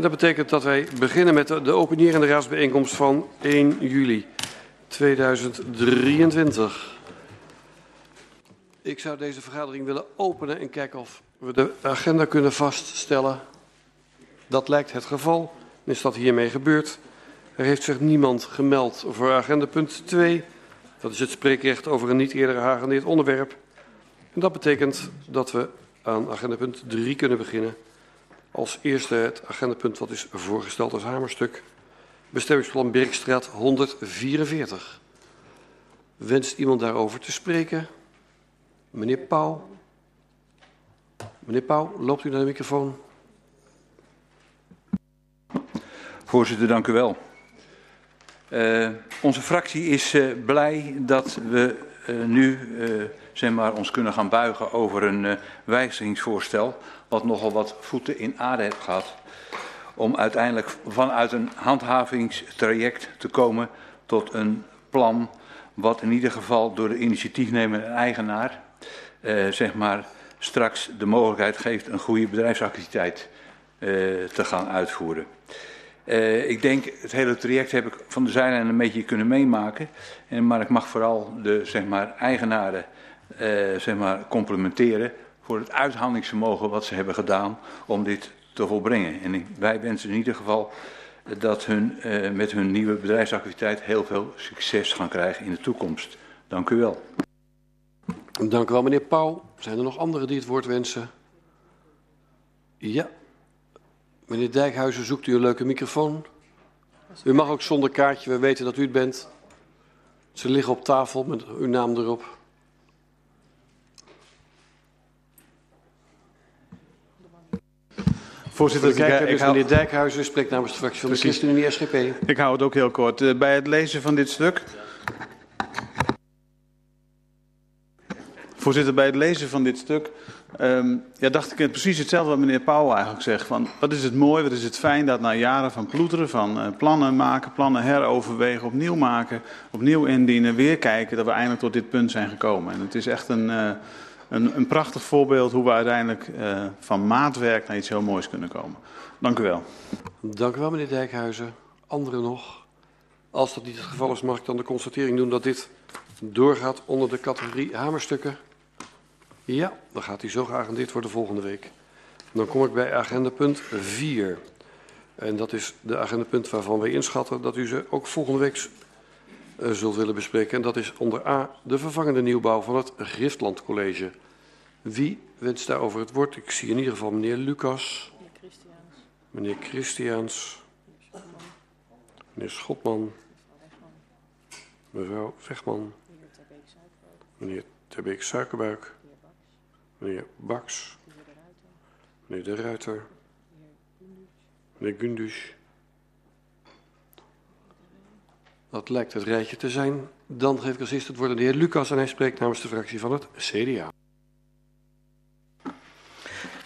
En dat betekent dat wij beginnen met de, de openierende raadsbijeenkomst van 1 juli 2023. Ik zou deze vergadering willen openen en kijken of we de agenda kunnen vaststellen. Dat lijkt het geval. Is dat hiermee gebeurd? Er heeft zich niemand gemeld voor agenda punt 2. Dat is het spreekrecht over een niet eerder geagendeerd onderwerp. En dat betekent dat we aan agenda punt 3 kunnen beginnen. Als eerste het agendapunt wat is voorgesteld als hamerstuk. Bestemmingsplan Birkstraat 144. Wenst iemand daarover te spreken? Meneer Pauw. Meneer Pauw, loopt u naar de microfoon? Voorzitter, dank u wel. Uh, onze fractie is uh, blij dat we nu zeg maar, ons kunnen gaan buigen over een wijzigingsvoorstel. Wat nogal wat voeten in aarde heeft gehad. Om uiteindelijk vanuit een handhavingstraject te komen tot een plan. Wat in ieder geval door de initiatiefnemer en eigenaar zeg maar, straks de mogelijkheid geeft een goede bedrijfsactiviteit te gaan uitvoeren. Uh, ik denk, het hele traject heb ik van de zijlijn een beetje kunnen meemaken. En, maar ik mag vooral de zeg maar, eigenaren uh, zeg maar, complimenteren voor het uithandingsvermogen wat ze hebben gedaan om dit te volbrengen. En wij wensen in ieder geval dat hun met hun nieuwe bedrijfsactiviteit heel veel succes gaan krijgen in de toekomst. Dank u wel. Dank u wel, meneer Pauw. Zijn er nog anderen die het woord wensen? Ja, Meneer Dijkhuizen, zoekt u een leuke microfoon? U mag ook zonder kaartje, we weten dat u het bent. Ze liggen op tafel met uw naam erop. Voorzitter, dus hou... meneer Dijkhuizen spreekt namens de fractie van de ChristenUnie SGP. Ik hou het ook heel kort. Uh, bij het lezen van dit stuk... Voorzitter, bij het lezen van dit stuk Um, ja, dacht ik precies hetzelfde wat meneer Pauw eigenlijk zegt. Van, wat is het mooi, wat is het fijn dat na jaren van ploeteren, van uh, plannen maken, plannen heroverwegen, opnieuw maken, opnieuw indienen, weer kijken, dat we eindelijk tot dit punt zijn gekomen. En het is echt een, uh, een, een, prachtig voorbeeld hoe we uiteindelijk uh, van maatwerk naar iets heel moois kunnen komen. Dank u wel. Dank u wel, meneer Dijkhuizen. Anderen nog? Als dat niet het geval is, mag ik dan de constatering doen dat dit doorgaat onder de categorie hamerstukken. Ja, dan gaat hij zo geagendeerd worden volgende week. Dan kom ik bij agenda punt 4. En dat is de agendapunt waarvan wij inschatten dat u ze ook volgende week uh, zult willen bespreken. En dat is onder A de vervangende nieuwbouw van het Griftland College. Wie wenst daarover het woord? Ik zie in ieder geval meneer Lucas. Meneer Christiaans. Meneer Schotman. Mevrouw Vechtman. Meneer Terbeek Suikerbuik meneer Baks, meneer De Ruiter, meneer Gundus. Dat lijkt het rijtje te zijn. Dan geef ik als eerste het woord aan de heer Lucas en hij spreekt namens de fractie van het CDA.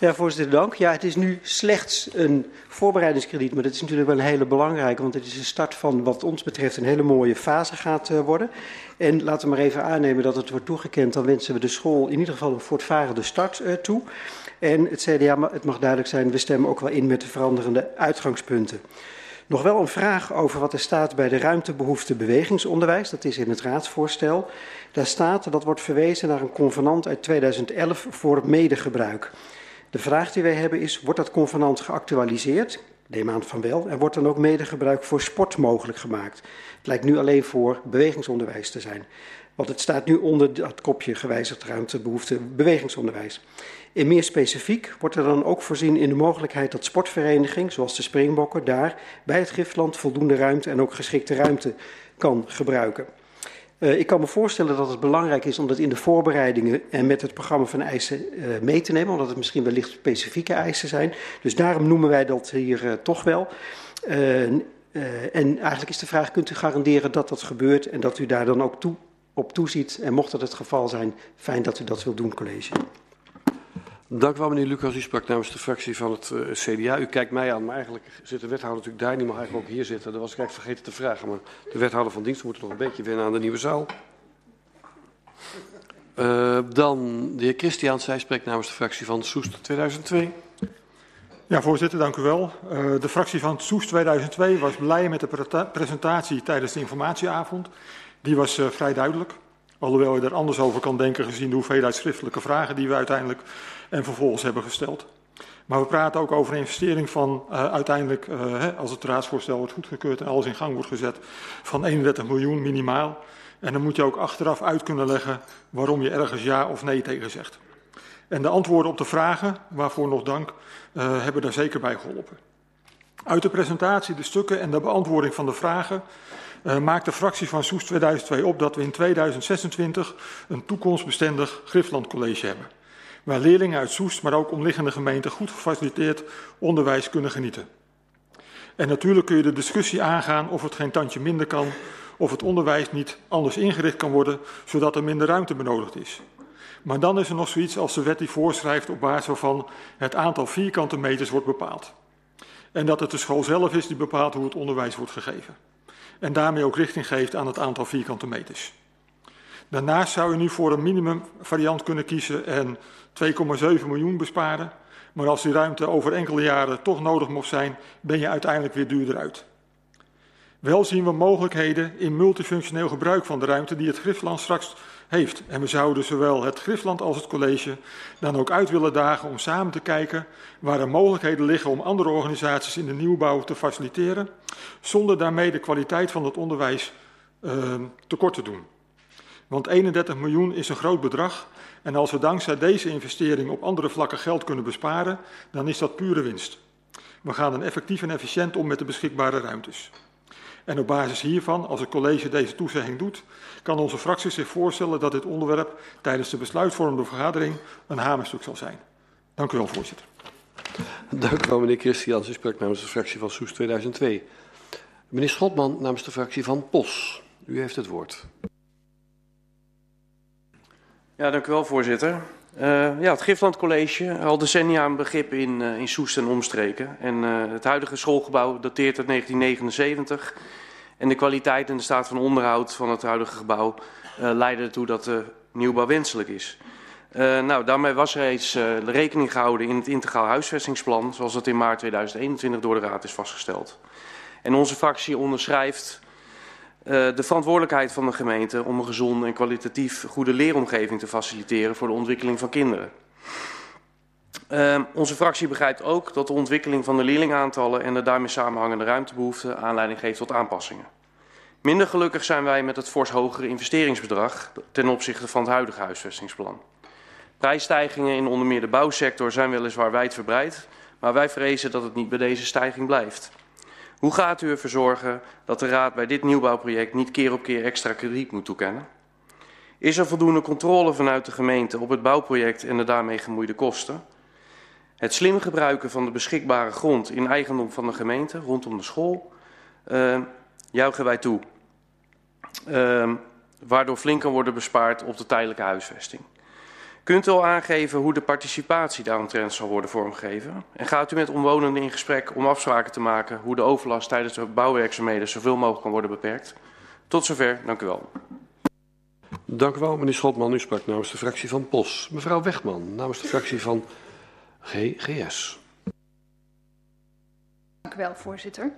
Ja, voorzitter, dank. Ja, het is nu slechts een voorbereidingskrediet, maar dat is natuurlijk wel een hele belangrijke, want het is de start van wat ons betreft een hele mooie fase gaat uh, worden. En laten we maar even aannemen dat het wordt toegekend, dan wensen we de school in ieder geval een voortvarende start uh, toe. En het CDA, het mag duidelijk zijn, we stemmen ook wel in met de veranderende uitgangspunten. Nog wel een vraag over wat er staat bij de ruimtebehoefte bewegingsonderwijs. Dat is in het raadsvoorstel. Daar staat, dat wordt verwezen naar een convenant uit 2011 voor medegebruik. De vraag die wij hebben is, wordt dat convenant geactualiseerd? Neem aan van wel. En wordt dan ook medegebruik voor sport mogelijk gemaakt? Het lijkt nu alleen voor bewegingsonderwijs te zijn. Want het staat nu onder dat kopje gewijzigd ruimtebehoefte bewegingsonderwijs. En meer specifiek wordt er dan ook voorzien in de mogelijkheid dat sportvereniging, zoals de Springbokken, daar bij het Griftland voldoende ruimte en ook geschikte ruimte kan gebruiken. Uh, ik kan me voorstellen dat het belangrijk is om dat in de voorbereidingen en met het programma van eisen uh, mee te nemen, omdat het misschien wellicht specifieke eisen zijn. Dus daarom noemen wij dat hier uh, toch wel. en eigenlijk is de vraag, kunt u garanderen dat dat gebeurt en dat u daar dan ook toe, op toeziet? En mocht dat het geval zijn, fijn dat u dat wilt doen, college. Dank u wel, meneer Lucas. U sprak namens de fractie van het uh, CDA. U kijkt mij aan, maar eigenlijk zit de wethouder natuurlijk daar. Die mag eigenlijk ook hier zitten. Dat was ik eigenlijk vergeten te vragen. Maar de wethouder van dienst moet nog een beetje wennen aan de nieuwe zaal. Uh, dan de heer Christiaans. Zij spreekt namens de fractie van Soest 2002. Ja, voorzitter, dank u wel. Uh, de fractie van Soes 2002 was blij met de presentatie tijdens de informatieavond. Die was vrij duidelijk. Alhoewel je er anders over kan denken gezien de hoeveelheid schriftelijke vragen die we uiteindelijk en vervolgens hebben gesteld. Maar we praten ook over een investering van uh, uiteindelijk, hè, als het raadsvoorstel wordt goedgekeurd en alles in gang wordt gezet, van 31 miljoen minimaal. En dan moet je ook achteraf uit kunnen leggen waarom je ergens ja of nee tegen zegt. En de antwoorden op de vragen, waarvoor nog dank, uh, hebben daar zeker bij geholpen. Uit de presentatie, de stukken en de beantwoording van de vragen uh, maakt de fractie van Soes 2002 op dat we in 2026 een toekomstbestendig Grifflandcollege hebben. Waar leerlingen uit Soest, maar ook omliggende gemeenten goed gefaciliteerd onderwijs kunnen genieten. En natuurlijk kun je de discussie aangaan of het geen tandje minder kan, of het onderwijs niet anders ingericht kan worden, zodat er minder ruimte benodigd is. Maar dan is er nog zoiets als de wet die voorschrijft op basis waarvan het aantal vierkante meters wordt bepaald. En dat het de school zelf is die bepaalt hoe het onderwijs wordt gegeven. En daarmee ook richting geeft aan het aantal vierkante meters. Daarnaast zou je nu voor een minimumvariant kunnen kiezen en 2,7 miljoen besparen. Maar als die ruimte over enkele jaren toch nodig mocht zijn, ben je uiteindelijk weer duurder uit. Wel zien we mogelijkheden in multifunctioneel gebruik van de ruimte die het Griffland straks heeft. En we zouden zowel het Griffland als het college dan ook uit willen dagen om samen te kijken waar er mogelijkheden liggen om andere organisaties in de nieuwbouw te faciliteren, zonder daarmee de kwaliteit van het onderwijs uh, tekort te doen. Want 31 miljoen is een groot bedrag en als we dankzij deze investering op andere vlakken geld kunnen besparen, dan is dat pure winst. We gaan dan effectief en efficiënt om met de beschikbare ruimtes. En op basis hiervan, als het college deze toezegging doet, kan onze fractie zich voorstellen dat dit onderwerp tijdens de besluitvormende vergadering een hamerstuk zal zijn. Dank u wel, voorzitter. Dank u wel, meneer Christians. U namens de fractie van Soes 2002. Meneer Schotman namens de fractie van POS. U heeft het woord. Ja, dank u wel, voorzitter. Uh, ja, het Gifland College, al decennia een begrip in, uh, in Soest en omstreken. En uh, het huidige schoolgebouw dateert uit 1979. En de kwaliteit en de staat van onderhoud van het huidige gebouw leiden ertoe dat de nieuwbouw wenselijk is. nou, daarmee was reeds rekening gehouden in het integraal huisvestingsplan, zoals dat in maart 2021 door de Raad is vastgesteld. En onze fractie onderschrijft de verantwoordelijkheid van de gemeente om een gezonde en kwalitatief goede leeromgeving te faciliteren voor de ontwikkeling van kinderen. Uh, onze fractie begrijpt ook dat de ontwikkeling van de leerlingaantallen en de daarmee samenhangende ruimtebehoeften aanleiding geeft tot aanpassingen. Minder gelukkig zijn wij met het fors hogere investeringsbedrag ten opzichte van het huidige huisvestingsplan. Prijsstijgingen in onder meer de bouwsector zijn weliswaar wijdverbreid, maar wij vrezen dat het niet bij deze stijging blijft. Hoe gaat u ervoor zorgen dat de Raad bij dit nieuwbouwproject niet keer op keer extra krediet moet toekennen? Is er voldoende controle vanuit de gemeente op het bouwproject en de daarmee gemoeide kosten? Het slim gebruiken van de beschikbare grond in eigendom van de gemeente rondom de school uh, juichen wij toe. Uh, waardoor flink kan worden bespaard op de tijdelijke huisvesting. Kunt u al aangeven hoe de participatie daaromtrent zal worden vormgegeven? En gaat u met omwonenden in gesprek om afspraken te maken hoe de overlast tijdens de bouwwerkzaamheden zoveel mogelijk kan worden beperkt? Tot zover, dank u wel. Dank u wel, meneer Schotman. U sprak namens de fractie van POS. Mevrouw Wegman, namens de fractie van GGS. Dank u wel, voorzitter.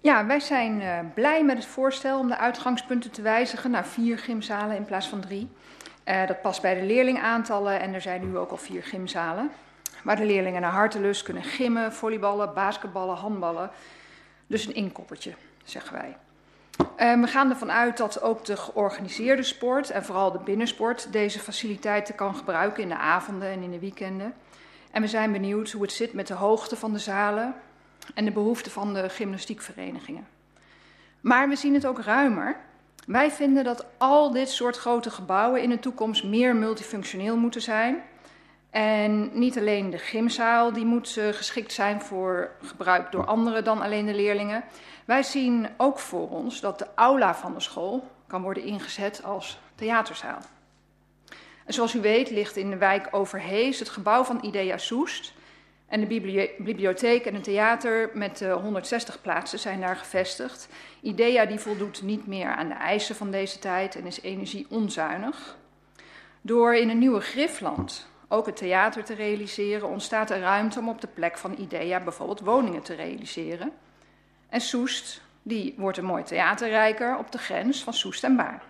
Ja, wij zijn uh, blij met het voorstel om de uitgangspunten te wijzigen naar vier gymzalen in plaats van drie. Uh, dat past bij de leerlingaantallen en er zijn nu ook al vier gymzalen. Waar de leerlingen naar hartelust kunnen gimmen, volleyballen, basketballen, handballen. Dus een inkoppertje, zeggen wij. Uh, we gaan ervan uit dat ook de georganiseerde sport en vooral de binnensport deze faciliteiten kan gebruiken in de avonden en in de weekenden. En we zijn benieuwd hoe het zit met de hoogte van de zalen en de behoeften van de gymnastiekverenigingen. Maar we zien het ook ruimer. Wij vinden dat al dit soort grote gebouwen in de toekomst meer multifunctioneel moeten zijn. En niet alleen de gymzaal, die moet uh, geschikt zijn voor gebruik door anderen dan alleen de leerlingen. Wij zien ook voor ons dat de aula van de school kan worden ingezet als theaterzaal. En zoals u weet ligt in de wijk Overhees het gebouw van Idea Soest. En de bibliotheek en het theater met uh, 160 plaatsen zijn daar gevestigd. IDEA die voldoet niet meer aan de eisen van deze tijd en is energieonzuinig. Door in een nieuwe Grifland ook het theater te realiseren, ontstaat er ruimte om op de plek van IDEA bijvoorbeeld woningen te realiseren. En Soest, die wordt een mooi theaterrijker op de grens van Soest en Baar.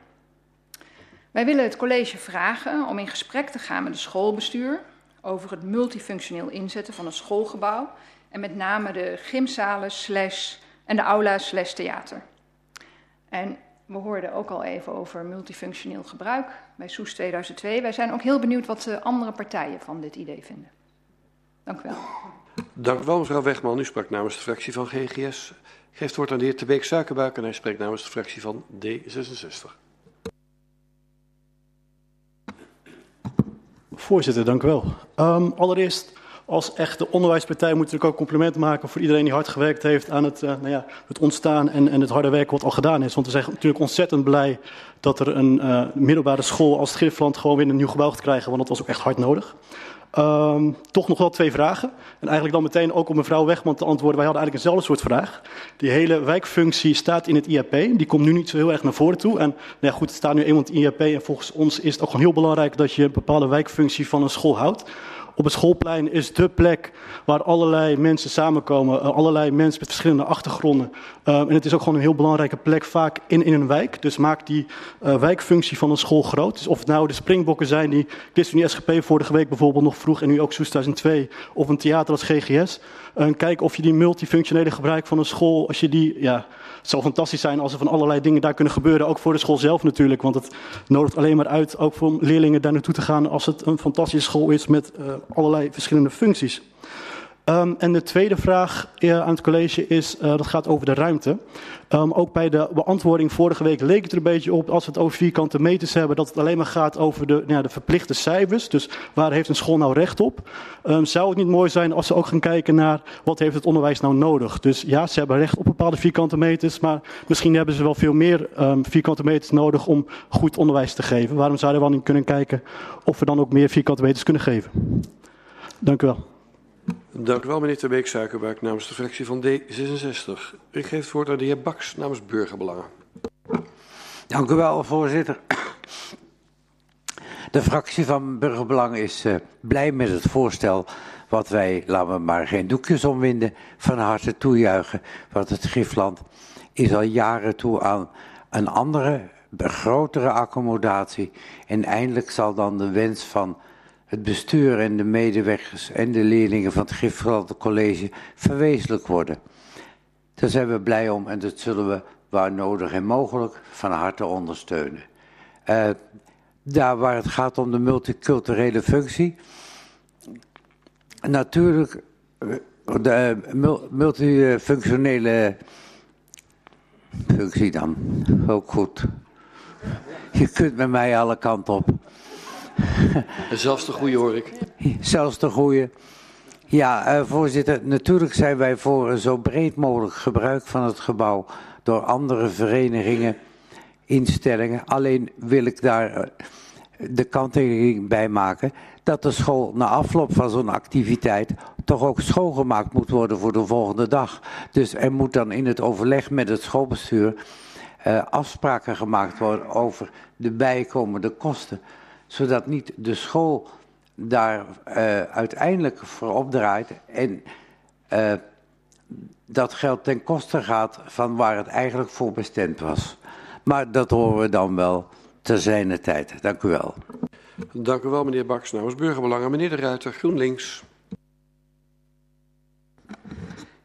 Wij willen het college vragen om in gesprek te gaan met het schoolbestuur over het multifunctioneel inzetten van een schoolgebouw en met name de gymzalen slash en de aula slash theater. En we hoorden ook al even over multifunctioneel gebruik bij Soes 2002. Wij zijn ook heel benieuwd wat de andere partijen van dit idee vinden. Dank u wel. Dank u wel, mevrouw Wegman. U sprak namens de fractie van GGS. Geeft het woord aan de heer Tebeek Suikerbuik en hij spreekt namens de fractie van D66. Voorzitter, dank u wel. Um, allereerst, als echte onderwijspartij moeten we ook compliment maken voor iedereen die hard gewerkt heeft aan het, uh, nou ja, het ontstaan en, en het harde werk wat al gedaan is. Want we zijn natuurlijk ontzettend blij dat er een uh, middelbare school als het gewoon weer een nieuw gebouw gaat krijgen, want dat was ook echt hard nodig. Um, toch nog wel twee vragen. En eigenlijk dan meteen ook om mevrouw Wegman te antwoorden. Wij hadden eigenlijk eenzelfde soort vraag. Die hele wijkfunctie staat in het IAP. Die komt nu niet zo heel erg naar voren toe. En nou ja, goed, het staat nu eenmaal in het IAP. En volgens ons is het ook gewoon heel belangrijk dat je een bepaalde wijkfunctie van een school houdt op het schoolplein is de plek waar allerlei mensen samenkomen. Uh, allerlei mensen met verschillende achtergronden. Uh, en het is ook gewoon een heel belangrijke plek vaak in, in een wijk. Dus maak die uh, wijkfunctie van een school groot. Dus of het nou de springbokken zijn die ChristenUnie SGP vorige week bijvoorbeeld nog vroeg. En nu ook Soes 2002. Of een theater als GGS. En kijk of je die multifunctionele gebruik van een school, als je die... Ja, het zou fantastisch zijn als er van allerlei dingen daar kunnen gebeuren. Ook voor de school zelf natuurlijk. Want het nodigt alleen maar uit, ook voor leerlingen daar naartoe te gaan... als het een fantastische school is met uh, allerlei verschillende functies. Um, en de tweede vraag uh, aan het college is, uh, dat gaat over de ruimte. Um, ook bij de beantwoording vorige week leek het er een beetje op, als we het over vierkante meters hebben, dat het alleen maar gaat over de, nou ja, de verplichte cijfers. Dus waar heeft een school nou recht op? Um, zou het niet mooi zijn als ze ook gaan kijken naar, wat heeft het onderwijs nou nodig? Dus ja, ze hebben recht op bepaalde vierkante meters, maar misschien hebben ze wel veel meer vierkante meters nodig om goed onderwijs te geven. Waarom zouden we dan niet kunnen kijken of we dan ook meer vierkante meters kunnen geven? Dank u wel. Dank u wel, meneer Terbeek Suikerbuik, namens de fractie van D66. Ik geef het woord aan de heer Baks namens Burgerbelangen. Dank u wel, voorzitter. De fractie van Burgerbelangen is uh, blij met het voorstel wat wij, laten we maar geen doekjes omwinden, van harte toejuichen. Want het Griffland is al jaren toe aan een andere, grotere accommodatie. En eindelijk zal dan de wens van het bestuur en de medewerkers en de leerlingen van het Griffland College verwezenlijk worden. Daar zijn we blij om en dat zullen we waar nodig en mogelijk van harte ondersteunen. Uh, daar waar het gaat om de multiculturele functie. Natuurlijk, de multifunctionele functie dan, ook goed. Je kunt met mij alle kanten op. Zelfs de goede hoor ik. Zelfs de goede. Ja, uh, voorzitter, natuurlijk zijn wij voor een zo breed mogelijk gebruik van het gebouw door andere verenigingen, instellingen. Alleen wil ik daar uh, de kanttekening bij maken dat de school na afloop van zo'n activiteit toch ook schoongemaakt moet worden voor de volgende dag. Dus er moet dan in het overleg met het schoolbestuur uh, afspraken gemaakt worden over de bijkomende kosten zodat niet de school daar uh, uiteindelijk voor opdraait en uh, dat geld ten koste gaat van waar het eigenlijk voor bestemd was. Maar dat horen we dan wel te zijner tijd. Dank u wel. Dank u wel, meneer Baks. Namens Burgerbelangen, meneer De Ruiter, GroenLinks.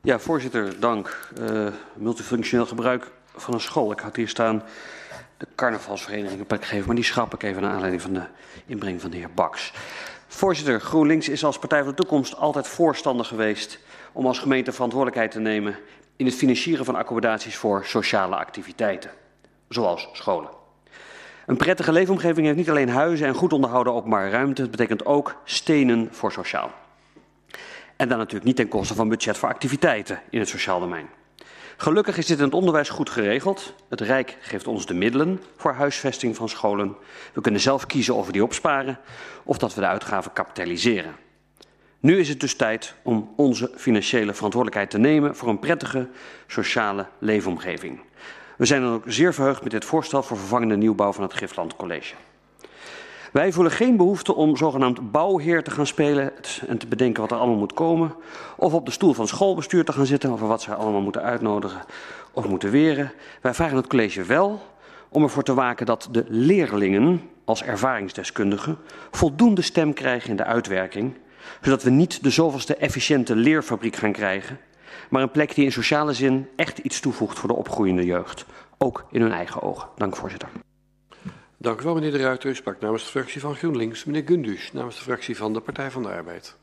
Ja, voorzitter, dank. Uh, multifunctioneel gebruik van een school. Ik had hier staan de carnavalsvereniging een plek geven, maar die schrap ik even naar aanleiding van de inbreng van de heer Baks. Voorzitter, GroenLinks is als Partij van de Toekomst altijd voorstander geweest om als gemeente verantwoordelijkheid te nemen in het financieren van accommodaties voor sociale activiteiten, zoals scholen. Een prettige leefomgeving heeft niet alleen huizen en goed onderhouden openbare ruimte, het betekent ook stenen voor sociaal. En dan natuurlijk niet ten koste van budget voor activiteiten in het sociaal domein. Gelukkig is dit in het onderwijs goed geregeld. Het Rijk geeft ons de middelen voor huisvesting van scholen. We kunnen zelf kiezen of we die opsparen of dat we de uitgaven kapitaliseren. Nu is het dus tijd om onze financiële verantwoordelijkheid te nemen voor een prettige sociale leefomgeving. We zijn dan ook zeer verheugd met dit voorstel voor vervangende nieuwbouw van het Griffland College. Wij voelen geen behoefte om zogenaamd bouwheer te gaan spelen en te bedenken wat er allemaal moet komen. Of op de stoel van schoolbestuur te gaan zitten over wat zij allemaal moeten uitnodigen of moeten weren. Wij vragen het college wel om ervoor te waken dat de leerlingen als ervaringsdeskundigen voldoende stem krijgen in de uitwerking. Zodat we niet de zoveelste efficiënte leerfabriek gaan krijgen. Maar een plek die in sociale zin echt iets toevoegt voor de opgroeiende jeugd. Ook in hun eigen ogen. Dank voorzitter. Dank u wel, meneer De Ruiter. U sprak namens de fractie van GroenLinks. Meneer Gundus, namens de fractie van de Partij van de Arbeid.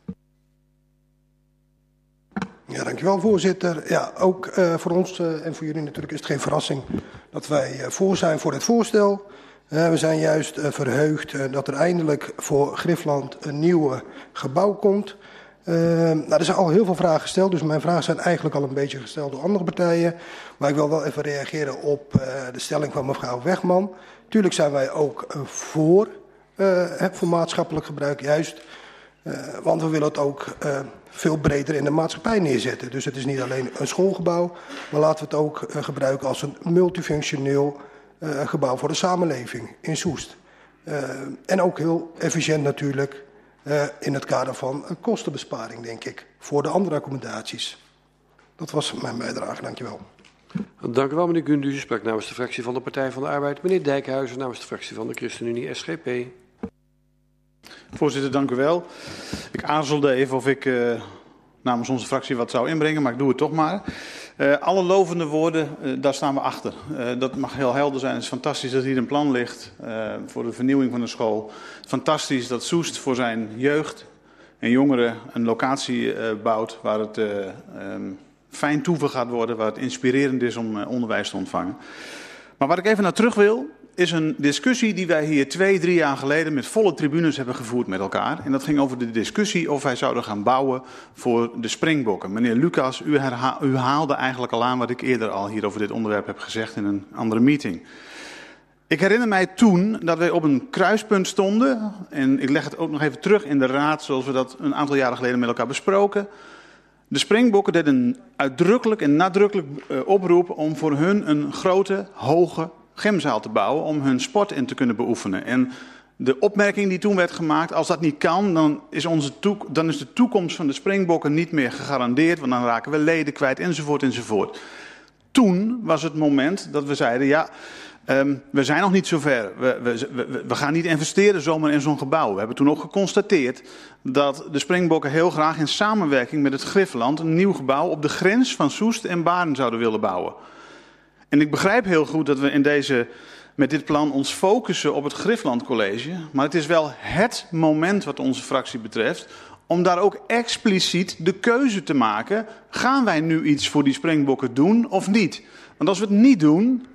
Ja, dankjewel, voorzitter. Ja, ook uh, voor ons uh, en voor jullie natuurlijk is het geen verrassing dat wij uh, voor zijn voor het voorstel. we zijn juist verheugd dat er eindelijk voor Grifland een nieuw gebouw komt. nou, er zijn al heel veel vragen gesteld, dus mijn vragen zijn eigenlijk al een beetje gesteld door andere partijen. Maar ik wil wel even reageren op de stelling van mevrouw Wegman. Tuurlijk zijn wij ook uh, voor, uh, voor maatschappelijk gebruik, juist. Uh, want we willen het ook veel breder in de maatschappij neerzetten. Dus het is niet alleen een schoolgebouw, maar laten we het ook gebruiken als een multifunctioneel gebouw voor de samenleving in Soest. en ook heel efficiënt natuurlijk in het kader van kostenbesparing, denk ik, voor de andere accommodaties. Dat was mijn bijdrage, dankjewel. Dank u wel, meneer Gundus. U sprak namens de fractie van de Partij van de Arbeid. Meneer Dijkhuizen namens de fractie van de ChristenUnie SGP. Voorzitter, dank u wel. Ik aarzelde even of ik uh, namens onze fractie wat zou inbrengen, maar ik doe het toch maar. Uh, alle lovende woorden, uh, daar staan we achter. dat mag heel helder zijn. Het is fantastisch dat hier een plan ligt voor de vernieuwing van de school. Fantastisch dat Soest voor zijn jeugd en jongeren een locatie bouwt waar het um, fijn toeven gaat worden, waar het inspirerend is om uh, onderwijs te ontvangen. Maar waar ik even naar terug wil, is een discussie die wij hier twee, drie jaar geleden met volle tribunes hebben gevoerd met elkaar. En dat ging over de discussie of wij zouden gaan bouwen voor de springbokken. Meneer Lucas, u, u haalde eigenlijk al aan wat ik eerder al hier over dit onderwerp heb gezegd in een andere meeting. Ik herinner mij toen dat wij op een kruispunt stonden. En ik leg het ook nog even terug in de raad, zoals we dat een aantal jaren geleden met elkaar besproken. De Springbokken deden uitdrukkelijk en nadrukkelijk uh, oproep om voor hun een grote, hoge gymzaal te bouwen om hun sport in te kunnen beoefenen. En de opmerking die toen werd gemaakt, als dat niet kan, dan is, onze dan is de toekomst van de Springbokken niet meer gegarandeerd, want dan raken we leden kwijt enzovoort enzovoort. Toen was het moment dat we zeiden, ja, Um, we zijn nog niet zover. We, we, we, we gaan niet investeren zomaar in zo'n gebouw. We hebben toen ook geconstateerd dat de Springbokken heel graag in samenwerking met het Griffland een nieuw gebouw op de grens van Soest en Baren zouden willen bouwen. En ik begrijp heel goed dat we in deze, met dit plan ons focussen op het Griffland College. Maar het is wel het moment wat onze fractie betreft om daar ook expliciet de keuze te maken. Gaan wij nu iets voor die Springbokken doen of niet? Want als we het niet doen,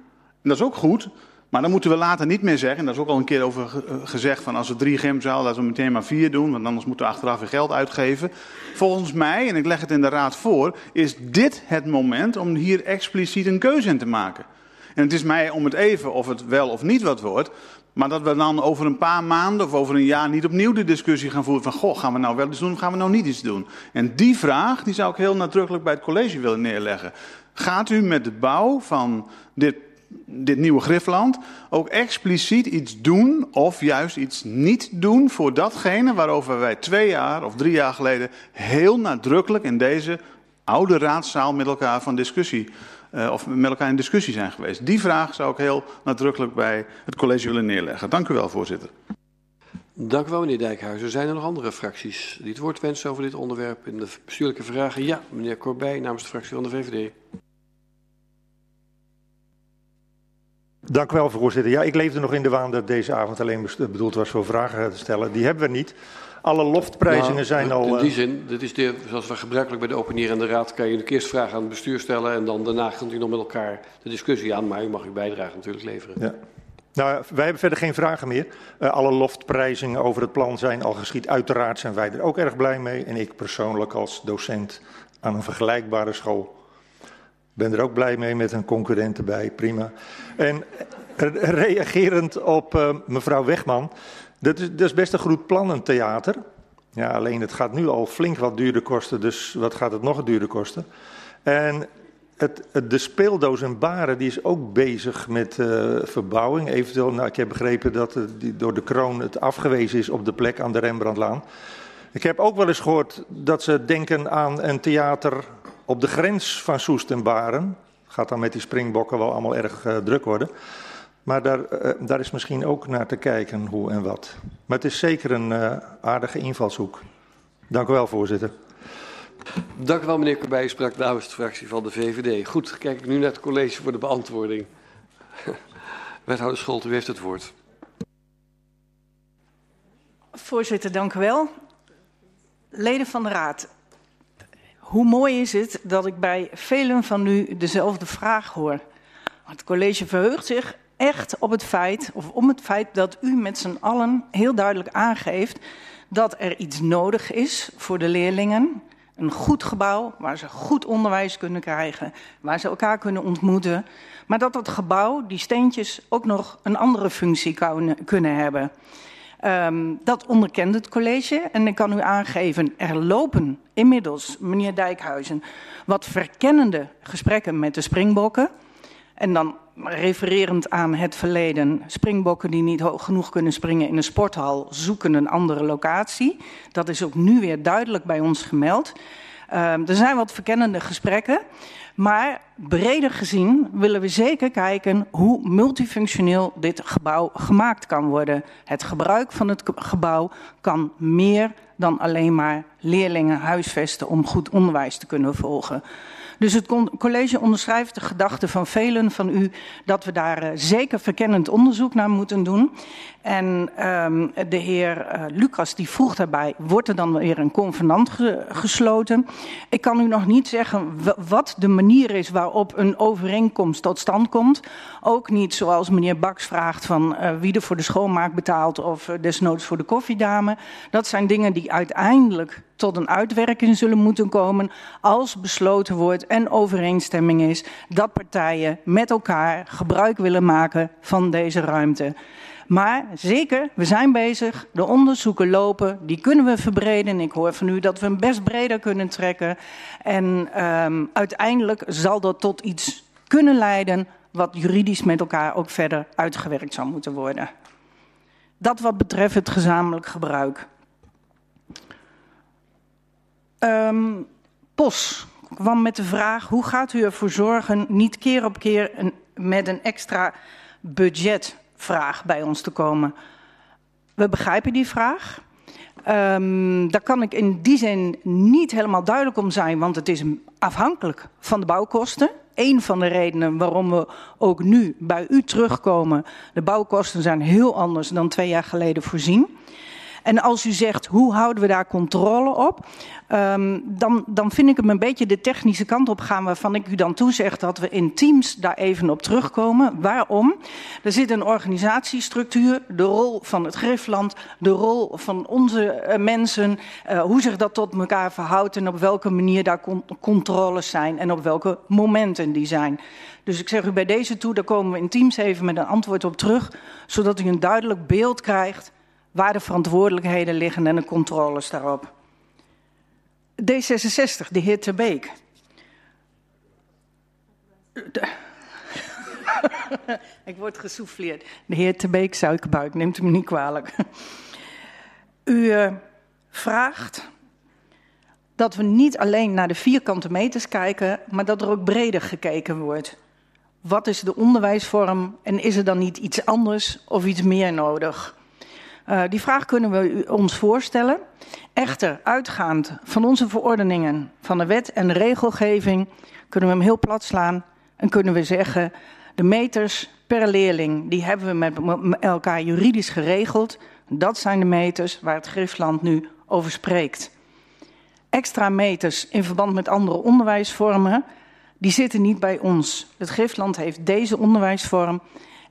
dat is ook goed, maar dan moeten we later niet meer zeggen, en daar is ook al een keer over eh, gezegd, van als we drie gymzalen, laten we meteen maar vier doen, want anders moeten we achteraf weer geld uitgeven. Volgens mij, en ik leg het in de raad voor, is dit het moment om hier expliciet een keuze in te maken. En het is mij om het even of het wel of niet wat wordt, maar dat we dan over een paar maanden of over een jaar niet opnieuw de discussie gaan voeren van, goh, gaan we nou wel iets doen of gaan we nou niet iets doen? En die vraag, die zou ik heel nadrukkelijk bij het college willen neerleggen. Gaat u met de bouw van dit dit nieuwe Griffland ook expliciet iets doen of juist iets niet doen voor datgene waarover wij twee jaar of drie jaar geleden heel nadrukkelijk in deze oude raadzaal met elkaar van discussie uh, of met elkaar in discussie zijn geweest. Die vraag zou ik heel nadrukkelijk bij het college willen neerleggen. Dank u wel, voorzitter. Dank u wel, meneer Dijkhuizen. Zijn er nog andere fracties die het woord wensen over dit onderwerp in de bestuurlijke vragen? Ja, meneer Corbij namens de fractie van de VVD. Dank u wel, voorzitter. Ja, ik leefde nog in de waan dat deze avond alleen bedoeld was voor vragen te stellen. Die hebben we niet. Alle loftprijzingen nou, zijn al... In die eh, zin, dit is de, zoals we gebruikelijk bij de opening en de raad... kan je de eerst vragen aan het bestuur stellen... en dan daarna kunt u nog met elkaar de discussie aan. Maar u mag uw bijdrage natuurlijk leveren. Ja. Nou, wij hebben verder geen vragen meer. Uh, alle loftprijzingen over het plan zijn al geschied. Uiteraard zijn wij er ook erg blij mee. En ik persoonlijk als docent aan een vergelijkbare school ben er ook blij mee met een concurrent erbij, prima. En reagerend op uh, mevrouw Wegman, dat is, dat is best een goed plan, een theater. Ja, alleen het gaat nu al flink wat duurder kosten, dus wat gaat het nog duurder kosten? En het, het, de speeldoos in Baren die is ook bezig met uh, verbouwing. Eventueel, nou, ik heb begrepen dat die, door de kroon het afgewezen is op de plek aan de Rembrandtlaan. Ik heb ook wel eens gehoord dat ze denken aan een theater op de grens van Soest en Baren. Gaat dan met die springbokken wel allemaal erg uh, druk worden. Maar daar, daar, is misschien ook naar te kijken hoe en wat. Maar het is zeker een aardige invalshoek. Dank u wel, voorzitter. Dank u wel, meneer Corbij. sprak namens de fractie van de VVD. Goed, kijk ik nu naar het college voor de beantwoording. Wethouder Scholte, u heeft het woord. Voorzitter, dank u wel. Leden van de Raad, hoe mooi is het dat ik bij velen van u dezelfde vraag hoor. Het college verheugt zich echt op het feit, of om het feit dat u met z'n allen heel duidelijk aangeeft dat er iets nodig is voor de leerlingen een goed gebouw waar ze goed onderwijs kunnen krijgen, waar ze elkaar kunnen ontmoeten. Maar dat dat gebouw, die steentjes, ook nog een andere functie kunnen hebben. Um, dat onderkent het college en ik kan u aangeven, er lopen inmiddels, meneer Dijkhuizen, wat verkennende gesprekken met de springbokken. En dan refererend aan het verleden, springbokken die niet hoog genoeg kunnen springen in een sporthal zoeken een andere locatie. Dat is ook nu weer duidelijk bij ons gemeld. Um, er zijn wat verkennende gesprekken, maar breder gezien willen we zeker kijken hoe multifunctioneel dit gebouw gemaakt kan worden. Het gebruik van het gebouw kan meer dan alleen maar leerlingen huisvesten om goed onderwijs te kunnen volgen. Dus het college onderschrijft de gedachte van velen van u dat we daar uh, zeker verkennend onderzoek naar moeten doen. En um, de heer uh, Lucas die vroeg daarbij, wordt er dan weer een convenant ge gesloten? Ik kan u nog niet zeggen wat de manier is waarop een overeenkomst tot stand komt. Ook niet zoals meneer Baks vraagt van uh, wie er voor de schoonmaak betaalt of desnoods voor de koffiedame. Dat zijn dingen die uiteindelijk tot een uitwerking zullen moeten komen als besloten wordt en overeenstemming is dat partijen met elkaar gebruik willen maken van deze ruimte. Maar zeker, we zijn bezig. De onderzoeken lopen. Die kunnen we verbreden. Ik hoor van u dat we hem best breder kunnen trekken. En um, uiteindelijk zal dat tot iets kunnen leiden wat juridisch met elkaar ook verder uitgewerkt zou moeten worden. Dat wat betreft het gezamenlijk gebruik. Um, POS kwam met de vraag: hoe gaat u ervoor zorgen niet keer op keer met een extra budgetvraag bij ons te komen? We begrijpen die vraag. Um, daar kan ik in die zin niet helemaal duidelijk om zijn, want het is afhankelijk van de bouwkosten. Een van de redenen waarom we ook nu bij u terugkomen. De bouwkosten zijn heel anders dan twee jaar geleden voorzien. En als u zegt, hoe houden we daar controle op? Um, dan, dan vind ik hem een beetje de technische kant op gaan, waarvan ik u dan toezeg dat we in teams daar even op terugkomen. Waarom? Er zit een organisatiestructuur, de rol van het Griffland, de rol van onze uh, mensen, uh, hoe zich dat tot elkaar verhoudt en op welke manier daar con controles zijn en op welke momenten die zijn. Dus ik zeg u bij deze toe, daar komen we in teams even met een antwoord op terug, zodat u een duidelijk beeld krijgt waar de verantwoordelijkheden liggen en de controles daarop. D66, de heer Terbeek. Ik word gesouffleerd. De heer Terbeek, suikerbuik, neemt me niet kwalijk. U uh, vraagt dat we niet alleen naar de vierkante meters kijken, maar dat er ook breder gekeken wordt. Wat is de onderwijsvorm en is er dan niet iets anders of iets meer nodig? Uh, die vraag kunnen we ons voorstellen. Echter, uitgaand van onze verordeningen, van de wet en de regelgeving, kunnen we hem heel plat slaan en kunnen we zeggen: de meters per leerling, die hebben we met elkaar juridisch geregeld. Dat zijn de meters waar het Griffland nu over spreekt. Extra meters in verband met andere onderwijsvormen, die zitten niet bij ons. Het Griffland heeft deze onderwijsvorm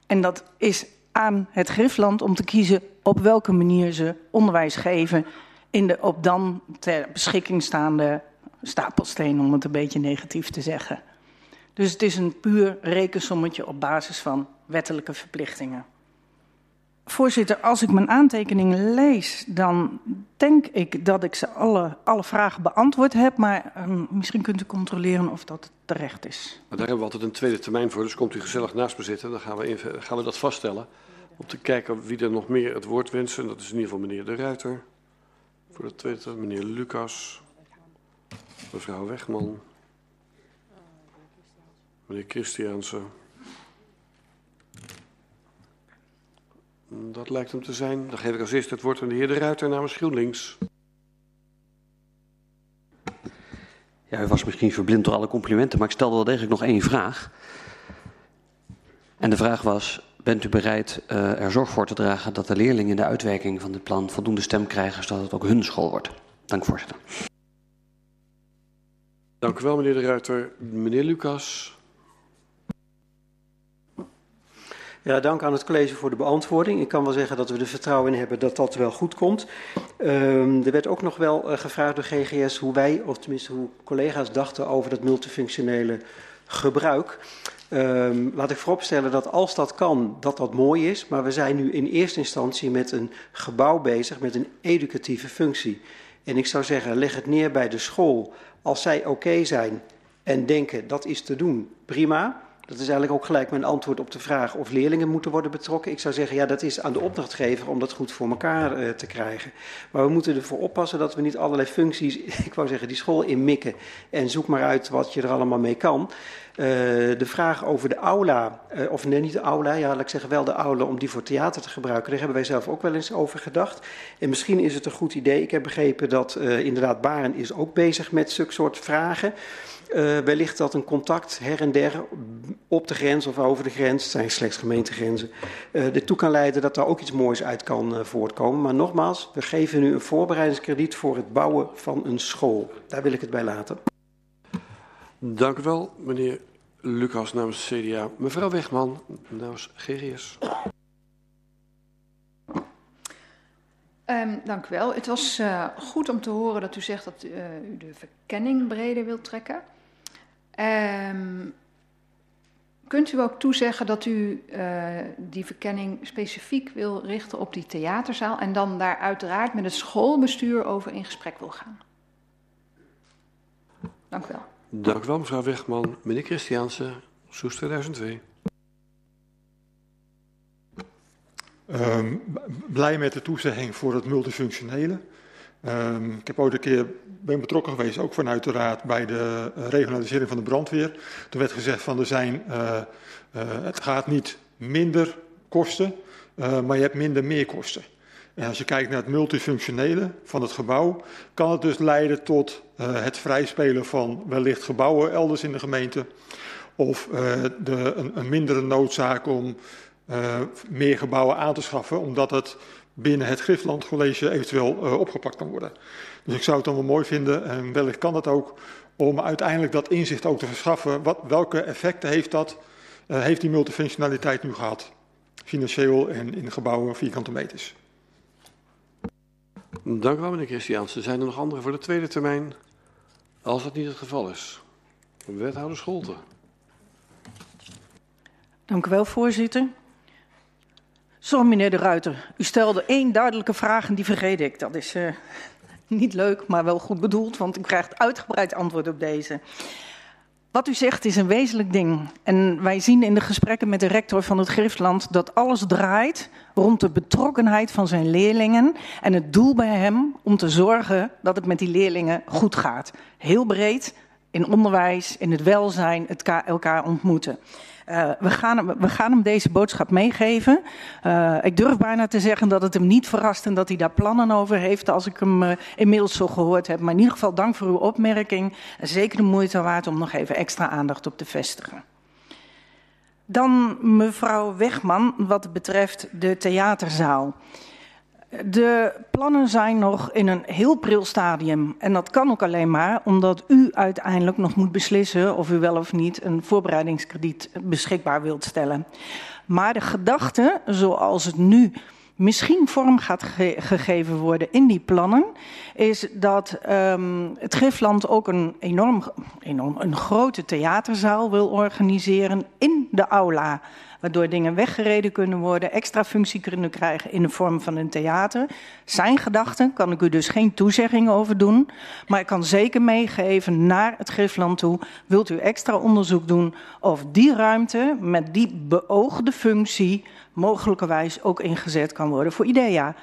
en dat is aan het Griffland om te kiezen op welke manier ze onderwijs geven in de op dan ter beschikking staande stapelsteen, om het een beetje negatief te zeggen. Dus het is een puur rekensommetje op basis van wettelijke verplichtingen. Voorzitter, als ik mijn aantekeningen lees, dan denk ik dat ik ze alle, alle vragen beantwoord heb. Maar um, misschien kunt u controleren of dat terecht is. Maar daar hebben we altijd een tweede termijn voor, dus komt u gezellig naast me zitten. Dan gaan we, gaan we dat vaststellen. Om te kijken wie er nog meer het woord wensen. Dat is in ieder geval meneer De Ruiter. Voor de tweede meneer Lucas. Mevrouw Wegman. Meneer Christiaanse. Dat lijkt hem te zijn. Dan geef ik als eerste het woord aan de heer De Ruiter namens GroenLinks. Ja, u was misschien verblind door alle complimenten, maar ik stelde wel degelijk nog één vraag. En de vraag was, bent u bereid uh, er zorg voor te dragen dat de leerlingen in de uitwerking van dit plan voldoende stem krijgen, zodat het ook hun school wordt? Dank voorzitter. Dank u wel meneer De Ruiter. Meneer Lucas. Ja, dank aan het college voor de beantwoording. Ik kan wel zeggen dat we er vertrouwen in hebben dat dat wel goed komt. Um, er werd ook nog wel uh, gevraagd door GGS hoe wij, of tenminste hoe collega's dachten over dat multifunctionele gebruik. Um, laat ik vooropstellen dat als dat kan, dat dat mooi is. Maar we zijn nu in eerste instantie met een gebouw bezig met een educatieve functie. En ik zou zeggen, leg het neer bij de school. Als zij oké zijn en denken dat is te doen, prima. Dat is eigenlijk ook gelijk mijn antwoord op de vraag of leerlingen moeten worden betrokken. Ik zou zeggen, ja, dat is aan de opdrachtgever om dat goed voor elkaar uh, te krijgen. Maar we moeten ervoor oppassen dat we niet allerlei functies, ik wou zeggen, die school inmikken. En zoek maar uit wat je er allemaal mee kan. Uh, de vraag over de aula, uh, of nee, niet de aula, ja, laat ik zeggen wel de aula om die voor theater te gebruiken. Daar hebben wij zelf ook wel eens over gedacht. En misschien is het een goed idee. Ik heb begrepen dat uh, inderdaad Baren is ook bezig met zulke soort vragen. Wellicht dat een contact her en der op de grens of over de grens, het zijn slechts gemeentegrenzen, uh, ertoe kan leiden dat daar ook iets moois uit kan voortkomen. Maar nogmaals, we geven nu een voorbereidingskrediet voor het bouwen van een school. Daar wil ik het bij laten. Dank u wel, meneer Lucas namens CDA. Mevrouw Wegman namens GGS. Um, dank u wel. Het was uh, goed om te horen dat u zegt dat uh, u de verkenning breder wilt trekken. Um, kunt u ook toezeggen dat u uh, die verkenning specifiek wil richten op die theaterzaal en dan daar uiteraard met het schoolbestuur over in gesprek wil gaan? Dank u wel. Dank u wel, mevrouw Wegman. Meneer Christiaanse, Soes 2002. Um, blij met de toezegging voor het multifunctionele. Um, ik heb ooit een keer ben betrokken geweest, ook vanuit de raad, bij de regionalisering van de brandweer. Toen werd gezegd van er zijn, uh, uh, het gaat niet minder kosten, uh, maar je hebt minder meerkosten. En als je kijkt naar het multifunctionele van het gebouw, kan het dus leiden tot het vrijspelen van wellicht gebouwen elders in de gemeente. Of de, een, een mindere noodzaak om uh, meer gebouwen aan te schaffen, omdat het binnen het Griffland College eventueel opgepakt kan worden. Dus ik zou het dan wel mooi vinden, en wellicht kan dat ook, om uiteindelijk dat inzicht ook te verschaffen. Wat, welke effecten heeft dat, heeft die multifunctionaliteit nu gehad? Financieel en in gebouwen vierkante meters. Dank u wel, meneer Christiaanse. Zijn er nog anderen voor de tweede termijn? Als dat niet het geval is. Wethouder Scholten. Dank u wel, voorzitter. Zo, meneer De Ruiter, u stelde één duidelijke vraag en die vergeet ik. Dat is uh, niet leuk, maar wel goed bedoeld, want u krijgt uitgebreid antwoord op deze. Wat u zegt is een wezenlijk ding. En wij zien in de gesprekken met de rector van het Griftland dat alles draait rond de betrokkenheid van zijn leerlingen en het doel bij hem om te zorgen dat het met die leerlingen goed gaat. Heel breed, in onderwijs, in het welzijn, het elkaar ontmoeten. Uh, we, gaan we gaan hem deze boodschap meegeven. Uh, ik durf bijna te zeggen dat het hem niet verrast en dat hij daar plannen over heeft als ik hem uh, inmiddels zo gehoord heb. Maar in ieder geval dank voor uw opmerking. Zeker de moeite waard om nog even extra aandacht op te vestigen. Dan mevrouw Wegman wat betreft de theaterzaal. De plannen zijn nog in een heel pril stadium. En dat kan ook alleen maar omdat u uiteindelijk nog moet beslissen of u wel of niet een voorbereidingskrediet beschikbaar wilt stellen. Maar de gedachte, zoals het nu misschien vorm gaat ge gegeven worden in die plannen, is dat um, het Griffland ook een enorm, enorm een grote theaterzaal wil organiseren in de aula waardoor dingen weggereden kunnen worden, extra functie kunnen krijgen in de vorm van een theater. Zijn gedachten kan ik u dus geen toezegging over doen, maar ik kan zeker meegeven naar het Griffland toe. Wilt u extra onderzoek doen of die ruimte met die beoogde functie mogelijkerwijs ook ingezet kan worden voor IDEA?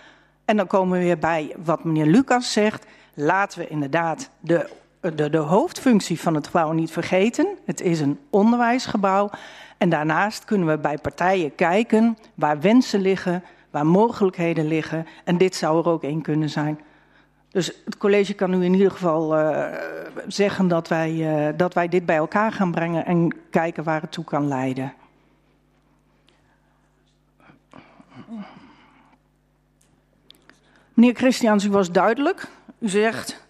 En dan komen we weer bij wat meneer Lucas zegt. Laten we inderdaad de, de, de hoofdfunctie van het gebouw niet vergeten. Het is een onderwijsgebouw. En daarnaast kunnen we bij partijen kijken waar wensen liggen, waar mogelijkheden liggen. En dit zou er ook één kunnen zijn. Dus het college kan nu in ieder geval uh, zeggen dat wij, uh, dat wij dit bij elkaar gaan brengen en kijken waar het toe kan leiden. Meneer Christians, u was duidelijk. U zegt,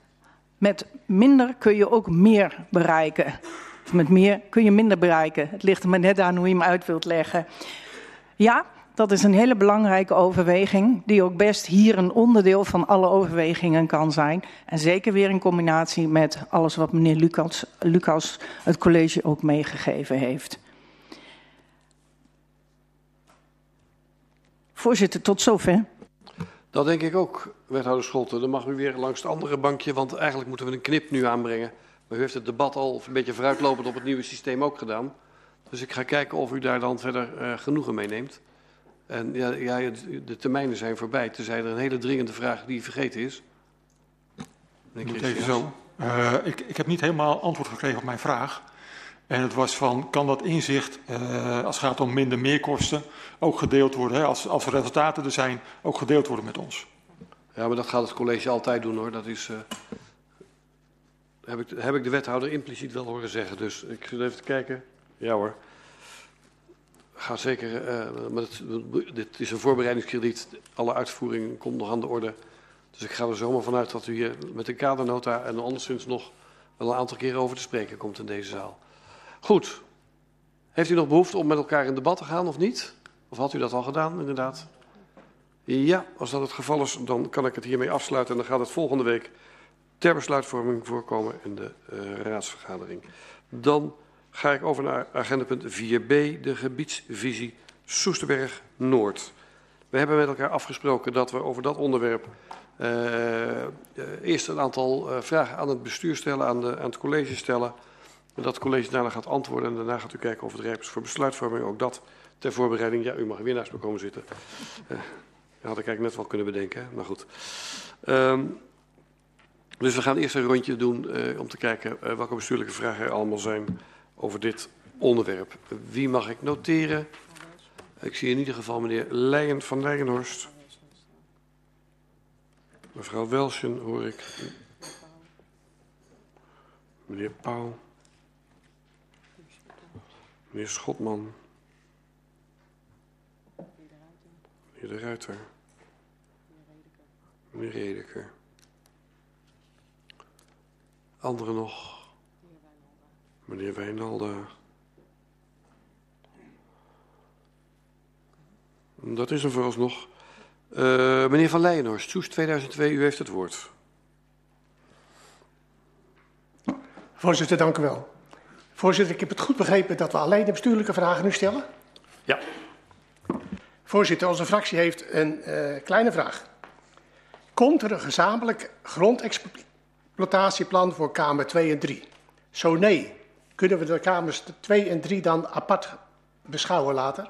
met minder kun je ook meer bereiken. Of met meer kun je minder bereiken. Het ligt er maar net aan hoe je hem uit wilt leggen. Ja, dat is een hele belangrijke overweging, die ook best hier een onderdeel van alle overwegingen kan zijn. En zeker weer in combinatie met alles wat meneer Lucas, Lucas het college ook meegegeven heeft. Voorzitter, tot zover. Dat denk ik ook, wethouder Scholten. Dan mag u weer langs het andere bankje, want eigenlijk moeten we een knip nu aanbrengen. Maar u heeft het debat al een beetje vooruitlopend op het nieuwe systeem ook gedaan. Dus ik ga kijken of u daar dan verder uh, genoegen mee neemt. En ja, ja, de termijnen zijn voorbij, tenzij er een hele dringende vraag die vergeten is. Ik moet even zo. Uh, ik, ik heb niet helemaal antwoord gekregen op mijn vraag. En het was van, kan dat inzicht, uh, als het gaat om minder meerkosten, ook gedeeld worden, hè, als, als resultaten er zijn, ook gedeeld worden met ons? Ja, maar dat gaat het college altijd doen hoor. Dat is, uh, heb, ik, heb ik de wethouder impliciet wel horen zeggen. Dus ik zit even te kijken. Ja hoor. Ga zeker, het, dit is een voorbereidingskrediet. Alle uitvoering komt nog aan de orde. Dus ik ga er zomaar vanuit dat u hier met een kadernota en anderszins nog wel een aantal keren over te spreken komt in deze zaal. Goed. Heeft u nog behoefte om met elkaar in debat te gaan of niet? Of had u dat al gedaan, inderdaad? Ja, als dat het geval is, dan kan ik het hiermee afsluiten. En dan gaat het volgende week ter besluitvorming voorkomen in de uh, raadsvergadering. Dan ga ik over naar agendapunt 4b, de gebiedsvisie Soesterberg Noord. We hebben met elkaar afgesproken dat we over dat onderwerp uh, uh, eerst een aantal vragen aan het bestuur stellen, aan, de, aan het college stellen. En dat college daarna gaat antwoorden en daarna gaat u kijken of het rijp is voor besluitvorming. Ook dat ter voorbereiding. Ja, u mag weer naast me komen zitten. Dat had ik eigenlijk net wel kunnen bedenken, hè? maar goed. Um, dus we gaan eerst een rondje doen uh, om te kijken uh, welke bestuurlijke vragen er allemaal zijn over dit onderwerp. Wie mag ik noteren? Ik zie in ieder geval meneer Leijen van Leijenhorst. Mevrouw Welschen hoor ik. Meneer Pauw. Meneer Schotman. Meneer De Ruiter. Meneer Redeker. Anderen nog. Meneer Wijnalda. Dat is er vooralsnog. Uh, meneer Van Leijenhorst, Soes 2002, u heeft het woord. Voorzitter, dank u wel. Voorzitter, ik heb het goed begrepen dat we alleen de bestuurlijke vragen nu stellen? Ja. Voorzitter, onze fractie heeft een uh, kleine vraag. Komt er een gezamenlijk grondexploitatieplan voor Kamer 2 en 3? Zo nee, kunnen we de kamers 2 en 3 dan apart beschouwen later?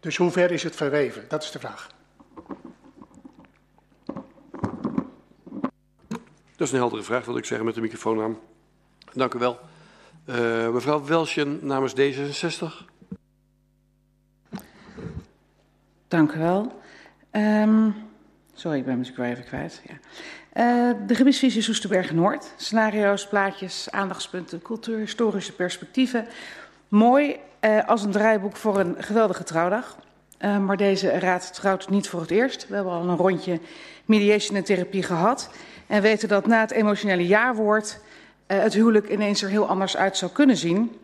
Dus hoe ver is het verweven? Dat is de vraag. Dat is een heldere vraag, wil ik zeggen met de microfoon aan. Dank u wel. Uh, mevrouw Welsjen namens D66. Dank u wel. Um, sorry, ik ben mijn even kwijt. Ja. Uh, de gebiedsvisie Soesterberg Noord. Scenario's, plaatjes, aandachtspunten, cultuur, historische perspectieven. Mooi uh, als een draaiboek voor een geweldige trouwdag. Uh, maar deze raad trouwt niet voor het eerst. We hebben al een rondje mediation en therapie gehad. En weten dat na het emotionele jaarwoord het huwelijk ineens er heel anders uit zou kunnen zien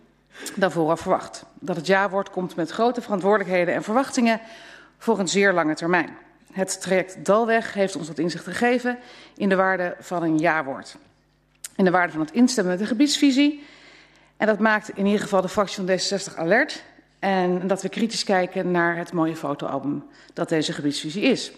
dan vooraf verwacht. Dat het jaarwoord komt met grote verantwoordelijkheden en verwachtingen voor een zeer lange termijn. Het traject Dalweg heeft ons dat inzicht gegeven in de waarde van een jaarwoord. In de waarde van het instemmen met de gebiedsvisie. En dat maakt in ieder geval de fractie van D66 alert. En dat we kritisch kijken naar het mooie fotoalbum dat deze gebiedsvisie is.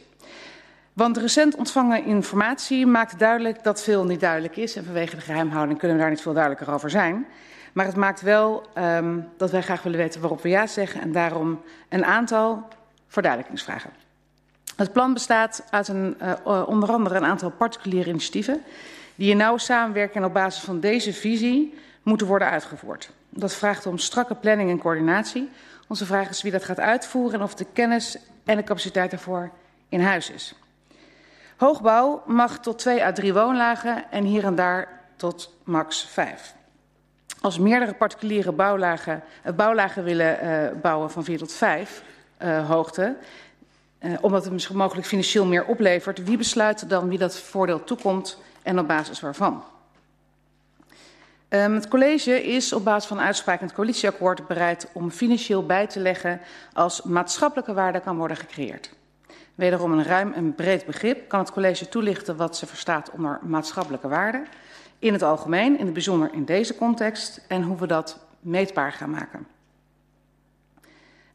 Want de recent ontvangen informatie maakt duidelijk dat veel niet duidelijk is. En vanwege de geheimhouding kunnen we daar niet veel duidelijker over zijn. Maar het maakt wel um, dat wij graag willen weten waarop we ja zeggen. En daarom een aantal verduidelijkingsvragen. Het plan bestaat uit een, uh, onder andere een aantal particuliere initiatieven. die in nauwe samenwerking en op basis van deze visie moeten worden uitgevoerd. Dat vraagt om strakke planning en coördinatie. Onze vraag is wie dat gaat uitvoeren en of de kennis en de capaciteit daarvoor in huis is. Hoogbouw mag tot twee à drie woonlagen en hier en daar tot max vijf. Als meerdere particuliere bouwlagen, uh, bouwlagen willen uh, bouwen van vier tot vijf hoogte, omdat het misschien mogelijk financieel meer oplevert, wie besluit dan wie dat voordeel toekomt en op basis waarvan? Um, het college is op basis van uitspraak in het coalitieakkoord bereid om financieel bij te leggen als maatschappelijke waarde kan worden gecreëerd. Wederom een ruim en breed begrip kan het college toelichten wat ze verstaat onder maatschappelijke waarde in het algemeen, in het bijzonder in deze context en hoe we dat meetbaar gaan maken.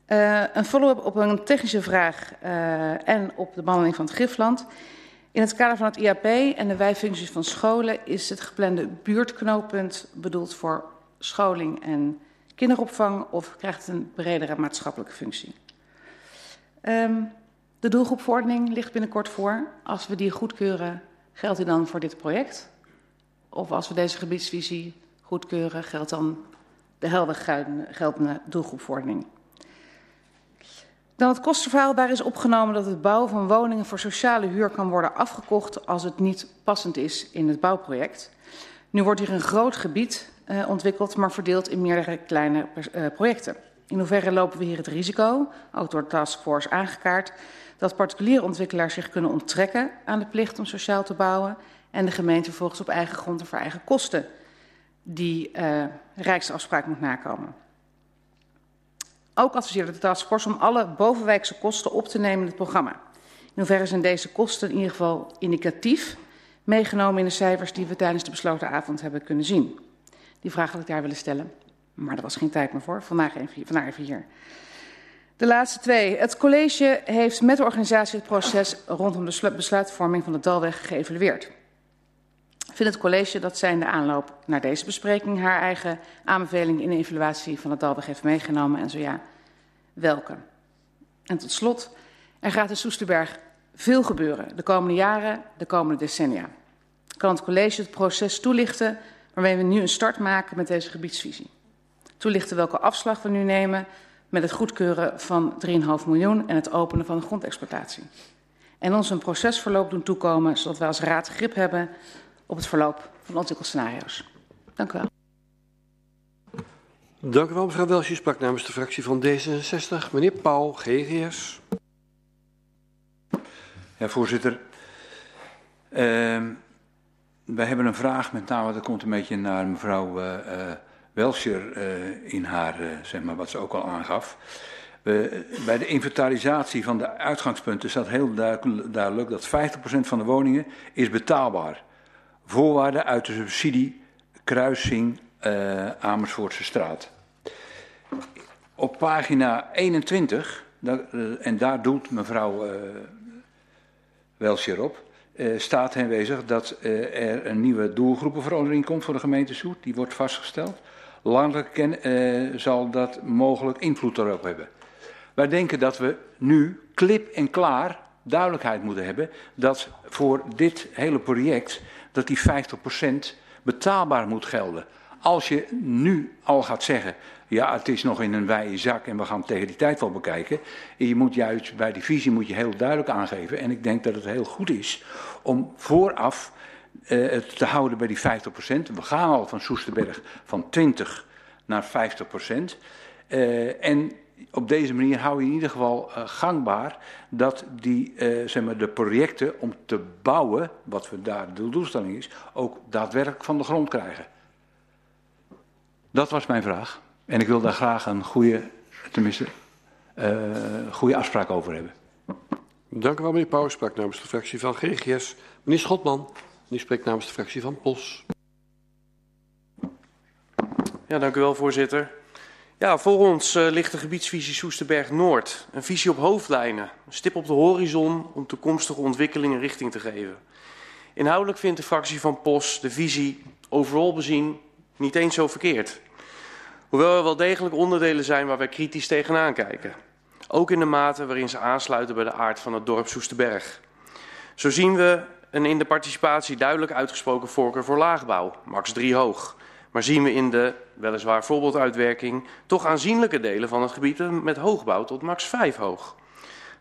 Uh, een follow-up op een technische vraag uh, en op de behandeling van het Gifland. In het kader van het IAP en de wijfuncties van scholen is het geplande buurtknooppunt bedoeld voor scholing en kinderopvang of krijgt het een bredere maatschappelijke functie? Um, de doelgroepverordening ligt binnenkort voor. Als we die goedkeuren, geldt die dan voor dit project? Of als we deze gebiedsvisie goedkeuren, geldt dan de helder geldende doelgroepverordening? Dan het kostenverhaal. Daar is opgenomen dat het bouwen van woningen voor sociale huur kan worden afgekocht als het niet passend is in het bouwproject. Nu wordt hier een groot gebied uh, ontwikkeld, maar verdeeld in meerdere kleine uh, projecten. In hoeverre lopen we hier het risico, ook door de taskforce aangekaart, dat particuliere ontwikkelaars zich kunnen onttrekken aan de plicht om sociaal te bouwen en de gemeente vervolgens op eigen grond en voor eigen kosten die uh, rijksafspraak moet nakomen. Ook adviseerde de taskforce om alle bovenwijkse kosten op te nemen in het programma. In hoeverre zijn deze kosten in ieder geval indicatief meegenomen in de cijfers die we tijdens de besloten avond hebben kunnen zien? Die vraag had ik daar willen stellen, maar er was geen tijd meer voor. Vandaag even, vandaag even hier. De laatste twee. Het college heeft met de organisatie het proces rondom de besluitvorming van de Dalweg geëvalueerd. Vindt het college dat zij in de aanloop naar deze bespreking haar eigen aanbeveling in de evaluatie van de Dalweg heeft meegenomen en zo ja, welke? En tot slot, er gaat in Soesterberg veel gebeuren de komende jaren, de komende decennia. Kan het college het proces toelichten waarmee we nu een start maken met deze gebiedsvisie? Toelichten welke afslag we nu nemen met het goedkeuren van 3,5 miljoen en het openen van de grondexploitatie. En ons een procesverloop doen toekomen, zodat wij als raad grip hebben op het verloop van ontwikkelscenario's. Dank u wel. Dank u wel, mevrouw Welsje. Sprak namens de fractie van D66. Meneer Pauw, GGS. Ja, voorzitter. Uh, wij hebben een vraag, met name dat komt een beetje naar mevrouw uh, uh, Welscher uh, in haar, uh, zeg maar, wat ze ook al aangaf. We, bij de inventarisatie van de uitgangspunten staat heel duidelijk dat 50% van de woningen is betaalbaar. Voorwaarden uit de subsidie kruising uh, Amersfoortse straat. Op pagina 21, dat, en daar doet mevrouw Welscher op, uh, staat aanwezig dat uh, er een nieuwe doelgroepenverandering komt voor de gemeente Soet. Die wordt vastgesteld. Landelijk ken, uh, zal dat mogelijk invloed erop hebben. Wij denken dat we nu klip en klaar duidelijkheid moeten hebben dat voor dit hele project dat die 50% betaalbaar moet gelden. Als je nu al gaat zeggen, ja het is nog in een wijde zak en we gaan tegen die tijd wel bekijken. Je moet juist bij die visie moet je heel duidelijk aangeven. En ik denk dat het heel goed is om vooraf uh, het te houden bij die 50%. We gaan al van Soesterberg van 20 naar 50%. Uh, en op deze manier hou je in ieder geval uh, gangbaar dat die, uh, zeg maar de projecten om te bouwen, wat we daar de doelstelling is, ook daadwerkelijk van de grond krijgen. Dat was mijn vraag. En ik wil daar graag een goede, tenminste, uh, goede afspraak over hebben. Dank u wel, meneer Pauw. Sprak namens de fractie van GGS. Meneer Schotman, die spreekt namens de fractie van POS. Ja, dank u wel, voorzitter. Ja, voor ons uh, ligt de gebiedsvisie Soesterberg Noord. Een visie op hoofdlijnen, een stip op de horizon om toekomstige ontwikkelingen richting te geven. Inhoudelijk vindt de fractie van POS de visie overal bezien niet eens zo verkeerd. Hoewel er wel degelijk onderdelen zijn waar wij kritisch tegenaan kijken. Ook in de mate waarin ze aansluiten bij de aard van het dorp Soesterberg. Zo zien we een in de participatie duidelijk uitgesproken voorkeur voor laagbouw, max 3 hoog. Maar zien we in de, weliswaar voorbeelduitwerking, toch aanzienlijke delen van het gebied met hoogbouw tot max 5 hoog.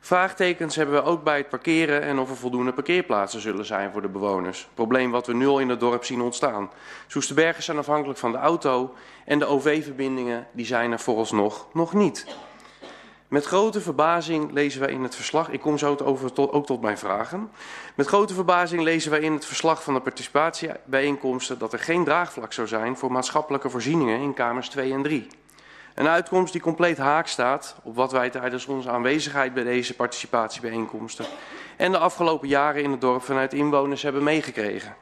Vraagtekens hebben we ook bij het parkeren en of er voldoende parkeerplaatsen zullen zijn voor de bewoners. Probleem wat we nu al in het dorp zien ontstaan. Soesterbergen zijn afhankelijk van de auto en de OV-verbindingen die zijn er vooralsnog nog niet. Met grote verbazing lezen wij in het verslag, ik kom zo over tot, ook tot mijn vragen. Met grote verbazing lezen wij in het verslag van de participatiebijeenkomsten dat er geen draagvlak zou zijn voor maatschappelijke voorzieningen in kamers 2 en 3. Een uitkomst die compleet haak staat op wat wij tijdens onze aanwezigheid bij deze participatiebijeenkomsten en de afgelopen jaren in het dorp vanuit inwoners hebben meegekregen.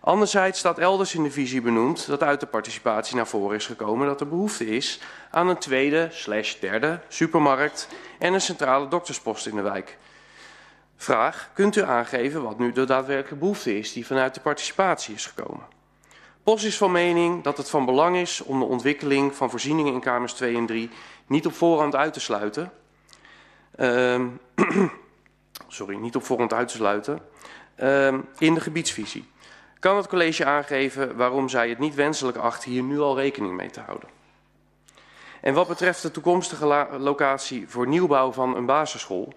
Anderzijds staat elders in de visie benoemd dat uit de participatie naar voren is gekomen dat er behoefte is aan een tweede slash derde supermarkt en een centrale dokterspost in de wijk. Vraag, kunt u aangeven wat nu de daadwerkelijke behoefte is die vanuit de participatie is gekomen? POS is van mening dat het van belang is om de ontwikkeling van voorzieningen in kamers 2 en 3 niet op voorhand uit te sluiten. Uh, sorry, niet op voorhand uit te sluiten uh, in de gebiedsvisie. Kan het college aangeven waarom zij het niet wenselijk acht hier nu al rekening mee te houden? En wat betreft de toekomstige locatie voor nieuwbouw van een basisschool,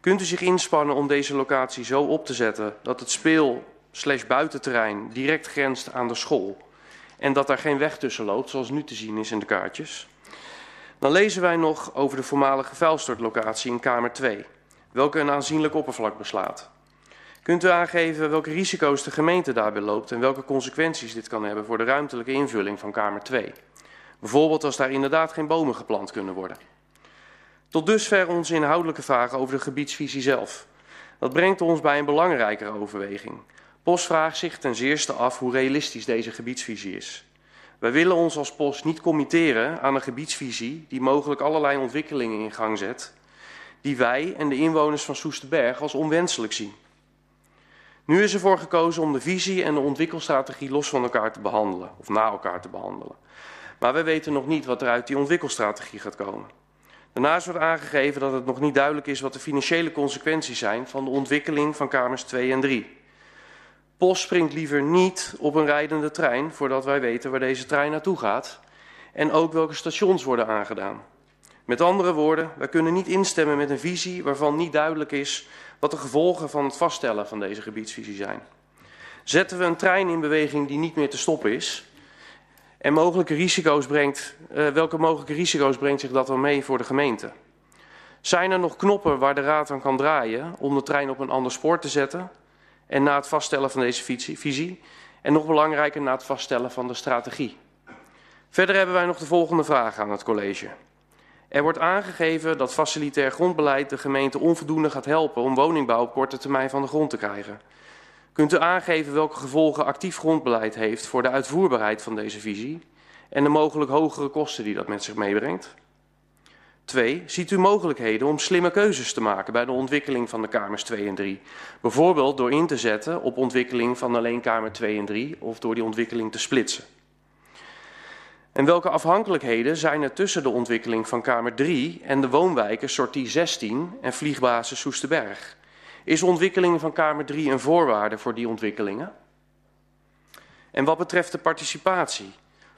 kunt u zich inspannen om deze locatie zo op te zetten dat het speel slash buitenterrein direct grenst aan de school en dat daar geen weg tussen loopt, zoals nu te zien is in de kaartjes. Dan lezen wij nog over de voormalige vuilstortlocatie in Kamer 2, welke een aanzienlijk oppervlak beslaat. Kunt u aangeven welke risico's de gemeente daarbij loopt en welke consequenties dit kan hebben voor de ruimtelijke invulling van Kamer 2? Bijvoorbeeld als daar inderdaad geen bomen geplant kunnen worden. Tot dusver onze inhoudelijke vragen over de gebiedsvisie zelf. Dat brengt ons bij een belangrijkere overweging. POS vraagt zich ten zeerste af hoe realistisch deze gebiedsvisie is. Wij willen ons als POS niet committeren aan een gebiedsvisie die mogelijk allerlei ontwikkelingen in gang zet, die wij en de inwoners van Soesterberg als onwenselijk zien. Nu is ervoor gekozen om de visie en de ontwikkelstrategie los van elkaar te behandelen, of na elkaar te behandelen. Maar wij weten nog niet wat er uit die ontwikkelstrategie gaat komen. Daarnaast wordt aangegeven dat het nog niet duidelijk is wat de financiële consequenties zijn van de ontwikkeling van kamers 2 en 3. POS springt liever niet op een rijdende trein voordat wij weten waar deze trein naartoe gaat en ook welke stations worden aangedaan. Met andere woorden, wij kunnen niet instemmen met een visie waarvan niet duidelijk is wat de gevolgen van het vaststellen van deze gebiedsvisie zijn. Zetten we een trein in beweging die niet meer te stoppen is en mogelijke risico's brengt, uh, welke mogelijke risico's brengt zich dat dan mee voor de gemeente? Zijn er nog knoppen waar de raad aan kan draaien om de trein op een ander spoor te zetten en na het vaststellen van deze visie. En nog belangrijker, na het vaststellen van de strategie. Verder hebben wij nog de volgende vraag aan het college. Er wordt aangegeven dat facilitair grondbeleid de gemeente onvoldoende gaat helpen om woningbouw op korte termijn van de grond te krijgen. Kunt u aangeven welke gevolgen actief grondbeleid heeft voor de uitvoerbaarheid van deze visie en de mogelijk hogere kosten die dat met zich meebrengt? Twee, ziet u mogelijkheden om slimme keuzes te maken bij de ontwikkeling van de kamers 2 en 3? Bijvoorbeeld door in te zetten op ontwikkeling van alleen kamer 2 en 3 of door die ontwikkeling te splitsen. En welke afhankelijkheden zijn er tussen de ontwikkeling van kamer 3 en de woonwijken sortie 16 en vliegbasis Soesterberg? Is ontwikkeling van kamer 3 een voorwaarde voor die ontwikkelingen? En wat betreft de participatie,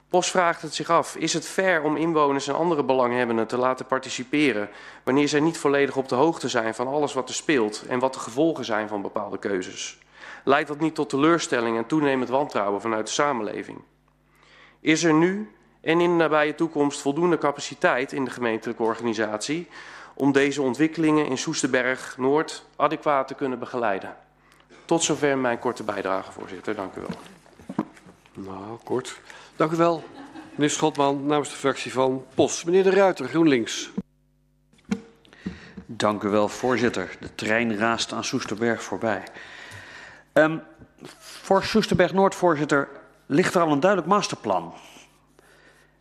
POS vraagt het zich af, is het fair om inwoners en andere belanghebbenden te laten participeren wanneer zij niet volledig op de hoogte zijn van alles wat er speelt en wat de gevolgen zijn van bepaalde keuzes? Leidt dat niet tot teleurstelling en toenemend wantrouwen vanuit de samenleving? Is er nu en in de nabije toekomst voldoende capaciteit in de gemeentelijke organisatie om deze ontwikkelingen in Soesterberg Noord adequaat te kunnen begeleiden? Tot zover mijn korte bijdrage, voorzitter. Dank u wel. Nou, kort. Dank u wel, meneer Schotman, namens de fractie van POS. Meneer De Ruiter, GroenLinks. Dank u wel, voorzitter. De trein raast aan Soesterberg voorbij. Um, voor Soesterberg Noord, voorzitter, ligt er al een duidelijk masterplan.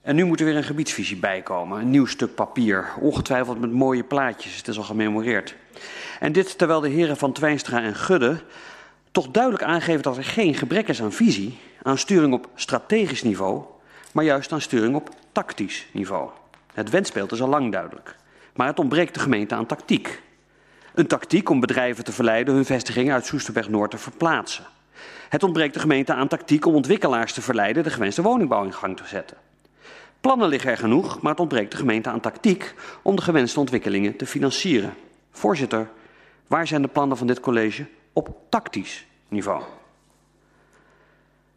En nu moet er weer een gebiedsvisie bijkomen. Een nieuw stuk papier. Ongetwijfeld met mooie plaatjes. Het is al gememoreerd. En dit terwijl de heren van Twijnstra en Gudde toch duidelijk aangeven dat er geen gebrek is aan visie, aan sturing op strategisch niveau, maar juist aan sturing op tactisch niveau. Het wensbeeld is al lang duidelijk. Maar het ontbreekt de gemeente aan tactiek. Een tactiek om bedrijven te verleiden hun vestigingen uit Soesterberg Noord te verplaatsen. Het ontbreekt de gemeente aan tactiek om ontwikkelaars te verleiden de gewenste woningbouw in gang te zetten. Plannen liggen er genoeg, maar het ontbreekt de gemeente aan tactiek om de gewenste ontwikkelingen te financieren. Voorzitter, waar zijn de plannen van dit college op tactisch niveau?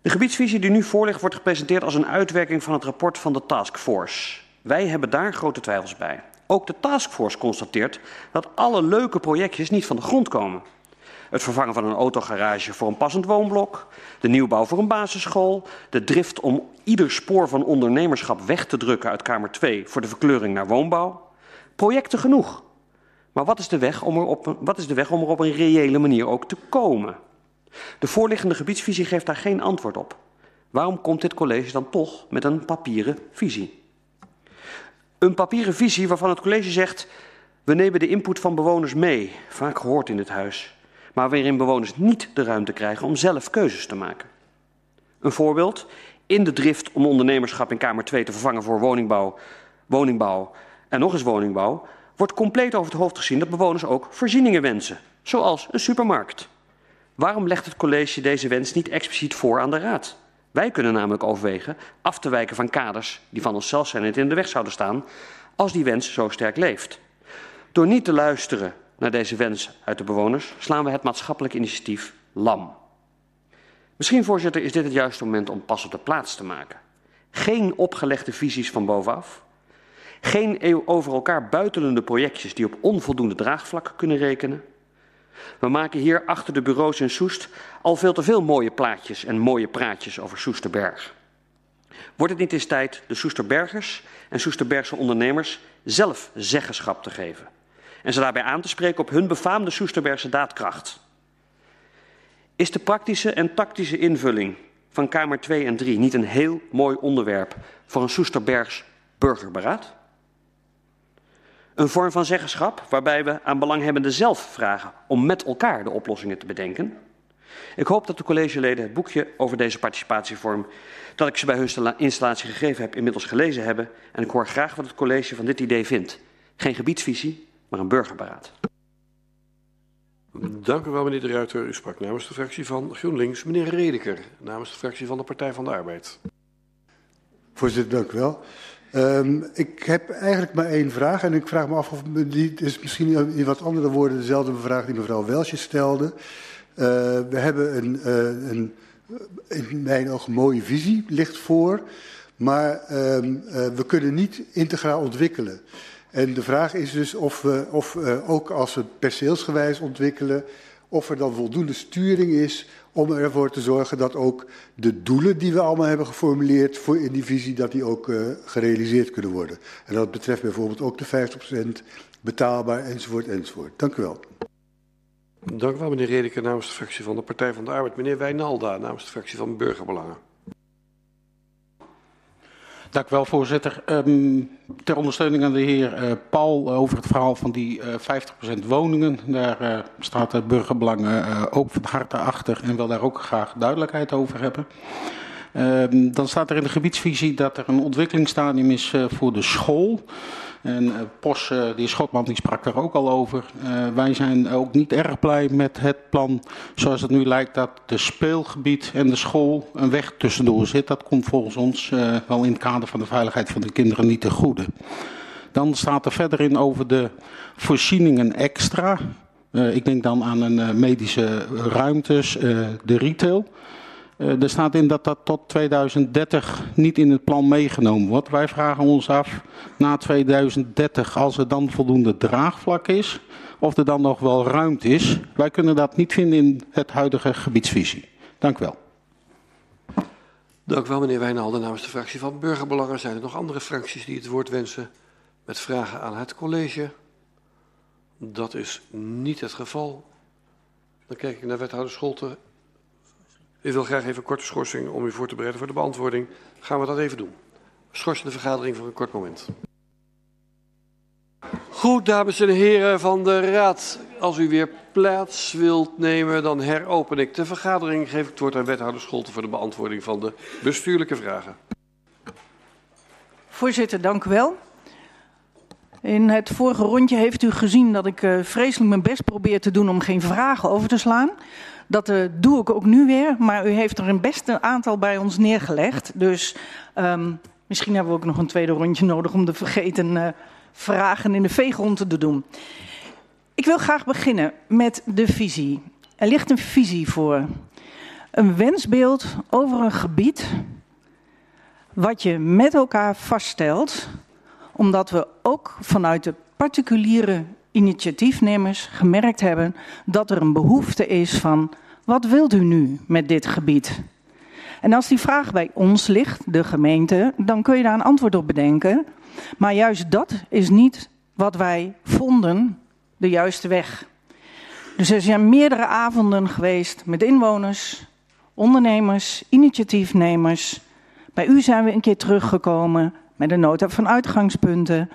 De gebiedsvisie die nu voor ligt wordt gepresenteerd als een uitwerking van het rapport van de taskforce. Wij hebben daar grote twijfels bij. Ook de taskforce constateert dat alle leuke projectjes niet van de grond komen. Het vervangen van een autogarage voor een passend woonblok, de nieuwbouw voor een basisschool, de drift om ieder spoor van ondernemerschap weg te drukken uit Kamer 2 voor de verkleuring naar woonbouw. Projecten genoeg. Maar wat is de weg om er op, wat is de weg om er op een reële manier ook te komen? De voorliggende gebiedsvisie geeft daar geen antwoord op. Waarom komt dit college dan toch met een papieren visie? Een papieren visie waarvan het college zegt: we nemen de input van bewoners mee, vaak gehoord in dit huis, maar waarin bewoners niet de ruimte krijgen om zelf keuzes te maken. Een voorbeeld: in de drift om ondernemerschap in Kamer 2 te vervangen voor woningbouw, woningbouw en nog eens woningbouw, wordt compleet over het hoofd gezien dat bewoners ook voorzieningen wensen, zoals een supermarkt. Waarom legt het college deze wens niet expliciet voor aan de Raad? Wij kunnen namelijk overwegen af te wijken van kaders die van onszelf zijn en in de weg zouden staan als die wens zo sterk leeft. Door niet te luisteren naar deze wens uit de bewoners slaan we het maatschappelijk initiatief lam. Misschien, voorzitter, is dit het juiste moment om pas op de plaats te maken. Geen opgelegde visies van bovenaf. Geen over elkaar buitelende projectjes die op onvoldoende draagvlak kunnen rekenen. We maken hier achter de bureaus in Soest al veel te veel mooie plaatjes en mooie praatjes over Soesterberg. Wordt het niet eens tijd de Soesterbergers en Soesterbergse ondernemers zelf zeggenschap te geven en ze daarbij aan te spreken op hun befaamde Soesterbergse daadkracht? Is de praktische en tactische invulling van Kamer 2 en 3 niet een heel mooi onderwerp voor een Soesterbergs burgerberaad? Een vorm van zeggenschap waarbij we aan belanghebbenden zelf vragen om met elkaar de oplossingen te bedenken. Ik hoop dat de collegeleden het boekje over deze participatievorm dat ik ze bij hun installatie gegeven heb inmiddels gelezen hebben en ik hoor graag wat het college van dit idee vindt. Geen gebiedsvisie, maar een burgerberaad. Dank u wel, meneer de Ruiter. U sprak namens de fractie van GroenLinks. Meneer Redeker, namens de fractie van de Partij van de Arbeid. Voorzitter, dank u wel. Um, ik heb eigenlijk maar één vraag en ik vraag me af of die is misschien in wat andere woorden dezelfde vraag die mevrouw Welsje stelde. Uh, we hebben een, uh, een, in mijn ogen mooie visie, ligt voor, maar um, uh, we kunnen niet integraal ontwikkelen. En de vraag is dus of we of, ook als we perceelsgewijs ontwikkelen, of er dan voldoende sturing is om ervoor te zorgen dat ook de doelen die we allemaal hebben geformuleerd voor in die visie, dat die ook uh, gerealiseerd kunnen worden. En dat betreft bijvoorbeeld ook de 50% betaalbaar enzovoort enzovoort. Dank u wel. Dank u wel meneer Redeker namens de fractie van de Partij van de Arbeid. Meneer Wijnalda namens de fractie van Burgerbelangen. Dank wel, voorzitter. Um, ter ondersteuning aan de heer uh, Paul over het verhaal van die uh, 50% woningen. Daar uh, staat de burgerbelangen ook van harte achter en wil daar ook graag duidelijkheid over hebben. Um, dan staat er in de gebiedsvisie dat er een ontwikkelingsstadium is voor de school. En uh, Pos, uh, die Schotman, die sprak daar ook al over. Uh, wij zijn ook niet erg blij met het plan zoals het nu lijkt dat de speelgebied en de school een weg tussendoor zit. Dat komt volgens ons wel in het kader van de veiligheid van de kinderen niet te goede. Dan staat er verder in over de voorzieningen extra. ik denk dan aan een medische ruimtes, de retail. Uh, er staat in dat dat tot 2030 niet in het plan meegenomen wordt. Wij vragen ons af, na 2030, als er dan voldoende draagvlak is, of er dan nog wel ruimte is. Wij kunnen dat niet vinden in het huidige gebiedsvisie. Dank u wel. Dank u wel, meneer Wijnalden. Namens de fractie van Burgerbelangen zijn er nog andere fracties die het woord wensen met vragen aan het college. Dat is niet het geval. Dan kijk ik naar wethouder Scholten. U wil graag even een korte schorsing om u voor te bereiden voor de beantwoording. Gaan we dat even doen. schorsen de vergadering voor een kort moment. Goed, dames en heren van de Raad. Als u weer plaats wilt nemen, dan heropen ik de vergadering. Geef ik het woord aan wethouder Scholten voor de beantwoording van de bestuurlijke vragen. Voorzitter, dank wel. In het vorige rondje heeft u gezien dat ik uh, vreselijk mijn best probeer te doen om geen vragen over te slaan. Dat uh, doe ik ook nu weer, maar u heeft er een best een aantal bij ons neergelegd. Dus um, misschien hebben we ook nog een tweede rondje nodig om de vergeten uh, vragen in de veegronde te doen. Ik wil graag beginnen met de visie. Er ligt een visie voor. Een wensbeeld over een gebied wat je met elkaar vaststelt, omdat we ook vanuit de particuliere initiatiefnemers gemerkt hebben dat er een behoefte is van wat wilt u nu met dit gebied? En als die vraag bij ons ligt, de gemeente, dan kun je daar een antwoord op bedenken. Maar juist dat is niet wat wij vonden de juiste weg. Dus er zijn meerdere avonden geweest met inwoners, ondernemers, initiatiefnemers. Bij u zijn we een keer teruggekomen met een nota van uitgangspunten.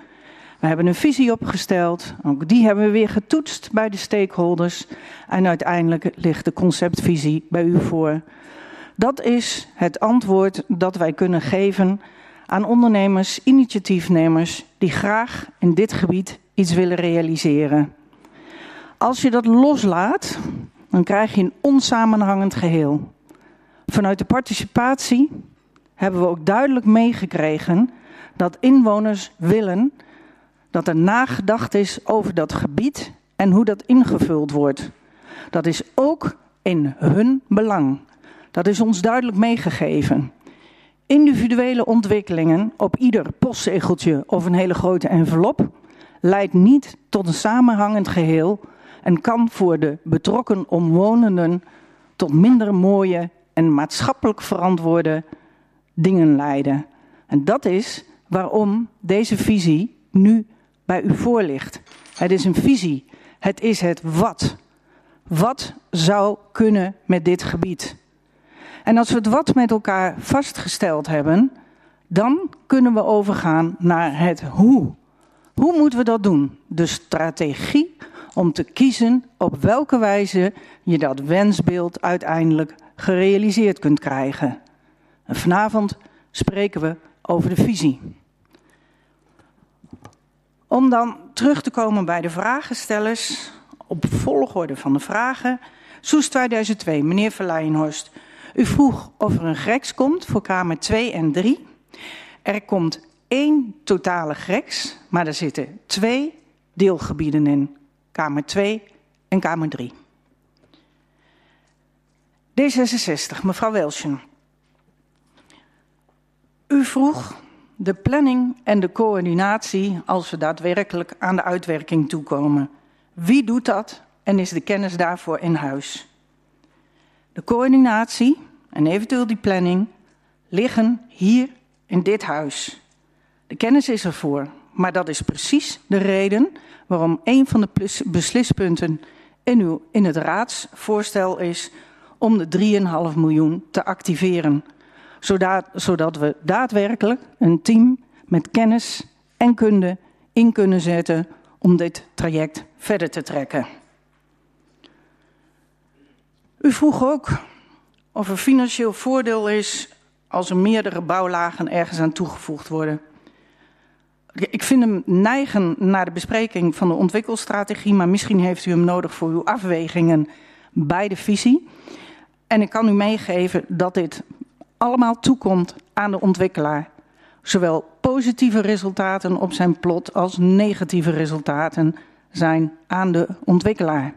We hebben een visie opgesteld. Ook die hebben we weer getoetst bij de stakeholders. En uiteindelijk ligt de conceptvisie bij u voor. Dat is het antwoord dat wij kunnen geven aan ondernemers, initiatiefnemers die graag in dit gebied iets willen realiseren. Als je dat loslaat, dan krijg je een onsamenhangend geheel. Vanuit de participatie hebben we ook duidelijk meegekregen dat inwoners willen dat er nagedacht is over dat gebied en hoe dat ingevuld wordt. Dat is ook in hun belang. Dat is ons duidelijk meegegeven. Individuele ontwikkelingen op ieder postzegeltje of een hele grote envelop leidt niet tot een samenhangend geheel en kan voor de betrokken omwonenden tot minder mooie en maatschappelijk verantwoorde dingen leiden. En dat is waarom deze visie nu bij u voor ligt. Het is een visie. Het is het wat. Wat zou kunnen met dit gebied? En als we het wat met elkaar vastgesteld hebben, dan kunnen we overgaan naar het hoe. Hoe moeten we dat doen? De strategie om te kiezen op welke wijze je dat wensbeeld uiteindelijk gerealiseerd kunt krijgen. En vanavond spreken we over de visie. Om dan terug te komen bij de vragenstellers, op volgorde van de vragen. Soes 2002, meneer Verleijenhorst. U vroeg of er een greks komt voor kamer 2 en 3. Er komt één totale greks, maar er zitten twee deelgebieden in. Kamer 2 en Kamer 3. D66, mevrouw Welschen. U vroeg de planning en de coördinatie als we daadwerkelijk aan de uitwerking toekomen. Wie doet dat en is de kennis daarvoor in huis? De coördinatie en eventueel die planning liggen hier in dit huis. De kennis is ervoor, maar dat is precies de reden waarom een van de beslispunten in, uw, in het raadsvoorstel is om de 3,5 miljoen te activeren. Zodat, zodat we daadwerkelijk een team met kennis en kunde in kunnen zetten om dit traject verder te trekken. U vroeg ook of er financieel voordeel is als er meerdere bouwlagen ergens aan toegevoegd worden. Ik vind hem neigen naar de bespreking van de ontwikkelstrategie, maar misschien heeft u hem nodig voor uw afwegingen bij de visie. En ik kan u meegeven dat dit allemaal toekomt aan de ontwikkelaar. Zowel positieve resultaten op zijn plot als negatieve resultaten zijn aan de ontwikkelaar.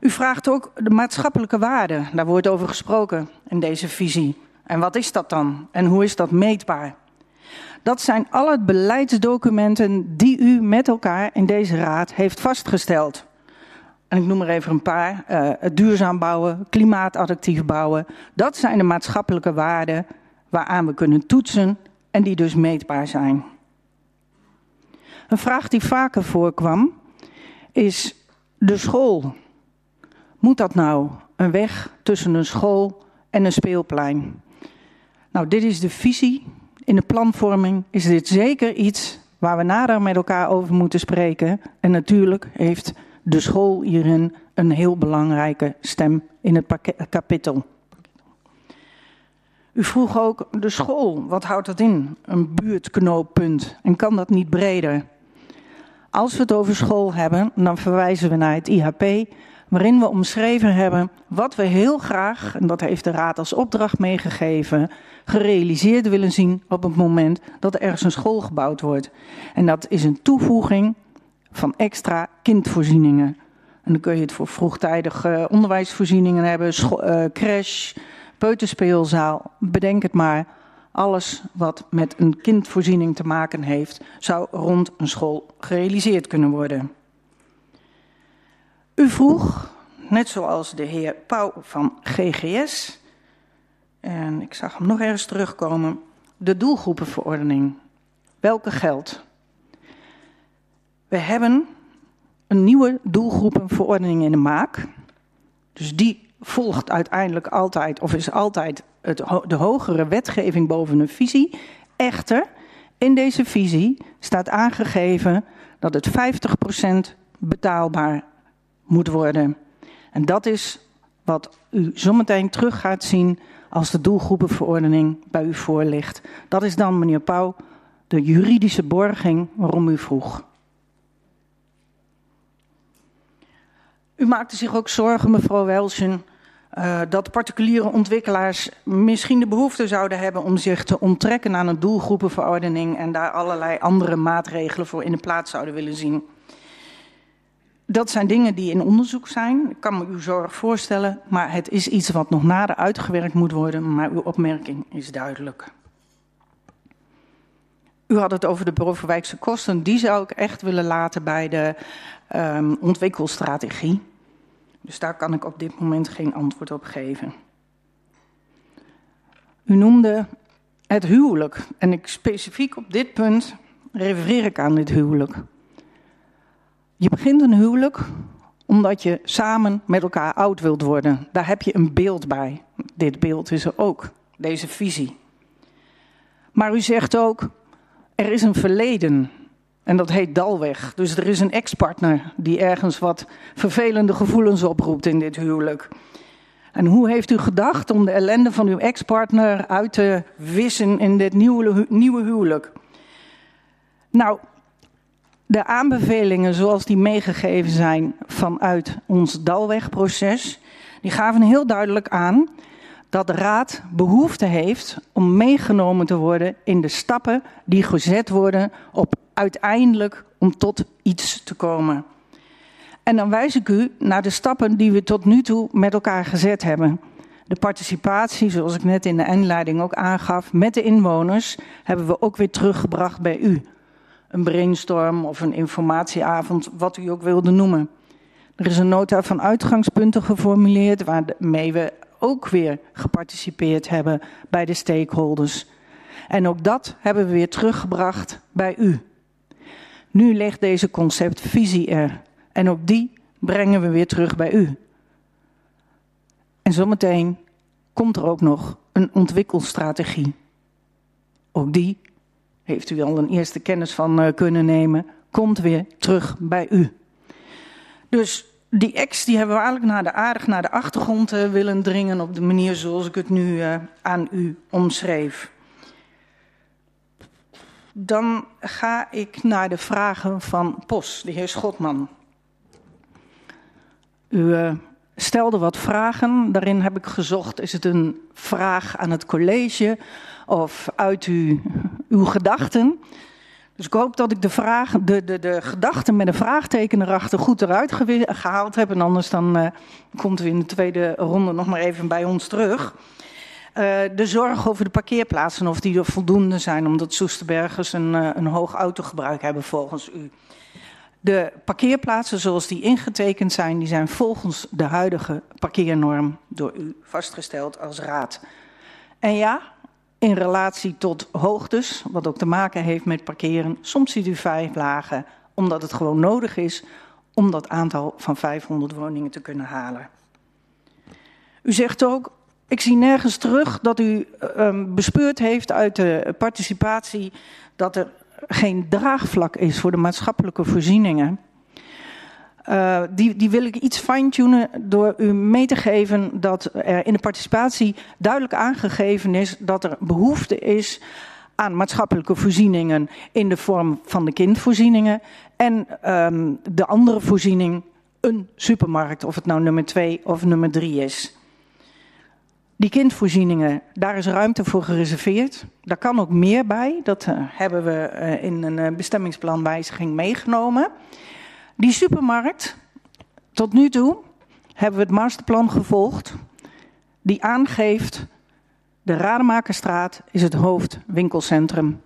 U vraagt ook de maatschappelijke waarde. Daar wordt over gesproken in deze visie. En wat is dat dan? En hoe is dat meetbaar? Dat zijn alle beleidsdocumenten die u met elkaar in deze raad heeft vastgesteld. En ik noem er even een paar. Uh, het duurzaam bouwen, klimaatadaptief bouwen. Dat zijn de maatschappelijke waarden waaraan we kunnen toetsen en die dus meetbaar zijn. Een vraag die vaker voorkwam is de school. Moet dat nou een weg tussen een school en een speelplein? Nou, dit is de visie. In de planvorming is dit zeker iets waar we nader met elkaar over moeten spreken. En natuurlijk heeft de school hierin een heel belangrijke stem in het kapitel. U vroeg ook de school, wat houdt dat in? Een buurtknooppunt. En kan dat niet breder? Als we het over school hebben, dan verwijzen we naar het IHP, waarin we omschreven hebben wat we heel graag, en dat heeft de Raad als opdracht meegegeven, gerealiseerd willen zien op het moment dat er ergens een school gebouwd wordt. En dat is een toevoeging van extra kindvoorzieningen. En dan kun je het voor vroegtijdige onderwijsvoorzieningen hebben, uh, crash, peuterspeelzaal, bedenk het maar. Alles wat met een kindvoorziening te maken heeft, zou rond een school gerealiseerd kunnen worden. U vroeg, net zoals de heer Pauw van GGS, en ik zag hem nog ergens terugkomen, de doelgroepenverordening. Welke geldt? We hebben een nieuwe doelgroepenverordening in de maak. Dus die volgt uiteindelijk altijd, of is altijd het, de hogere wetgeving boven een visie. Echter, in deze visie staat aangegeven dat het 50% betaalbaar moet worden. En dat is wat u zometeen terug gaat zien als de doelgroepenverordening bij u voor ligt. Dat is dan, meneer Pauw, de juridische borging waarom u vroeg. U maakte zich ook zorgen, mevrouw Welschen, uh, dat particuliere ontwikkelaars misschien de behoefte zouden hebben om zich te onttrekken aan een doelgroepenverordening en daar allerlei andere maatregelen voor in de plaats zouden willen zien. Dat zijn dingen die in onderzoek zijn. Ik kan me uw zorg voorstellen, maar het is iets wat nog nader uitgewerkt moet worden. Maar uw opmerking is duidelijk. U had het over de bovenwijkse kosten. Die zou ik echt willen laten bij de um, ontwikkelstrategie. Dus daar kan ik op dit moment geen antwoord op geven. U noemde het huwelijk. En ik specifiek op dit punt refereer ik aan dit huwelijk. Je begint een huwelijk omdat je samen met elkaar oud wilt worden. Daar heb je een beeld bij. Dit beeld is er ook, deze visie. Maar u zegt ook, er is een verleden. En dat heet Dalweg. Dus er is een ex-partner die ergens wat vervelende gevoelens oproept in dit huwelijk. En hoe heeft u gedacht om de ellende van uw ex-partner uit te wissen in dit nieuwe, huwelijk? Nou, de aanbevelingen zoals die meegegeven zijn vanuit ons Dalwegproces, die gaven heel duidelijk aan dat de Raad behoefte heeft om meegenomen te worden in de stappen die gezet worden op uiteindelijk om tot iets te komen. En dan wijs ik u naar de stappen die we tot nu toe met elkaar gezet hebben. De participatie, zoals ik net in de inleiding ook aangaf, met de inwoners hebben we ook weer teruggebracht bij u. Een brainstorm of een informatieavond, wat u ook wilde noemen. Er is een nota van uitgangspunten geformuleerd waarmee we ook weer geparticipeerd hebben bij de stakeholders. En ook dat hebben we weer teruggebracht bij u. Nu ligt deze conceptvisie er. En ook die brengen we weer terug bij u. En zometeen komt er ook nog een ontwikkelstrategie. Ook die heeft u al een eerste kennis van uh, kunnen nemen, komt weer terug bij u. Dus die ex die hebben we eigenlijk naar de aardig naar de achtergrond uh, willen dringen op de manier zoals ik het nu uh, aan u omschreef. Dan ga ik naar de vragen van POS, de heer Schotman. U uh, stelde wat vragen. Daarin heb ik gezocht: is het een vraag aan het college of uit uw gedachten? Dus ik hoop dat ik de, vraag, de, de, de gedachten met een vraagteken erachter goed eruit gehaald heb. En anders dan uh, komt u in de tweede ronde nog maar even bij ons terug. Uh, de zorg over de parkeerplaatsen, of die er voldoende zijn, omdat Soesterbergers een, uh, een hoog autogebruik hebben volgens u. De parkeerplaatsen zoals die ingetekend zijn, die zijn volgens de huidige parkeernorm door u vastgesteld als raad. En ja, in relatie tot hoogtes, wat ook te maken heeft met parkeren, soms ziet u vijf lagen, omdat het gewoon nodig is om dat aantal van 500 woningen te kunnen halen. U zegt ook, Ik zie nergens terug dat u um, bespeurd heeft uit de participatie dat er geen draagvlak is voor de maatschappelijke voorzieningen. Uh, die, die wil ik iets fine-tunen door u mee te geven dat er in de participatie duidelijk aangegeven is dat er behoefte is aan maatschappelijke voorzieningen in de vorm van de kindvoorzieningen en um, de andere voorziening een supermarkt, of het nou nummer 2 of nummer 3 is. Die kindvoorzieningen, daar is ruimte voor gereserveerd. Daar kan ook meer bij. Dat uh, hebben we uh, in een uh, bestemmingsplanwijziging meegenomen. Die supermarkt, tot nu toe hebben we het masterplan gevolgd, die aangeeft de Rademakerstraat is het hoofdwinkelcentrum.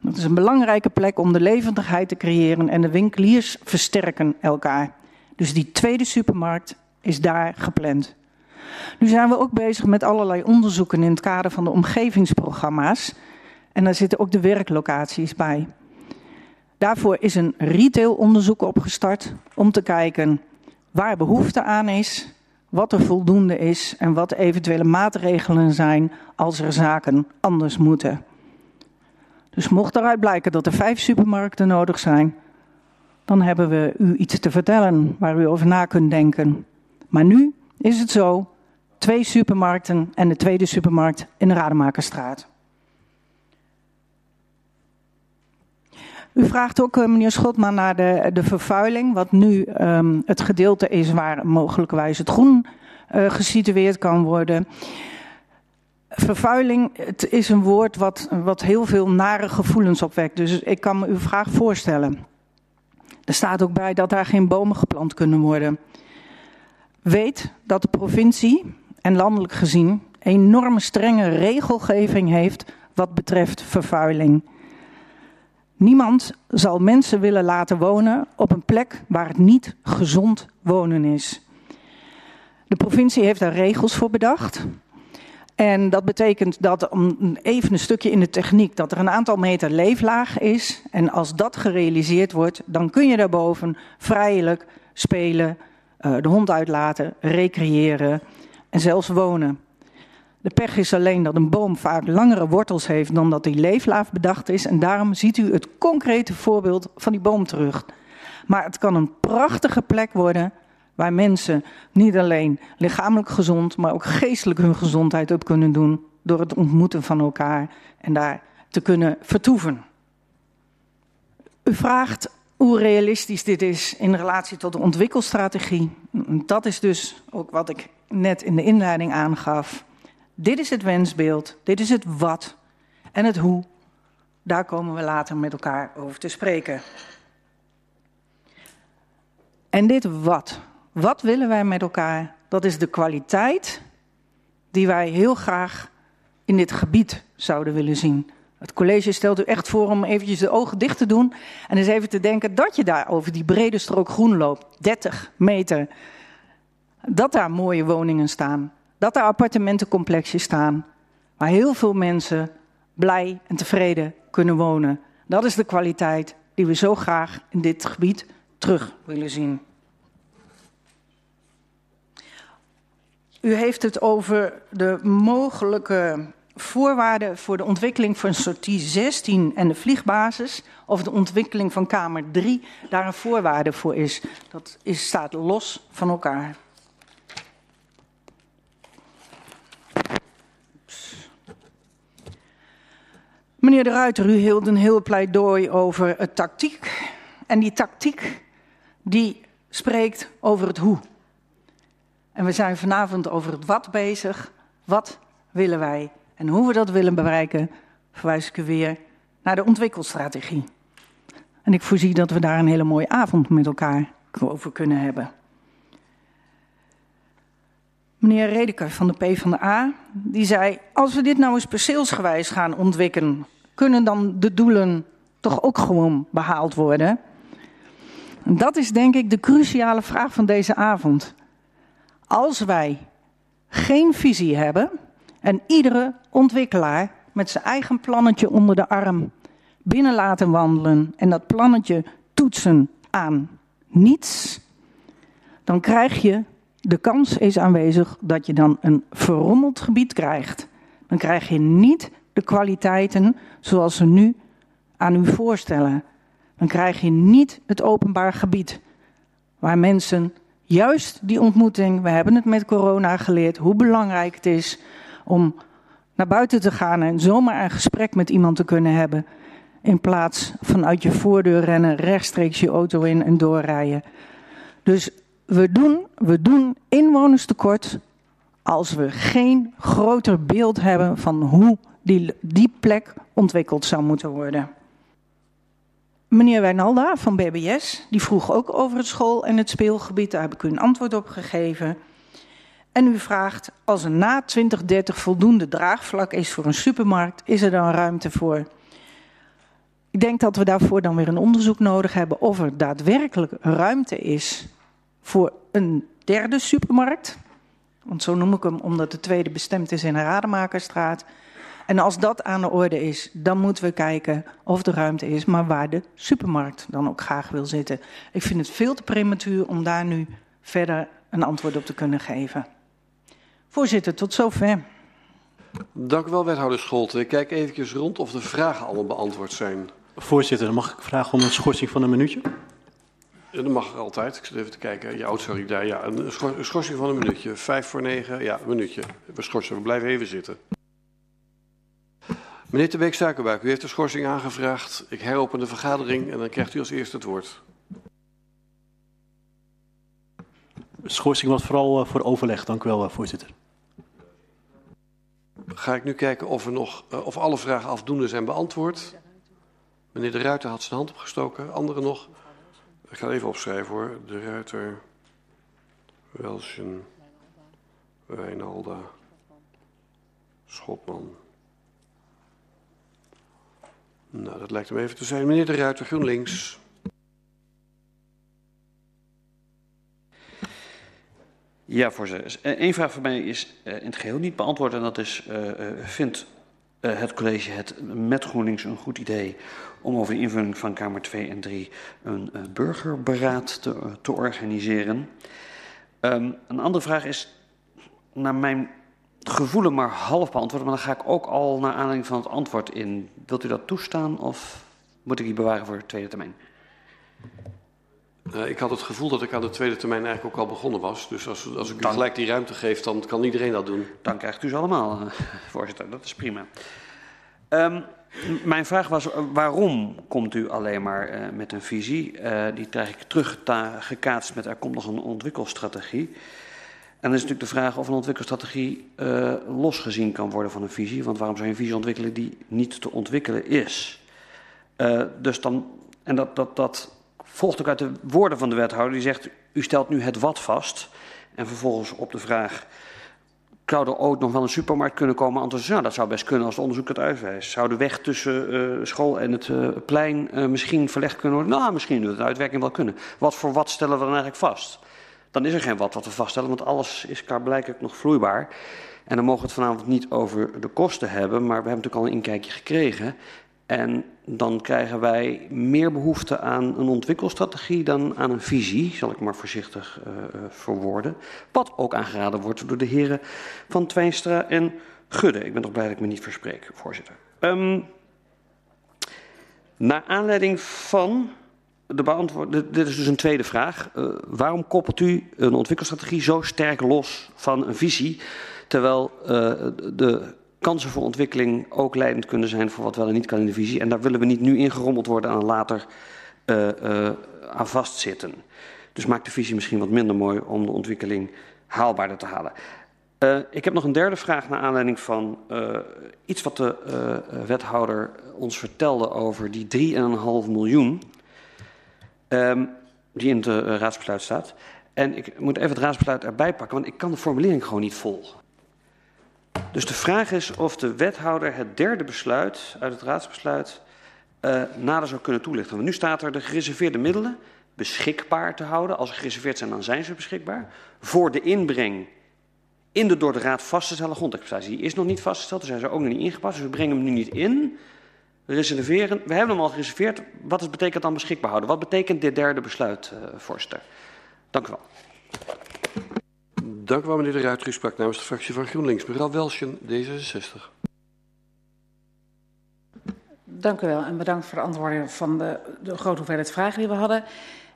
Dat is een belangrijke plek om de levendigheid te creëren en de winkeliers versterken elkaar. Dus die tweede supermarkt is daar gepland. Nu zijn we ook bezig met allerlei onderzoeken in het kader van de omgevingsprogramma's. En daar zitten ook de werklocaties bij. Daarvoor is een retailonderzoek opgestart om te kijken waar behoefte aan is, wat er voldoende is en wat eventuele maatregelen zijn als er zaken anders moeten. Dus mocht eruit blijken dat er vijf supermarkten nodig zijn, dan hebben we u iets te vertellen waar u over na kunt denken. Maar nu is het zo, twee supermarkten en de tweede supermarkt in de Rademakerstraat. U vraagt ook, eh, meneer Schotman, naar de, de vervuiling, wat nu um, het gedeelte is waar mogelijkwijs het groen uh, gesitueerd kan worden. Vervuiling, het is een woord wat, wat heel veel nare gevoelens opwekt. Dus ik kan me uw vraag voorstellen. Er staat ook bij dat daar geen bomen geplant kunnen worden. Weet dat de provincie, en landelijk gezien, enorme strenge regelgeving heeft wat betreft vervuiling. Niemand zal mensen willen laten wonen op een plek waar het niet gezond wonen is. De provincie heeft daar regels voor bedacht. En dat betekent dat, om even een stukje in de techniek, dat er een aantal meter leeflaag is. En als dat gerealiseerd wordt, dan kun je daarboven vrijelijk spelen, uh, de hond uitlaten, recreëren en zelfs wonen. De pech is alleen dat een boom vaak langere wortels heeft dan dat die leeflaaf bedacht is. En daarom ziet u het concrete voorbeeld van die boom terug. Maar het kan een prachtige plek worden waar mensen niet alleen lichamelijk gezond, maar ook geestelijk hun gezondheid op kunnen doen door het ontmoeten van elkaar en daar te kunnen vertoeven. U vraagt hoe realistisch dit is in relatie tot de ontwikkelstrategie. Dat is dus ook wat ik net in de inleiding aangaf. Dit is het wensbeeld, dit is het wat en het hoe. Daar komen we later met elkaar over te spreken. En dit wat, wat willen wij met elkaar? Dat is de kwaliteit die wij heel graag in dit gebied zouden willen zien. Het college stelt u echt voor om eventjes de ogen dicht te doen en eens even te denken dat je daar over die brede strook groen loopt, 30 meter. Dat daar mooie woningen staan, dat daar appartementencomplexjes staan, waar heel veel mensen blij en tevreden kunnen wonen. Dat is de kwaliteit die we zo graag in dit gebied terug willen zien. U heeft het over de mogelijke voorwaarden voor de ontwikkeling van sortie 16 en de vliegbasis, of de ontwikkeling van Kamer 3 daar een voorwaarde voor is. Dat is, staat los van elkaar. Meneer de Ruiter, u hield een heel pleidooi over het tactiek. En die tactiek, die spreekt over het hoe. En we zijn vanavond over het wat bezig. Wat willen wij? En hoe we dat willen bereiken, verwijs ik u weer naar de ontwikkelstrategie. En ik voorzie dat we daar een hele mooie avond met elkaar over kunnen hebben. Meneer Redeker van de PvdA, die zei... als we dit nou eens perceelsgewijs gaan ontwikkelen... kunnen dan de doelen toch ook gewoon behaald worden? En dat is denk ik de cruciale vraag van deze avond. Als wij geen visie hebben en iedere ontwikkelaar met zijn eigen plannetje onder de arm binnen laten wandelen en dat plannetje toetsen aan niets, dan krijg je de kans is aanwezig dat je dan een verrommeld gebied krijgt. Dan krijg je niet de kwaliteiten zoals ze nu aan u voorstellen. Dan krijg je niet het openbaar gebied waar mensen juist die ontmoeting, we hebben het met corona geleerd, hoe belangrijk het is om naar buiten te gaan en zomaar een gesprek met iemand te kunnen hebben. In plaats van uit je voordeur rennen, rechtstreeks je auto in en doorrijden. Dus we doen, we doen inwonerstekort als we geen groter beeld hebben van hoe die, die plek ontwikkeld zou moeten worden. Meneer Wijnalda van BBS, die vroeg ook over het school- en het speelgebied. Daar heb ik u een antwoord op gegeven. En u vraagt, als er na 2030 voldoende draagvlak is voor een supermarkt, is er dan ruimte voor? Ik denk dat we daarvoor dan weer een onderzoek nodig hebben of er daadwerkelijk ruimte is voor een derde supermarkt. Want zo noem ik hem omdat de tweede bestemd is in de Rademakerstraat. En als dat aan de orde is, dan moeten we kijken of er ruimte is, maar waar de supermarkt dan ook graag wil zitten. Ik vind het veel te prematuur om daar nu verder een antwoord op te kunnen geven. Voorzitter, tot zover. Dank u wel, wethouder Scholten. Ik kijk eventjes rond of de vragen allemaal beantwoord zijn. Voorzitter, dan mag ik vragen om een schorsing van een minuutje? Ja, dat mag er altijd. Ik zit even te kijken. Ja, oh, sorry, daar. Ja, een schorsing van een minuutje. Vijf voor negen. Ja, een minuutje. We schorsen. We blijven even zitten. Meneer de Beek Suikerbuik, u heeft de schorsing aangevraagd. Ik heropen de vergadering en dan krijgt u als eerste het woord. De schorsing was vooral uh, voor overleg. Dank u wel, uh, voorzitter. Ga ik nu kijken of, er nog, uh, of alle vragen afdoende zijn beantwoord. Meneer De Ruiter had zijn hand opgestoken. Anderen nog? Ik ga even opschrijven hoor. De Ruiter, Welschen, Wijnalda, Schotman. Nou, dat lijkt hem even te zijn. Meneer De Ruiter, GroenLinks. Ja, voorzitter. Eén vraag voor mij is uh, in het geheel niet beantwoord. En dat is, uh, vindt het college het met GroenLinks een goed idee om over de invulling van Kamer 2 en 3 een burgerberaad te, te organiseren? Um, een andere vraag is, naar mijn gevoelen maar half beantwoorden, maar dan ga ik ook al naar aanleiding van het antwoord in. Wilt u dat toestaan of moet ik die bewaren voor de tweede termijn? Uh, ik had het gevoel dat ik aan de tweede termijn eigenlijk ook al begonnen was. Dus als, als ik u gelijk die ruimte geef, dan kan iedereen dat doen. Dan krijgt u ze allemaal, uh, voorzitter. Dat is prima. Um, mijn vraag was, waarom komt u alleen maar uh, met een visie? die krijg ik teruggekaatst met, er komt nog een ontwikkelstrategie. En dan is natuurlijk de vraag of een ontwikkelstrategie uh, losgezien kan worden van een visie. Want waarom zou je een visie ontwikkelen die niet te ontwikkelen is? Uh, dus dan, en dat, dat, dat volgt ook uit de woorden van de wethouder. Die zegt, u stelt nu het wat vast. En vervolgens op de vraag, zou er ooit nog wel een supermarkt kunnen komen? Antwoord nou, dat zou best kunnen als het onderzoek het uitwijst. Zou de weg tussen uh, school en het uh, plein uh, misschien verlegd kunnen worden? Nou, misschien wil de uitwerking wel kunnen. Wat voor wat stellen we dan eigenlijk vast? dan is er geen wat wat we vaststellen, want alles is blijkbaar nog vloeibaar. En dan mogen we het vanavond niet over de kosten hebben, maar we hebben natuurlijk al een inkijkje gekregen. En dan krijgen wij meer behoefte aan een ontwikkelstrategie dan aan een visie, zal ik maar voorzichtig uh, verwoorden. Wat ook aangeraden wordt door de heren van Twijnstra en Gudde. Ik ben toch blij dat ik me niet verspreek, voorzitter. Um, naar aanleiding van de beantwoord, dit is dus een tweede vraag. Uh, waarom koppelt u een ontwikkelstrategie zo sterk los van een visie, terwijl uh, de kansen voor ontwikkeling ook leidend kunnen zijn voor wat wel en niet kan in de visie? En daar willen we niet nu ingerommeld worden en later uh, aan vastzitten. Dus maakt de visie misschien wat minder mooi om de ontwikkeling haalbaarder te halen. Uh, ik heb nog een derde vraag naar aanleiding van iets wat de wethouder ons vertelde over die 3,5 miljoen um, die in het raadsbesluit staat. En ik moet even het raadsbesluit erbij pakken, want ik kan de formulering gewoon niet volgen. Dus de vraag is of de wethouder het derde besluit uit het raadsbesluit uh, nader zou kunnen toelichten. Want nu staat er de gereserveerde middelen beschikbaar te houden. Als ze gereserveerd zijn, dan zijn ze beschikbaar. Voor de inbreng in de door de raad vast te stellen grondexploitatie. Die is nog niet vastgesteld, dus zijn ze ook nog niet ingepast. Dus we brengen hem nu niet in reserveren. We hebben hem al gereserveerd. Wat betekent dan beschikbaar houden? Wat betekent dit derde besluit, uh, voorzitter? Dank u wel. Dank u wel, meneer De Ruiter. U sprak namens de fractie van GroenLinks. Mevrouw Welsjen, D66. Dank u wel en bedankt voor de antwoorden van de, de grote hoeveelheid vragen die we hadden.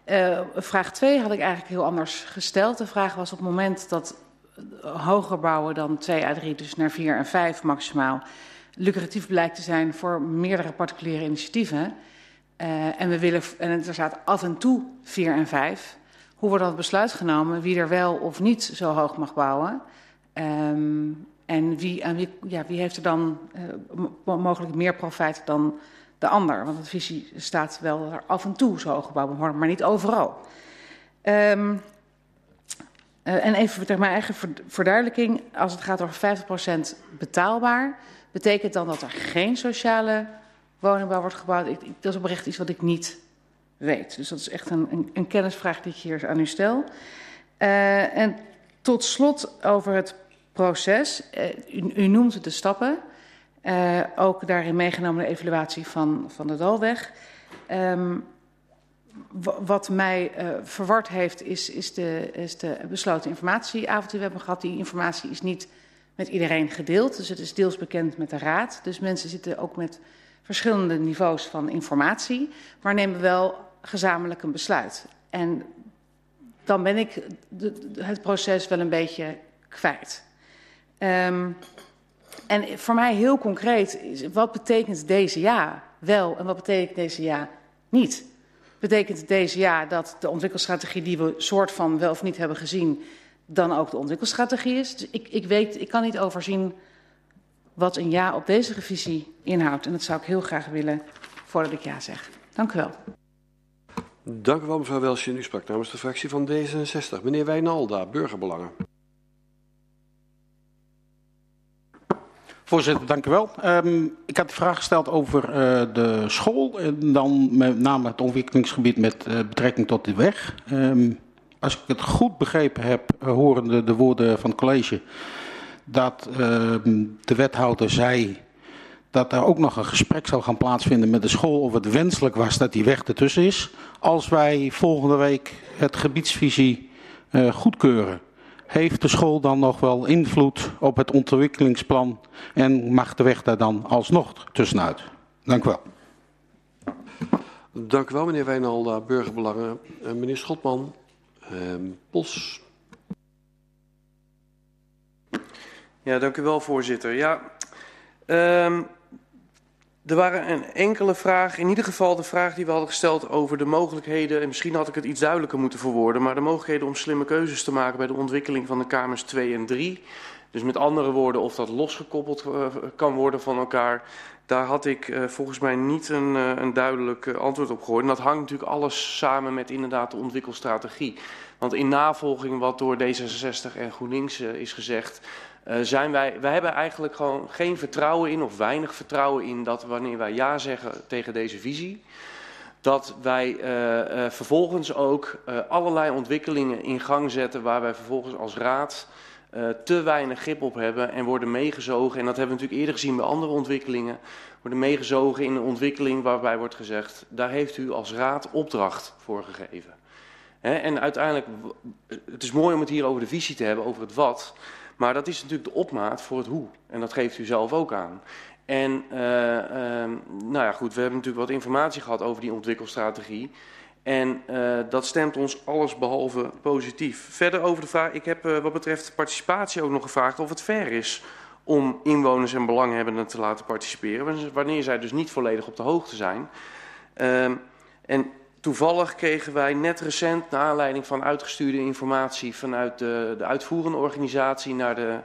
Uh, vraag 2 had ik eigenlijk heel anders gesteld. De vraag was op het moment dat hoger bouwen dan 2 à 3, dus naar 4 en 5 maximaal, lucratief blijkt te zijn voor meerdere particuliere initiatieven. Uh, en we willen, en er staat af en toe 4 en 5. Hoe wordt dat besluit genomen wie er wel of niet zo hoog mag bouwen? Um, en wie, en wie, ja, wie heeft er dan uh, mogelijk meer profijt dan de ander? Want de visie staat wel er af en toe zo hoog gebouwd wordt, maar niet overal. Um, uh, en even tegen mijn eigen verduidelijking. Als het gaat over 50% betaalbaar, betekent dan dat er geen sociale woningbouw wordt gebouwd? Ik, dat is oprecht iets wat ik niet weet. Dus dat is echt een, een, een kennisvraag die ik hier aan u stel. Uh, en tot slot over het proces. Uh, u, u, noemt de stappen. Uh, ook daarin meegenomen de evaluatie van, van de Dalweg. Um, wat mij verward heeft, is, is, de, is de besloten informatieavond we hebben gehad. Die informatie is niet met iedereen gedeeld, dus het is deels bekend met de raad. Dus mensen zitten ook met verschillende niveaus van informatie, maar nemen wel gezamenlijk een besluit. En dan ben ik de, het proces wel een beetje kwijt. Um, en voor mij heel concreet, wat betekent deze ja wel en wat betekent deze ja niet? Betekent deze ja dat de ontwikkelstrategie die we soort van wel of niet hebben gezien, dan ook de ontwikkelstrategie is? Dus ik, ik weet, ik kan niet overzien wat een ja op deze revisie inhoudt. En dat zou ik heel graag willen voordat ik ja zeg. Dank u wel. Dank u wel, mevrouw Welsje. U sprak namens de fractie van D66. Meneer Wijnalda, Burgerbelangen. Voorzitter, dank u wel. Um, ik had de vraag gesteld over uh, de school en dan met name het ontwikkelingsgebied met uh, betrekking tot de weg. Um, als ik het goed begrepen heb, uh, horende de woorden van het college, dat de wethouder zei dat er ook nog een gesprek zou gaan plaatsvinden met de school of het wenselijk was dat die weg ertussen is. Als wij volgende week het gebiedsvisie goedkeuren heeft de school dan nog wel invloed op het ontwikkelingsplan en mag de weg daar dan alsnog tussenuit? Dank u wel. Dank u wel, meneer Wijnalda, Burgerbelangen. Uh, meneer Schotman, uh, Bos. Ja, dank u wel, voorzitter. Ja, um, er waren een enkele vraag, in ieder geval de vraag die we hadden gesteld over de mogelijkheden, en misschien had ik het iets duidelijker moeten verwoorden, maar de mogelijkheden om slimme keuzes te maken bij de ontwikkeling van de kamers 2 en 3. Dus met andere woorden, of dat losgekoppeld uh, kan worden van elkaar, daar had ik uh, volgens mij niet een, uh, een duidelijk antwoord op gehoord. En dat hangt natuurlijk alles samen met inderdaad de ontwikkelstrategie. Want in navolging wat door D66 en GroenLinks is gezegd, uh, zijn wij, wij hebben eigenlijk gewoon geen vertrouwen in of weinig vertrouwen in dat wanneer wij ja zeggen tegen deze visie, dat wij uh, uh, vervolgens ook allerlei ontwikkelingen in gang zetten waar wij vervolgens als raad te weinig grip op hebben en worden meegezogen. En dat hebben we natuurlijk eerder gezien bij andere ontwikkelingen. Worden meegezogen in een ontwikkeling waarbij wordt gezegd, daar heeft u als raad opdracht voor gegeven. He, en uiteindelijk, het is mooi om het hier over de visie te hebben, over het wat. Maar dat is natuurlijk de opmaat voor het hoe. En dat geeft u zelf ook aan. En uh, uh, nou ja, goed, we hebben natuurlijk wat informatie gehad over die ontwikkelstrategie. En uh, dat stemt ons alles behalve positief. Verder over de vraag, ik heb wat betreft participatie ook nog gevraagd of het fair is om inwoners en belanghebbenden te laten participeren. Wanneer zij dus niet volledig op de hoogte zijn. Ehm, en Toevallig kregen wij net recent, naar aanleiding van uitgestuurde informatie vanuit de, de uitvoerende organisatie naar de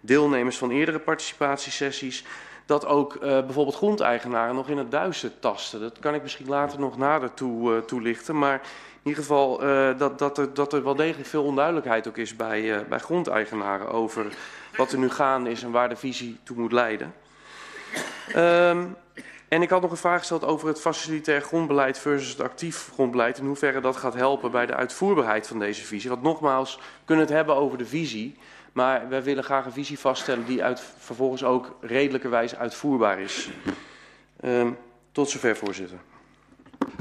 deelnemers van eerdere participatiesessies, dat ook uh, bijvoorbeeld grondeigenaren nog in het duister tasten. Dat kan ik misschien later nog nader toe, uh, toelichten, maar in ieder geval uh, dat, dat, er, dat er wel degelijk veel onduidelijkheid ook is bij, bij grondeigenaren over wat er nu gaande is en waar de visie toe moet leiden. Um, en ik had nog een vraag gesteld over het facilitair grondbeleid versus het actief grondbeleid. In hoeverre dat gaat helpen bij de uitvoerbaarheid van deze visie. Want nogmaals, we kunnen het hebben over de visie. Maar wij willen graag een visie vaststellen die uit, vervolgens ook redelijkerwijs uitvoerbaar is. Um, tot zover, voorzitter.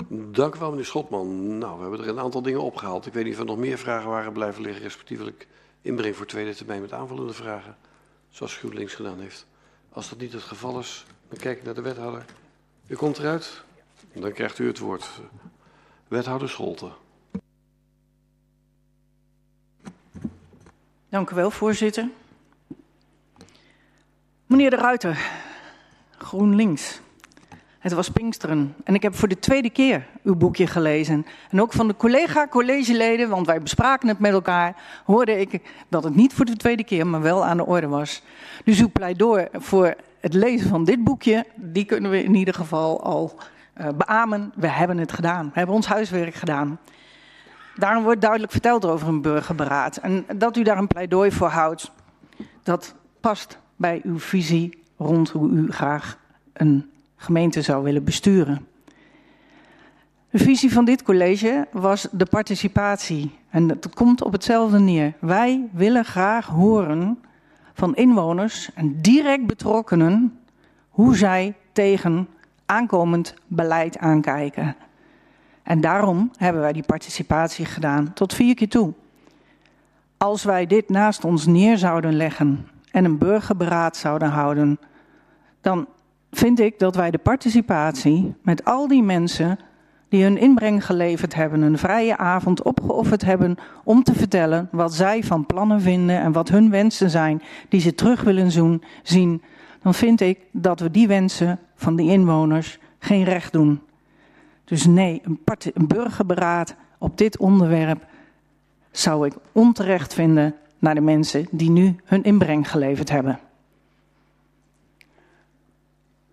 Dank u wel, meneer Schotman. Nou, we hebben er een aantal dingen opgehaald. Ik weet niet of er nog meer vragen waren blijven liggen, respectievelijk inbreng voor tweede termijn met aanvullende vragen, zoals GroenLinks gedaan heeft. Als dat niet het geval is, dan kijk naar de wethouder. U komt eruit, dan krijgt u het woord. Wethouder Scholte. Dank u wel, voorzitter. Meneer De Ruiter, GroenLinks. Het was Pinksteren en ik heb voor de tweede keer uw boekje gelezen. En ook van de collega-collegeleden, want wij bespraken het met elkaar, hoorde ik dat het niet voor de tweede keer, maar wel aan de orde was. Dus uw pleidooi voor het lezen van dit boekje, die kunnen we in ieder geval al uh, beamen. We hebben het gedaan. We hebben ons huiswerk gedaan. Daarom wordt duidelijk verteld over een burgerberaad. En dat u daar een pleidooi voor houdt, dat past bij uw visie rond hoe u graag een gemeente zou willen besturen. De visie van dit college was de participatie. En dat komt op hetzelfde neer. Wij willen graag horen van inwoners en direct betrokkenen hoe zij tegen aankomend beleid aankijken. En daarom hebben wij die participatie gedaan tot vier keer toe. Als wij dit naast ons neer zouden leggen en een burgerberaad zouden houden, dan vind ik dat wij de participatie met al die mensen die hun inbreng geleverd hebben, een vrije avond opgeofferd hebben om te vertellen wat zij van plannen vinden en wat hun wensen zijn die ze terug willen zien, dan vind ik dat we die wensen van die inwoners geen recht doen. Dus nee, een, burgerberaad op dit onderwerp zou ik onterecht vinden naar de mensen die nu hun inbreng geleverd hebben.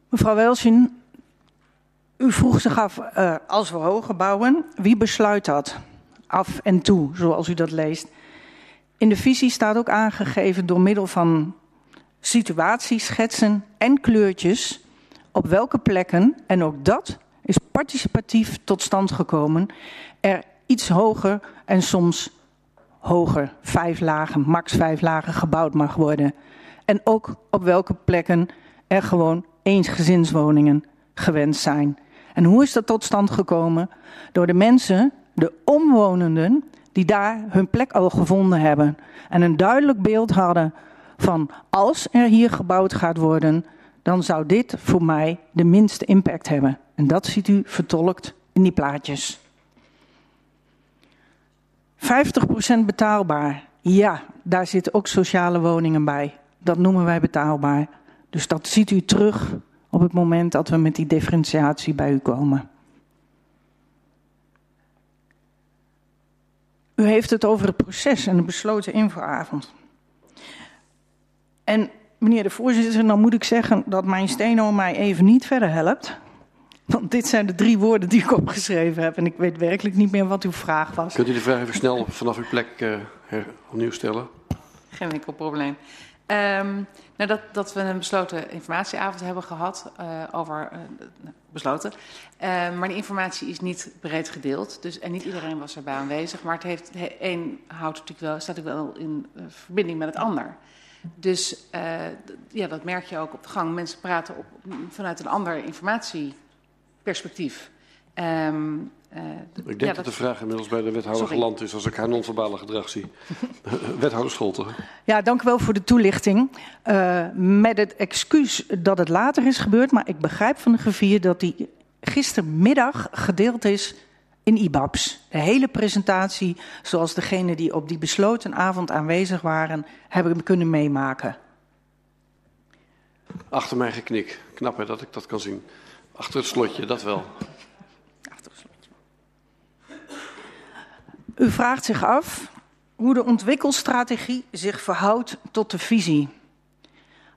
Mevrouw Welsjen, u vroeg zich af, uh, als we hoger bouwen, wie besluit dat? Af en toe, zoals u dat leest. In de visie staat ook aangegeven door middel van situatieschetsen en kleurtjes op welke plekken, en ook dat is participatief tot stand gekomen, er iets hoger en soms hoger, vijf lagen, max vijf lagen gebouwd mag worden. En ook op welke plekken er gewoon eensgezinswoningen gewenst zijn. En hoe is dat tot stand gekomen? Door de mensen, de omwonenden, die daar hun plek al gevonden hebben. En een duidelijk beeld hadden van als er hier gebouwd gaat worden, dan zou dit voor mij de minste impact hebben. En dat ziet u vertolkt in die plaatjes. 50% betaalbaar. Ja, daar zitten ook sociale woningen bij. Dat noemen wij betaalbaar. Dus dat ziet u terug op het moment dat we met die differentiatie bij u komen. U heeft het over het proces en de besloten infoavond. En meneer de voorzitter, dan moet ik zeggen dat mijn steno mij even niet verder helpt. Want dit zijn de drie woorden die ik opgeschreven heb en ik weet werkelijk niet meer wat uw vraag was. Kunt u de vraag even snel vanaf uw plek uh, opnieuw stellen? Geen enkel probleem. Um, nou, dat, dat we een besloten informatieavond hebben gehad uh, over uh, besloten. Uh, maar die informatie is niet breed gedeeld. Dus, en niet iedereen was erbij aanwezig. Maar het heeft één houdt natuurlijk wel, staat natuurlijk wel in verbinding met het ander. Dus ja, dat merk je ook op de gang. Mensen praten op, vanuit een ander informatieperspectief. Um, ik denk ja, dat, de vraag inmiddels bij de wethouder sorry. geland is als ik haar non-verbale gedrag zie. wethouder Scholten. Ja, dank u wel voor de toelichting. Uh, met het excuus dat het later is gebeurd, maar ik begrijp van de griffier dat die gistermiddag gedeeld is in IBABS. De hele presentatie, zoals degenen die op die besloten avond aanwezig waren, hebben kunnen meemaken. Achter mijn geknik. Knap hè, dat ik dat kan zien. Achter het slotje, dat wel. U vraagt zich af hoe de ontwikkelstrategie zich verhoudt tot de visie.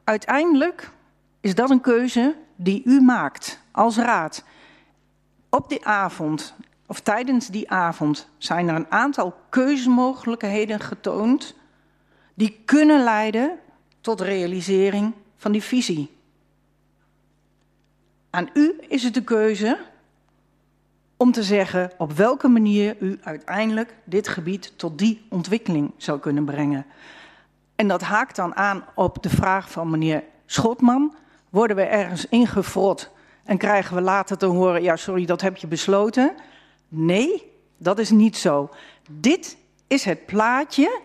Uiteindelijk is dat een keuze die u maakt als raad. Op die avond, of tijdens die avond, zijn er een aantal keuzemogelijkheden getoond die kunnen leiden tot realisering van die visie. Aan u is het de keuze om te zeggen op welke manier u uiteindelijk dit gebied tot die ontwikkeling zou kunnen brengen. En dat haakt dan aan op de vraag van meneer Schotman. Worden we ergens ingefrot en krijgen we later te horen, ja sorry, dat heb je besloten? Nee, dat is niet zo. Dit is het plaatje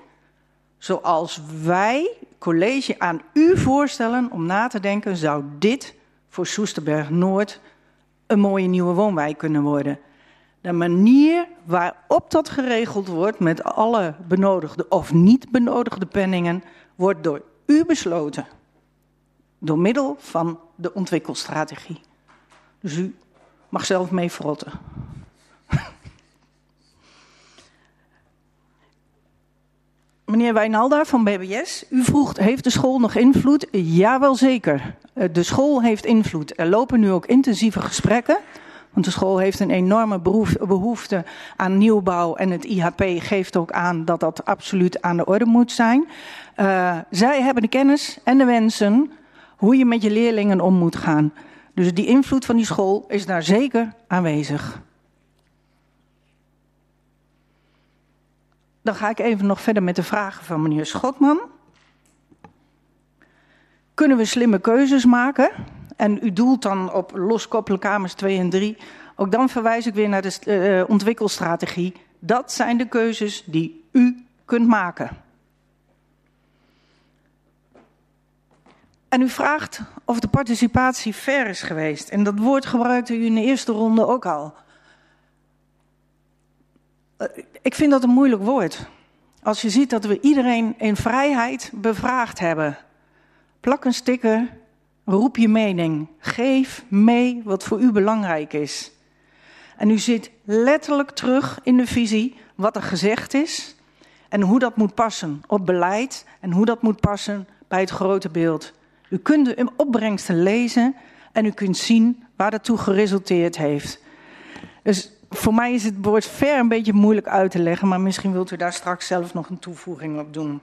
zoals wij, college, aan u voorstellen om na te denken, zou dit voor Soesterberg Noord een mooie nieuwe woonwijk kunnen worden. De manier waarop dat geregeld wordt met alle benodigde of niet benodigde penningen, wordt door u besloten. Door middel van de ontwikkelstrategie. Dus u mag zelf mee frotten. Meneer Wijnalda van BBS, u vroeg, heeft de school nog invloed? Jawel zeker. Eh, de school heeft invloed. Er lopen nu ook intensieve gesprekken. Want de school heeft een enorme behoefte aan nieuwbouw. En het IHP geeft ook aan dat dat absoluut aan de orde moet zijn. Uh, zij hebben de kennis en de wensen hoe je met je leerlingen om moet gaan. Dus die invloed van die school is daar zeker aanwezig. Dan ga ik even nog verder met de vragen van meneer Schotman. Kunnen we slimme keuzes maken? En u doelt dan op loskoppelen kamers 2 en 3. Ook dan verwijs ik weer naar de uh, ontwikkelstrategie. Dat zijn de keuzes die u kunt maken. En u vraagt of de participatie fair is geweest. En dat woord gebruikte u in de eerste ronde ook al. Ik vind dat een moeilijk woord. Als je ziet dat we iedereen in vrijheid bevraagd hebben. Plak een sticker, roep je mening. Geef mee wat voor u belangrijk is. En u zit letterlijk terug in de visie wat er gezegd is en hoe dat moet passen op beleid en hoe dat moet passen bij het grote beeld. U kunt de opbrengsten lezen en u kunt zien waar dat toe geresulteerd heeft. Dus voor mij is het woord ver een beetje moeilijk uit te leggen, maar misschien wilt u daar straks zelf nog een toevoeging op doen.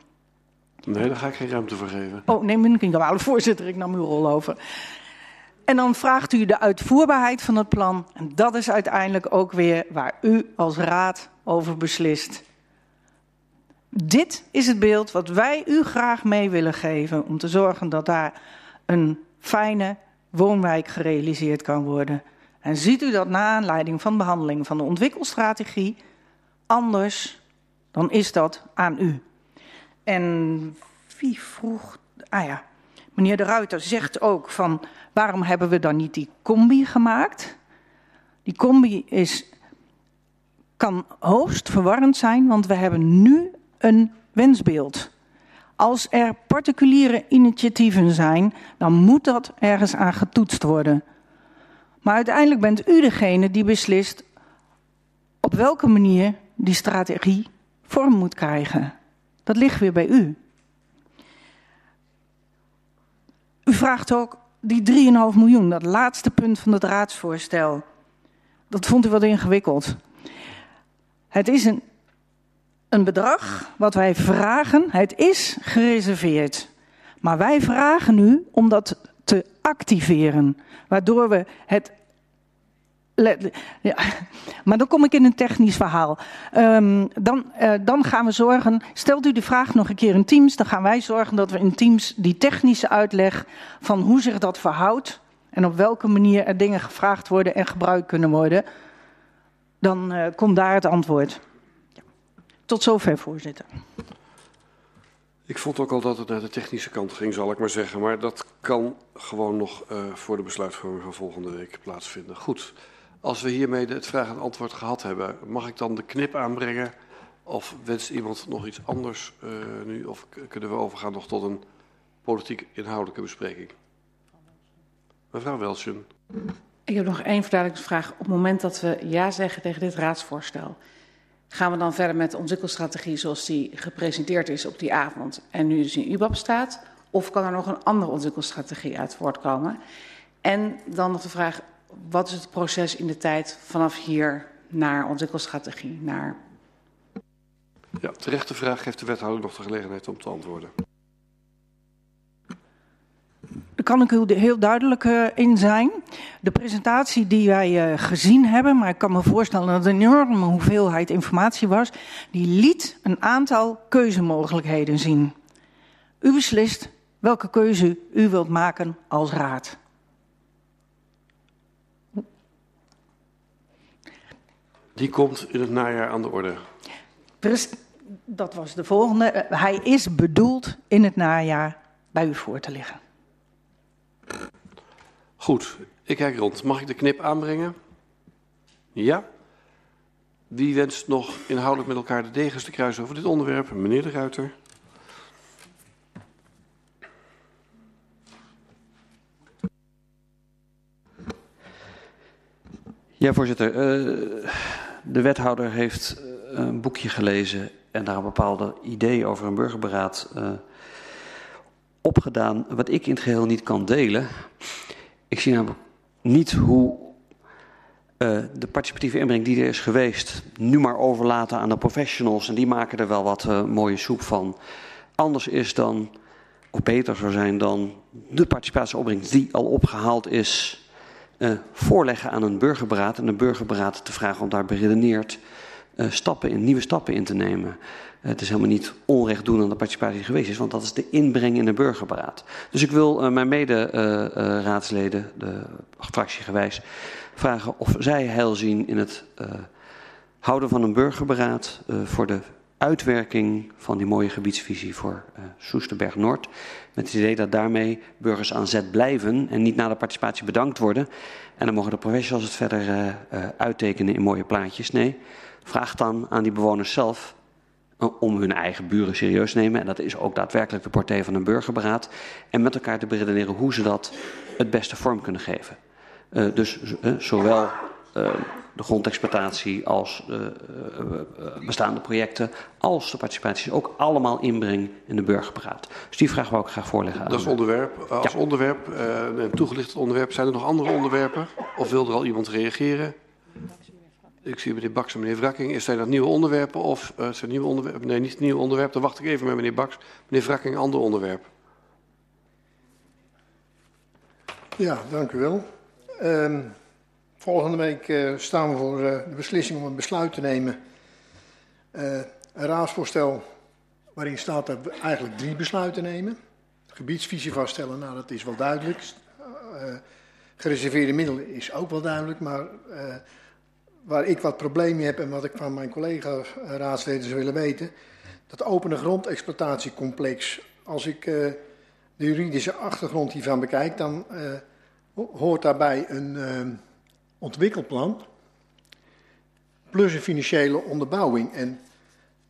Nee, daar ga ik geen ruimte voor geven. Oh, nee, meneer Kinkerwale, voorzitter, ik nam uw rol over. En dan vraagt u de uitvoerbaarheid van het plan. En dat is uiteindelijk ook weer waar u als raad over beslist. Dit is het beeld wat wij u graag mee willen geven om te zorgen dat daar een fijne woonwijk gerealiseerd kan worden. En ziet u dat na aanleiding van behandeling van de ontwikkelstrategie anders, dan is dat aan u. En wie vroeg. Ah ja, meneer De Ruiter zegt ook van waarom hebben we dan niet die combi gemaakt? Die combi is, kan hoogst verwarrend zijn, want we hebben nu een wensbeeld. Als er particuliere initiatieven zijn, dan moet dat ergens aan getoetst worden. Maar uiteindelijk bent u degene die beslist op welke manier die strategie vorm moet krijgen. Dat ligt weer bij u. U vraagt ook die 3,5 miljoen, dat laatste punt van het raadsvoorstel. Dat vond u wat ingewikkeld. Het is een, een bedrag wat wij vragen. Het is gereserveerd. Maar wij vragen u om dat te activeren. Waardoor we het ja, maar dan kom ik in een technisch verhaal. Um, dan, uh, dan gaan we zorgen, stelt u de vraag nog een keer in Teams, dan gaan wij zorgen dat we in Teams die technische uitleg van hoe zich dat verhoudt en op welke manier er dingen gevraagd worden en gebruikt kunnen worden, dan uh, komt daar het antwoord. Tot zover, voorzitter. Ik vond ook al dat het naar de technische kant ging, zal ik maar zeggen. Maar dat kan gewoon nog uh, voor de besluitvorming van volgende week plaatsvinden. Goed. Als we hiermee het vraag en antwoord gehad hebben, mag ik dan de knip aanbrengen? Of wenst iemand nog iets anders uh, nu? Of kunnen we overgaan nog tot een politiek inhoudelijke bespreking? Mevrouw Welschen. Ik heb nog één verduidelijkingsvraag. Op het moment dat we ja zeggen tegen dit raadsvoorstel, gaan we dan verder met de ontwikkelstrategie zoals die gepresenteerd is op die avond en nu dus in UBAP staat? Of kan er nog een andere ontwikkelstrategie uit voortkomen? En dan nog de vraag, wat is het proces in de tijd vanaf hier naar ontwikkelstrategie? Naar... Ja, terechte vraag geeft de wethouder nog de gelegenheid om te antwoorden. Daar kan ik u heel duidelijk uh, in zijn. De presentatie die wij uh, gezien hebben, maar ik kan me voorstellen dat het een enorme hoeveelheid informatie was, die liet een aantal keuzemogelijkheden zien. U beslist welke keuze u wilt maken als raad. Die komt in het najaar aan de orde. Is, Dat was de volgende. Eh, hij is bedoeld in het najaar bij u voor te liggen. Goed, ik kijk rond. Mag ik de knip aanbrengen? Ja. Wie wenst nog inhoudelijk met elkaar de degens te kruisen over dit onderwerp? Meneer de Ruiter. Ja, voorzitter. Uh, de wethouder heeft uh, een boekje gelezen en daar een bepaalde idee over een burgerberaad uh, opgedaan, wat ik in het geheel niet kan delen. Ik zie namelijk niet hoe uh, de participatieve inbreng die er is geweest, nu maar overlaten aan de professionals en die maken er wel wat mooie soep van. Anders is dan, of beter zou zijn dan, de participatieopbrengst die al opgehaald is, voorleggen aan een burgerberaad en een burgerberaad te vragen om daar beredeneerd stappen in, nieuwe stappen in te nemen. Het is helemaal niet onrecht doen aan de participatie geweest is, want dat is de inbreng in de burgerberaad. Dus ik wil mijn mede-raadsleden, de fractiegewijs, vragen of zij heil zien in het houden van een burgerberaad voor de uitwerking van die mooie gebiedsvisie voor Soesterberg Noord. Met het idee dat daarmee burgers aan zet blijven en niet na de participatie bedankt worden. En dan mogen de professionals het verder uittekenen in mooie plaatjes. Nee, vraag dan aan die bewoners zelf om hun eigen buren serieus te nemen. En dat is ook daadwerkelijk de portée van een burgerberaad. En met elkaar te beredeneren hoe ze dat het beste vorm kunnen geven. Uh, dus uh, zowel uh, de grondexploitatie als de bestaande projecten, als de participatie ook allemaal inbreng in de burgerberaad. Dus die vraag wou ik graag voorleggen. Dat is onderwerp. Als ja. onderwerp, een toegelicht onderwerp, zijn er nog andere onderwerpen? Of wil er al iemand reageren? Ik zie meneer Baks en meneer Wrakking. Is zijn dat nieuwe onderwerpen of uh, zijn nieuwe onderwerpen? Nee, niet nieuwe onderwerpen. Dan wacht ik even met meneer Baks. Meneer Wrakking, ander onderwerp. Ja, dank u wel. Uh, volgende week uh, staan we voor uh, de beslissing om een besluit te nemen. een raadsvoorstel waarin staat dat we eigenlijk drie besluiten nemen. Gebiedsvisie vaststellen, nou dat is wel duidelijk. gereserveerde middelen is ook wel duidelijk, maar waar ik wat problemen heb en wat ik van mijn collega-raadsleden zou willen weten. Dat opene grondexploitatiecomplex, als ik uh, de juridische achtergrond hiervan bekijk, dan uh, hoort daarbij een uh, ontwikkelplan plus een financiële onderbouwing. En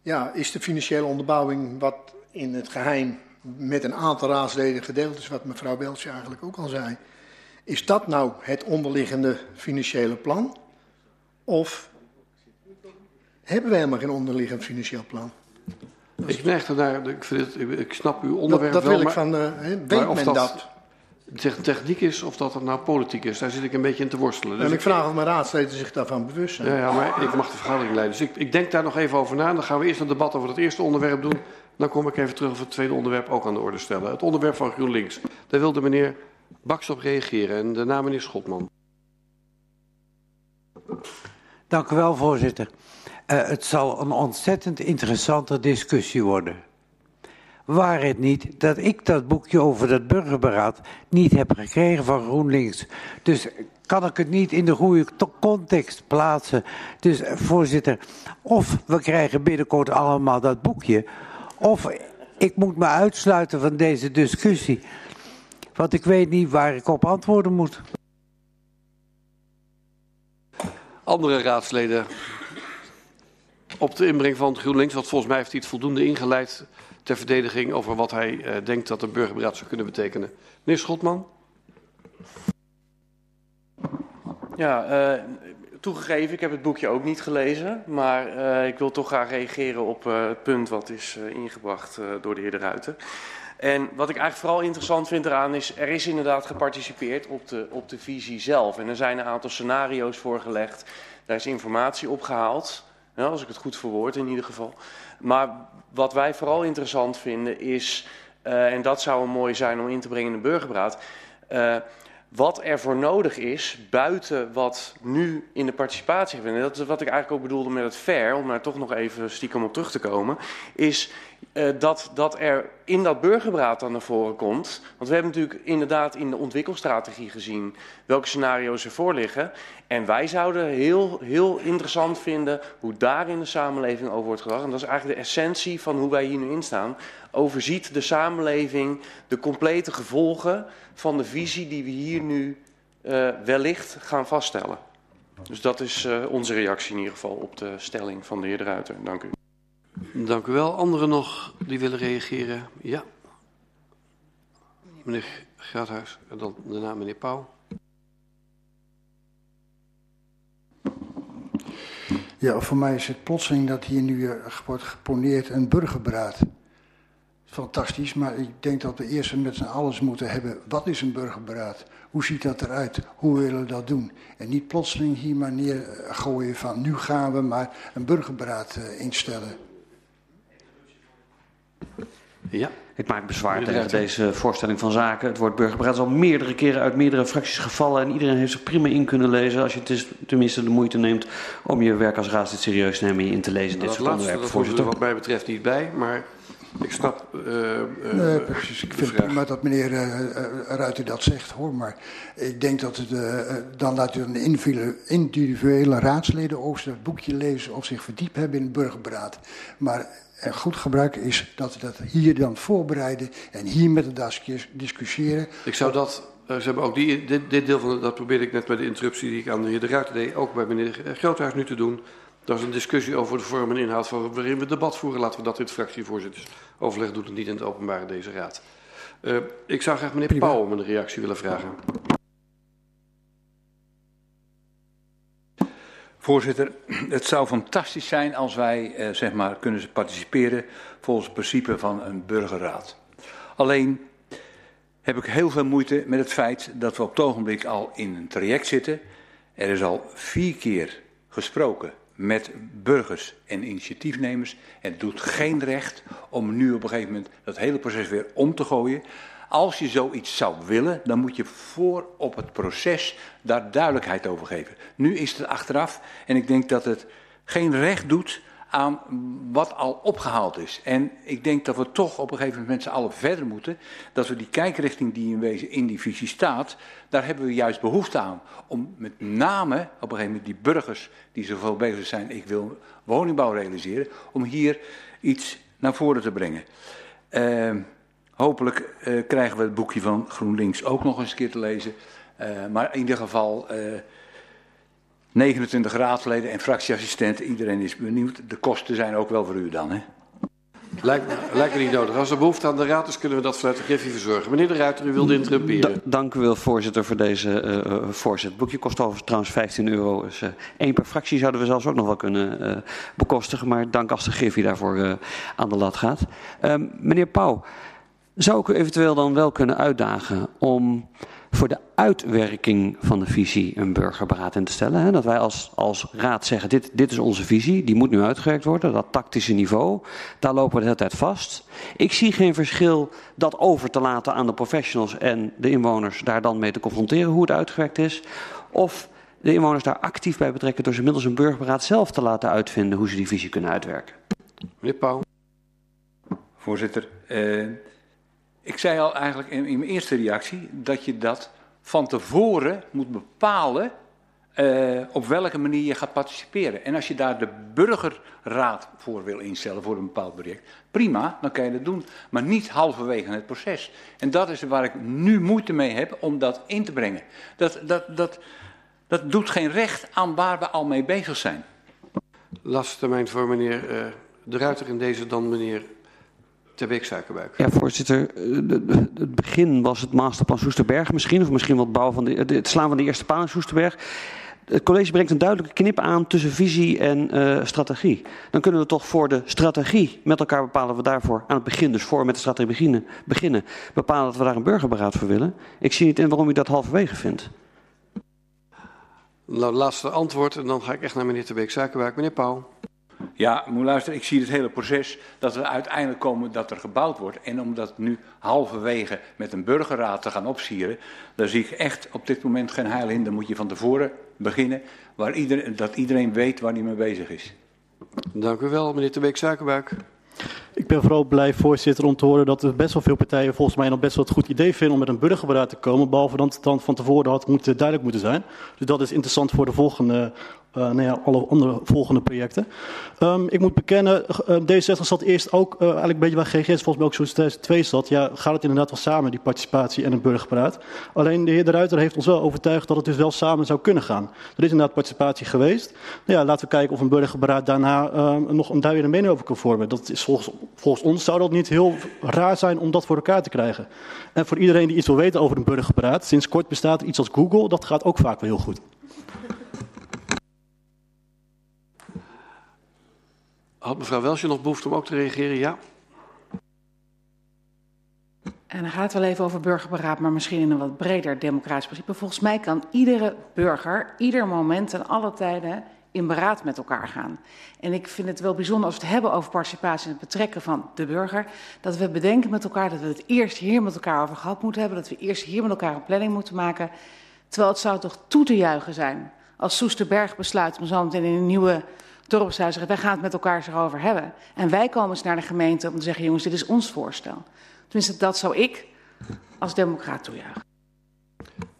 ja, is de financiële onderbouwing wat in het geheim met een aantal raadsleden gedeeld is, wat mevrouw Weltje eigenlijk ook al zei. Is dat nou het onderliggende financiële plan? Of hebben wij helemaal geen onderliggend financieel plan? Ik neig ernaar, ik, vind het, ik snap uw onderwerp dat, dat wel. wil ik van, uh, weet men dat? dat? Techniek is of dat het nou politiek is, daar zit ik een beetje in te worstelen. Dus en ik vraag of mijn raadsleden zich daarvan bewust zijn. Ja, ja, maar ik mag de vergadering leiden. Dus ik, ik denk daar nog even over na. Dan gaan we eerst een debat over het eerste onderwerp doen. Dan kom ik even terug over het tweede onderwerp ook aan de orde stellen. Het onderwerp van GroenLinks. Daar wilde meneer Baks op reageren en daarna meneer Schotman. Dank u wel, voorzitter. Uh, het zal een ontzettend interessante discussie worden. Waar het niet dat ik dat boekje over dat burgerberaad niet heb gekregen van GroenLinks. Dus kan ik het niet in de goede context plaatsen. Dus voorzitter, of we krijgen binnenkort allemaal dat boekje, of ik moet me uitsluiten van deze discussie. Want ik weet niet waar ik op antwoorden moet. Andere raadsleden op de inbreng van GroenLinks, want volgens mij heeft hij het voldoende ingeleid ter verdediging over wat hij uh, denkt dat een burgerberaad zou kunnen betekenen. Meneer Schotman. Ja, uh, toegegeven, ik heb het boekje ook niet gelezen, maar uh, ik wil toch graag reageren op het punt wat is ingebracht door de heer De Ruiter. En wat ik eigenlijk vooral interessant vind eraan is, er is inderdaad geparticipeerd op de, op de visie zelf. En er zijn een aantal scenario's voorgelegd, daar is informatie opgehaald, ja, als ik het goed verwoord in ieder geval. Maar wat wij vooral interessant vinden is, uh, en dat zou mooi zijn om in te brengen in de burgerberaad, uh, wat er voor nodig is buiten wat nu in de participatie. En dat is wat ik eigenlijk ook bedoelde met het fair, om daar toch nog even stiekem op terug te komen, is uh, dat, dat er in dat burgerberaad dan naar voren komt. Want we hebben natuurlijk inderdaad in de ontwikkelstrategie gezien welke scenario's er voor liggen. En wij zouden heel, heel interessant vinden hoe daar in de samenleving over wordt gedacht. En dat is eigenlijk de essentie van hoe wij hier nu in staan. Overziet de samenleving de complete gevolgen van de visie die we hier nu uh, wellicht gaan vaststellen. Dus dat is uh, onze reactie in ieder geval op de stelling van de heer De Ruiter. Dank u. Dank u wel. Anderen nog die willen reageren? Ja. Meneer Graathuis en dan daarna meneer Pauw. Ja, voor mij is het plotseling dat hier nu wordt geponeerd een burgerberaad. Fantastisch, maar ik denk dat we eerst met z'n allen moeten hebben. Wat is een burgerberaad? Hoe ziet dat eruit? Hoe willen we dat doen? En niet plotseling hier maar neergooien van nu gaan we maar een burgerberaad uh, instellen. Ja. Ik maak bezwaar tegen deze voorstelling van zaken. Het woord burgerberaad is al meerdere keren uit meerdere fracties gevallen. En iedereen heeft zich prima in kunnen lezen. Als je het tenminste de moeite neemt om je werk als raadslid serieus te nemen en in te lezen. Nou, dit soort onderwerpen, dat voorzitter. er wat mij betreft niet bij. Maar ik snap. Uh, uh, nee, precies. Ik vind prima dat meneer Ruiter dat zegt hoor. Maar ik denk dat het. dan laat u een individuele raadsleden ook dat boekje lezen of zich verdiept hebben in het burgerberaad. Maar en goed gebruik is dat we dat hier dan voorbereiden en hier met de discussiëren. Ik zou dat, ze hebben ook die, dit, dit deel van, dat probeerde ik net bij de interruptie die ik aan de heer De Ruiter deed, ook bij meneer Groothuis nu te doen. Dat is een discussie over de vorm en inhoud van waarin we debat voeren. Laten we dat in het fractievoorzittersoverleg doen en niet in het openbare deze raad. Uh, ik zou graag meneer Pauw om een reactie willen vragen. Voorzitter, het zou fantastisch zijn als wij eh, zeg maar, kunnen participeren volgens het principe van een burgerraad. Alleen heb ik heel veel moeite met het feit dat we op het ogenblik al in een traject zitten. Er is al vier keer gesproken met burgers en initiatiefnemers. Het doet geen recht om nu op een gegeven moment dat hele proces weer om te gooien. Als je zoiets zou willen, dan moet je voor op het proces daar duidelijkheid over geven. Nu is het achteraf en ik denk dat het geen recht doet aan wat al opgehaald is. En ik denk dat we toch op een gegeven moment met z'n allen verder moeten. Dat we die kijkrichting die in wezen in die visie staat, daar hebben we juist behoefte aan. Om met name op een gegeven moment die burgers die zoveel bezig zijn, ik wil woningbouw realiseren, om hier iets naar voren te brengen. Uh, hopelijk uh, krijgen we het boekje van GroenLinks ook nog eens een keer te lezen. Uh, maar in ieder geval... 29 raadsleden en fractieassistenten. Iedereen is benieuwd. De kosten zijn ook wel voor u dan, hè? Lijkt, lijkt me niet nodig. Als er behoefte aan de raad is, kunnen we dat vanuit de Griffie verzorgen. Meneer de Ruiter, u wilde interrumperen. Da dank u wel, voorzitter, voor deze uh, voorzet. Het boekje kost overigens trouwens 15 euro. Dus uh, één per fractie zouden we zelfs ook nog wel kunnen uh, bekostigen. Maar dank als de Griffie daarvoor aan de lat gaat. Ehm, meneer Pauw, zou ik u eventueel dan wel kunnen uitdagen om voor de uitwerking van de visie een burgerberaad in te stellen. Hè? Dat wij als, als raad zeggen, dit, dit is onze visie, die moet nu uitgewerkt worden. Dat tactische niveau, daar lopen we de hele tijd vast. Ik zie geen verschil dat over te laten aan de professionals en de inwoners daar dan mee te confronteren hoe het uitgewerkt is. Of de inwoners daar actief bij betrekken door ze middels een burgerberaad zelf te laten uitvinden hoe ze die visie kunnen uitwerken. Meneer Pauw. Voorzitter, eh, ik zei al eigenlijk in, in, mijn eerste reactie dat je dat van tevoren moet bepalen uh, op welke manier je gaat participeren. En als je daar de burgerraad voor wil instellen voor een bepaald project, prima, dan kan je dat doen. Maar niet halverwege het proces. En dat is waar ik nu moeite mee heb om dat in te brengen. Dat, dat, dat, dat doet geen recht aan waar we al mee bezig zijn. Laatste termijn voor meneer uh, De Ruiter en deze dan meneer Terbeek Suikerbuik. Ja, voorzitter. Het begin was het masterplan Soesterberg misschien. Of misschien wel het, bouwen van de, het slaan van de eerste paal in Soesterberg. Het college brengt een duidelijke knip aan tussen visie en uh, strategie. Dan kunnen we toch voor de strategie met elkaar bepalen we daarvoor aan het begin, dus voor met de strategie beginnen, beginnen bepalen dat we daar een burgerberaad voor willen. Ik zie niet in waarom u dat halverwege vindt. Nou, laatste antwoord en dan ga ik echt naar meneer Terbeek Suikerbuik. Meneer Pauw. Ja, moet luisteren, ik zie het hele proces dat we uiteindelijk komen dat er gebouwd wordt. En om dat nu halverwege met een burgerraad te gaan opsieren, daar zie ik echt op dit moment geen heil in. Dan moet je van tevoren beginnen, waar iedereen, dat iedereen weet waar hij mee bezig is. Dank u wel, meneer de Beek Suikerbuik. Ik ben vooral blij, voorzitter, om te horen dat er best wel veel partijen volgens mij nog best wel het goed idee vinden om met een burgerberaad te komen. Behalve dat het dan van tevoren had moeten, duidelijk moeten zijn. Dus dat is interessant voor de volgende uh, nou alle andere volgende projecten. Um, ik moet bekennen, uh, D66 zat eerst ook uh, eigenlijk een beetje waar GGS volgens mij ook zoals 2002 zat. Ja, gaat het inderdaad wel samen, die participatie en een burgerpraat. Alleen de heer De Ruiter heeft ons wel overtuigd dat het dus wel samen zou kunnen gaan. Er is inderdaad participatie geweest. Nou ja, laten we kijken of een burgerberaad daarna uh, nog een duidelijke mening over kan vormen. Dat is volgens, volgens ons zou dat niet heel raar zijn om dat voor elkaar te krijgen. En voor iedereen die iets wil weten over een burgerberaad, sinds kort bestaat er iets als Google, dat gaat ook vaak wel heel goed. Had mevrouw Welsje nog behoefte om ook te reageren? Ja. En dan gaat het wel even over burgerberaad, maar misschien in een wat breder democratisch principe. Volgens mij kan iedere burger, ieder moment en alle tijden in beraad met elkaar gaan. En ik vind het wel bijzonder als we het hebben over participatie en het betrekken van de burger, dat we bedenken met elkaar dat we het eerst hier met elkaar over gehad moeten hebben, dat we eerst hier met elkaar een planning moeten maken. Terwijl het zou toch toe te juichen zijn als Soesterberg besluit om zo meteen in een nieuwe dorpshuis zeggen, wij gaan het met elkaar erover hebben. En wij komen eens naar de gemeente om te zeggen, jongens, dit is ons voorstel. Tenminste, dat zou ik als democraat toejuichen.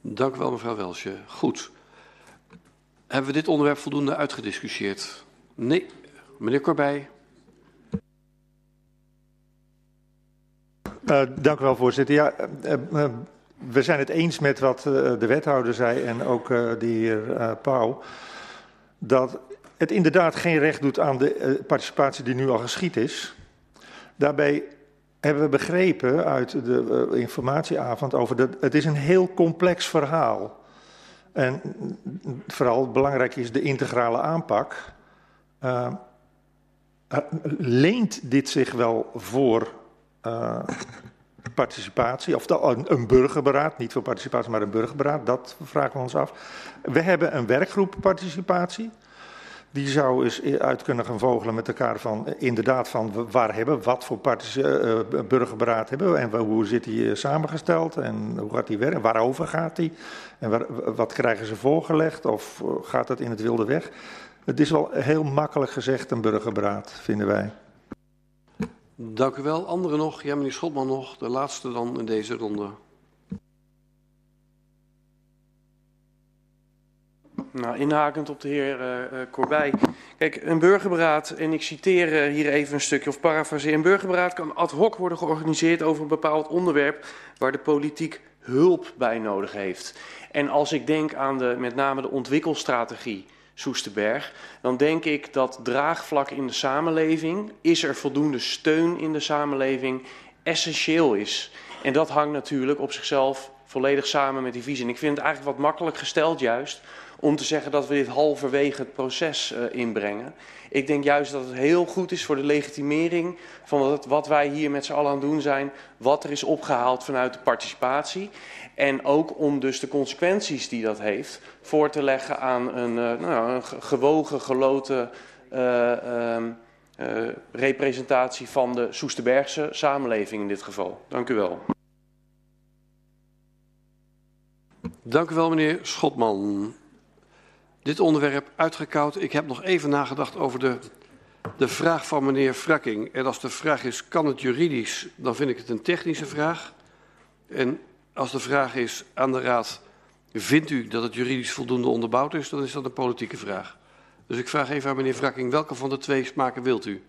Dank u wel, mevrouw Welsje. Goed. Hebben we dit onderwerp voldoende uitgediscussieerd? Nee. Meneer Corbij. Uh, dank u wel, voorzitter. Ja, uh, uh, we zijn het eens met wat de wethouder zei en ook de heer Pauw. Dat het inderdaad geen recht doet aan de participatie die nu al geschied is. Daarbij hebben we begrepen uit de informatieavond over dat het is een heel complex verhaal. En vooral belangrijk is de integrale aanpak. Uh, leent dit zich wel voor participatie, of een burgerberaad, niet voor participatie, maar een burgerberaad, dat vragen we ons af. We hebben een werkgroep participatie. Die zou eens uit kunnen gaan vogelen met elkaar van inderdaad van waar hebben, wat voor uh, burgerberaad hebben we en hoe zit die samengesteld en hoe gaat die werken, waarover gaat die en wat krijgen ze voorgelegd of gaat het in het wilde weg. Het is wel heel makkelijk gezegd een burgerberaad, vinden wij. Dank u wel. Anderen nog? Ja, meneer Schotman nog, de laatste dan in deze ronde. Nou, inhakend op de heer uh, Corbij. Kijk, een burgerberaad, en ik citeer uh, hier even een stukje of parafraseer. Een burgerberaad kan ad hoc worden georganiseerd over een bepaald onderwerp waar de politiek hulp bij nodig heeft. En als ik denk aan de, met name de ontwikkelstrategie Soesterberg, dan denk ik dat draagvlak in de samenleving, is er voldoende steun in de samenleving, essentieel is. En dat hangt natuurlijk op zichzelf volledig samen met die visie. En ik vind het eigenlijk wat makkelijk gesteld juist om te zeggen dat we dit halverwege het proces uh, inbrengen. Ik denk juist dat het heel goed is voor de legitimering van wat, wij hier met z'n allen aan het doen zijn, wat er is opgehaald vanuit de participatie. En ook om dus de consequenties die dat heeft voor te leggen aan een, uh, nou, een gewogen, geloten uh, uh, representatie van de Soesterbergse samenleving in dit geval. Dank u wel. Dank u wel, meneer Schotman dit onderwerp uitgekoud. Ik heb nog even nagedacht over de, de vraag van meneer Frakking. En als de vraag is, kan het juridisch, dan vind ik het een technische vraag. En als de vraag is aan de Raad, vindt u dat het juridisch voldoende onderbouwd is, dan is dat een politieke vraag. Dus ik vraag even aan meneer Frakking, welke van de twee smaken wilt u?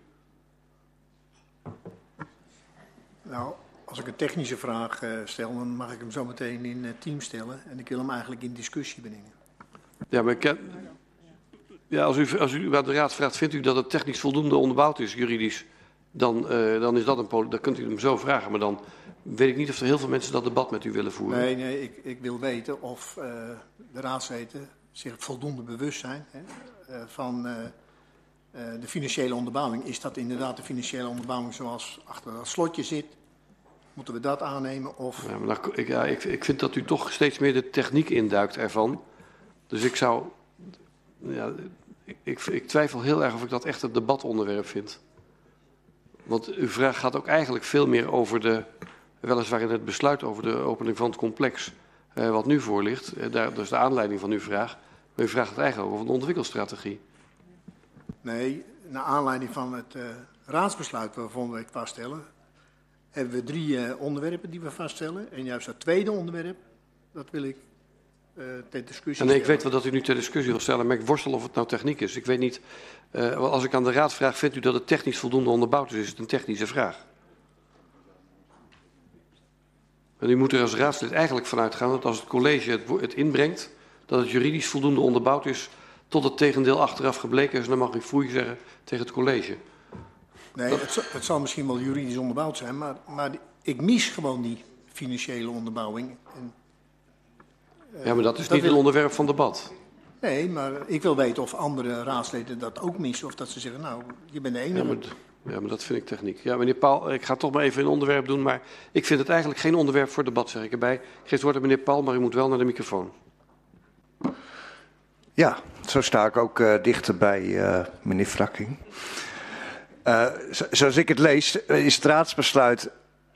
Nou, als ik een technische vraag uh, stel, dan mag ik hem zo meteen in uh, team stellen. En ik wil hem eigenlijk in discussie brengen. Ja, maar ja, als, u, als u aan de raad vraagt, vindt u dat het technisch voldoende onderbouwd is, juridisch, dan, uh, dan is dat een dan kunt u hem zo vragen. Maar dan weet ik niet of er heel veel mensen dat debat met u willen voeren. Nee, nee, ik, ik wil weten of uh, de raadsleden zich voldoende bewust zijn hè, uh, van de financiële onderbouwing. Is dat inderdaad de financiële onderbouwing zoals achter dat slotje zit? Moeten we dat aannemen? Of... Ja, maar ik, ja, ik, ik vind dat u toch steeds meer de techniek induikt ervan. Dus ik zou. Ja, ik, ik, twijfel heel erg of ik dat echt het debatonderwerp vind. Want uw vraag gaat ook eigenlijk veel meer over de. Weliswaar in het besluit over de opening van het complex. Eh, wat nu voor ligt. Eh, daar, dus de aanleiding van uw vraag. Maar u vraagt het eigenlijk over de ontwikkelstrategie. Nee, naar aanleiding van het uh, raadsbesluit waar we volgende week vaststellen, hebben we drie uh, onderwerpen die we vaststellen. En juist dat tweede onderwerp, dat wil ik ter discussie en ik weet wel dat u nu ter discussie wil stellen, maar ik worstel of het nou techniek is. Ik weet niet, uh, als ik aan de raad vraag, vindt u dat het technisch voldoende onderbouwd is, is het een technische vraag. En u moet er als raadslid eigenlijk vanuit gaan dat als het college het, het inbrengt, dat het juridisch voldoende onderbouwd is tot het tegendeel achteraf gebleken is. En dan mag ik foei zeggen tegen het college. Nee, het, het, zal misschien wel juridisch onderbouwd zijn, maar, maar ik mis gewoon die financiële onderbouwing. En, ja, maar dat is dat niet wil... een onderwerp van debat. Nee, maar ik wil weten of andere raadsleden dat ook missen. Of dat ze zeggen, nou, je bent de enige. Ja, maar, ja, maar dat vind ik techniek. Ja, meneer Paul, ik ga toch maar even een onderwerp doen. Maar ik vind het eigenlijk geen onderwerp voor debat, zeg ik erbij. Ik geef het woord aan meneer Paul, maar u moet wel naar de microfoon. Ja, zo sta ik ook uh, dichter bij uh, meneer Frakking. Uh, zoals ik het lees, is het raadsbesluit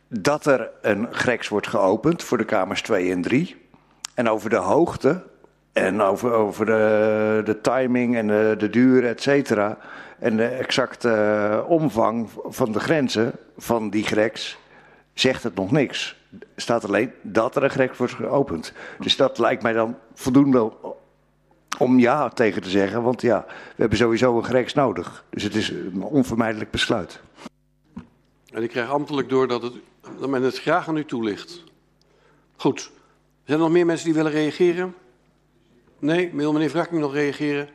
dat er een greks wordt geopend voor de kamers 2 en 3. En over de hoogte en over, over de, de timing en de, de duur, et cetera. En de exacte omvang van de grenzen van die greks zegt het nog niks. Staat alleen dat er een greks wordt geopend. Dus dat lijkt mij dan voldoende om ja tegen te zeggen. Want ja, we hebben sowieso een greks nodig. Dus het is een onvermijdelijk besluit. En ik krijg ambtelijk door dat, het, dat men het graag aan u toelicht. Goed. Zijn er nog meer mensen die willen reageren? Nee? Wil meneer Wrakking nog reageren?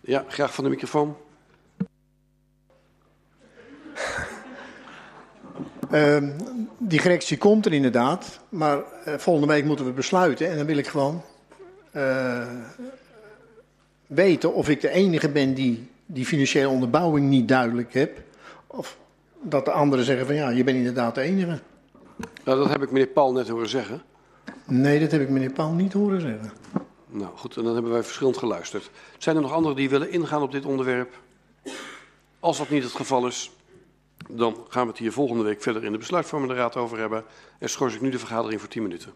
Ja, graag van de microfoon. Uh, die correctie komt er inderdaad, maar uh, volgende week moeten we besluiten. En dan wil ik gewoon uh, weten of ik de enige ben die die financiële onderbouwing niet duidelijk heb. Of dat de anderen zeggen van ja, je bent inderdaad de enige. Nou, dat heb ik meneer Paul net horen zeggen. Nee, dat heb ik meneer Paul niet horen zeggen. Nou goed, dan hebben wij verschillend geluisterd. Zijn er nog anderen die willen ingaan op dit onderwerp? Als dat niet het geval is, dan gaan we het hier volgende week verder in de besluitvormende raad over hebben. En schors ik nu de vergadering voor 10 minuten.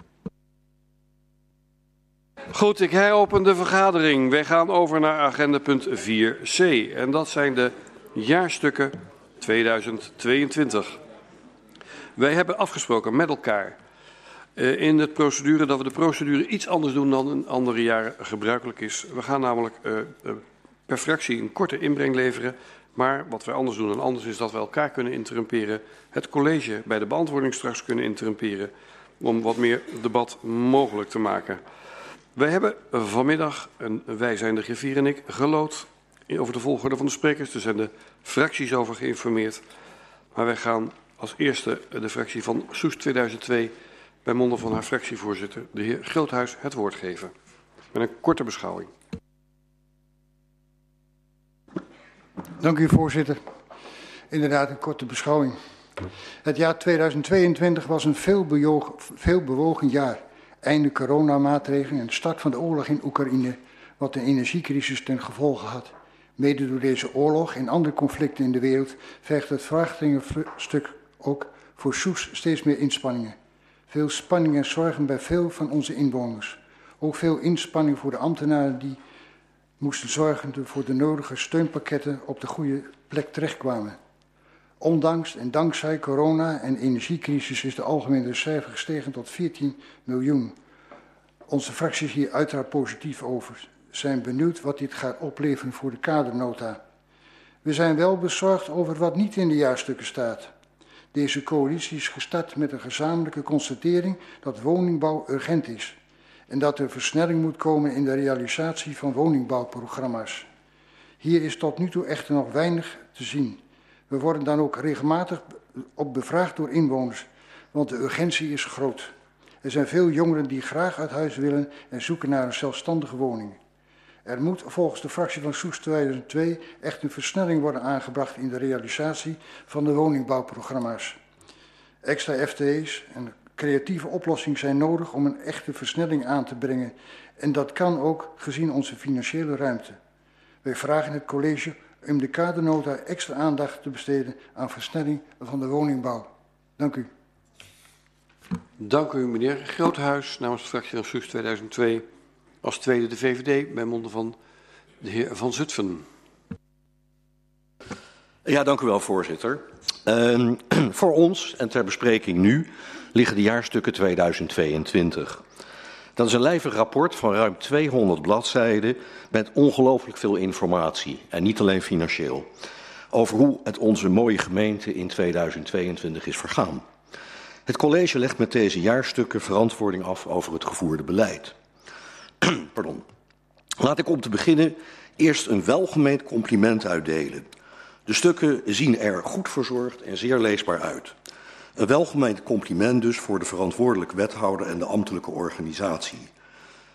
Goed, ik heropen de vergadering. Wij gaan over naar agenda punt 4c. En dat zijn de jaarstukken 2022. Wij hebben afgesproken met elkaar in de procedure dat we de procedure iets anders doen dan in andere jaren gebruikelijk is. We gaan namelijk uh, uh, per fractie een korte inbreng leveren. Maar wat wij anders doen dan anders is dat we elkaar kunnen interrumperen. Het college bij de beantwoording straks kunnen interrumperen. Om wat meer debat mogelijk te maken. Wij hebben vanmiddag, en wij zijn griffier en ik, gelood over de volgorde van de sprekers. Er zijn de fracties over geïnformeerd. Maar wij gaan als eerste de fractie van Soes 2002 bij monden van haar fractievoorzitter, de heer Groothuis, het woord geven. Met een korte beschouwing. Dank u, voorzitter. Inderdaad, een korte beschouwing. Het jaar 2022 was een veel bewogen jaar. Einde coronamaatregelen en start van de oorlog in Oekraïne, wat de energiecrisis ten gevolge had. Mede door deze oorlog en andere conflicten in de wereld vergt het vraagstuk ook voor Soes steeds meer inspanningen. Veel spanning en zorgen bij veel van onze inwoners. Ook veel inspanning voor de ambtenaren die moesten zorgen voor de nodige steunpakketten op de goede plek terechtkwamen. Ondanks en dankzij corona en energiecrisis is de algemene cijfer gestegen tot 14 miljoen. Onze fractie is hier uiteraard positief over. Zijn benieuwd wat dit gaat opleveren voor de kadernota. We zijn wel bezorgd over wat niet in de jaarstukken staat. Deze coalitie is gestart met een gezamenlijke constatering dat woningbouw urgent is en dat er versnelling moet komen in de realisatie van woningbouwprogramma's. Hier is tot nu toe echter nog weinig te zien. We worden dan ook regelmatig op bevraagd door inwoners, want de urgentie is groot. Er zijn veel jongeren die graag uit huis willen en zoeken naar een zelfstandige woning. Er moet volgens de fractie van Soes 2002 echt een versnelling worden aangebracht in de realisatie van de woningbouwprogramma's. Extra FTE's en creatieve oplossingen zijn nodig om een echte versnelling aan te brengen. En dat kan ook gezien onze financiële ruimte. Wij vragen het college om de kadernota extra aandacht te besteden aan versnelling van de woningbouw. Dank u. Dank u, meneer Groothuis, namens de fractie van SUS 2002. Als tweede de VVD bij monden van de heer Van Zutphen. Ja, dank u wel, voorzitter. Uh, voor ons en ter bespreking nu liggen de jaarstukken 2022. Dat is een lijvig rapport van ruim 200 bladzijden met ongelooflijk veel informatie. En niet alleen financieel. Over hoe het onze mooie gemeente in 2022 is vergaan. Het college legt met deze jaarstukken verantwoording af over het gevoerde beleid. Pardon. Laat ik om te beginnen eerst een welgemeend compliment uitdelen. De stukken zien er goed verzorgd en zeer leesbaar uit. Een welgemeend compliment dus voor de verantwoordelijke wethouder en de ambtelijke organisatie.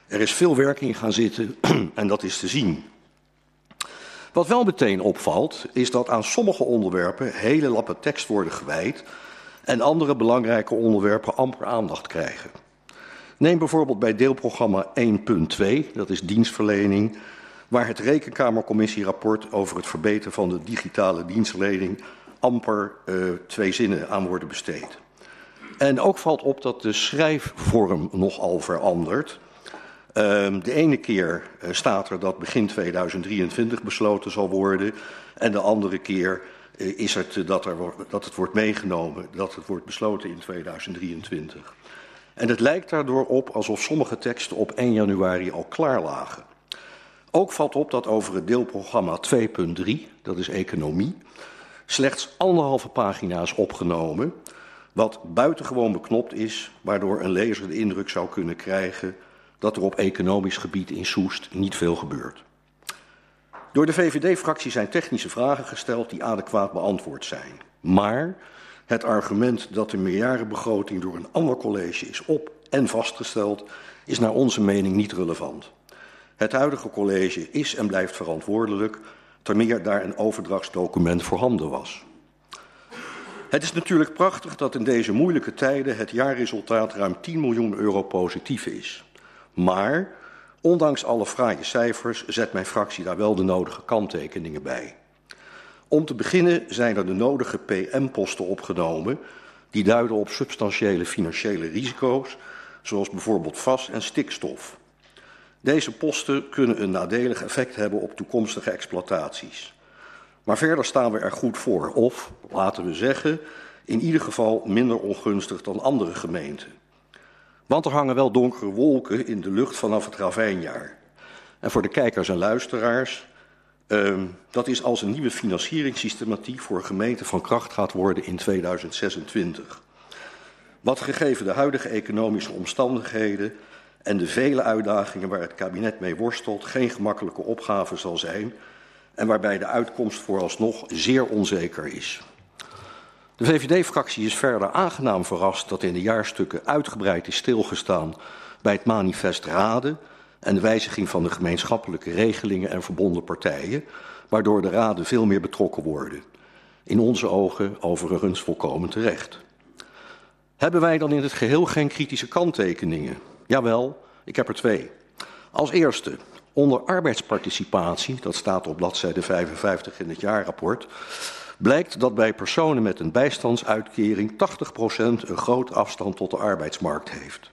Er is veel werk in gaan zitten en dat is te zien. Wat wel meteen opvalt, is dat aan sommige onderwerpen hele lappen tekst worden gewijd en andere belangrijke onderwerpen amper aandacht krijgen. Neem bijvoorbeeld bij deelprogramma 1.2, dat is dienstverlening, waar het Rekenkamercommissierapport over het verbeteren van de digitale dienstverlening amper uh, twee zinnen aan worden besteed. En ook valt op dat de schrijfvorm nogal verandert. Uh, de ene keer uh, staat er dat begin 2023 besloten zal worden. En de andere keer uh, is het dat, er, dat het wordt meegenomen, dat het wordt besloten in 2023. En het lijkt daardoor op alsof sommige teksten op 1 januari al klaar lagen. Ook valt op dat over het deelprogramma 2.3, dat is economie, slechts anderhalve pagina is opgenomen, wat buitengewoon beknopt is, waardoor een lezer de indruk zou kunnen krijgen dat er op economisch gebied in Soest niet veel gebeurt. Door de VVD-fractie zijn technische vragen gesteld die adequaat beantwoord zijn. Maar het argument dat de meerjarenbegroting door een ander college is op- en vastgesteld, is naar onze mening niet relevant. Het huidige college is en blijft verantwoordelijk, ter meer daar een overdrachtsdocument voorhanden was. Het is natuurlijk prachtig dat in deze moeilijke tijden het jaarresultaat ruim 10 miljoen euro positief is. Maar, ondanks alle fraaie cijfers, zet mijn fractie daar wel de nodige kanttekeningen bij. Om te beginnen zijn er de nodige PM-posten opgenomen, die duiden op substantiële financiële risico's, zoals bijvoorbeeld vas en stikstof. Deze posten kunnen een nadelig effect hebben op toekomstige exploitaties. Maar verder staan we er goed voor, of laten we zeggen, in ieder geval minder ongunstig dan andere gemeenten. Want er hangen wel donkere wolken in de lucht vanaf het ravijnjaar. En voor de kijkers en luisteraars, uh, dat is als een nieuwe financieringssystematiek voor gemeenten van kracht gaat worden in 2026. Wat gegeven de huidige economische omstandigheden en de vele uitdagingen waar het kabinet mee worstelt geen gemakkelijke opgave zal zijn en waarbij de uitkomst vooralsnog zeer onzeker is. De VVD-fractie is verder aangenaam verrast dat in de jaarstukken uitgebreid is stilgestaan bij het manifest Raden en wijziging van de gemeenschappelijke regelingen en verbonden partijen, waardoor de raden veel meer betrokken worden. In onze ogen overigens volkomen terecht. Hebben wij dan in het geheel geen kritische kanttekeningen? Jawel, ik heb er twee. Als eerste, onder arbeidsparticipatie, dat staat op bladzijde 55 in het jaarrapport, blijkt dat bij personen met een bijstandsuitkering 80% een groot afstand tot de arbeidsmarkt heeft.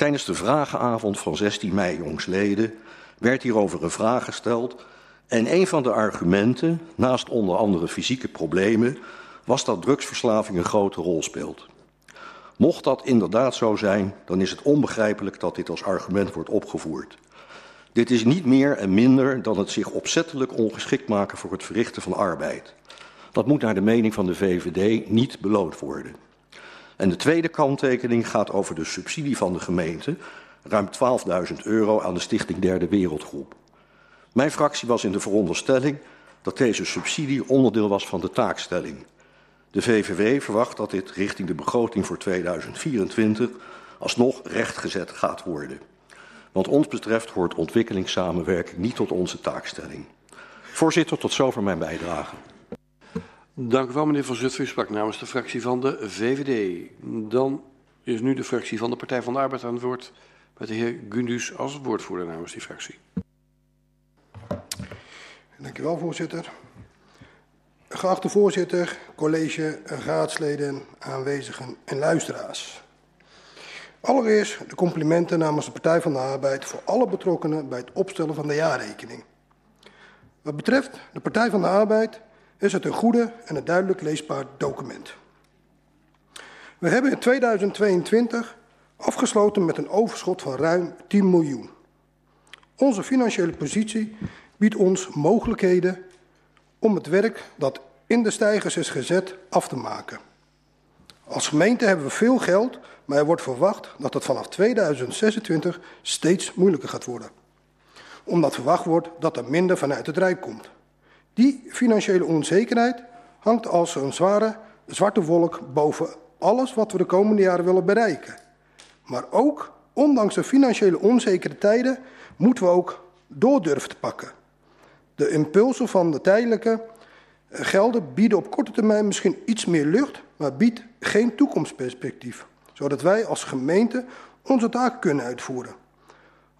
Tijdens de vragenavond van 16 mei jongsleden werd hierover een vraag gesteld en een van de argumenten, naast onder andere fysieke problemen, was dat drugsverslaving een grote rol speelt. Mocht dat inderdaad zo zijn, dan is het onbegrijpelijk dat dit als argument wordt opgevoerd. Dit is niet meer en minder dan het zich opzettelijk ongeschikt maken voor het verrichten van arbeid. Dat moet naar de mening van de VVD niet beloond worden. En de tweede kanttekening gaat over de subsidie van de gemeente, ruim 12.000 euro aan de Stichting Derde Wereldgroep. Mijn fractie was in de veronderstelling dat deze subsidie onderdeel was van de taakstelling. De VVW verwacht dat dit richting de begroting voor 2024 alsnog rechtgezet gaat worden. Want ons betreft hoort ontwikkelingssamenwerking niet tot onze taakstelling. Voorzitter, tot zover mijn bijdrage. Dank u wel, meneer Van Zutphen. U sprak namens de fractie van de VVD. Dan is nu de fractie van de Partij van de Arbeid aan het woord met de heer Gundus als woordvoerder namens die fractie. Dank u wel, voorzitter. Geachte voorzitter, college, raadsleden, aanwezigen en luisteraars. Allereerst de complimenten namens de Partij van de Arbeid voor alle betrokkenen bij het opstellen van de jaarrekening. Wat betreft de Partij van de Arbeid is het een goede en een duidelijk leesbaar document. We hebben in 2022 afgesloten met een overschot van ruim 10 miljoen. Onze financiële positie biedt ons mogelijkheden om het werk dat in de stijgers is gezet af te maken. Als gemeente hebben we veel geld, maar er wordt verwacht dat het vanaf 2026 steeds moeilijker gaat worden. Omdat verwacht wordt dat er minder vanuit het Rijk komt. Die financiële onzekerheid hangt als een zware zwarte wolk boven alles wat we de komende jaren willen bereiken. Maar ook, ondanks de financiële onzekere tijden, moeten we ook door durven te pakken. De impulsen van de tijdelijke gelden bieden op korte termijn misschien iets meer lucht, maar biedt geen toekomstperspectief, zodat wij als gemeente onze taken kunnen uitvoeren.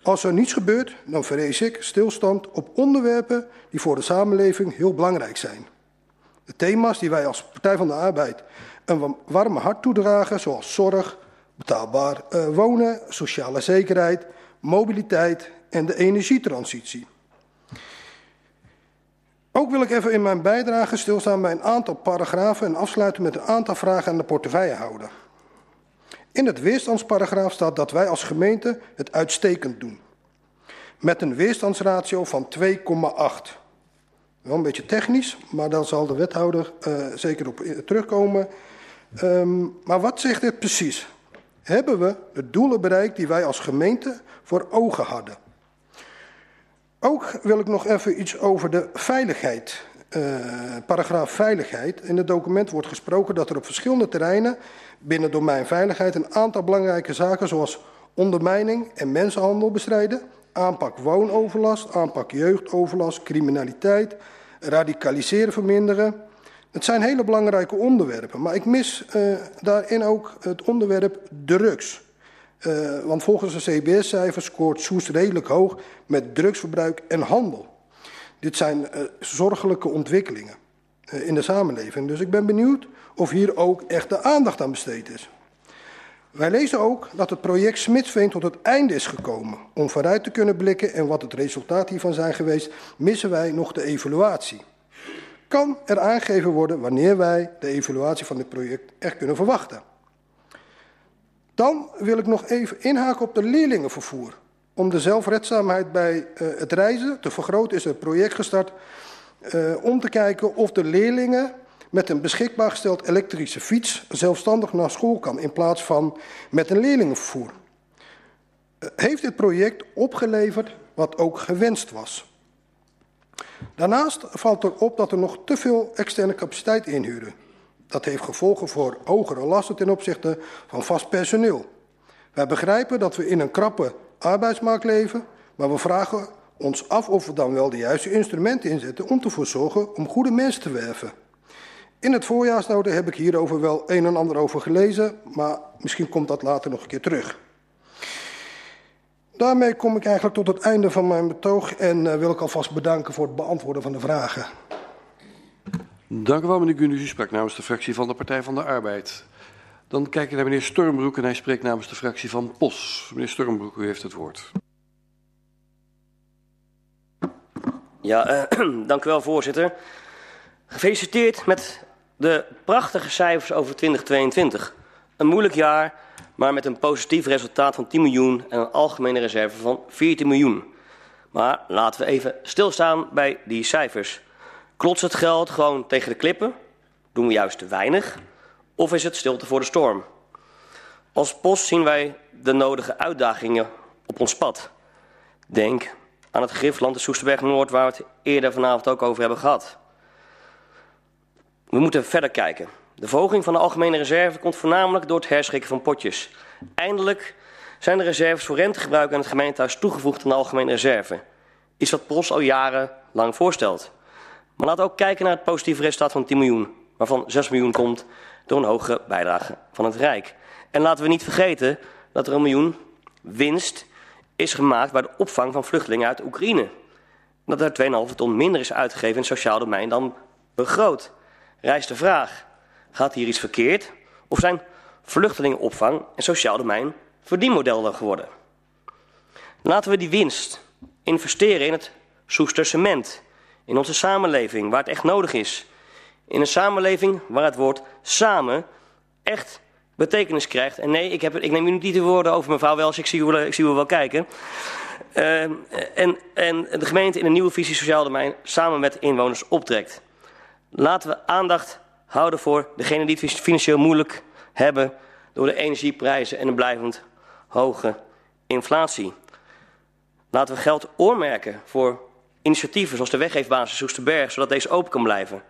Als er niets gebeurt, dan vrees ik stilstand op onderwerpen die voor de samenleving heel belangrijk zijn. De thema's die wij als Partij van de Arbeid een warme hart toedragen, zoals zorg, betaalbaar uh, wonen, sociale zekerheid, mobiliteit en de energietransitie. Ook wil ik even in mijn bijdrage stilstaan bij een aantal paragrafen en afsluiten met een aantal vragen aan de portefeuillehouder. In het weerstandsparagraaf staat dat wij als gemeente het uitstekend doen. Met een weerstandsratio van 2,8. Wel een beetje technisch, maar daar zal de wethouder uh, zeker op terugkomen. Um, maar wat zegt dit precies? Hebben we de doelen bereikt die wij als gemeente voor ogen hadden? Ook wil ik nog even iets over de veiligheid. Uh, paragraaf veiligheid. In het document wordt gesproken dat er op verschillende terreinen binnen domein veiligheid een aantal belangrijke zaken zoals ondermijning en mensenhandel bestrijden, aanpak woonoverlast, aanpak jeugdoverlast, criminaliteit, radicaliseren verminderen. Het zijn hele belangrijke onderwerpen, maar ik mis uh, daarin ook het onderwerp drugs. Uh, want volgens de CBS-cijfers scoort Soest redelijk hoog met drugsverbruik en handel. Dit zijn uh, zorgelijke ontwikkelingen uh, in de samenleving. Dus ik ben benieuwd of hier ook echt de aandacht aan besteed is. Wij lezen ook dat het project Smitsveen tot het einde is gekomen. Om vooruit te kunnen blikken en wat het resultaat hiervan zijn geweest, missen wij nog de evaluatie. Kan er aangegeven worden wanneer wij de evaluatie van dit project echt kunnen verwachten? Dan wil ik nog even inhaken op de leerlingenvervoer. Om de zelfredzaamheid bij uh, het reizen te vergroten is het project gestart uh, om te kijken of de leerlingen met een beschikbaar gesteld elektrische fiets zelfstandig naar school kan in plaats van met een leerlingenvervoer. Uh, heeft dit project opgeleverd wat ook gewenst was? Daarnaast valt er op dat er nog te veel externe capaciteit inhuren. Dat heeft gevolgen voor hogere lasten ten opzichte van vast personeel. Wij begrijpen dat we in een krappe arbeidsmarkt leven, maar we vragen ons af of we dan wel de juiste instrumenten inzetten om ervoor te zorgen om goede mensen te werven. In het voorjaarsnota heb ik hierover wel een en ander over gelezen, maar misschien komt dat later nog een keer terug. Daarmee kom ik eigenlijk tot het einde van mijn betoog en uh, wil ik alvast bedanken voor het beantwoorden van de vragen. Dank u wel, meneer Gunus. U sprak namens de fractie van de Partij van de Arbeid. Dan kijk ik naar meneer Stormbroek en hij spreekt namens de fractie van POS. Meneer Stormbroek, u heeft het woord. Ja, uh, dank u wel, voorzitter. Gefeliciteerd met de prachtige cijfers over 2022. Een moeilijk jaar, maar met een positief resultaat van 10 miljoen en een algemene reserve van 14 miljoen. Maar laten we even stilstaan bij die cijfers. Klots het geld gewoon tegen de klippen? Doen we juist te weinig? Of is het stilte voor de storm? Als post zien wij de nodige uitdagingen op ons pad. Denk aan het Griffland de Soesterberg Noord, waar we het eerder vanavond ook over hebben gehad. We moeten verder kijken. De verhoging van de algemene reserve komt voornamelijk door het herschikken van potjes. Eindelijk zijn de reserves voor rentegebruik aan het gemeentehuis toegevoegd aan de algemene reserve. Iets wat POS al jarenlang voorstelt. Maar laten we ook kijken naar het positieve resultaat van 10 miljoen, waarvan 6 miljoen komt door een hoge bijdrage van het Rijk. En laten we niet vergeten dat er een miljoen winst is gemaakt bij de opvang van vluchtelingen uit Oekraïne. Dat er 2,5 ton minder is uitgegeven in sociaal domein dan begroot. Rijst de vraag, gaat hier iets verkeerd? Of zijn vluchtelingenopvang en sociaal domein verdienmodellen geworden? Laten we die winst investeren in het Soester cement in onze samenleving, waar het echt nodig is. In een samenleving waar het woord samen echt betekenis krijgt. En nee, ik, heb, ik neem nu niet de woorden over mevrouw Wels, ik zie u, ik zie u wel kijken. Uh, en, en de gemeente in een nieuwe visie sociaal domein samen met inwoners optrekt. Laten we aandacht houden voor degenen die het financieel moeilijk hebben door de energieprijzen en een blijvend hoge inflatie. Laten we geld oormerken voor initiatieven zoals de weggeefbasis Soesterberg, zodat deze open kan blijven.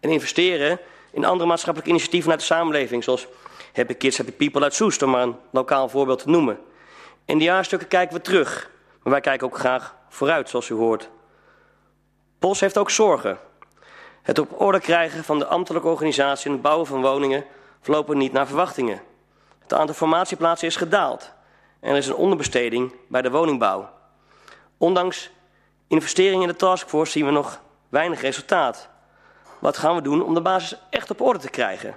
En investeren in andere maatschappelijke initiatieven uit de samenleving, zoals Happy Kids, Happy People uit Soest, om maar een lokaal voorbeeld te noemen. In de jaarstukken kijken we terug, maar wij kijken ook graag vooruit, zoals u hoort. POS heeft ook zorgen. Het op orde krijgen van de ambtelijke organisatie en het bouwen van woningen verlopen niet naar verwachtingen. Het aantal formatieplaatsen is gedaald en er is een onderbesteding bij de woningbouw. Ondanks investeringen in de taskforce zien we nog weinig resultaat. Wat gaan we doen om de basis echt op orde te krijgen?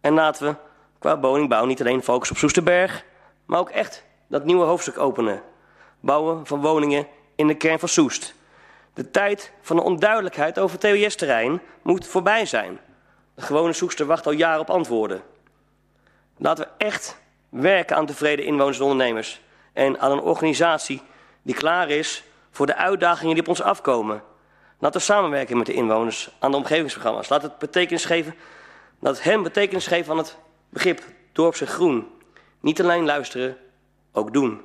En laten we qua woningbouw niet alleen focussen op Soesterberg, maar ook echt dat nieuwe hoofdstuk openen. Bouwen van woningen in de kern van Soest. De tijd van de onduidelijkheid over TOS-terrein moet voorbij zijn. De gewone Soester wacht al jaren op antwoorden. Laten we echt werken aan tevreden inwoners en ondernemers. En aan een organisatie die klaar is voor de uitdagingen die op ons afkomen. Laten we samenwerken met de inwoners aan de omgevingsprogramma's. Laat het betekenis geven, laat hem betekenis geven aan het begrip dorpse groen. Niet alleen luisteren, ook doen.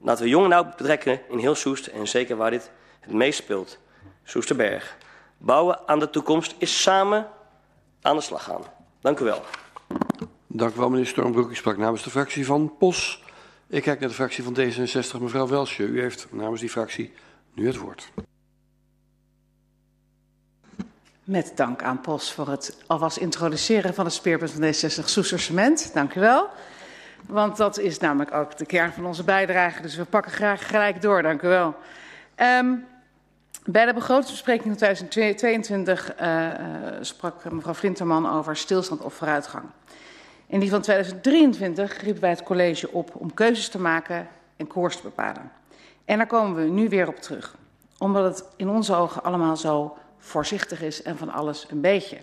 Laten we jong en oud betrekken in heel Soest en zeker waar dit het meest speelt. Soesterberg. Bouwen aan de toekomst is samen aan de slag gaan. Dank u wel. Dank u wel, meneer Stormbroek. U sprak namens de fractie van POS. Ik kijk naar de fractie van D66, mevrouw Welsje. U heeft namens die fractie nu het woord. Met dank aan POS voor het alvast introduceren van het speerpunt van D66 Soester Cement. Dank u wel. Want dat is namelijk ook de kern van onze bijdrage. Dus we pakken graag gelijk door. Dank u wel. Um, bij de begrotingsbespreking van 2022 uh, sprak mevrouw Flinterman over stilstand of vooruitgang. In die van 2023 riepen wij het college op om keuzes te maken en koers te bepalen. En daar komen we nu weer op terug. Omdat het in onze ogen allemaal zo voorzichtig is en van alles een beetje.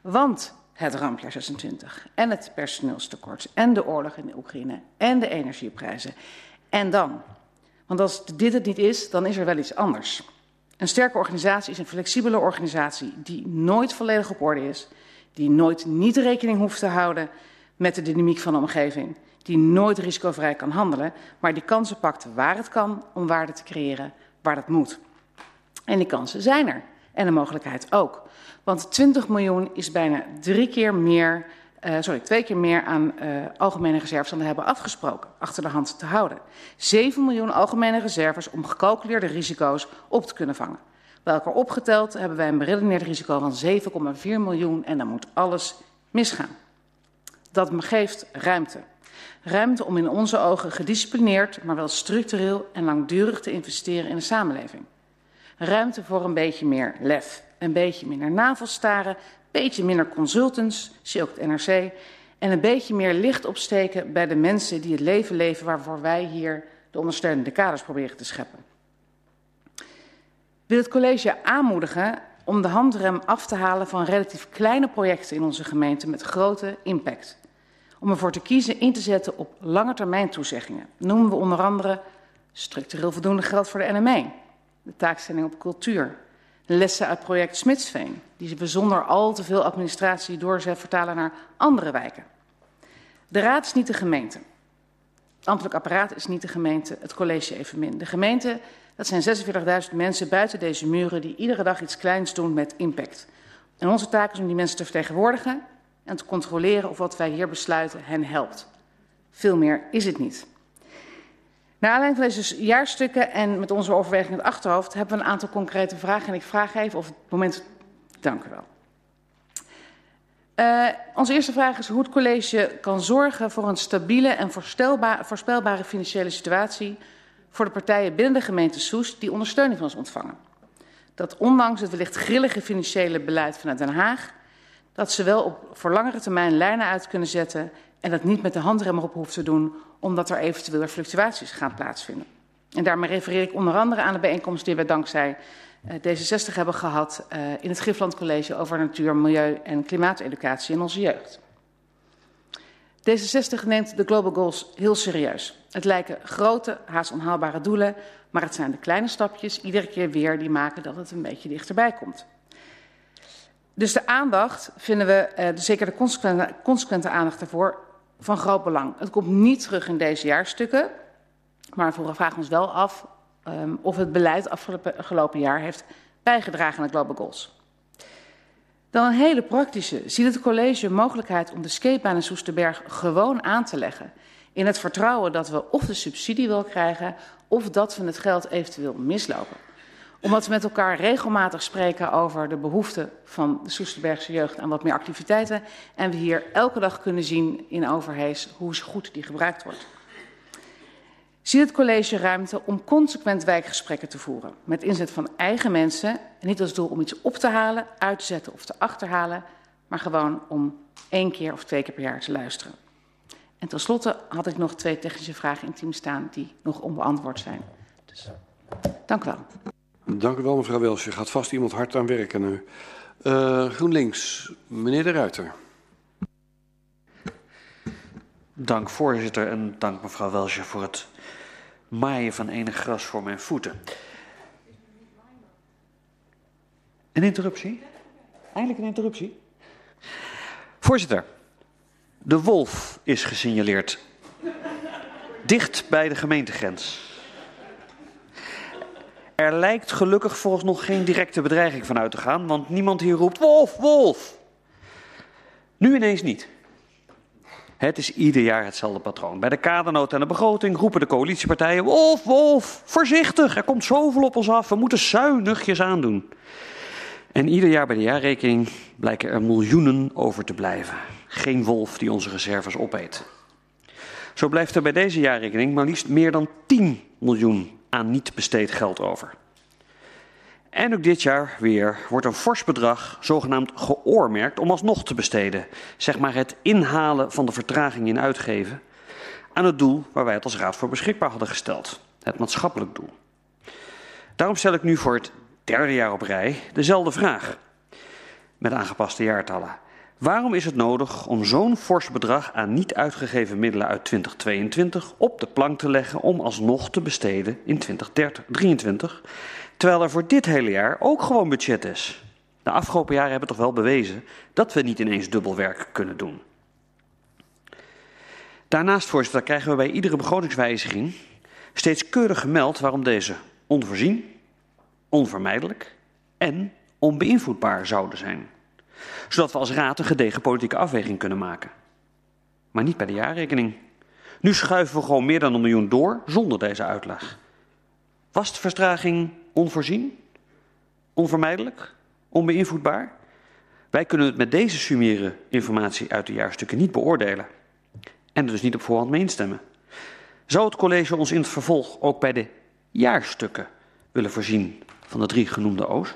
Want het rampjaar 26 en het personeelstekort en de oorlog in de Oekraïne en de energieprijzen. En dan? Want als dit het niet is, dan is er wel iets anders. Een sterke organisatie is een flexibele organisatie die nooit volledig op orde is, die nooit niet rekening hoeft te houden met de dynamiek van de omgeving, die nooit risicovrij kan handelen, maar die kansen pakt waar het kan om waarde te creëren waar dat moet. En die kansen zijn er. En de mogelijkheid ook. Want 20 miljoen is bijna drie keer meer, uh, sorry, twee keer meer aan uh, algemene reserves dan we hebben afgesproken, achter de hand te houden. 7 miljoen algemene reserves om gecalculeerde risico's op te kunnen vangen. Elkaar opgeteld hebben wij een beredeneerd risico van 7,4 miljoen en dan moet alles misgaan. Dat geeft ruimte. Ruimte om in onze ogen gedisciplineerd, maar wel structureel en langdurig te investeren in de samenleving. Ruimte voor een beetje meer lef, een beetje minder navelstaren, een beetje minder consultants, het NRC, en een beetje meer licht opsteken bij de mensen die het leven leven waarvoor wij hier de ondersteunende kaders proberen te scheppen. Wil het college aanmoedigen om de handrem af te halen van relatief kleine projecten in onze gemeente met grote impact. Om ervoor te kiezen in te zetten op langetermijn toezeggingen. Noemen we onder andere structureel voldoende geld voor de NME, de taakstelling op cultuur, lessen uit project Smitsveen, die we zonder al te veel administratie doorzet vertalen naar andere wijken. De raad is niet de gemeente. Het ambtelijk apparaat is niet de gemeente, het college evenmin. De gemeente, dat zijn 46.000 mensen buiten deze muren die iedere dag iets kleins doen met impact. En onze taak is om die mensen te vertegenwoordigen en te controleren of wat wij hier besluiten hen helpt. Veel meer is het niet. Naar aanleiding van deze jaarstukken en met onze overweging in het achterhoofd hebben we een aantal concrete vragen. En ik vraag even of het moment. Dank u wel. Uh, onze eerste vraag is hoe het college kan zorgen voor een stabiele en voorspelbare financiële situatie voor de partijen binnen de gemeente Soest die ondersteuning van ons ontvangen. Dat ondanks het wellicht grillige financiële beleid vanuit Den Haag, dat ze wel op, voor langere termijn lijnen uit kunnen zetten en dat niet met de handrem erop hoeft te doen omdat er eventueel fluctuaties gaan plaatsvinden. En daarmee refereer ik onder andere aan de bijeenkomst die we dankzij D66 hebben gehad uh, in het Gifland College over natuur, milieu en klimaateducatie in onze jeugd. D66 neemt de Global Goals heel serieus. Het lijken grote, haast onhaalbare doelen, maar het zijn de kleine stapjes iedere keer weer die maken dat het een beetje dichterbij komt. Dus de aandacht vinden we, uh, zeker de consequente, consequente aandacht daarvoor, van groot belang. Het komt niet terug in deze jaarstukken, maar we vragen ons wel af um, of het beleid afgelopen jaar heeft bijgedragen aan de Global Goals. Dan een hele praktische. Ziet het college mogelijkheid om de skatebaan in Soesterberg gewoon aan te leggen? In het vertrouwen dat we of de subsidie wil krijgen of dat we het geld eventueel mislopen. Omdat we met elkaar regelmatig spreken over de behoeften van de Soesterbergse jeugd aan wat meer activiteiten. En we hier elke dag kunnen zien in Overhees hoe goed die gebruikt wordt. Ziet het college ruimte om consequent wijkgesprekken te voeren. Met inzet van eigen mensen. En niet als doel om iets op te halen, uit te zetten of te achterhalen. Maar gewoon om één keer of twee keer per jaar te luisteren. En tenslotte had ik nog twee technische vragen in team staan die nog onbeantwoord zijn. Dus dank u wel. Dank u wel, mevrouw Wels. Je gaat vast iemand hard aan werken nu. Uh, GroenLinks, meneer De Ruiter. Dank voorzitter en dank mevrouw Welsje voor het maaien van enig gras voor mijn voeten. Een interruptie? Eindelijk een interruptie? Voorzitter, de wolf is gesignaleerd. Dicht bij de gemeentegrens. Er lijkt gelukkig volgens nog geen directe bedreiging van uit te gaan, want niemand hier roept wolf, wolf. Nu ineens niet. Het is ieder jaar hetzelfde patroon. Bij de kadernood en de begroting roepen de coalitiepartijen: Wolf, Wolf, voorzichtig, er komt zoveel op ons af, we moeten zuinigjes aandoen. En ieder jaar bij de jaarrekening blijken er miljoenen over te blijven. Geen wolf die onze reserves opeet. Zo blijft er bij deze jaarrekening maar liefst meer dan 10 miljoen aan niet besteed geld over. En ook dit jaar weer wordt een fors bedrag zogenaamd geoormerkt om alsnog te besteden. Zeg maar het inhalen van de vertraging in uitgeven aan het doel waar wij het als Raad voor beschikbaar hadden gesteld. Het maatschappelijk doel. Daarom stel ik nu voor het derde jaar op rij dezelfde vraag. Met aangepaste jaartallen. Waarom is het nodig om zo'n fors bedrag aan niet uitgegeven middelen uit 2022 op de plank te leggen om alsnog te besteden in 2023? Terwijl er voor dit hele jaar ook gewoon budget is. De afgelopen jaren hebben toch wel bewezen dat we niet ineens dubbel werk kunnen doen. Daarnaast, voorzitter, krijgen we bij iedere begrotingswijziging steeds keurig gemeld waarom deze onvoorzien, onvermijdelijk en onbeïnvloedbaar zouden zijn. Zodat we als raad een gedegen politieke afweging kunnen maken. Maar niet bij de jaarrekening. Nu schuiven we gewoon meer dan een miljoen door zonder deze uitleg. Was de verstraging onvoorzien? Onvermijdelijk? Onbeïnvloedbaar? Wij kunnen het met deze summiere informatie uit de jaarstukken niet beoordelen. En er dus niet op voorhand mee instemmen. Zou het college ons in het vervolg ook bij de jaarstukken willen voorzien van de drie genoemde O's?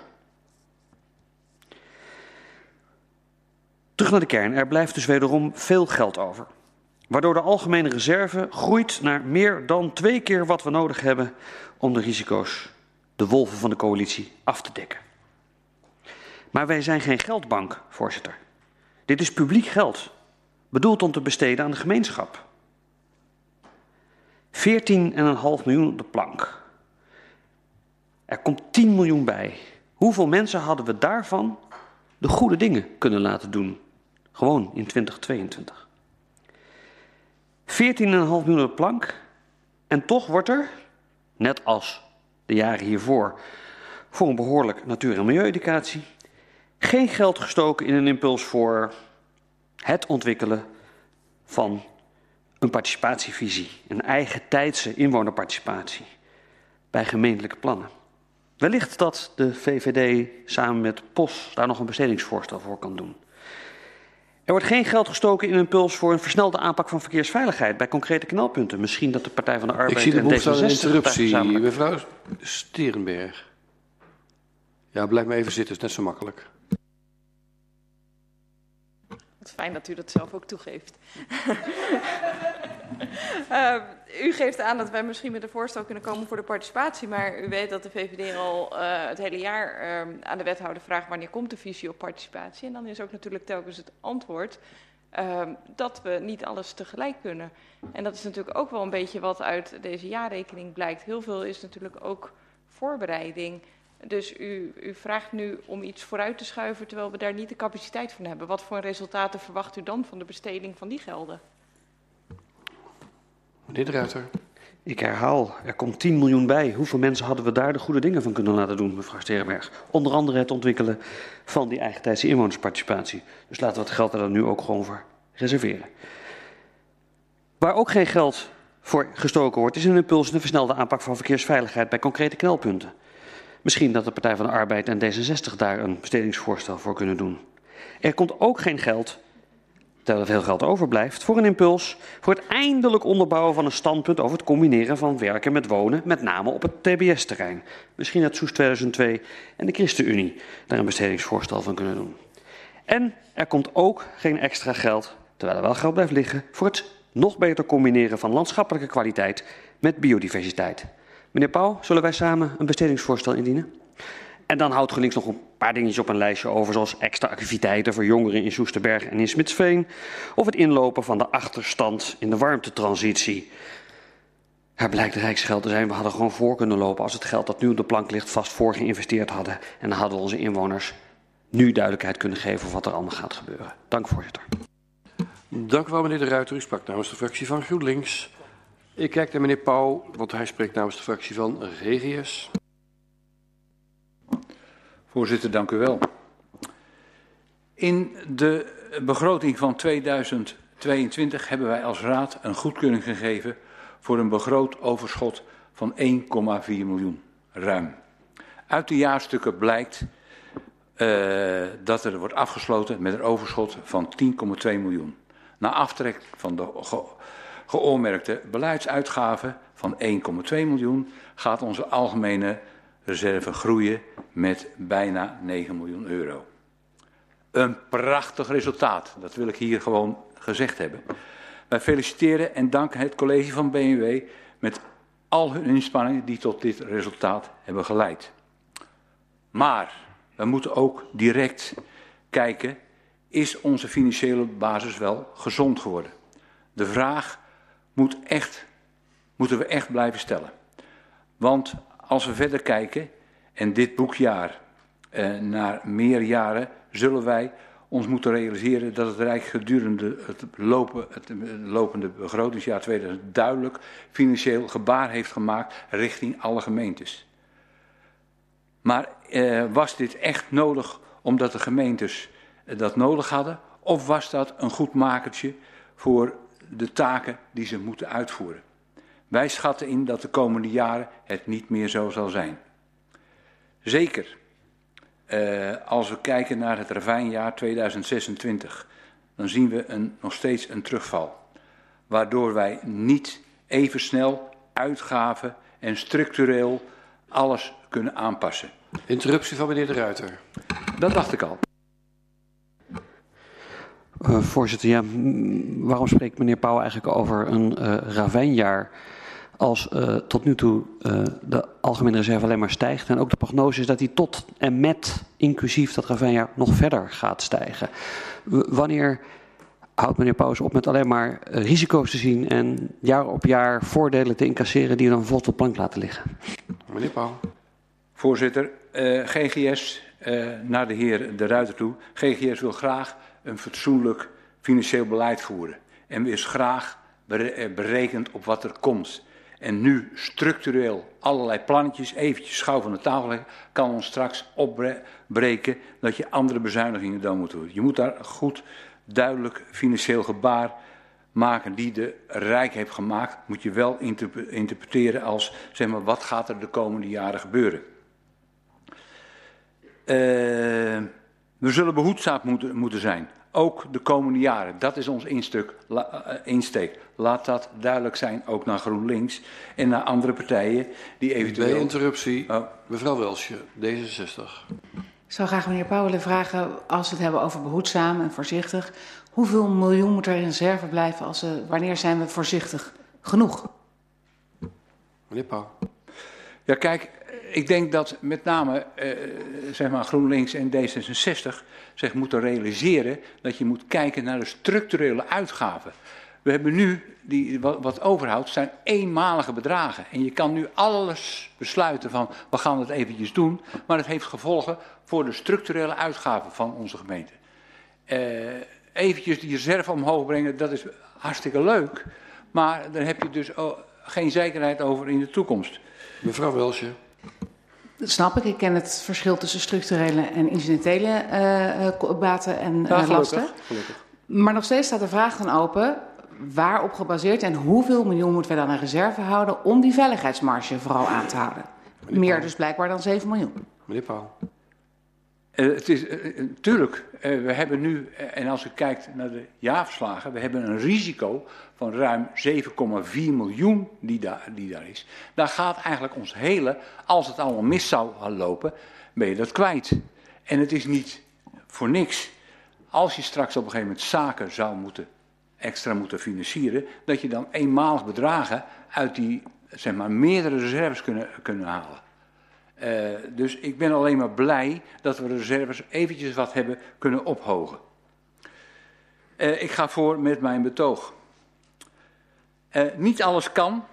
Terug naar de kern. Er blijft dus wederom veel geld over. Waardoor de algemene reserve groeit naar meer dan twee keer wat we nodig hebben om de risico's, de wolven van de coalitie, af te dekken. Maar wij zijn geen geldbank, voorzitter. Dit is publiek geld, bedoeld om te besteden aan de gemeenschap. 14,5 miljoen op de plank. Er komt 10 miljoen bij. Hoeveel mensen hadden we daarvan de goede dingen kunnen laten doen? Gewoon in 2022. 14,5 miljoen op plank. En toch wordt er, net als de jaren hiervoor, voor een behoorlijk natuur- en milieueducatie, geen geld gestoken in een impuls voor het ontwikkelen van een participatievisie, een eigen tijdse inwonerparticipatie bij gemeentelijke plannen. Wellicht dat de VVD samen met POS daar nog een bestedingsvoorstel voor kan doen. Er wordt geen geld gestoken in een puls voor een versnelde aanpak van verkeersveiligheid bij concrete knelpunten. Misschien dat de Partij van de Arbeid Ik zie de en behoefte aan een D66 interruptie. Mevrouw Sterenberg. Ja, blijf maar even zitten, is net zo makkelijk. Wat fijn dat u dat zelf ook toegeeft. Uh, u geeft aan dat wij misschien met een voorstel kunnen komen voor de participatie. Maar u weet dat de VVD al uh, het hele jaar uh, aan de wethouder vraagt wanneer komt de visie op participatie. En dan is ook natuurlijk telkens het antwoord uh, dat we niet alles tegelijk kunnen. En dat is natuurlijk ook wel een beetje wat uit deze jaarrekening blijkt. Heel veel is natuurlijk ook voorbereiding. Dus u, u vraagt nu om iets vooruit te schuiven terwijl we daar niet de capaciteit van hebben. Wat voor resultaten verwacht u dan van de besteding van die gelden? Meneer de Ruiter. Ik herhaal, er komt 10 miljoen bij. Hoeveel mensen hadden we daar de goede dingen van kunnen laten doen, mevrouw Sterenberg? Onder andere het ontwikkelen van die eigentijdse inwonersparticipatie. Dus laten we het geld er dan nu ook gewoon voor reserveren. Waar ook geen geld voor gestoken wordt, is een impuls in de versnelde aanpak van verkeersveiligheid bij concrete knelpunten. Misschien dat de Partij van de Arbeid en D66 daar een bestedingsvoorstel voor kunnen doen. Er komt ook geen geld, terwijl er veel geld overblijft, voor een impuls voor het eindelijk onderbouwen van een standpunt over het combineren van werken met wonen, met name op het TBS-terrein. Misschien dat Soes 2002 en de ChristenUnie daar een bestedingsvoorstel van kunnen doen. En er komt ook geen extra geld, terwijl er wel geld blijft liggen, voor het nog beter combineren van landschappelijke kwaliteit met biodiversiteit. Meneer Pauw, zullen wij samen een bestedingsvoorstel indienen? En dan houdt GroenLinks nog een paar dingetjes op een lijstje over, zoals extra activiteiten voor jongeren in Soesterberg en in Smitsveen, of het inlopen van de achterstand in de warmtetransitie. Er blijkt rijksgeld te zijn, we hadden gewoon voor kunnen lopen als het geld dat nu op de plank ligt vast voor geïnvesteerd hadden. En dan hadden onze inwoners nu duidelijkheid kunnen geven over wat er allemaal gaat gebeuren. Dank voorzitter. Dank u wel meneer De Ruiter. U sprak namens de fractie van GroenLinks. Ik kijk naar meneer Pauw, want hij spreekt namens de fractie van RGS. Voorzitter, dank u wel. In de begroting van 2022 hebben wij als raad een goedkeuring gegeven voor een begroot overschot van 1,4 miljoen, ruim. Uit de jaarstukken blijkt uh, dat er wordt afgesloten met een overschot van 10,2 miljoen. Na aftrek van de ge geoormerkte beleidsuitgaven van 1,2 miljoen gaat onze algemene reserve groeien met bijna 9 miljoen euro. Een prachtig resultaat, dat wil ik hier gewoon gezegd hebben. Wij feliciteren en danken het college van BMW met al hun inspanningen die tot dit resultaat hebben geleid. Maar we moeten ook direct kijken, is onze financiële basis wel gezond geworden? De vraag moet echt, moeten we echt blijven stellen. Want als we verder kijken, en dit boekjaar eh, naar meer jaren, zullen wij ons moeten realiseren dat het Rijk gedurende het, lopen, het lopende begrotingsjaar 2000 duidelijk financieel gebaar heeft gemaakt richting alle gemeentes. Maar eh, was dit echt nodig omdat de gemeentes eh, dat nodig hadden? Of was dat een goed makertje voor de taken die ze moeten uitvoeren? Wij schatten in dat de komende jaren het niet meer zo zal zijn. Zeker uh, als we kijken naar het ravijnjaar 2026, dan zien we een, nog steeds een terugval. Waardoor wij niet even snel uitgaven en structureel alles kunnen aanpassen. Interruptie van meneer De Ruiter. Dat dacht ik al. Uh, voorzitter, ja, waarom spreekt meneer Pauw eigenlijk over een uh, ravijnjaar als uh, tot nu toe de algemene reserve alleen maar stijgt en ook de prognose is dat die tot en met inclusief dat ravijnjaar nog verder gaat stijgen. Wanneer houdt meneer Pauws op met alleen maar risico's te zien en jaar op jaar voordelen te incasseren die dan vol op plank laten liggen? Meneer Pauw. Voorzitter, uh, GGS, uh, naar de heer De Ruiter toe. GGS wil graag een fatsoenlijk financieel beleid voeren. En is graag berekend op wat er komt. En nu structureel allerlei plannetjes eventjes schouw van de tafel leggen, kan ons straks opbreken dat je andere bezuinigingen dan moet doen. Je moet daar goed duidelijk financieel gebaar maken die de Rijk heeft gemaakt, moet je wel interpreteren als, zeg maar, wat gaat er de komende jaren gebeuren. Uh, we zullen behoedzaam moeten, moeten zijn. Ook de komende jaren. Dat is ons instuk, la, uh, insteek. Laat dat duidelijk zijn, ook naar GroenLinks en naar andere partijen die eventueel... Bij interruptie, oh. mevrouw Welsje, D66. Ik zou graag meneer Pauw willen vragen, als we het hebben over behoedzaam en voorzichtig, hoeveel miljoen moet er in reserve blijven? Als we, wanneer zijn we voorzichtig genoeg? Meneer Pauw. Ja, kijk, ik denk dat met name eh, zeg maar GroenLinks en D66 zich moeten realiseren dat je moet kijken naar de structurele uitgaven. We hebben nu, die, wat, overhoudt, zijn eenmalige bedragen. En je kan nu alles besluiten van, we gaan het eventjes doen, maar het heeft gevolgen voor de structurele uitgaven van onze gemeente. Uh, eventjes die reserve omhoog brengen, dat is hartstikke leuk, maar daar heb je dus geen zekerheid over in de toekomst. Mevrouw Welsje. Dat snap ik. Ik ken het verschil tussen structurele en incidentele uh, baten en ja, lasten. Gelukkig. Maar nog steeds staat de vraag dan open: waarop gebaseerd en hoeveel miljoen moeten we dan in reserve houden om die veiligheidsmarge vooral aan te houden? Meneer Meer Paul. dus blijkbaar dan 7 miljoen. Meneer Pauw. Uh, het is uh, tuurlijk, uh, we hebben nu, en als u kijkt naar de jaarverslagen, we hebben een risico van ruim 7,4 miljoen die, da die daar is. Daar gaat eigenlijk ons hele, als het allemaal mis zou lopen, ben je dat kwijt. En het is niet voor niks. Als je straks op een gegeven moment zaken zou moeten, extra moeten financieren, dat je dan eenmalig bedragen uit die, zeg maar, meerdere reserves kunnen, kunnen halen. Uh, dus ik ben alleen maar blij dat we de reserves eventjes wat hebben kunnen ophogen. Uh, ik ga voor met mijn betoog. Uh, niet alles kan,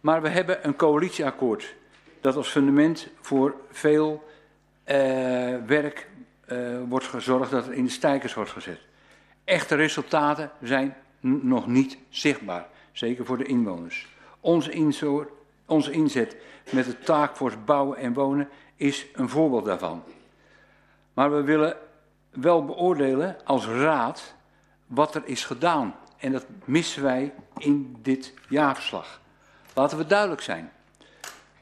maar we hebben een coalitieakkoord dat als fundament voor veel werk wordt gezorgd dat het in de stijgers wordt gezet. Echte resultaten zijn nog niet zichtbaar, zeker voor de inwoners. Onze, inzo onze inzet met de taakforce bouwen en wonen is een voorbeeld daarvan. Maar we willen wel beoordelen als raad wat er is gedaan. En dat missen wij in dit jaarverslag. Laten we duidelijk zijn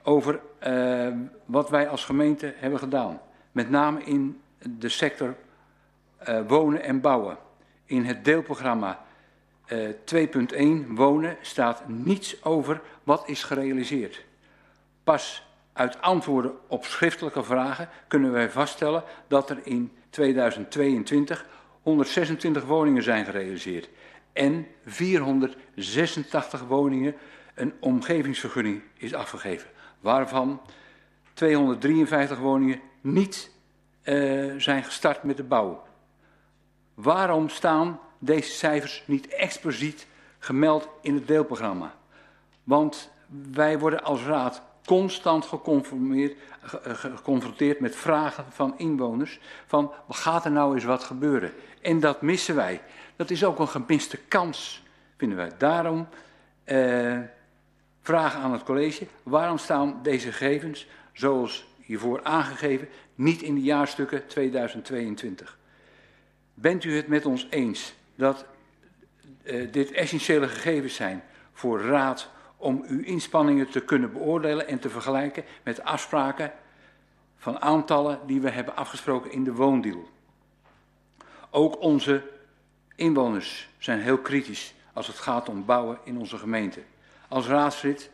over uh, wat wij als gemeente hebben gedaan. Met name in de sector uh, wonen en bouwen. In het deelprogramma eh, 2.1 wonen staat niets over wat is gerealiseerd. Pas uit antwoorden op schriftelijke vragen kunnen wij vaststellen dat er in 2022 126 woningen zijn gerealiseerd en 486 woningen een omgevingsvergunning is afgegeven, waarvan 253 woningen niet uh, zijn gestart met de bouw. Waarom staan deze cijfers niet expliciet gemeld in het deelprogramma? Want wij worden als raad constant geconfronteerd met vragen van inwoners van gaat er nou eens wat gebeuren? En dat missen wij. Dat is ook een gemiste kans, vinden wij. Daarom eh, vragen aan het college, waarom staan deze gegevens, zoals hiervoor aangegeven, niet in de jaarstukken 2022? Bent u het met ons eens dat uh, dit essentiële gegevens zijn voor raad om uw inspanningen te kunnen beoordelen en te vergelijken met afspraken van aantallen die we hebben afgesproken in de woondeal. Ook onze inwoners zijn heel kritisch als het gaat om bouwen in onze gemeente. Als raadslid,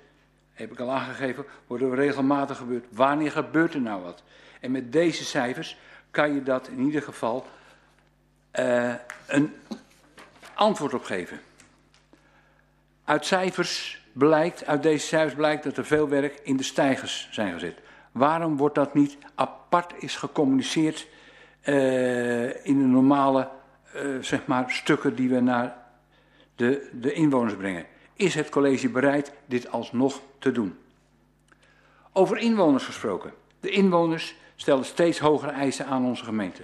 heb ik al aangegeven, worden we regelmatig gebeurd. Wanneer gebeurt er nou wat? En met deze cijfers kan je dat in ieder geval uh, een antwoord op geven. Uit cijfers blijkt, uit deze cijfers blijkt dat er veel werk in de stijgers zijn gezet. Waarom wordt dat niet apart is gecommuniceerd uh, in de normale uh, zeg maar, stukken die we naar de, de inwoners brengen? Is het college bereid dit alsnog te doen? Over inwoners gesproken. De inwoners stellen steeds hogere eisen aan onze gemeente.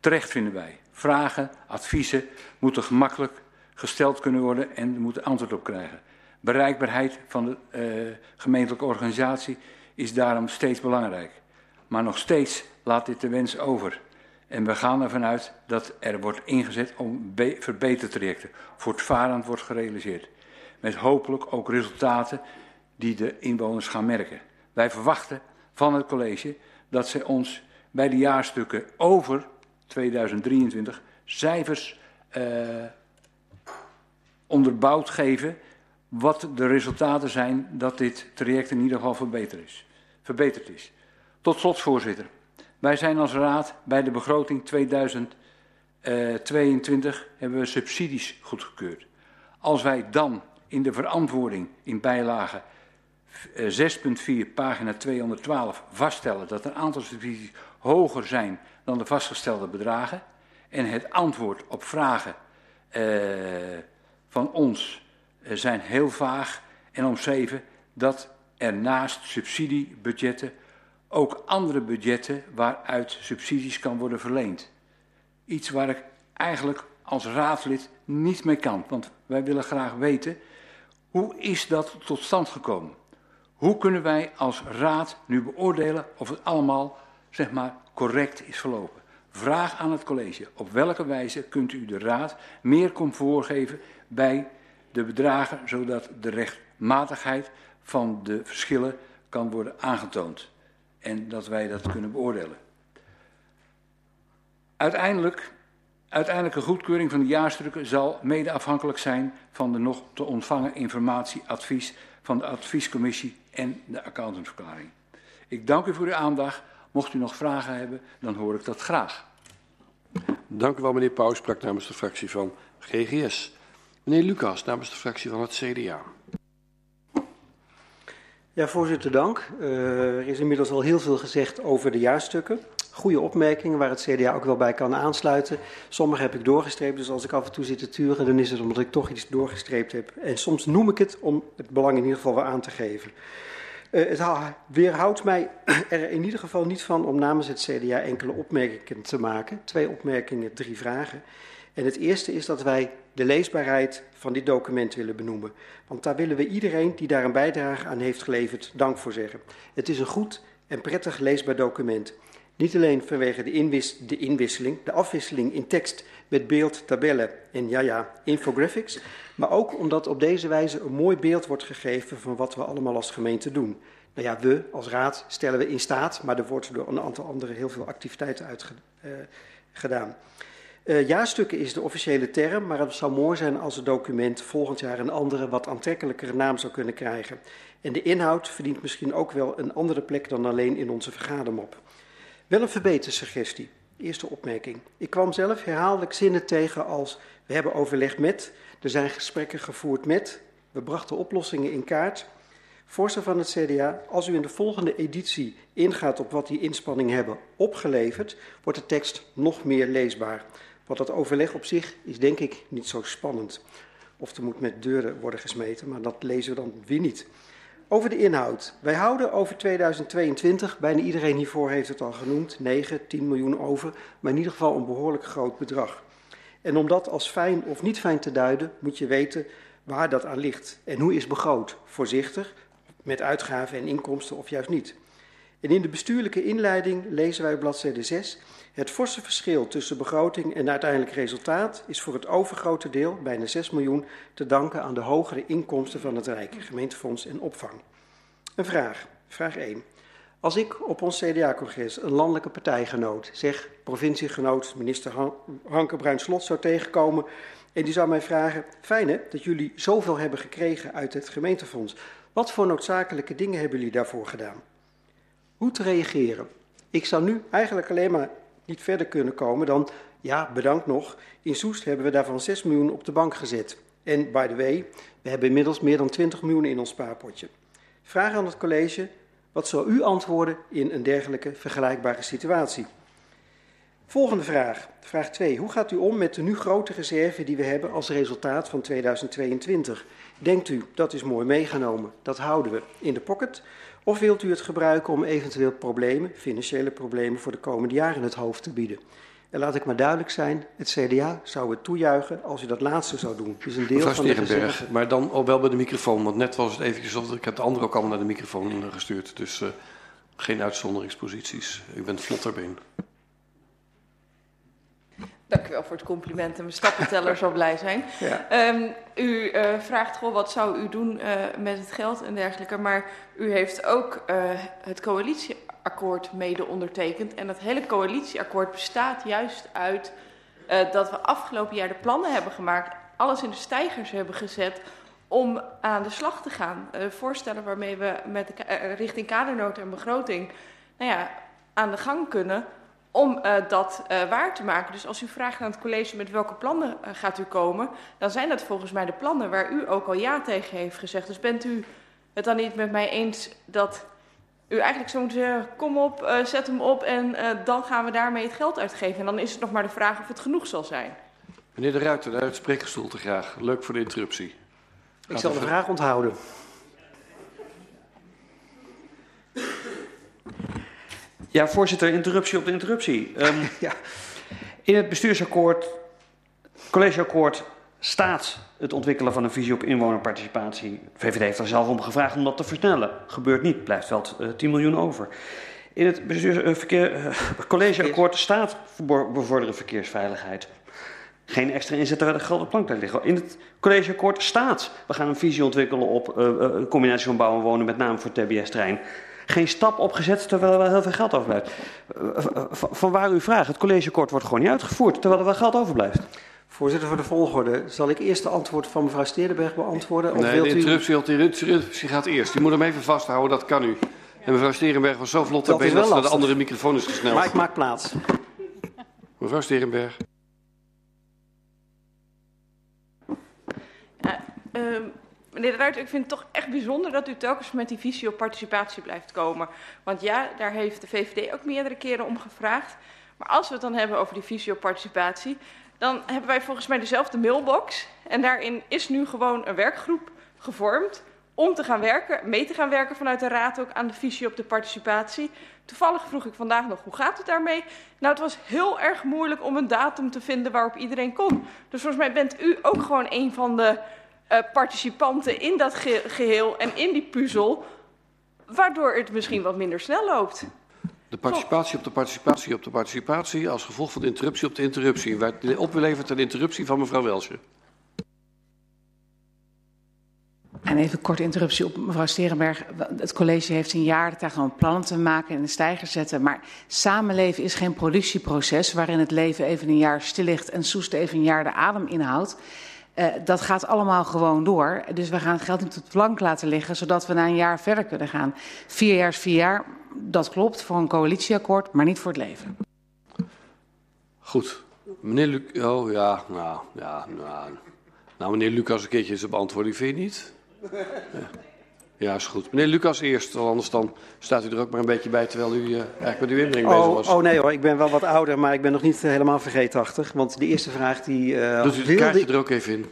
Terecht vinden wij. Vragen, adviezen moeten gemakkelijk gesteld kunnen worden en moeten antwoord op krijgen. Bereikbaarheid van de uh, gemeentelijke organisatie is daarom steeds belangrijk. Maar nog steeds laat dit de wens over. En we gaan ervan uit dat er wordt ingezet om verbetertrajecten voortvarend wordt gerealiseerd. Met hopelijk ook resultaten die de inwoners gaan merken. Wij verwachten van het college dat ze ons bij de jaarstukken over 2023 cijfers uh, onderbouwd geven wat de resultaten zijn dat dit traject in ieder geval verbeterd is. Verbeterd is. Tot slot, voorzitter. Wij zijn als raad bij de begroting 2022 hebben we subsidies goedgekeurd. Als wij dan in de verantwoording in bijlage 6.4 pagina 212 vaststellen dat een aantal subsidies hoger zijn dan de vastgestelde bedragen en het antwoord op vragen uh, van ons uh, zijn heel vaag en omschreven dat er naast subsidiebudgetten ook andere budgetten waaruit subsidies kan worden verleend. Iets waar ik eigenlijk als raadslid niet mee kan, want wij willen graag weten hoe is dat tot stand gekomen? Hoe kunnen wij als raad nu beoordelen of het allemaal zeg maar correct is verlopen? Vraag aan het college, op welke wijze kunt u de raad meer comfort geven bij de bedragen, zodat de rechtmatigheid van de verschillen kan worden aangetoond en dat wij dat kunnen beoordelen. Uiteindelijk, uiteindelijke goedkeuring van de jaarstukken zal mede afhankelijk zijn van de nog te ontvangen informatie, advies van de adviescommissie en de accountantsverklaring. Ik dank u voor uw aandacht. Mocht u nog vragen hebben, dan hoor ik dat graag. Dank u wel, meneer Pauw. Sprak namens de fractie van GGS. Meneer Lucas, namens de fractie van het CDA. Ja, voorzitter, dank. Uh, er is inmiddels al heel veel gezegd over de jaarstukken. Goede opmerkingen waar het CDA ook wel bij kan aansluiten. Sommige heb ik doorgestreept, dus als ik af en toe zit te turen, dan is het omdat ik toch iets doorgestreept heb. En soms noem ik het om het belang in ieder geval weer aan te geven. Uh, het weerhoudt mij er in ieder geval niet van om namens het CDA enkele opmerkingen te maken. Twee opmerkingen, drie vragen. En het eerste is dat wij de leesbaarheid van dit document willen benoemen. Want daar willen we iedereen die daar een bijdrage aan heeft geleverd dank voor zeggen. Het is een goed en prettig leesbaar document. Niet alleen vanwege de, de inwisseling, de afwisseling in tekst met beeld, tabellen en ja ja, infographics, maar ook omdat op deze wijze een mooi beeld wordt gegeven van wat we allemaal als gemeente doen. Nou ja, we als raad stellen we in staat, maar er wordt door een aantal anderen heel veel activiteiten uitgedaan. Uh, Uh, jaarstukken is de officiële term, maar het zou mooi zijn als het document volgend jaar een andere, wat aantrekkelijkere naam zou kunnen krijgen. En de inhoud verdient misschien ook wel een andere plek dan alleen in onze vergadermop. Wel een verbetersuggestie. Eerste opmerking. Ik kwam zelf herhaaldelijk zinnen tegen als we hebben overlegd met, er zijn gesprekken gevoerd met, we brachten oplossingen in kaart. Voorstel van het CDA, als u in de volgende editie ingaat op wat die inspanningen hebben opgeleverd, wordt de tekst nog meer leesbaar. Want dat overleg op zich is denk ik niet zo spannend. Of er moet met deuren worden gesmeten, maar dat lezen we dan weer niet. Over de inhoud. Wij houden over 2022, bijna iedereen hiervoor heeft het al genoemd, 9, 10 miljoen over, maar in ieder geval een behoorlijk groot bedrag. En om dat als fijn of niet fijn te duiden, moet je weten waar dat aan ligt. En hoe is begroot? Voorzichtig, met uitgaven en inkomsten of juist niet. En in de bestuurlijke inleiding lezen wij op bladzijde 6 het forse verschil tussen begroting en uiteindelijk resultaat is voor het overgrote deel, bijna 6 miljoen, te danken aan de hogere inkomsten van het Rijk, gemeentefonds en opvang. Een vraag, vraag 1. Als ik op ons CDA-congres een landelijke partijgenoot, zeg provinciegenoot minister Han Hanke Bruin-Slot, zou tegenkomen en die zou mij vragen, fijn hè, dat jullie zoveel hebben gekregen uit het gemeentefonds. Wat voor noodzakelijke dingen hebben jullie daarvoor gedaan? Hoe te reageren? Ik zou nu eigenlijk alleen maar niet verder kunnen komen dan, ja, bedankt nog, in Soest hebben we daarvan 6 miljoen op de bank gezet. En by the way, we hebben inmiddels meer dan 20 miljoen in ons spaarpotje. Vraag aan het college, wat zou u antwoorden in een dergelijke vergelijkbare situatie? Volgende vraag, vraag 2. Hoe gaat u om met de nu grote reserve die we hebben als resultaat van 2022? Denkt u, dat is mooi meegenomen, dat houden we in de pocket? Of wilt u het gebruiken om eventueel problemen, financiële problemen voor de komende jaren het hoofd te bieden? En laat ik maar duidelijk zijn, het CDA zou het toejuichen als u dat laatste zou doen. Is een deel Mevrouw van de. Maar dan al wel bij de microfoon, want net was het eventjes of ik heb de anderen ook allemaal naar de microfoon gestuurd. Dus uh, geen uitzonderingsposities. U bent vlotterbeen. Dank u wel voor het compliment en mijn stappenteller zal blij zijn. Ja. Um, u uh, vraagt gewoon wat zou u doen uh, met het geld en dergelijke, maar u heeft ook uh, het coalitieakkoord mede ondertekend. En dat hele coalitieakkoord bestaat juist uit dat we afgelopen jaar de plannen hebben gemaakt, alles in de stijgers hebben gezet om aan de slag te gaan. voorstellen waarmee we met de, richting kadernood en begroting nou ja, aan de gang kunnen om uh, dat uh, waar te maken. Dus als u vraagt aan het college met welke plannen uh, gaat u komen, dan zijn dat volgens mij de plannen waar u ook al ja tegen heeft gezegd. Dus bent u het dan niet met mij eens dat u eigenlijk zo moet zeggen, kom op, zet hem op en dan gaan we daarmee het geld uitgeven. En dan is het nog maar de vraag of het genoeg zal zijn. Meneer De Ruiter, de uitsprekerstoel te graag. Leuk voor de interruptie. Ik zal de vraag onthouden. Ja, voorzitter, interruptie op de interruptie. Um, ja. In het bestuursakkoord, collegeakkoord, staat het ontwikkelen van een visie op inwonerparticipatie. VVD heeft er zelf om gevraagd om dat te versnellen. Gebeurt niet, blijft wel uh, 10 miljoen over. In het bestuursverkeer, uh, collegeakkoord staat bevorderen verkeersveiligheid. Geen extra inzet waar de geld op plank liggen. In het collegeakkoord staat, we gaan een visie ontwikkelen op uh, een combinatie van bouwen en wonen, met name voor TBS-trein geen stap opgezet terwijl er wel heel veel geld overblijft. Van waar u vraagt, het collegeakkoord wordt gewoon niet uitgevoerd terwijl er wel geld overblijft. Voorzitter, voor de volgorde. Zal ik eerst de antwoord van mevrouw Steerdenberg beantwoorden? Of nee, wilt de interruptie, u... de interruptie gaat eerst. U moet hem even vasthouden, dat kan u. En mevrouw Sterenberg was zo vlot dat, dat de andere microfoon is gesneld. Maar ik maak plaats. Mevrouw Sterenberg. Uh, um, Meneer de Ruiter, ik vind het toch echt bijzonder dat u telkens met die visie op participatie blijft komen. Want ja, daar heeft de VVD ook meerdere keren om gevraagd. Maar als we het dan hebben over die visie op participatie, dan hebben wij volgens mij dezelfde mailbox. En daarin is nu gewoon een werkgroep gevormd om te gaan werken, mee te gaan werken vanuit de Raad ook aan de visie op de participatie. Toevallig vroeg ik vandaag nog, hoe gaat het daarmee? Nou, het was heel erg moeilijk om een datum te vinden waarop iedereen kon. Dus volgens mij bent u ook gewoon een van de uh, participanten in dat ge geheel en in die puzzel, waardoor het misschien wat minder snel loopt. De participatie op de participatie op de participatie als gevolg van de interruptie op de interruptie. Werd opgeleverd een interruptie van mevrouw Welsje. En even een korte interruptie op mevrouw Sterenberg. Het college heeft een jaar daar gewoon plannen te maken en een stijger zetten. Maar samenleven is geen productieproces waarin het leven even een jaar stil ligt en Soest even een jaar de adem inhoudt. Uh, dat gaat allemaal gewoon door. Dus we gaan het geld niet op de plank laten liggen, zodat we na een jaar verder kunnen gaan. Vier jaar is vier jaar, dat klopt voor een coalitieakkoord, maar niet voor het leven. Goed. Meneer Luc... Oh ja, nou, ja, nou, nou meneer Lucas een keertje zijn beantwoording, vind je niet? Ja. Ja, is goed. Meneer Lucas eerst, anders dan staat u er ook maar een beetje bij terwijl u uh, eigenlijk met uw inbreng oh, bezig was. Oh nee hoor, ik ben wel wat ouder, maar ik ben nog niet helemaal vergeetachtig. Want de eerste vraag die... Uh, Doet u het kaartje er ook even in?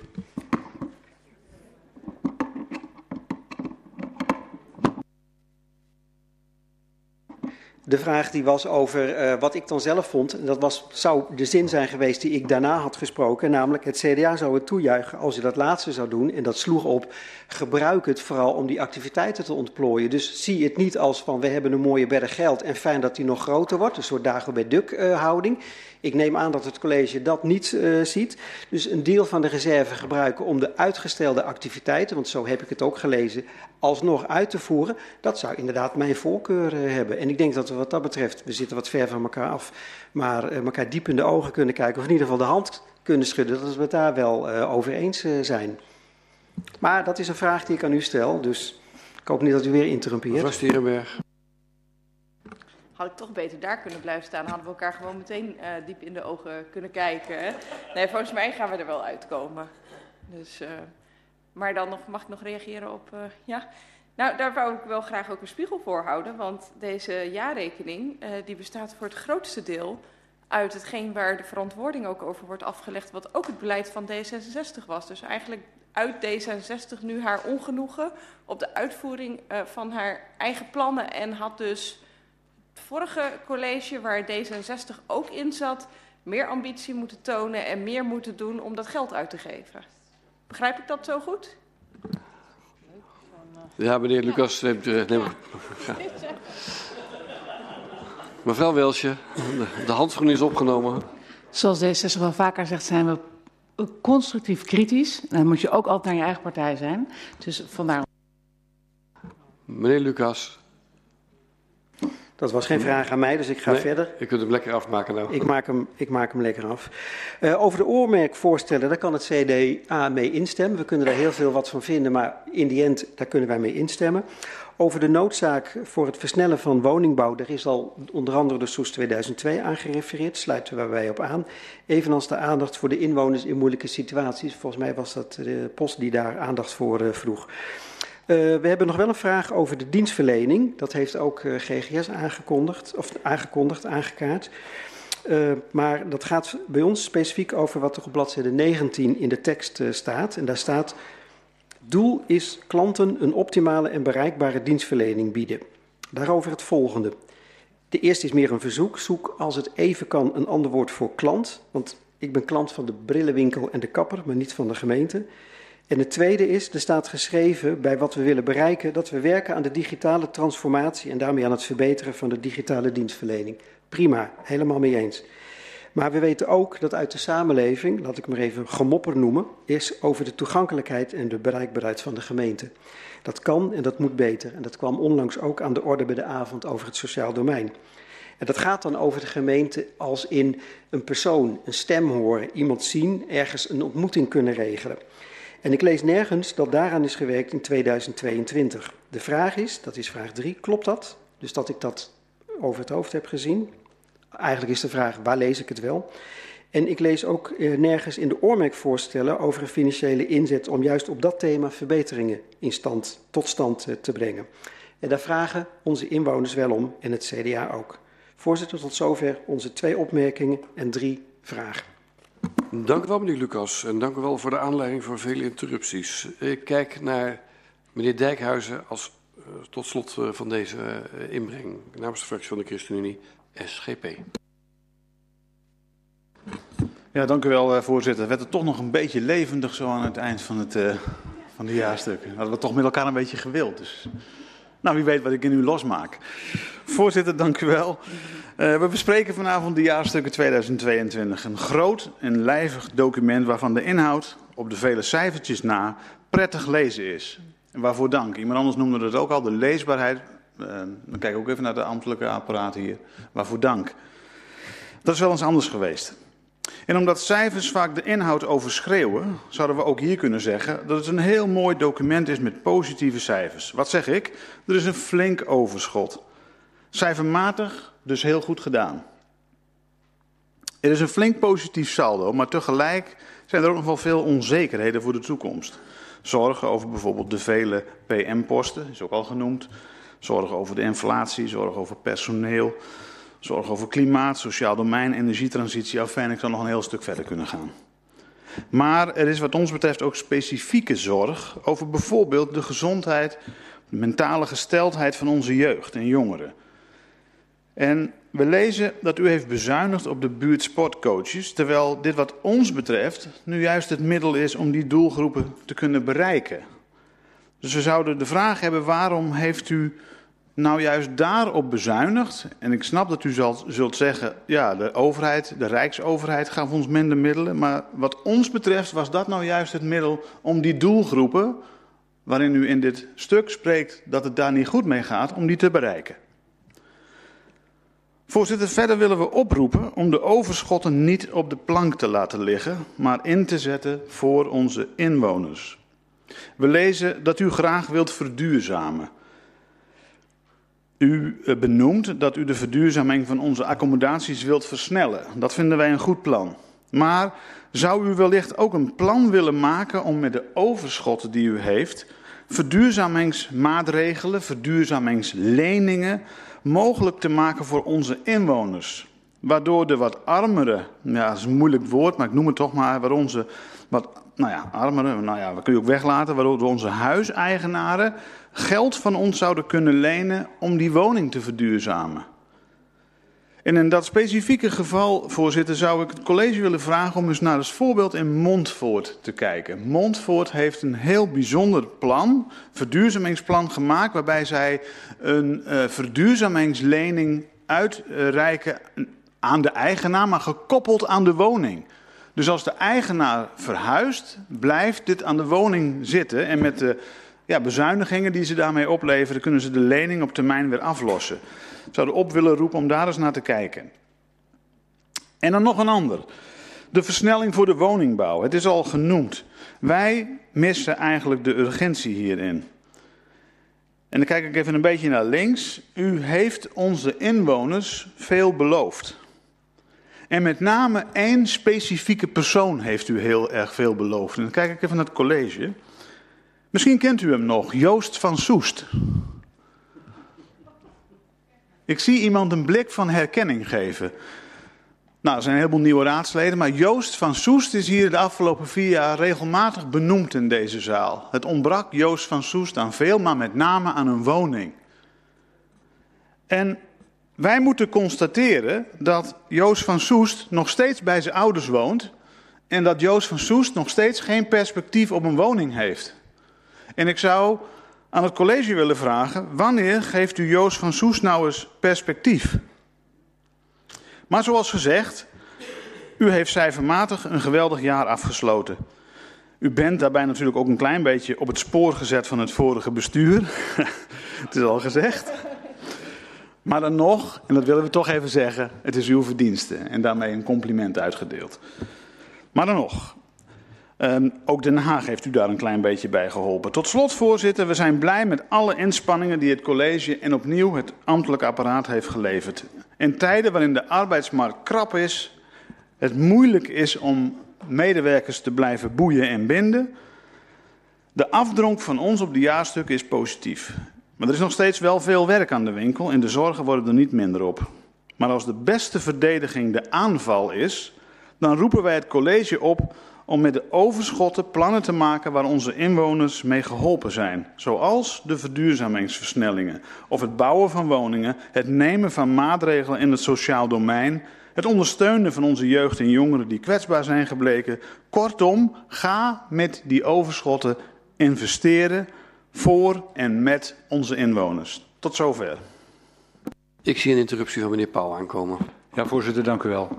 De vraag die was over uh, wat ik dan zelf vond. Dat was, zou de zin zijn geweest die ik daarna had gesproken. Namelijk het CDA zou het toejuichen als je dat laatste zou doen. En dat sloeg op, gebruik het vooral om die activiteiten te ontplooien. Dus zie het niet als van we hebben een mooie berg geld en fijn dat die nog groter wordt. Een soort Dagobert Duck uh, houding. Ik neem aan dat het college dat niet uh, ziet. Dus een deel van de reserve gebruiken om de uitgestelde activiteiten, want zo heb ik het ook gelezen, alsnog uit te voeren. Dat zou inderdaad mijn voorkeur uh, hebben. En ik denk dat we wat dat betreft, we zitten wat ver van elkaar af, maar uh, elkaar diep in de ogen kunnen kijken, of in ieder geval de hand kunnen schudden, dat we het daar wel over eens zijn. Maar dat is een vraag die ik aan u stel, dus ik hoop niet dat u weer interrumpeert. Mevrouw Stierenberg had ik toch beter daar kunnen blijven staan. Hadden we elkaar gewoon meteen uh, diep in de ogen kunnen kijken. Nee, volgens mij gaan we er wel uitkomen. Dus, uh, maar dan nog, mag ik nog reageren op... Uh, ja? Nou, daar wou ik wel graag ook een spiegel voor houden. Want deze jaarrekening die bestaat voor het grootste deel uit hetgeen waar de verantwoording ook over wordt afgelegd. Wat ook het beleid van D66 was. Dus eigenlijk uit D66 nu haar ongenoegen op de uitvoering van haar eigen plannen. En had dus vorige college, waar D66 ook in zat, meer ambitie moeten tonen en meer moeten doen om dat geld uit te geven. Begrijp ik dat zo goed? Ja, meneer Lucas. Neemt, uh, neem... Mevrouw Welsje, de handschoen is opgenomen. Zoals D66 wel vaker zegt, zijn we constructief kritisch. Dan moet je ook altijd naar je eigen partij zijn. Dus vandaar. Meneer Lucas. Dat was geen vraag aan mij, dus ik ga Nee, verder. Je kunt hem lekker afmaken nou. Ik maak hem, ik maak hem lekker af. Eh, over de oormerkvoorstellen, daar kan het CDA mee instemmen. We kunnen daar heel veel wat van vinden, maar in die end, daar kunnen wij mee instemmen. Over de noodzaak voor het versnellen van woningbouw, daar is al onder andere de SOES 2002 aan gerefereerd, sluiten we wij op aan. Evenals de aandacht voor de inwoners in moeilijke situaties. Volgens mij was dat de post die daar aandacht voor eh, vroeg. Uh, we hebben nog wel een vraag over de dienstverlening. Dat heeft ook uh, GGS aangekondigd, of aangekondigd, aangekaart. Uh, maar dat gaat bij ons specifiek over wat er op bladzijde 19 in de tekst staat. En daar staat: Doel is klanten een optimale en bereikbare dienstverlening bieden. Daarover het volgende. De eerste is meer een verzoek. Zoek als het even kan een ander woord voor klant. Want ik ben klant van de brillenwinkel en de kapper, maar niet van de gemeente. En het tweede is, er staat geschreven bij wat we willen bereiken, dat we werken aan de digitale transformatie en daarmee aan het verbeteren van de digitale dienstverlening. Prima, helemaal mee eens. Maar we weten ook dat uit de samenleving, laat ik maar even gemopper noemen, is over de toegankelijkheid en de bereikbaarheid van de gemeente. Dat kan en dat moet beter. En dat kwam onlangs ook aan de orde bij de avond over het sociaal domein. En dat gaat dan over de gemeente als in een persoon, een stem horen, iemand zien, ergens een ontmoeting kunnen regelen. En ik lees nergens dat daaraan is gewerkt in 2022. De vraag is, dat is vraag 3, klopt dat? Dus dat ik dat over het hoofd heb gezien. Eigenlijk is de vraag, waar lees ik het wel? En ik lees ook eh, nergens in de oormerkvoorstellen over een financiële inzet om juist op dat thema verbeteringen in stand, tot stand eh, te brengen. En daar vragen onze inwoners wel om en het CDA ook. Voorzitter, tot zover onze twee opmerkingen en drie vragen. Dank u wel, meneer Lucas. En dank u wel voor de aanleiding voor vele interrupties. Ik kijk naar meneer Dijkhuizen als uh, tot slot uh, van deze uh, inbreng namens de fractie van de ChristenUnie SGP. Ja, dank u wel, voorzitter. Het werd er toch nog een beetje levendig zo aan het eind van, het, van de jaarstukken. Hadden we toch met elkaar een beetje gewild. Dus, nou, wie weet wat ik in u losmaak. Voorzitter, dank u wel. Uh, we bespreken vanavond de jaarstukken 2022. Een groot en lijvig document waarvan de inhoud op de vele cijfertjes na prettig lezen is. En waarvoor dank. Iemand anders noemde het ook al, de leesbaarheid. Uh, dan kijk ik ook even naar de ambtelijke apparaten hier. Waarvoor dank. Dat is wel eens anders geweest. En omdat cijfers vaak de inhoud overschreeuwen, zouden we ook hier kunnen zeggen dat het een heel mooi document is met positieve cijfers. Wat zeg ik? Er is een flink overschot. Cijfermatig dus heel goed gedaan. Er is een flink positief saldo, maar tegelijk zijn er ook nog wel veel onzekerheden voor de toekomst. Zorgen over bijvoorbeeld de vele PM-posten, is ook al genoemd. Zorgen over de inflatie, zorgen over personeel, zorgen over klimaat, sociaal domein, energietransitie. Afijn, ik zal nog een heel stuk verder kunnen gaan. Maar er is wat ons betreft ook specifieke zorg over bijvoorbeeld de gezondheid, de mentale gesteldheid van onze jeugd en jongeren. En we lezen dat u heeft bezuinigd op de buurtsportcoaches, terwijl dit wat ons betreft nu juist het middel is om die doelgroepen te kunnen bereiken. Dus we zouden de vraag hebben, waarom heeft u nou juist daarop bezuinigd? En ik snap dat u zal, zult zeggen, ja, de overheid, de rijksoverheid gaf ons minder middelen, maar wat ons betreft was dat nou juist het middel om die doelgroepen, waarin u in dit stuk spreekt dat het daar niet goed mee gaat, om die te bereiken. Voorzitter, verder willen we oproepen om de overschotten niet op de plank te laten liggen, maar in te zetten voor onze inwoners. We lezen dat u graag wilt verduurzamen. U benoemt dat u de verduurzaming van onze accommodaties wilt versnellen. Dat vinden wij een goed plan. Maar zou u wellicht ook een plan willen maken om met de overschotten die u heeft, verduurzamingsmaatregelen, verduurzamingsleningen, mogelijk te maken voor onze inwoners. Waardoor de wat armere, ja, dat is een moeilijk woord, maar ik noem het toch maar, waar onze wat, nou ja, armere, nou ja, dat kun je ook weglaten, waardoor onze huiseigenaren geld van ons zouden kunnen lenen om die woning te verduurzamen. En in dat specifieke geval, voorzitter, zou ik het college willen vragen om eens naar het voorbeeld in Montvoort te kijken. Montvoort heeft een heel bijzonder plan, verduurzamingsplan gemaakt, waarbij zij een uh, verduurzamingslening uitreiken aan de eigenaar, maar gekoppeld aan de woning. Dus als de eigenaar verhuist, blijft dit aan de woning zitten en met de ja, bezuinigingen die ze daarmee opleveren, kunnen ze de lening op termijn weer aflossen. Ik zou erop willen roepen om daar eens naar te kijken. En dan nog een ander. De versnelling voor de woningbouw. Het is al genoemd. Wij missen eigenlijk de urgentie hierin. En dan kijk ik even een beetje naar links. U heeft onze inwoners veel beloofd. En met name één specifieke persoon heeft u heel erg veel beloofd. En dan kijk ik even naar het college. Misschien kent u hem nog, Joost van Soest. Ik zie iemand een blik van herkenning geven. Nou, er zijn een heleboel nieuwe raadsleden, maar Joost van Soest is hier de afgelopen vier jaar regelmatig benoemd in deze zaal. Het ontbrak Joost van Soest aan veel, maar met name aan een woning. En wij moeten constateren dat Joost van Soest nog steeds bij zijn ouders woont en dat Joost van Soest nog steeds geen perspectief op een woning heeft. En ik zou aan het college willen vragen, wanneer geeft u Joost van Soest nou eens perspectief? Maar zoals gezegd, u heeft cijfermatig een geweldig jaar afgesloten. U bent daarbij natuurlijk ook een klein beetje op het spoor gezet van het vorige bestuur. het is al gezegd. Maar dan nog, en dat willen we toch even zeggen, het is uw verdienste. En daarmee een compliment uitgedeeld. Maar dan nog, um, ook Den Haag heeft u daar een klein beetje bij geholpen. Tot slot, voorzitter, we zijn blij met alle inspanningen die het college en opnieuw het ambtelijk apparaat heeft geleverd. In tijden waarin de arbeidsmarkt krap is, het moeilijk is om medewerkers te blijven boeien en binden. De afdronk van ons op de jaarstukken is positief. Maar er is nog steeds wel veel werk aan de winkel en de zorgen worden er niet minder op. Maar als de beste verdediging de aanval is, dan roepen wij het college op om met de overschotten plannen te maken waar onze inwoners mee geholpen zijn. Zoals de verduurzamingsversnellingen of het bouwen van woningen, het nemen van maatregelen in het sociaal domein, het ondersteunen van onze jeugd en jongeren die kwetsbaar zijn gebleken. Kortom, ga met die overschotten investeren voor en met onze inwoners. Tot zover. Ik zie een interruptie van meneer Pauw aankomen. Ja, voorzitter, dank u wel.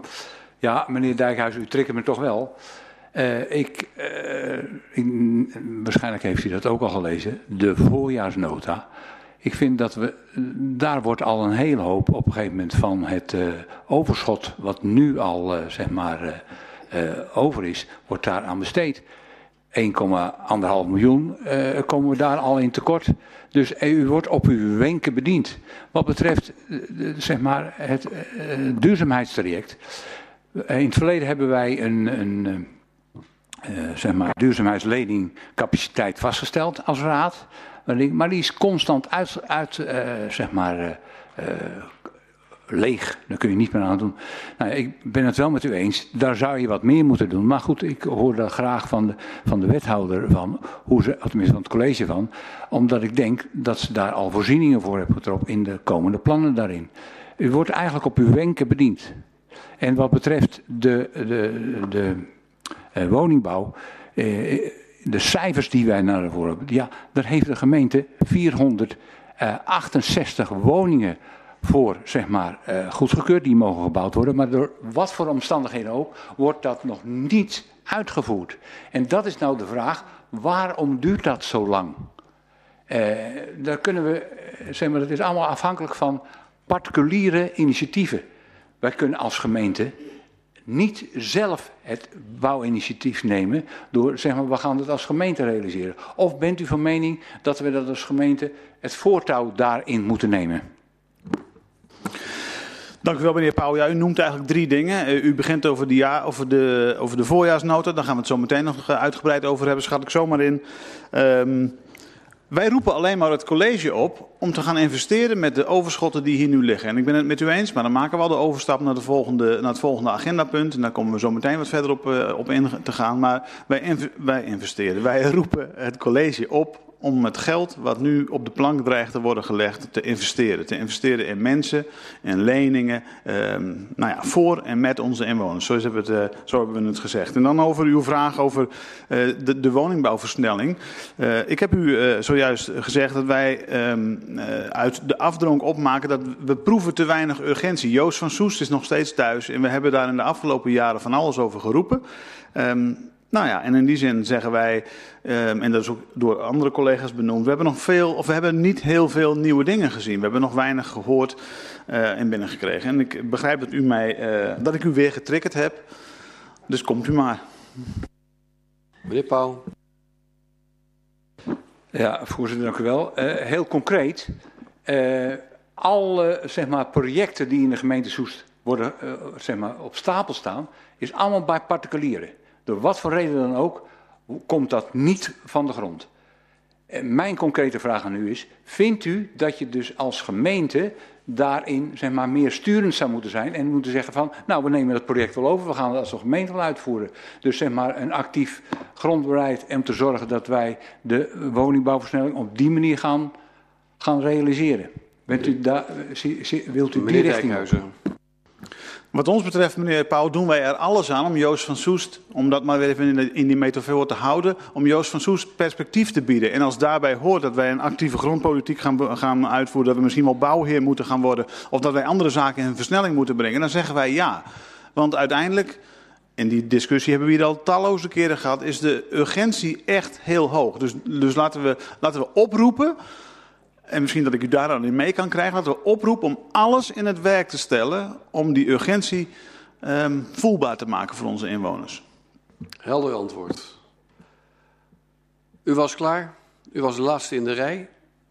Ja, meneer Dijkhuis, u trekt me toch wel. Ik, uh, ik, waarschijnlijk heeft u dat ook al gelezen, de voorjaarsnota. Ik vind dat we, daar wordt al een hele hoop op een gegeven moment van het uh, overschot, wat nu al zeg maar over is, wordt daar aan besteed. 1,5 miljoen komen we daar al in tekort. Dus u wordt op uw wenken bediend. Wat betreft zeg maar het duurzaamheidstraject. In het verleden hebben wij een, een zeg maar, duurzaamheidsleningcapaciteit vastgesteld als raad. Maar die is constant uit, uit uh, zeg maar, leeg. Daar kun je niet meer aan doen. Nou, ik ben het wel met u eens. Daar zou je wat meer moeten doen. Maar goed, ik hoor daar graag van de, van de wethouder van. Hoe ze, tenminste van het college van. Omdat ik denk dat ze daar al voorzieningen voor hebben getrokken in de komende plannen daarin. U wordt eigenlijk op uw wenken bediend. En wat betreft de, de, de eh, woningbouw. Eh, de cijfers die wij naar voren hebben. Ja, daar heeft de gemeente 468 woningen voor, zeg maar, uh, goedgekeurd. Die mogen gebouwd worden. Maar door wat voor omstandigheden ook, wordt dat nog niet uitgevoerd. En dat is nou de vraag, waarom duurt dat zo lang? Daar kunnen we, zeg maar, dat is allemaal afhankelijk van particuliere initiatieven. Wij kunnen als gemeente niet zelf het bouwinitiatief nemen door zeg maar we gaan het als gemeente realiseren? Of bent u van mening dat we dat als gemeente het voortouw daarin moeten nemen? Dank u wel, meneer Pauw. U noemt eigenlijk drie dingen. Eh, u begint over de, ja, over, de, over de voorjaarsnota. Daar gaan we het zo meteen nog uitgebreid over hebben. Schat ik zomaar in. Um, wij roepen alleen maar het college op om te gaan investeren met de overschotten die hier nu liggen. En ik ben het met u eens, maar dan maken we al de overstap naar, de volgende, naar het volgende agendapunt. En daar komen we zo meteen wat verder op, uh, op in te gaan. Maar wij, wij investeren, wij roepen het college op om het geld wat nu op de plank dreigt te worden gelegd te investeren. Te investeren in mensen, in leningen, eh, nou ja, voor en met onze inwoners. Zo hebben, we het, uh, zo hebben we het gezegd. En dan over uw vraag over uh, de, woningbouwversnelling. Uh, ik heb u zojuist gezegd dat wij ehm, uit de afdronk opmaken dat we proeven te weinig urgentie. Joost van Soest is nog steeds thuis en we hebben daar in de afgelopen jaren van alles over geroepen. Um, Nou ja, en in die zin zeggen wij, um, en dat is ook door andere collega's benoemd, we hebben nog veel, of we hebben niet heel veel nieuwe dingen gezien. We hebben nog weinig gehoord uh, en binnengekregen. En ik begrijp dat, u mij, uh, dat ik u weer getriggerd heb, dus komt u maar. Meneer Pauw. Ja, voorzitter, dank u wel. Uh, heel concreet, alle zeg maar, projecten die in de gemeente Soest worden, zeg maar, op stapel staan, is allemaal bij particulieren door wat voor reden dan ook, komt dat niet van de grond. En mijn concrete vraag aan u is, vindt u dat je dus als gemeente daarin zeg maar, meer sturend zou moeten zijn en moeten zeggen van, nou we nemen dat project wel over, we gaan het als een gemeente wel uitvoeren. Dus zeg maar een actief grondbeleid om te zorgen dat wij de woningbouwversnelling op die manier gaan, gaan realiseren. Bent u daar, wilt u die richting? Wat ons betreft, meneer Pauw, doen wij er alles aan om Joost van Soest, om dat maar weer even in, die metafoor te houden, om Joost van Soest perspectief te bieden. En als daarbij hoort dat wij een actieve grondpolitiek gaan, gaan uitvoeren, dat we misschien wel bouwheer moeten gaan worden, of dat wij andere zaken in versnelling moeten brengen, dan zeggen wij ja. Want uiteindelijk, en die discussie hebben we hier al talloze keren gehad, is de urgentie echt heel hoog. Dus, dus laten, we, laten we oproepen en misschien dat ik u daar dan in mee kan krijgen, dat we oproepen om alles in het werk te stellen om die urgentie um, voelbaar te maken voor onze inwoners. Helder antwoord. U was klaar. U was de laatste in de rij.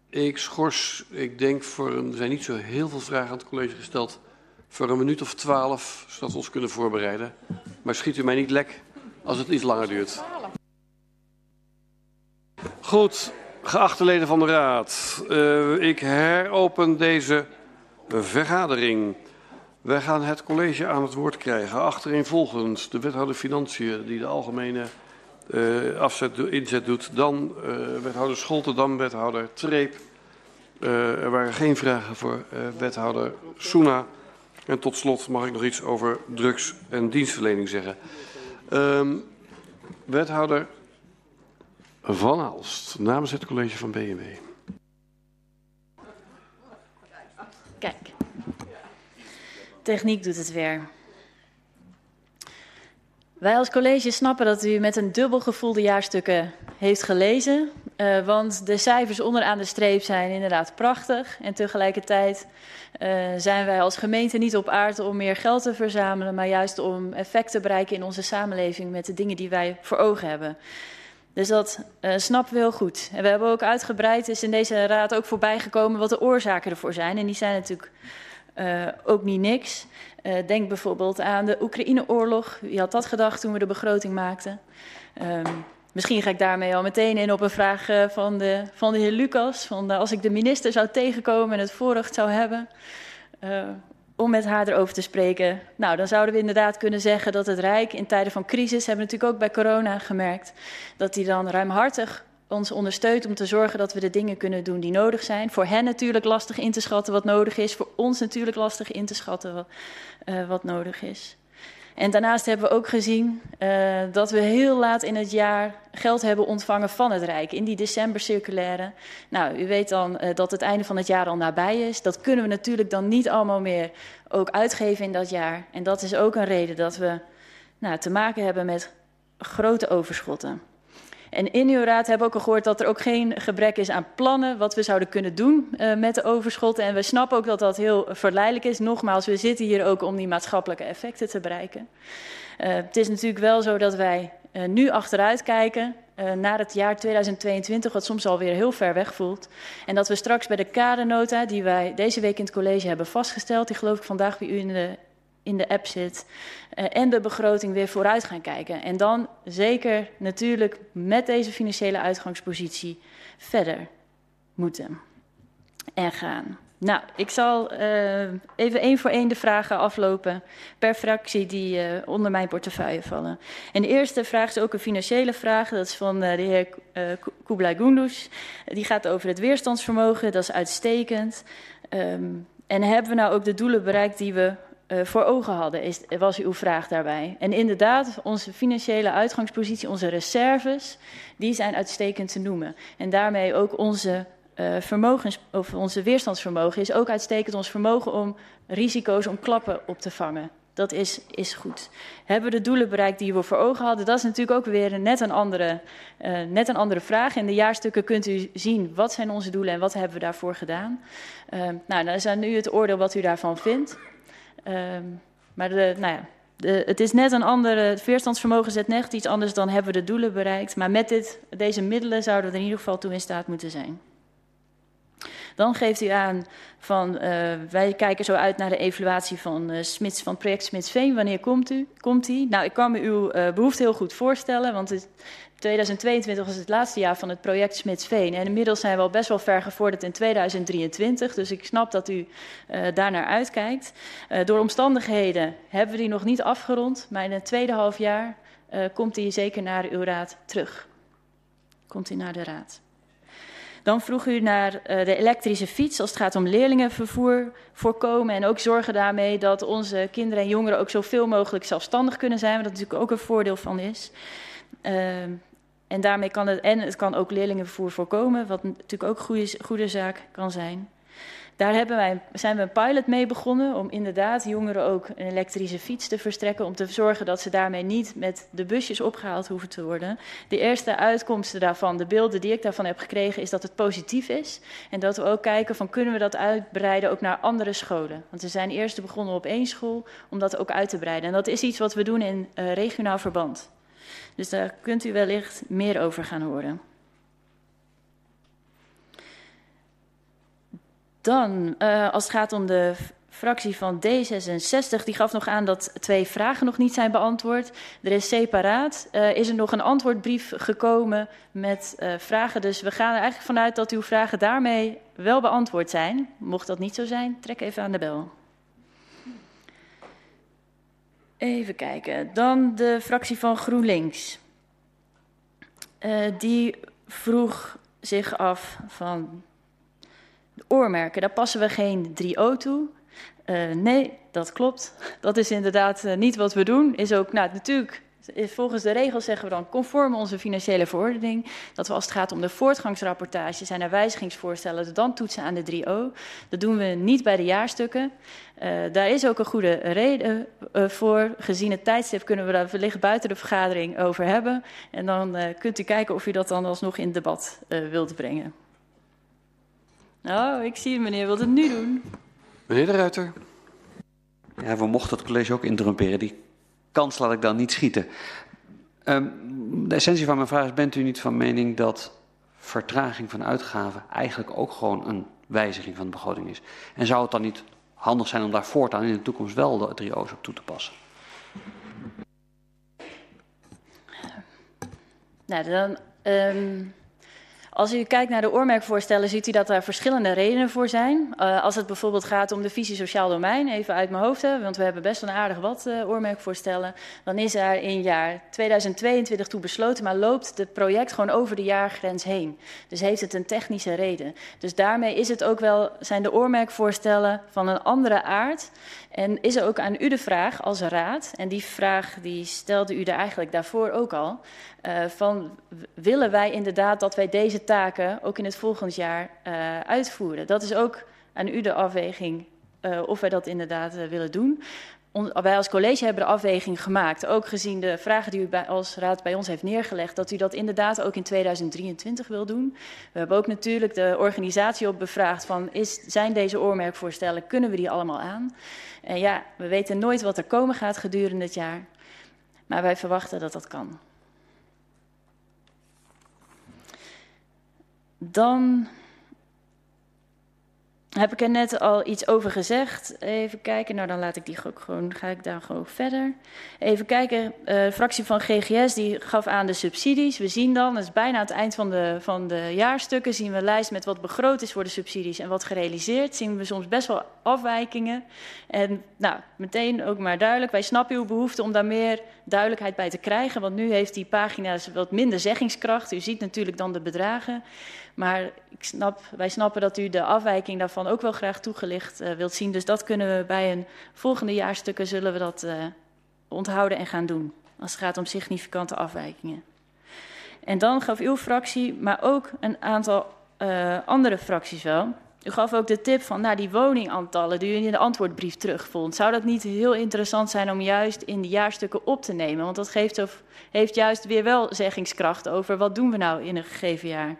Ik schors, ik denk, voor een, er zijn niet zo heel veel vragen aan het college gesteld. Voor een minuut of twaalf, zodat we ons kunnen voorbereiden. Maar schiet u mij niet lek als het iets langer duurt. Goed, Geachte leden van de Raad, uh, ik heropen deze vergadering. Wij gaan het college aan het woord krijgen. Achtereenvolgens de wethouder Financiën, die de algemene uh, afzet, inzet doet. Dan uh, wethouder Scholten, dan wethouder Treep. er waren geen vragen voor wethouder Soena. En tot slot mag ik nog iets over drugs- en dienstverlening zeggen. Ehm, wethouder van Aalst, namens het college van BMW. Kijk, techniek doet het weer. Wij als college snappen dat u met een dubbel gevoel de jaarstukken heeft gelezen. Uh, want de cijfers onderaan de streep zijn inderdaad prachtig. En tegelijkertijd uh, zijn wij als gemeente niet op aarde om meer geld te verzamelen, maar juist om effect te bereiken in onze samenleving met de dingen die wij voor ogen hebben. Dus dat uh, snappen we heel goed. En we hebben ook uitgebreid, is in deze raad ook voorbij gekomen wat de oorzaken ervoor zijn. En die zijn natuurlijk uh, ook niet niks. Uh, denk bijvoorbeeld aan de Oekraïne-oorlog. Wie had dat gedacht toen we de begroting maakten? Um, misschien ga ik daarmee al meteen in op een vraag van, de, van de heer Lucas. Van, als ik de minister zou tegenkomen en het voorrecht zou hebben om met haar erover te spreken. Nou, dan zouden we inderdaad kunnen zeggen dat het Rijk in tijden van crisis, hebben we natuurlijk ook bij corona gemerkt, dat die dan ruimhartig ons ondersteunt om te zorgen dat we de dingen kunnen doen die nodig zijn. Voor hen natuurlijk lastig in te schatten wat nodig is, voor ons natuurlijk lastig in te schatten uh, wat nodig is. En daarnaast hebben we ook gezien uh, dat we heel laat in het jaar geld hebben ontvangen van het Rijk. In die decembercirculaire. Nou, u weet dan uh, dat het einde van het jaar al nabij is. Dat kunnen we natuurlijk dan niet allemaal meer ook uitgeven in dat jaar. En dat is ook een reden dat we nou, te maken hebben met grote overschotten. En in uw raad hebben we ook gehoord dat er ook geen gebrek is aan plannen wat we zouden kunnen doen uh, met de overschotten. En we snappen ook dat dat heel verleidelijk is. Nogmaals, we zitten hier ook om die maatschappelijke effecten te bereiken. Uh, het is natuurlijk wel zo dat wij uh, nu achteruit kijken naar het jaar 2022, wat soms alweer heel ver weg voelt. En dat we straks bij de kadernota, die wij deze week in het college hebben vastgesteld, die geloof ik vandaag bij u in de in de app zit. Uh, en de begroting weer vooruit gaan kijken. En dan zeker natuurlijk met deze financiële uitgangspositie verder moeten en gaan. Nou, ik zal uh, even één voor één de vragen aflopen per fractie die uh, onder mijn portefeuille vallen. En de eerste vraag is ook een financiële vraag. Dat is van de heer Kublai Gundus. Die gaat over het weerstandsvermogen. Dat is uitstekend. Um, en hebben we nou ook de doelen bereikt die we voor ogen hadden, is, was uw vraag daarbij. En inderdaad, onze financiële uitgangspositie, onze reserves, die zijn uitstekend te noemen. En daarmee ook onze uh, vermogens, of onze weerstandsvermogen is ook uitstekend ons vermogen om risico's, om klappen op te vangen. Dat is, is goed. Hebben we de doelen bereikt die we voor ogen hadden? Dat is natuurlijk ook weer net een andere, uh, net een andere vraag. In de jaarstukken kunt u zien wat zijn onze doelen en wat hebben we daarvoor gedaan. Nou, dan is nu het oordeel wat u daarvan vindt. Uh, maar de, nou ja, het is net een andere, het weerstandsvermogen zet net iets anders dan hebben we de doelen bereikt. Maar met dit, deze middelen zouden we er in ieder geval toe in staat moeten zijn. Dan geeft u aan van uh, wij kijken zo uit naar de evaluatie van, uh, Smits, van project Smitsveen. Wanneer komt u? Komt die? Nou, ik kan me uw behoefte heel goed voorstellen, want het, 2022 was het laatste jaar van het project Smitsveen. En inmiddels zijn we al best wel ver gevorderd in 2023. Dus ik snap dat u uh, daar naar uitkijkt. Uh, door omstandigheden hebben we die nog niet afgerond. Maar in het tweede half jaar uh, komt die zeker naar uw raad terug. Komt hij naar de raad. Dan vroeg u naar de elektrische fiets als het gaat om leerlingenvervoer voorkomen. En ook zorgen daarmee dat onze kinderen en jongeren ook zoveel mogelijk zelfstandig kunnen zijn. Wat natuurlijk ook een voordeel van is. Uh, en daarmee kan het, en het kan ook leerlingenvervoer voorkomen, wat natuurlijk ook goede, goede zaak kan zijn. Daar hebben wij, zijn we een pilot mee begonnen om inderdaad jongeren ook een elektrische fiets te verstrekken. Om te zorgen dat ze daarmee niet met de busjes opgehaald hoeven te worden. De eerste uitkomsten daarvan, de beelden die ik daarvan heb gekregen, is dat het positief is. En dat we ook kijken van kunnen we dat uitbreiden ook naar andere scholen. Want we zijn eerst begonnen op één school om dat ook uit te breiden. En dat is iets wat we doen in uh, regionaal verband. Dus daar kunt u wellicht meer over gaan horen. Dan, uh, als het gaat om de fractie van D66, die gaf nog aan dat twee vragen nog niet zijn beantwoord. Er is separaat, uh, is er nog een antwoordbrief gekomen met uh, vragen. Dus we gaan er eigenlijk vanuit dat uw vragen daarmee wel beantwoord zijn. Mocht dat niet zo zijn, trek even aan de bel. Even kijken. Dan de fractie van GroenLinks. Uh, die vroeg zich af van de oormerken, daar passen we geen 3O toe. Uh, nee, dat klopt. Dat is inderdaad uh, niet wat we doen. Is ook, nou, natuurlijk, volgens de regels zeggen we dan conform onze financiële verordening, dat we als het gaat om de voortgangsrapportages en er wijzigingsvoorstellen, dan toetsen aan de 3O. Dat doen we niet bij de jaarstukken. Uh, daar is ook een goede reden uh, voor. Gezien het tijdstip kunnen we daar wellicht buiten de vergadering over hebben. En dan uh, kunt u kijken of u dat dan alsnog in debat wilt brengen. Nou, ik zie meneer wilt het nu doen. Meneer de Ruiter. Ja, we mochten het college ook interrumperen. Die kans laat ik dan niet schieten. Um, de essentie van mijn vraag is, bent u niet van mening dat vertraging van uitgaven eigenlijk ook gewoon een wijziging van de begroting is? En zou het dan niet handig zijn om daar voortaan in de toekomst wel de drie O's op toe te passen? Nou, dan... Um... Als u kijkt naar de oormerkvoorstellen, ziet u dat er verschillende redenen voor zijn. Uh, als het bijvoorbeeld gaat om de visie sociaal domein, even uit mijn hoofd, want we hebben best wel een aardig wat uh, oormerkvoorstellen, dan is er in jaar 2022 toe besloten, maar loopt het project gewoon over de jaargrens heen. Dus heeft het een technische reden. Dus daarmee is het ook wel, zijn de oormerkvoorstellen van een andere aard. En is er ook aan u de vraag als raad, en die vraag die stelde u er eigenlijk daarvoor ook al, uh, van willen wij inderdaad dat wij deze taken ook in het volgend jaar uh, uitvoeren? Dat is ook aan u de afweging uh, of wij dat inderdaad willen doen. Wij als college hebben de afweging gemaakt, ook gezien de vragen die u bij, als raad bij ons heeft neergelegd, dat u dat inderdaad ook in 2023 wil doen. We hebben ook natuurlijk de organisatie op bevraagd van is, zijn deze oormerkvoorstellen, kunnen we die allemaal aan? En ja, we weten nooit wat er komen gaat gedurende het jaar, maar wij verwachten dat dat kan. Dan heb ik er net al iets over gezegd. Even kijken, nou dan laat ik die ook gewoon, ga ik daar gewoon verder. Even kijken, uh, de fractie van GGS die gaf aan de subsidies. We zien dan, het is bijna het eind van de, van de jaarstukken, zien we een lijst met wat begroot is voor de subsidies en wat gerealiseerd. Zien we soms best wel afwijkingen. En nou, meteen ook maar duidelijk, wij snappen uw behoefte om daar meer duidelijkheid bij te krijgen. Want nu heeft die pagina's wat minder zeggingskracht. U ziet natuurlijk dan de bedragen. Maar ik snap, wij snappen dat u de afwijking daarvan ook wel graag toegelicht uh, wilt zien. Dus dat kunnen we bij een volgende jaarstukken zullen we dat uh, onthouden en gaan doen. Als het gaat om significante afwijkingen. En dan gaf uw fractie, maar ook een aantal uh, andere fracties wel, U gaf ook de tip van nou, die woningaantallen die u in de antwoordbrief terugvond. Zou dat niet heel interessant zijn om juist in de jaarstukken op te nemen? Want dat geeft, of, heeft juist weer wel zeggingskracht over wat doen we nou in een gegeven jaar.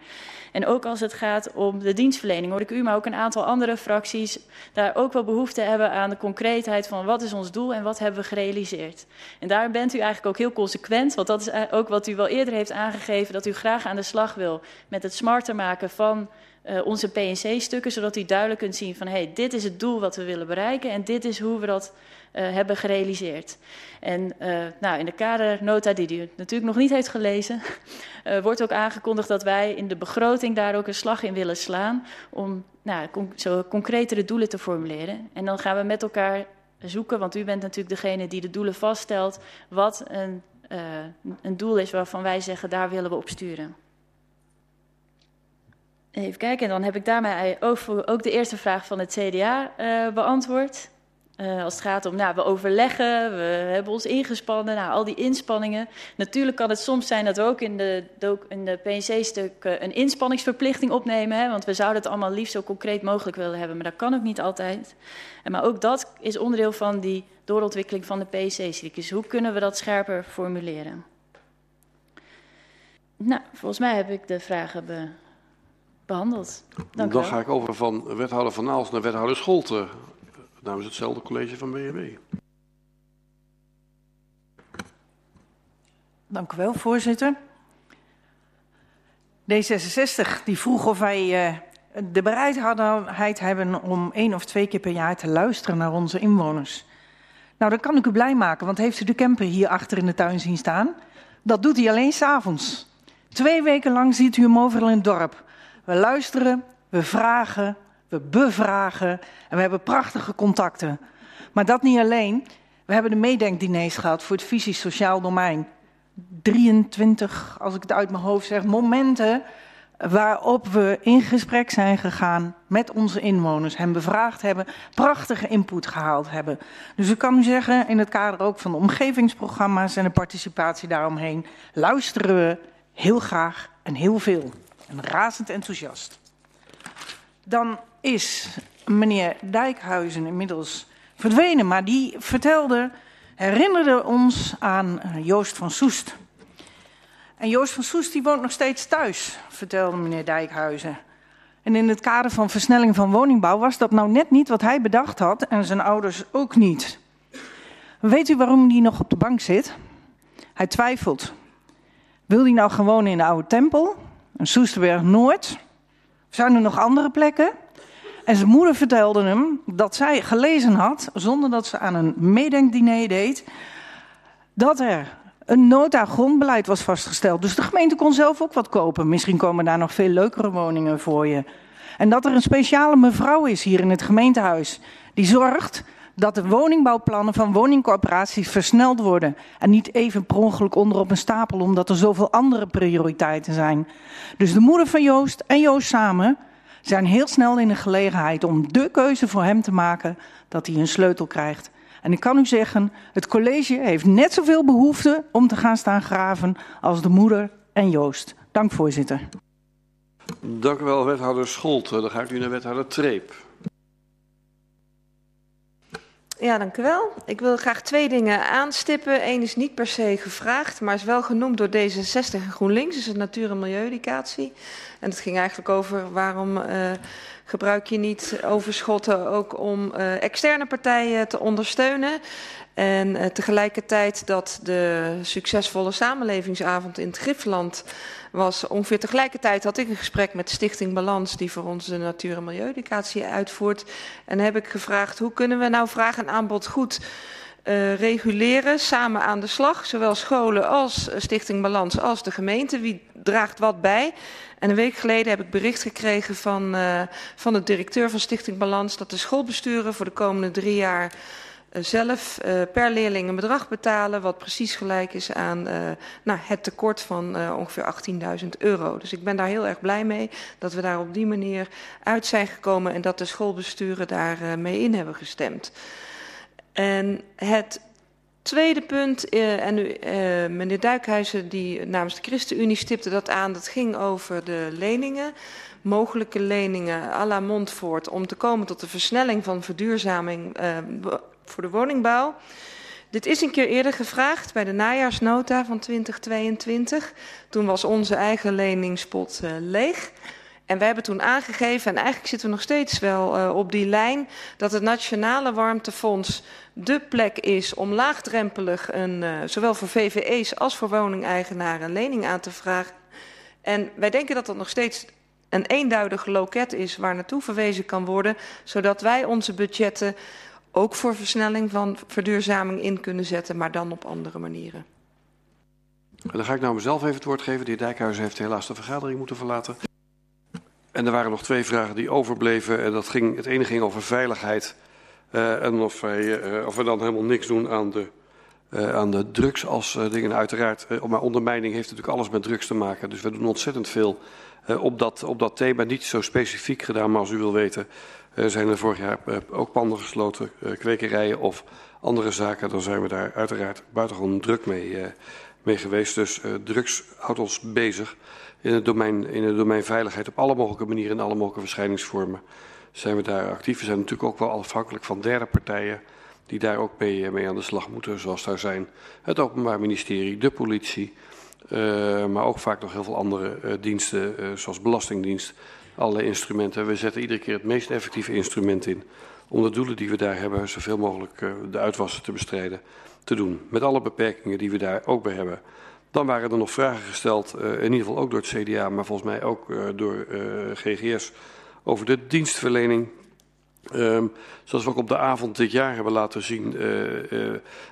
En ook als het gaat om de dienstverlening, hoor ik u, maar ook een aantal andere fracties daar ook wel behoefte hebben aan de concreetheid van wat is ons doel en wat hebben we gerealiseerd. En daar bent u eigenlijk ook heel consequent, want dat is ook wat u wel eerder heeft aangegeven, dat u graag aan de slag wil met het smarter maken van uh, onze PNC-stukken, zodat u duidelijk kunt zien van hey, dit is het doel wat we willen bereiken en dit is hoe we dat hebben gerealiseerd. En uh, nou, in de kadernota, die u natuurlijk nog niet heeft gelezen, wordt ook aangekondigd dat wij in de begroting daar ook een slag in willen slaan om nou, zo concretere doelen te formuleren. En dan gaan we met elkaar zoeken, want u bent natuurlijk degene die de doelen vaststelt, wat een, een doel is waarvan wij zeggen daar willen we op sturen. Even kijken, en dan heb ik daarmee ook de eerste vraag van het CDA eh, beantwoord. Uh, als het gaat om, nou, we overleggen, we hebben ons ingespannen, nou, al die inspanningen. Natuurlijk kan het soms zijn dat we ook in de, in de PNC-stuk een inspanningsverplichting opnemen. Hè, want we zouden het allemaal liefst zo concreet mogelijk willen hebben, maar dat kan ook niet altijd. En, maar ook dat is onderdeel van die doorontwikkeling van de PNC-stuk. Dus hoe kunnen we dat scherper formuleren? Nou, volgens mij heb ik de vragen be behandeld. Dank Dan ga ik over van wethouder Van Aals naar wethouder Scholte namens hetzelfde college van BNW. Dank u wel, voorzitter. D66 die vroeg of wij uh, de bereidheid hebben om één of twee keer per jaar te luisteren naar onze inwoners. Nou, dat kan ik u blij maken, want heeft u de camper hier achter in de tuin zien staan? Dat doet hij alleen s'avonds. Twee weken lang ziet u hem overal in het dorp. We luisteren, we vragen, we bevragen en we hebben prachtige contacten. Maar dat niet alleen. We hebben de meedenkdiners gehad voor het visies sociaal domein. 23, als ik het uit mijn hoofd zeg, momenten waarop we in gesprek zijn gegaan met onze inwoners, hen bevraagd hebben, prachtige input gehaald hebben. Dus ik kan u zeggen, in het kader ook van de omgevingsprogramma's en de participatie daaromheen, luisteren we heel graag en heel veel en razend enthousiast. Dan is meneer Dijkhuizen inmiddels verdwenen, maar die vertelde, herinnerde ons aan eh, Joost van Soest. En Joost van Soest die woont nog steeds thuis, vertelde meneer Dijkhuizen. En in het kader van versnelling van woningbouw was dat nou net niet wat hij bedacht had en zijn ouders ook niet. Weet u waarom hij nog op de bank zit? Hij twijfelt. Wil hij nou gewoon in de oude tempel een Soesterberg Noord. Zijn er nog andere plekken? En zijn moeder vertelde hem dat zij gelezen had, zonder dat ze aan een meedenkdiner deed, dat er een nota grondbeleid was vastgesteld. Dus de gemeente kon zelf ook wat kopen. Misschien komen daar nog veel leukere woningen voor je. En dat er een speciale mevrouw is hier in het gemeentehuis die zorgt dat de woningbouwplannen van woningcorporaties versneld worden. En niet even per ongeluk onderop een stapel, omdat er zoveel andere prioriteiten zijn. Dus de moeder van Joost en Joost samen zijn heel snel in de gelegenheid om de keuze voor hem te maken dat hij een sleutel krijgt. En ik kan u zeggen, het college heeft net zoveel behoefte om te gaan staan graven als de moeder en Joost. Dank voorzitter. Dank u wel, wethouder Scholt. Dan ga ik nu naar wethouder Treep. Ja, dank u wel. Ik wil graag twee dingen aanstippen. Eén is niet per se gevraagd, maar is wel genoemd door D66 en GroenLinks. is het natuur- en milieueducatie. En het ging eigenlijk over waarom uh, gebruik je niet overschotten ook om uh, externe partijen te ondersteunen. En uh, tegelijkertijd dat de succesvolle samenlevingsavond in het Grifland was ongeveer tegelijkertijd had ik een gesprek met Stichting Balans, die voor ons de natuur- en milieueducatie uitvoert. En heb ik gevraagd, hoe kunnen we nou vraag en aanbod goed uh, reguleren, samen aan de slag. Zowel scholen als Stichting Balans als de gemeente. Wie draagt wat bij? En een week geleden heb ik bericht gekregen van, uh, van de directeur van Stichting Balans... dat de schoolbesturen voor de komende drie jaar zelf uh, per leerling een bedrag betalen... wat precies gelijk is aan uh, nou, het tekort van ongeveer 18.000 euro. Dus ik ben daar heel erg blij mee dat we daar op die manier uit zijn gekomen... en dat de schoolbesturen daar mee in hebben gestemd. En het Tweede punt, en u, uh, meneer Duikhuizen die namens de ChristenUnie stipte dat aan, dat ging over de leningen. Mogelijke leningen à la Montfort om te komen tot de versnelling van verduurzaming voor de woningbouw. Dit is een keer eerder gevraagd bij de najaarsnota van 2022. Toen was onze eigen leningspot leeg. En we hebben toen aangegeven, en eigenlijk zitten we nog steeds wel uh, op die lijn, dat het Nationale Warmtefonds de plek is om laagdrempelig een, uh, zowel voor VVE's als voor woningeigenaren een lening aan te vragen. En wij denken dat dat nog steeds een eenduidig loket is waar naartoe verwezen kan worden, zodat wij onze budgetten ook voor versnelling van verduurzaming in kunnen zetten, maar dan op andere manieren. Dan ga ik nou mezelf even het woord geven. De heer Dijkhuizen heeft helaas de vergadering moeten verlaten. En er waren nog twee vragen die overbleven. En dat ging, het ene ging over veiligheid. Uh, en of, uh, of we dan helemaal niks doen aan de, uh, aan de drugs als dingen. Uiteraard, maar ondermijning heeft natuurlijk alles met drugs te maken. Dus we doen ontzettend veel op, dat, op dat thema. Niet zo specifiek gedaan, maar als u wil weten... zijn er vorig jaar ook panden gesloten, kwekerijen of andere zaken. Dan zijn we daar uiteraard buitengewoon druk mee, mee geweest. Dus drugs houdt ons bezig in het, domein, in het domein veiligheid op alle mogelijke manieren en alle mogelijke verschijningsvormen zijn we daar actief. We zijn natuurlijk ook wel afhankelijk van derde partijen die daar ook mee, aan de slag moeten, zoals daar zijn het Openbaar Ministerie, de politie, maar ook vaak nog heel veel andere diensten, zoals Belastingdienst, alle instrumenten. We zetten iedere keer het meest effectieve instrument in om de doelen die we daar hebben, zoveel mogelijk de uitwassen te bestrijden, te doen. Met alle beperkingen die we daar ook bij hebben. Dan waren er nog vragen gesteld, uh, in ieder geval ook door het CDA, maar volgens mij ook uh, door GGS, over de dienstverlening. Um, zoals we ook op de avond dit jaar hebben laten zien,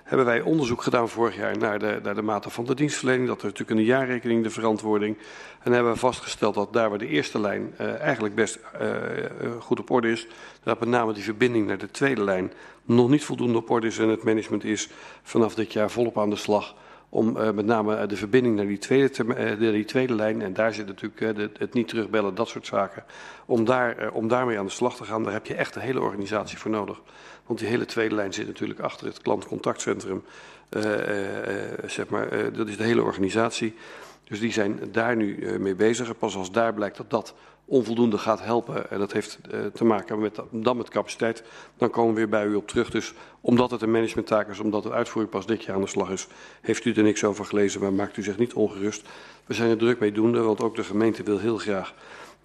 hebben wij onderzoek gedaan vorig jaar naar de, naar de mate van de dienstverlening. Dat is natuurlijk in de jaarrekening de verantwoording. En hebben we vastgesteld dat daar waar de eerste lijn eigenlijk best goed op orde is, dat met name die verbinding naar de tweede lijn nog niet voldoende op orde is. En het management is vanaf dit jaar volop aan de slag om uh, met name de verbinding naar die tweede, uh, die tweede lijn, en daar zit natuurlijk het niet terugbellen, dat soort zaken, om, daar, om daarmee aan de slag te gaan, daar heb je echt de hele organisatie voor nodig. Want die hele tweede lijn zit natuurlijk achter het klantcontactcentrum, zeg maar, dat is de hele organisatie. Dus die zijn daar nu mee bezig. En pas als daar blijkt dat dat onvoldoende gaat helpen, en dat heeft uh, te maken met, dan met capaciteit, dan komen we weer bij u op terug. Dus omdat het een managementtaak is, omdat het uitvoering pas dit jaar aan de slag is, heeft u er niks over gelezen, maar maakt u zich niet ongerust. We zijn er druk mee doende, want ook de gemeente wil heel graag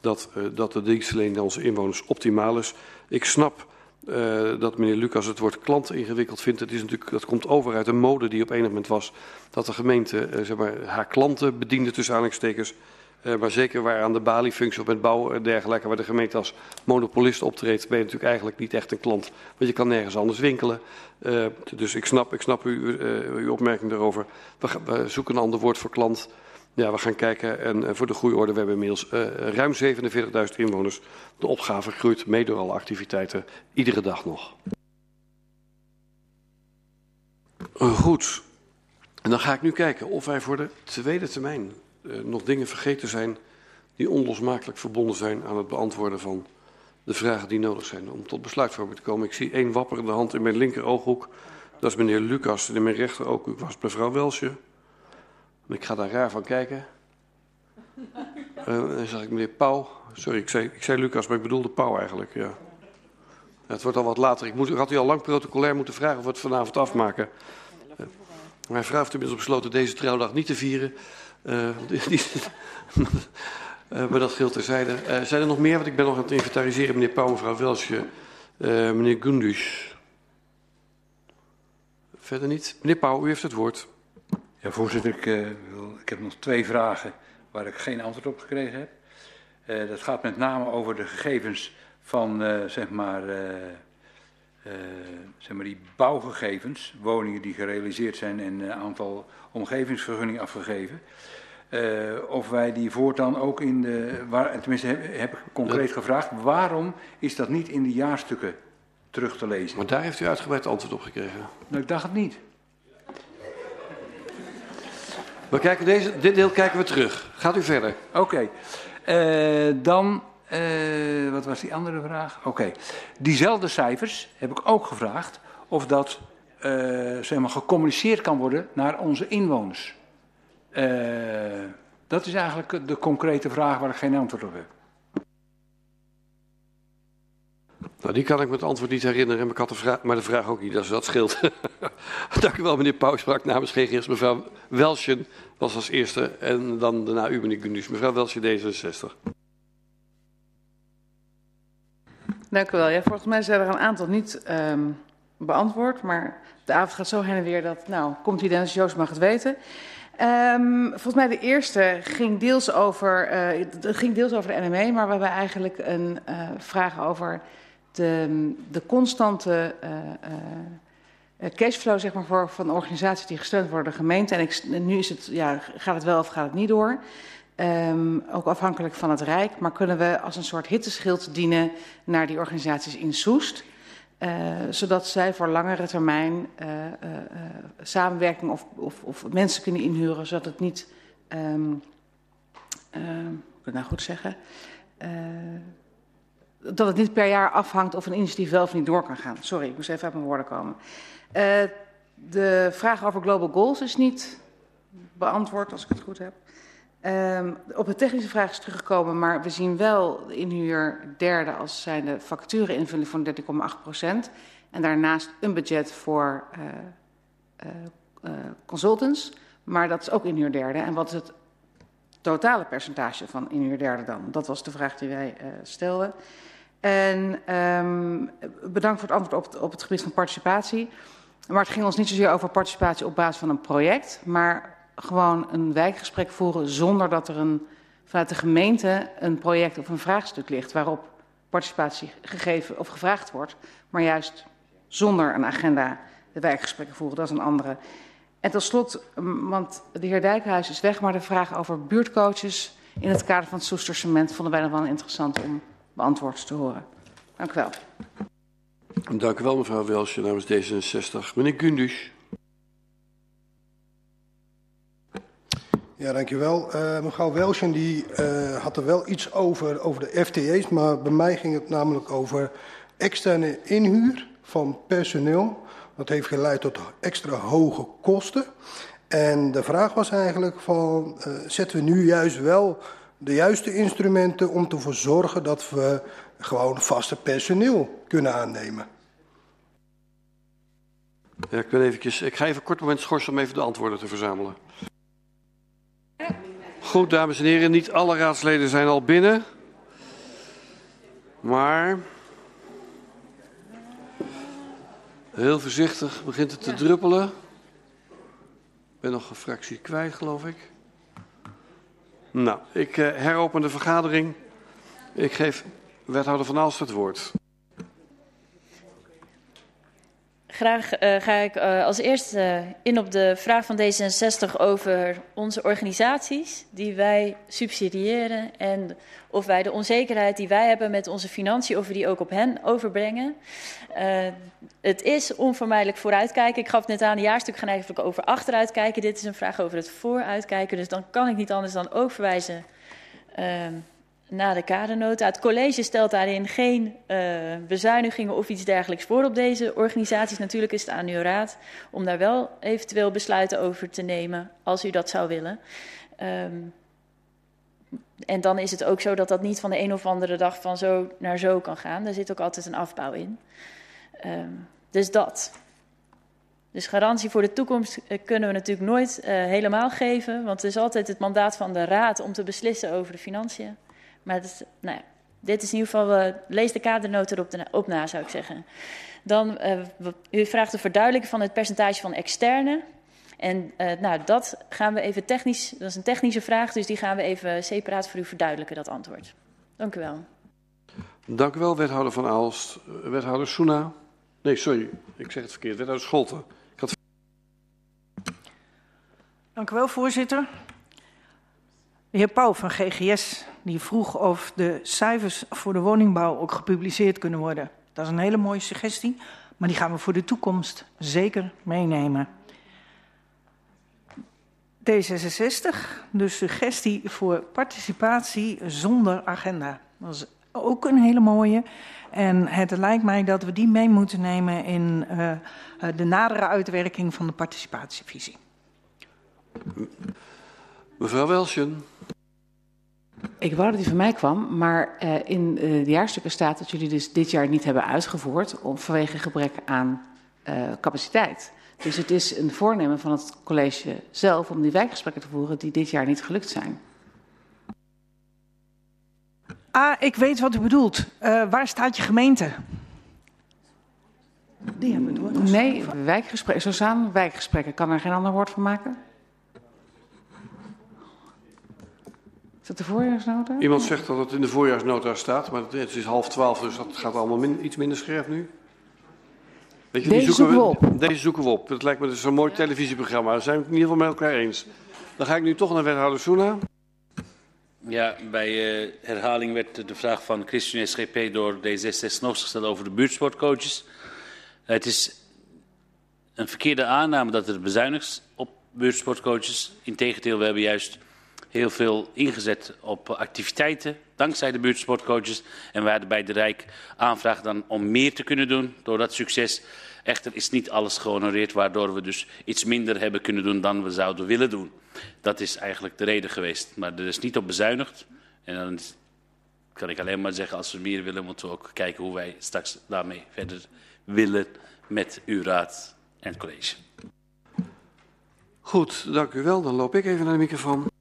dat, dat de dienstverlening aan onze inwoners optimaal is. Ik snap uh, dat meneer Lucas het woord klant ingewikkeld vindt. Het is natuurlijk, dat komt over uit een mode die op enig moment was dat de gemeente uh, zeg maar, haar klanten bediende tussen aanhalingstekens. Uh, maar zeker waar aan de baliefunctie op het bouw en dergelijke, waar de gemeente als monopolist optreedt, ben je natuurlijk eigenlijk niet echt een klant. Want je kan nergens anders winkelen. Dus ik snap, ik snap uw, uh, uw opmerking daarover. We, zoeken een ander woord voor klant. Ja, we gaan kijken. En voor de groeiorde, we hebben inmiddels ruim 47.000 inwoners. De opgave groeit mee door alle activiteiten, iedere dag nog. Goed. En dan ga ik nu kijken of wij voor de tweede termijn nog dingen vergeten zijn die onlosmakelijk verbonden zijn aan het beantwoorden van de vragen die nodig zijn om tot besluitvorming te komen. Ik zie één wapperende hand in mijn linker ooghoek. Dat is meneer Lucas. En in mijn rechter was mevrouw Welsje. En ik ga daar raar van kijken. Uh, dan zag ik meneer Pauw. Sorry, ik zei, ik zei Lucas, maar ik bedoelde Pauw eigenlijk. Ja. Het wordt al wat later. Ik, moet, ik had u al lang protocolair moeten vragen of we het vanavond afmaken. Uh, mijn vrouw heeft inmiddels besloten deze trouwdag niet te vieren. Uh, die, uh, maar dat geldt terzijde. Zijn er nog meer? Want ik ben nog aan het inventariseren, meneer Pauw, mevrouw Welsje, meneer Gundus. Verder niet. Meneer Pauw, u heeft het woord. Ja, voorzitter, ik, wil, ik heb nog twee vragen waar ik geen antwoord op gekregen heb. dat gaat met name over de gegevens van, zeg maar... Zeg maar die bouwgegevens, woningen die gerealiseerd zijn en een aantal omgevingsvergunningen afgegeven. Of wij die voortaan ook in de, waar, tenminste heb, heb ik concreet gevraagd, waarom is dat niet in de jaarstukken terug te lezen? Maar daar heeft u uitgebreid antwoord op gekregen. Nou, ik dacht het niet. We kijken deze, dit deel kijken we terug. Gaat u verder. Oké. Uh, dan uh, wat was die andere vraag? Oké. Diezelfde cijfers heb ik ook gevraagd of dat zeg maar, gecommuniceerd kan worden naar onze inwoners. dat is eigenlijk de concrete vraag waar ik geen antwoord op heb. Nou, die kan ik me het antwoord niet herinneren, maar de vraag, maar de vraag ook niet, dus dat scheelt. Dank u wel, meneer Pauw, sprak namens GGS. Mevrouw Welsjen was als eerste en dan daarna u, meneer Gundus. Mevrouw Welsjen, D66. Dank u wel. Ja, volgens mij zijn er een aantal niet um, beantwoord, maar de avond gaat zo heen en weer dat, nou, komt u Dennis Joost mag het weten. Um, volgens mij de eerste ging deels over, uh, ging deels over de NME, maar we hebben eigenlijk een uh, vraag over de, de constante uh, uh, cashflow zeg maar, voor, van organisaties die gesteund worden door de gemeente. En nu is het, ja, gaat het wel of gaat het niet door. Um, ook afhankelijk van het Rijk. Maar kunnen we als een soort hitteschild dienen naar die organisaties in Soest. Zodat zij voor langere termijn samenwerking of, of, of, mensen kunnen inhuren, zodat het niet, um, ik het nou goed zeggen, dat het niet per jaar afhangt of een initiatief wel of niet door kan gaan. Sorry, ik moest even uit mijn woorden komen. Uh, de vraag over global goals is niet beantwoord, als ik het goed heb. Um, op de technische vraag is teruggekomen, maar we zien wel in inhuur derde als zijnde facturen invulling van 13,8 procent. En daarnaast een budget voor uh, uh, consultants, maar dat is ook inhuur derde. En wat is het totale percentage van inhuur derde dan? Dat was de vraag die wij stelden. En um, bedankt voor het antwoord op het, op het gebied van participatie. Maar het ging ons niet zozeer over participatie op basis van een project, maar gewoon een wijkgesprek voeren zonder dat er een, vanuit de gemeente een project of een vraagstuk ligt waarop participatie gegeven of gevraagd wordt, maar juist zonder een agenda de wijkgesprekken voeren. Dat is een andere. En tot slot, want de heer Dijkhuis is weg, maar de vraag over buurtcoaches in het kader van het Soestersement vonden wij nog wel interessant om beantwoord te horen. Dank u wel. Dank u wel, mevrouw Welsje, namens D66. Meneer Gundus. Ja, dankjewel. Uh, mevrouw Welsjen die, uh, had er wel iets over, over de FTE's, maar bij mij ging het namelijk over externe inhuur van personeel. Dat heeft geleid tot extra hoge kosten. En de vraag was eigenlijk van, uh, zetten we nu juist wel de juiste instrumenten om te zorgen dat we gewoon vaste personeel kunnen aannemen. Ja, ik, ben eventjes, ik ga even een kort moment schorsen om even de antwoorden te verzamelen. Goed, dames en heren, niet alle raadsleden zijn al binnen. Maar heel voorzichtig begint het te druppelen. Ik ben nog een fractie kwijt, geloof ik. Nou, ik uh, heropen de vergadering. Ik geef wethouder Van Aalst het woord. Graag uh, ga ik uh, als eerste in op de vraag van D66 over onze organisaties die wij subsidiëren en of wij de onzekerheid die wij hebben met onze financiën, of die ook op hen overbrengen. Het is onvermijdelijk vooruitkijken. Ik gaf net aan, de jaarstuk gaan eigenlijk over achteruitkijken. Dit is een vraag over het vooruitkijken, dus dan kan ik niet anders dan ook verwijzen na de kadernota. Het college stelt daarin geen uh, bezuinigingen of iets dergelijks voor op deze organisaties. Natuurlijk is het aan uw raad om daar wel eventueel besluiten over te nemen, als u dat zou willen. Um, en dan is het ook zo dat dat niet van de een of andere dag van zo naar zo kan gaan. Er zit ook altijd een afbouw in. Um, dus dat. Dus garantie voor de toekomst uh, kunnen we natuurlijk nooit uh, helemaal geven. Want het is altijd het mandaat van de raad om te beslissen over de financiën. Maar het is, nou ja, dit is in ieder geval, uh, lees de kadernota erop de, op na, zou ik zeggen. Dan, uh, u vraagt de verduidelijking van het percentage van externe. En uh, nou, dat gaan we even technisch, dat is een technische vraag, dus die gaan we even separaat voor u verduidelijken, dat antwoord. Dank u wel. Dank u wel, wethouder Van Aalst. Wethouder Soena. Nee, sorry, ik zeg het verkeerd. Wethouder Scholten. Ik had... Dank u wel, voorzitter. De heer Pauw van GGS die vroeg of de cijfers voor de woningbouw ook gepubliceerd kunnen worden. Dat is een hele mooie suggestie, maar die gaan we voor de toekomst zeker meenemen. D66, de suggestie voor participatie zonder agenda. Dat is ook een hele mooie. En het lijkt mij dat we die mee moeten nemen in uh, de nadere uitwerking van de participatievisie. Mevrouw. Ik wou dat die van mij kwam, maar uh, in uh, de jaarstukken staat dat jullie dus dit jaar niet hebben uitgevoerd om, vanwege gebrek aan uh, capaciteit. Dus het is een voornemen van het college zelf om die wijkgesprekken te voeren die dit jaar niet gelukt zijn. Ah, ik weet wat u bedoelt. Uh, waar staat je gemeente? Die hebben we door. Nee, wijkgesprekken. Zo staan wijkgesprekken. Kan er geen ander woord van maken? Is dat de voorjaarsnota? Iemand zegt dat het in de voorjaarsnota staat, maar het is half twaalf, dus dat gaat allemaal min, iets minder scherp nu. Weet je, deze zoeken, zoeken we, op. Deze zoeken we op. Dat lijkt me dus zo'n mooi televisieprogramma. Daar zijn we het in ieder geval met elkaar eens. Dan ga ik nu toch naar wethouder Soena. Ja, bij uh, herhaling werd de vraag van Christian SGP door D66 gesteld over de buurtsportcoaches. Het is een verkeerde aanname dat er bezuinigd op buurtsportcoaches. Integendeel, we hebben juist heel veel ingezet op activiteiten dankzij de buurtsportcoaches. En we hadden bij de Rijk aanvraag dan om meer te kunnen doen door dat succes. Echter is niet alles gehonoreerd, waardoor we dus iets minder hebben kunnen doen dan we zouden willen doen. Dat is eigenlijk de reden geweest. Maar er is niet op bezuinigd. En dan kan ik alleen maar zeggen, als we meer willen, moeten we ook kijken hoe wij straks daarmee verder willen met uw raad en college. Goed, dank u wel. Dan loop ik even naar de microfoon.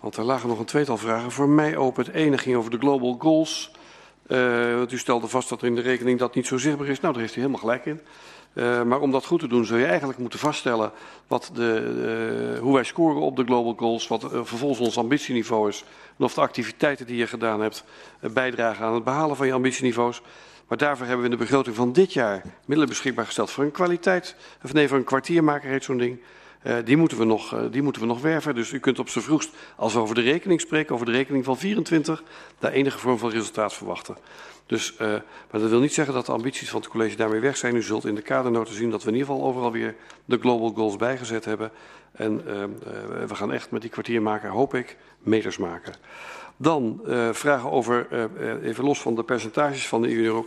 Want er lagen nog een tweetal vragen voor mij open. Het ene ging over de Global Goals. Uh, want u stelde vast dat er in de rekening dat niet zo zichtbaar is. Nou, daar heeft u helemaal gelijk in. Uh, maar om dat goed te doen zul je eigenlijk moeten vaststellen wat de, uh, hoe wij scoren op de Global Goals, wat vervolgens ons ambitieniveau is en of de activiteiten die je gedaan hebt bijdragen aan het behalen van je ambitieniveaus. Maar daarvoor hebben we in de begroting van dit jaar middelen beschikbaar gesteld voor een kwaliteit, of nee, voor een kwartiermaker heet zo'n ding. Uh, die, moeten we nog, uh, die moeten we nog werven. Dus u kunt op z'n vroegst, als we over de rekening spreken, over de rekening van 24, daar enige vorm van resultaat verwachten. Dus, uh, maar dat wil niet zeggen dat de ambities van het college daarmee weg zijn. U zult in de kadernoten zien dat we in ieder geval overal weer de global goals bijgezet hebben. En we gaan echt met die kwartiermaker, hoop ik, meters maken. Dan vragen over, even los van de percentages van de EU,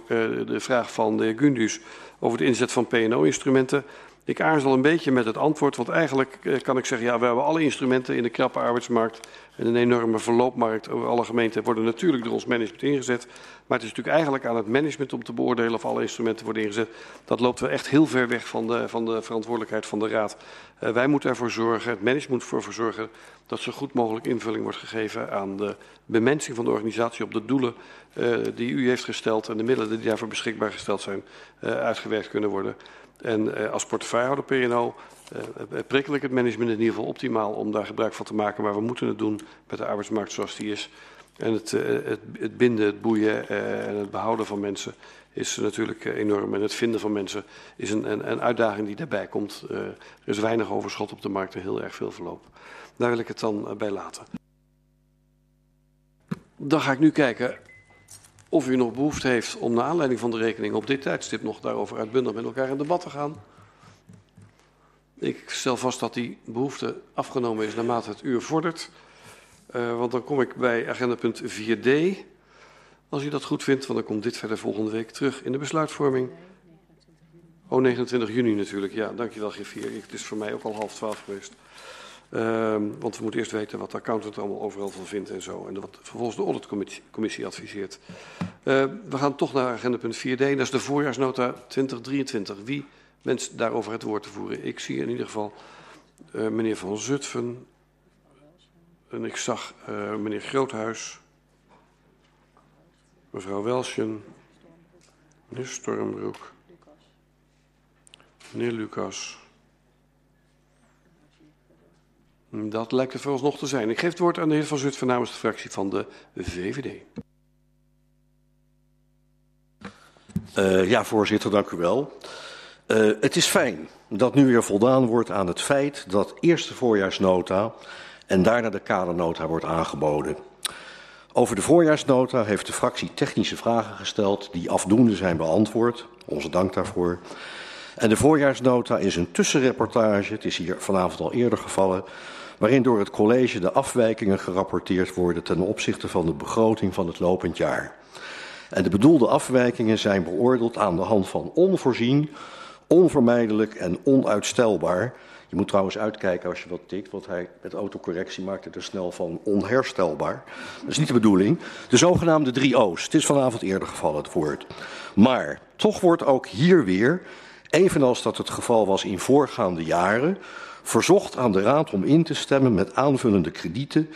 de vraag van de heer Gundus over de inzet van PNO-instrumenten. Ik aarzel een beetje met het antwoord, want eigenlijk kan ik zeggen, ja, we hebben alle instrumenten in de krappe arbeidsmarkt en een enorme verloopmarkt over alle gemeenten worden natuurlijk door ons management ingezet. Maar het is natuurlijk eigenlijk aan het management om te beoordelen of alle instrumenten worden ingezet. Dat loopt wel echt heel ver weg van de, van de verantwoordelijkheid van de Raad. Uh, wij moeten ervoor zorgen, het management moet ervoor zorgen dat zo goed mogelijk invulling wordt gegeven aan de bemensing van de organisatie op de doelen uh, die u heeft gesteld en de middelen die daarvoor beschikbaar gesteld zijn uitgewerkt kunnen worden. En uh, als portefeuillehouder PNO uh, prikkel ik het management in ieder geval optimaal om daar gebruik van te maken. Maar we moeten het doen met de arbeidsmarkt zoals die is. En het, het, het binden, het boeien en het behouden van mensen is natuurlijk enorm. En het vinden van mensen is een, een, uitdaging die daarbij komt. Er is weinig overschot op de markt en heel erg veel verloop. Daar wil ik het dan bij laten. Dan ga ik nu kijken of u nog behoefte heeft om naar aanleiding van de rekening op dit tijdstip nog daarover uitbundig met elkaar in debat te gaan. Ik stel vast dat die behoefte afgenomen is naarmate het uur vordert. Uh, want dan kom ik bij agenda punt 4d. Als u dat goed vindt, want dan komt dit verder volgende week terug in de besluitvorming. Oh, 29 juni natuurlijk. Ja, dankjewel Griffier. Het is voor mij ook al half twaalf geweest. Uh, want we moeten eerst weten wat de accountant allemaal overal van vindt en zo. En wat vervolgens de auditcommissie adviseert. Uh, we gaan toch naar agenda punt 4d. Dat is de voorjaarsnota 2023. Wie wenst daarover het woord te voeren? Ik zie in ieder geval uh, meneer Van Zutphen. En ik zag uh, meneer Groothuis. Mevrouw Welsjen. Meneer Stormbroek. Meneer Lucas. Dat lijkt het vooralsnog te zijn. Ik geef het woord aan de heer Van Zutphen namens de fractie van de VVD. Uh, ja, voorzitter, dank u wel. Uh, het is fijn dat nu weer voldaan wordt aan het feit dat eerst de voorjaarsnota en daarna de kadernota wordt aangeboden. Over de voorjaarsnota heeft de fractie technische vragen gesteld die afdoende zijn beantwoord. Onze dank daarvoor. En de voorjaarsnota is een tussenreportage, het is hier vanavond al eerder gevallen, waarin door het college de afwijkingen gerapporteerd worden ten opzichte van de begroting van het lopend jaar. En de bedoelde afwijkingen zijn beoordeeld aan de hand van onvoorzien, onvermijdelijk en onuitstelbaar. Je moet trouwens uitkijken als je wat tikt, want hij met autocorrectie maakt het er snel van onherstelbaar. Dat is niet de bedoeling. De zogenaamde drie O's. Het is vanavond eerder gevallen, het woord. Maar toch wordt ook hier weer, evenals dat het geval was in voorgaande jaren, verzocht aan de Raad om in te stemmen met aanvullende kredieten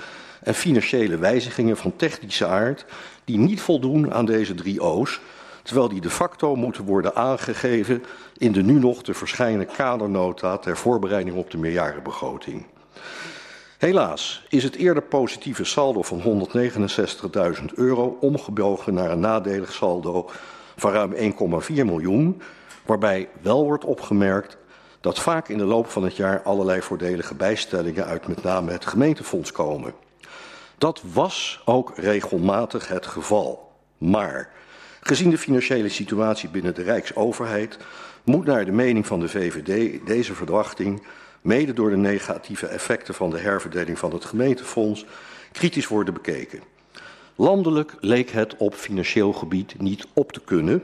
en financiële wijzigingen van technische aard die niet voldoen aan deze drie O's, terwijl die de facto moeten worden aangegeven in de nu nog te verschijnen kadernota ter voorbereiding op de meerjarenbegroting. Helaas is het eerder positieve saldo van 169.000 euro omgebogen naar een nadelig saldo van ruim 1,4 miljoen, waarbij wel wordt opgemerkt dat vaak in de loop van het jaar allerlei voordelige bijstellingen uit met name het gemeentefonds komen. Dat was ook regelmatig het geval. Maar gezien de financiële situatie binnen de Rijksoverheid moet naar de mening van de VVD deze verwachting, mede door de negatieve effecten van de herverdeling van het gemeentefonds, kritisch worden bekeken. Landelijk leek het op financieel gebied niet op te kunnen.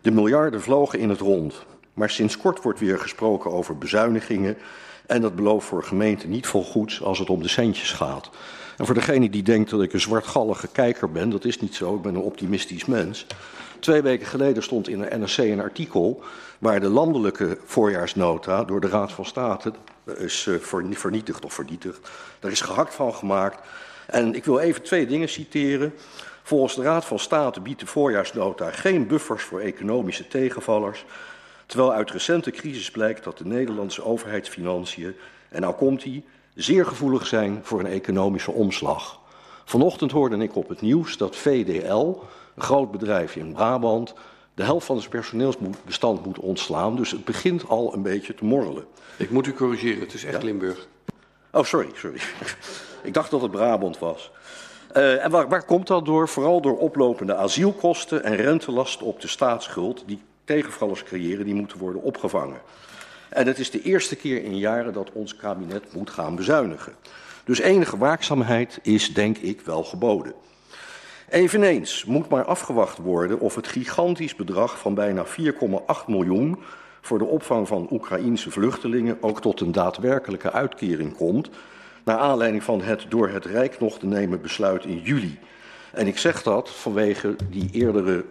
De miljarden vlogen in het rond. Maar sinds kort wordt weer gesproken over bezuinigingen. En dat belooft voor gemeenten niet vol goeds als het om de centjes gaat. En voor degene die denkt dat ik een zwartgallige kijker ben, dat is niet zo. Ik ben een optimistisch mens. Twee weken geleden stond in de NRC een artikel waar de landelijke voorjaarsnota door de Raad van State is eh, vernietigd of vernietigd. Daar is gehakt van gemaakt. En ik wil even twee dingen citeren. Volgens de Raad van State biedt de voorjaarsnota geen buffers voor economische tegenvallers. Terwijl uit recente crisis blijkt dat de Nederlandse overheidsfinanciën, en nou komt hij, zeer gevoelig zijn voor een economische omslag. Vanochtend hoorde ik op het nieuws dat VDL, een groot bedrijf in Brabant, de helft van zijn personeelsbestand moet ontslaan. Dus het begint al een beetje te morrelen. Ik moet u corrigeren, het is echt ja? Limburg. Oh, sorry, sorry. ik dacht dat het Brabant was. Uh, en waar, waar, komt dat door? Vooral door oplopende asielkosten en rentelasten op de staatsschuld, die tegenvallers creëren, die moeten worden opgevangen. En het is de eerste keer in jaren dat ons kabinet moet gaan bezuinigen. Dus enige waakzaamheid is, denk ik, wel geboden. Eveneens moet maar afgewacht worden of het gigantisch bedrag van bijna 4,8 miljoen voor de opvang van Oekraïense vluchtelingen ook tot een daadwerkelijke uitkering komt, naar aanleiding van het door het Rijk nog te nemen besluit in juli. En ik zeg dat vanwege die eerdere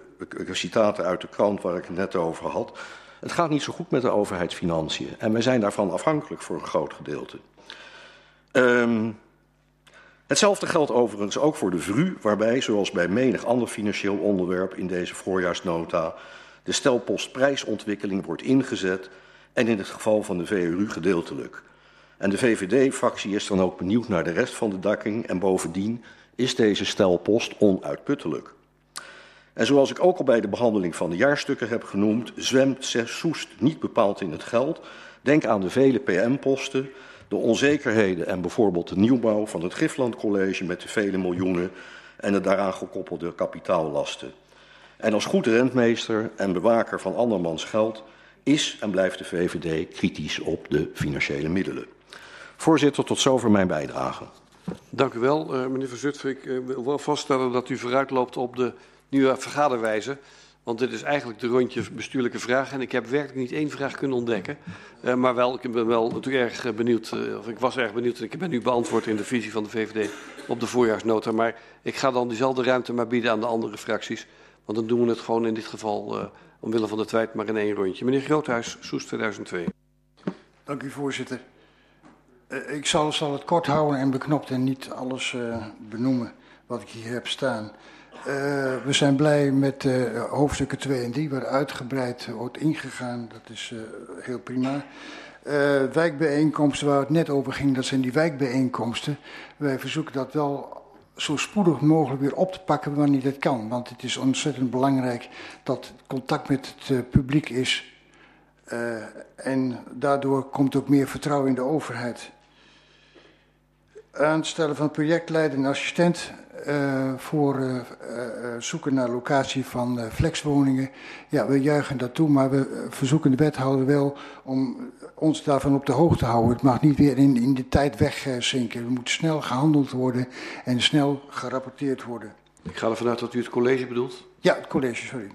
citaten uit de krant waar ik het net over had. Het gaat niet zo goed met de overheidsfinanciën en wij zijn daarvan afhankelijk voor een groot gedeelte. Um, hetzelfde geldt overigens ook voor de VRU, waarbij, zoals bij menig ander financieel onderwerp in deze voorjaarsnota, de stelpost prijsontwikkeling wordt ingezet en in het geval van de VRU gedeeltelijk. En de VVD-fractie is dan ook benieuwd naar de rest van de dakking en bovendien is deze stelpost onuitputtelijk. En zoals ik ook al bij de behandeling van de jaarstukken heb genoemd, zwemt Soest niet bepaald in het geld. Denk aan de vele PM-posten, de onzekerheden en bijvoorbeeld de nieuwbouw van het Gifland College met de vele miljoenen en de daaraan gekoppelde kapitaallasten. En als goed rentmeester en bewaker van andermans geld is en blijft de VVD kritisch op de financiële middelen. Voorzitter, tot zover mijn bijdrage. Dank u wel, uh, meneer Van Zutphen. Ik uh, wil wel vaststellen dat u vooruitloopt op de nieuwe vergaderwijze. Want dit is eigenlijk de rondje bestuurlijke vragen. En ik heb werkelijk niet één vraag kunnen ontdekken. Uh, maar wel, ik ben wel natuurlijk erg benieuwd, uh, of ik was erg benieuwd. Ik ben nu beantwoord in de visie van de VVD op de voorjaarsnota. Maar ik ga dan diezelfde ruimte maar bieden aan de andere fracties. Want dan doen we het gewoon in dit geval, omwille van de tijd, maar in één rondje. Meneer Groothuis, Soes 2002. Dank u, voorzitter. Ik zal, zal, het kort houden en beknopt en niet alles benoemen wat ik hier heb staan. Uh, we zijn blij met uh, hoofdstukken 2 en 3, waar uitgebreid wordt ingegaan. Dat is uh, heel prima. wijkbijeenkomsten waar het net over ging, dat zijn die wijkbijeenkomsten. Wij verzoeken dat wel zo spoedig mogelijk weer op te pakken wanneer dat kan. Want het is ontzettend belangrijk dat contact met het publiek is. en daardoor komt ook meer vertrouwen in de overheid. aanstellen van projectleider en assistent uh, voor uh, uh, zoeken naar locatie van flexwoningen. Ja, we juichen dat toe, maar we verzoeken de wethouder wel om ons daarvan op de hoogte te houden. Het mag niet weer in, in de tijd wegzinken. Er moet snel gehandeld worden en snel gerapporteerd worden. Ik ga ervan uit dat u het college bedoelt. Ja, het college, sorry.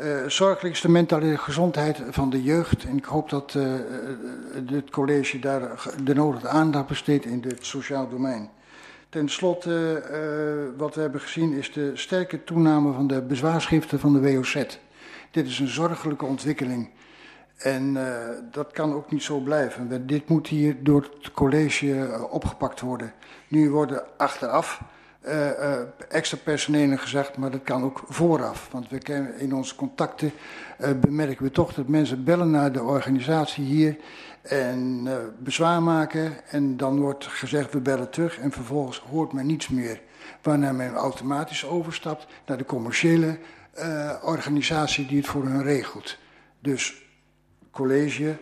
Uh, zorgelijk is de mentale gezondheid van de jeugd. En ik hoop dat het college daar de nodige aandacht besteedt in het sociaal domein. Ten slotte, uh, wat we hebben gezien is de sterke toename van de bezwaarschriften van de WOZ. Dit is een zorgelijke ontwikkeling. En uh, dat kan ook niet zo blijven. Dit moet hier door het college opgepakt worden. Nu worden achteraf uh, extra personeel gezegd, maar dat kan ook vooraf. Want we kennen in onze contacten bemerken we toch dat mensen bellen naar de organisatie hier en bezwaar maken. En dan wordt gezegd we bellen terug en vervolgens hoort men niets meer. Waarna men automatisch overstapt naar de commerciële organisatie die het voor hen regelt. Dus college,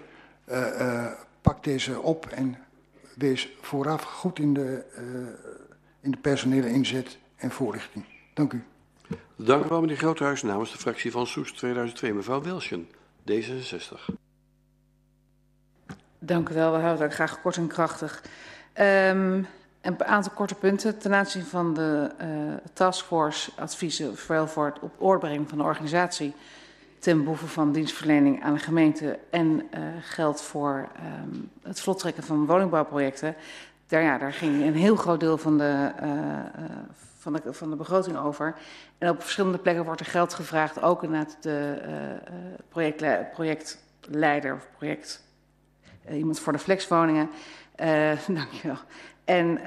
pak deze op en wees vooraf goed in de in de personele inzet en voorlichting. Dank u. Dank u wel, meneer Groothuis. Namens de fractie van Soest 2002, mevrouw Wilschen, D66. Dank u wel. We houden het graag kort en krachtig. Um, een aantal korte punten ten aanzien van de uh, taskforce adviezen, vooral voor het op orde brengen van de organisatie ten behoeve van dienstverlening aan de gemeente en uh, geld voor um, het vlottrekken van woningbouwprojecten daar, ja, daar ging een heel groot deel van de, uh, van, de, van de begroting over. En op verschillende plekken wordt er geld gevraagd, ook inderdaad de projectle projectleider of project, iemand voor de flexwoningen. dankjewel. En,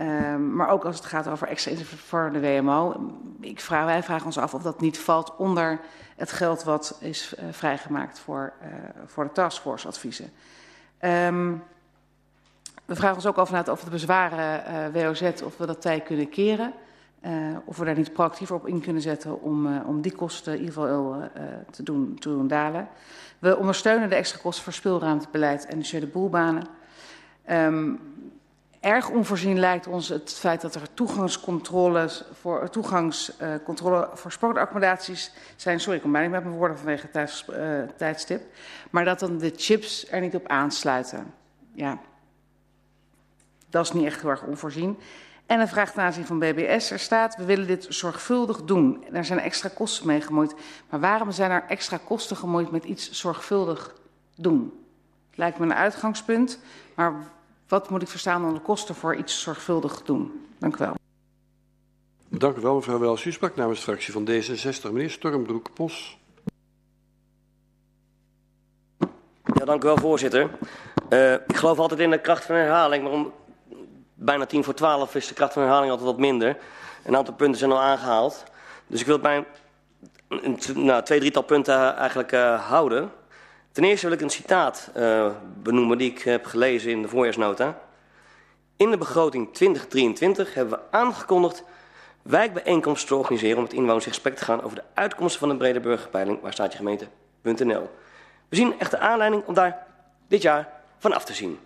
maar ook als het gaat over extra voor de WMO. Ik vraag, wij vragen ons af of dat niet valt onder het geld wat is vrijgemaakt voor, voor de taskforce adviezen. Um, we vragen ons ook af of de bezwaren WOZ, of we dat tij kunnen keren. Uh, of we daar niet proactief op in kunnen zetten om, uh, om die kosten in ieder geval uh, te, doen, te doen dalen. We ondersteunen de extra kosten voor speelruimtebeleid en de boelbanen. Um, erg onvoorzien lijkt ons het feit dat er toegangscontroles voor, toegangscontrole voor sportaccommodaties zijn. Sorry, ik kom bijna niet met mijn woorden vanwege het tijdstip. Maar dat dan de chips er niet op aansluiten. Ja, dat is niet echt heel erg onvoorzien. En een vraag ten aanzien van BBS. Er staat, we willen dit zorgvuldig doen. Er zijn extra kosten mee gemoeid. Maar waarom zijn er extra kosten gemoeid met iets zorgvuldig doen? Lijkt me een uitgangspunt. Maar wat moet ik verstaan onder de kosten voor iets zorgvuldig doen? Dank u wel. Dank u wel, mevrouw Wels. U sprak namens de fractie van D66. Meneer Stormbroek-Pos. Ja, dank u wel, voorzitter. Uh, ik geloof altijd in de kracht van herhaling, maar om bijna tien voor twaalf is de kracht van herhaling altijd wat minder. Een aantal punten zijn al aangehaald. Dus ik wil het bij een, nou, twee, drietal punten eigenlijk uh, houden. Ten eerste wil ik een citaat uh, benoemen die ik heb gelezen in de voorjaarsnota. In de begroting 2023 hebben we aangekondigd wijkbijeenkomsten te organiseren om het inwoners in gesprek te gaan over de uitkomsten van de brede burgerpeiling waar staat je gemeente.nl. We zien echt de aanleiding om daar dit jaar van af te zien.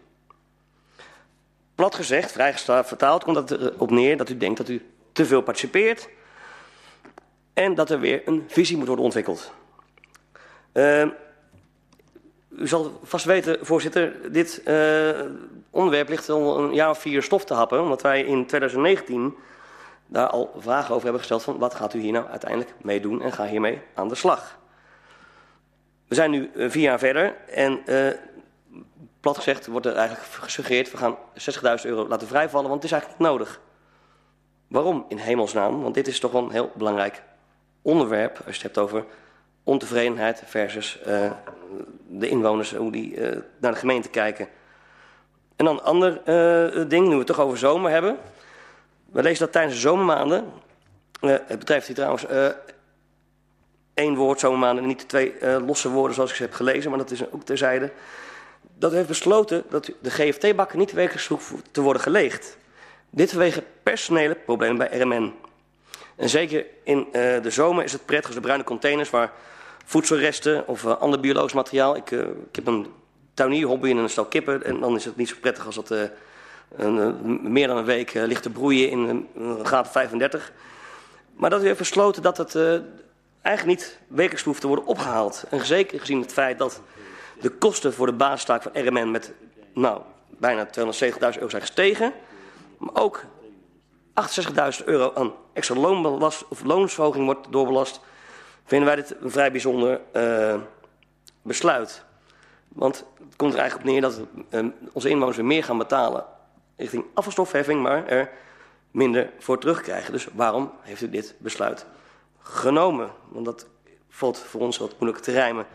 Plat gezegd, vrij vertaald, komt dat erop neer dat u denkt dat u te veel participeert en dat er weer een visie moet worden ontwikkeld. Uh, u zal vast weten, voorzitter, dit uh, onderwerp ligt al een jaar of vier stof te happen, omdat wij in 2019 daar al vragen over hebben gesteld van wat gaat u hier nou uiteindelijk mee doen en ga hiermee aan de slag. We zijn nu uh, vier jaar verder en uh, plat gezegd wordt er eigenlijk gesuggereerd... we gaan 60.000 euro laten vrijvallen, want het is eigenlijk nodig. Waarom in hemelsnaam? Want dit is toch een heel belangrijk onderwerp... als je het hebt over ontevredenheid versus uh, de inwoners... hoe die uh, naar de gemeente kijken. En dan een ander uh, ding, nu we het toch over zomer hebben. We lezen dat tijdens de zomermaanden... het betreft hier trouwens één woord zomermaanden... en niet twee losse woorden zoals ik ze heb gelezen... maar dat is ook terzijde dat heeft besloten dat de GFT-bakken niet wekelijks hoeven te worden geleegd. Dit vanwege personele problemen bij RMN. En zeker in uh, de zomer is het prettig als de bruine containers waar voedselresten of uh, ander biologisch materiaal. Ik, uh, ik heb een tuinierhobby en een stel kippen en dan is het niet zo prettig als dat een, meer dan een week ligt te broeien in een graad 35. Maar dat u heeft besloten dat het eigenlijk niet wekelijks hoeft te worden opgehaald. En zeker gezien het feit dat de kosten voor de basistaak van RMN met nou, bijna 270.000 euro zijn gestegen. Maar ook 68.000 euro aan extra loonbelast, of loonsverhoging wordt doorbelast. Vinden wij dit een vrij bijzonder uh, besluit. Want het komt er eigenlijk op neer dat uh, onze inwoners weer meer gaan betalen richting afvalstofheffing, maar er minder voor terugkrijgen. Dus waarom heeft u dit besluit genomen? Want dat valt voor ons wat moeilijk te rijmen.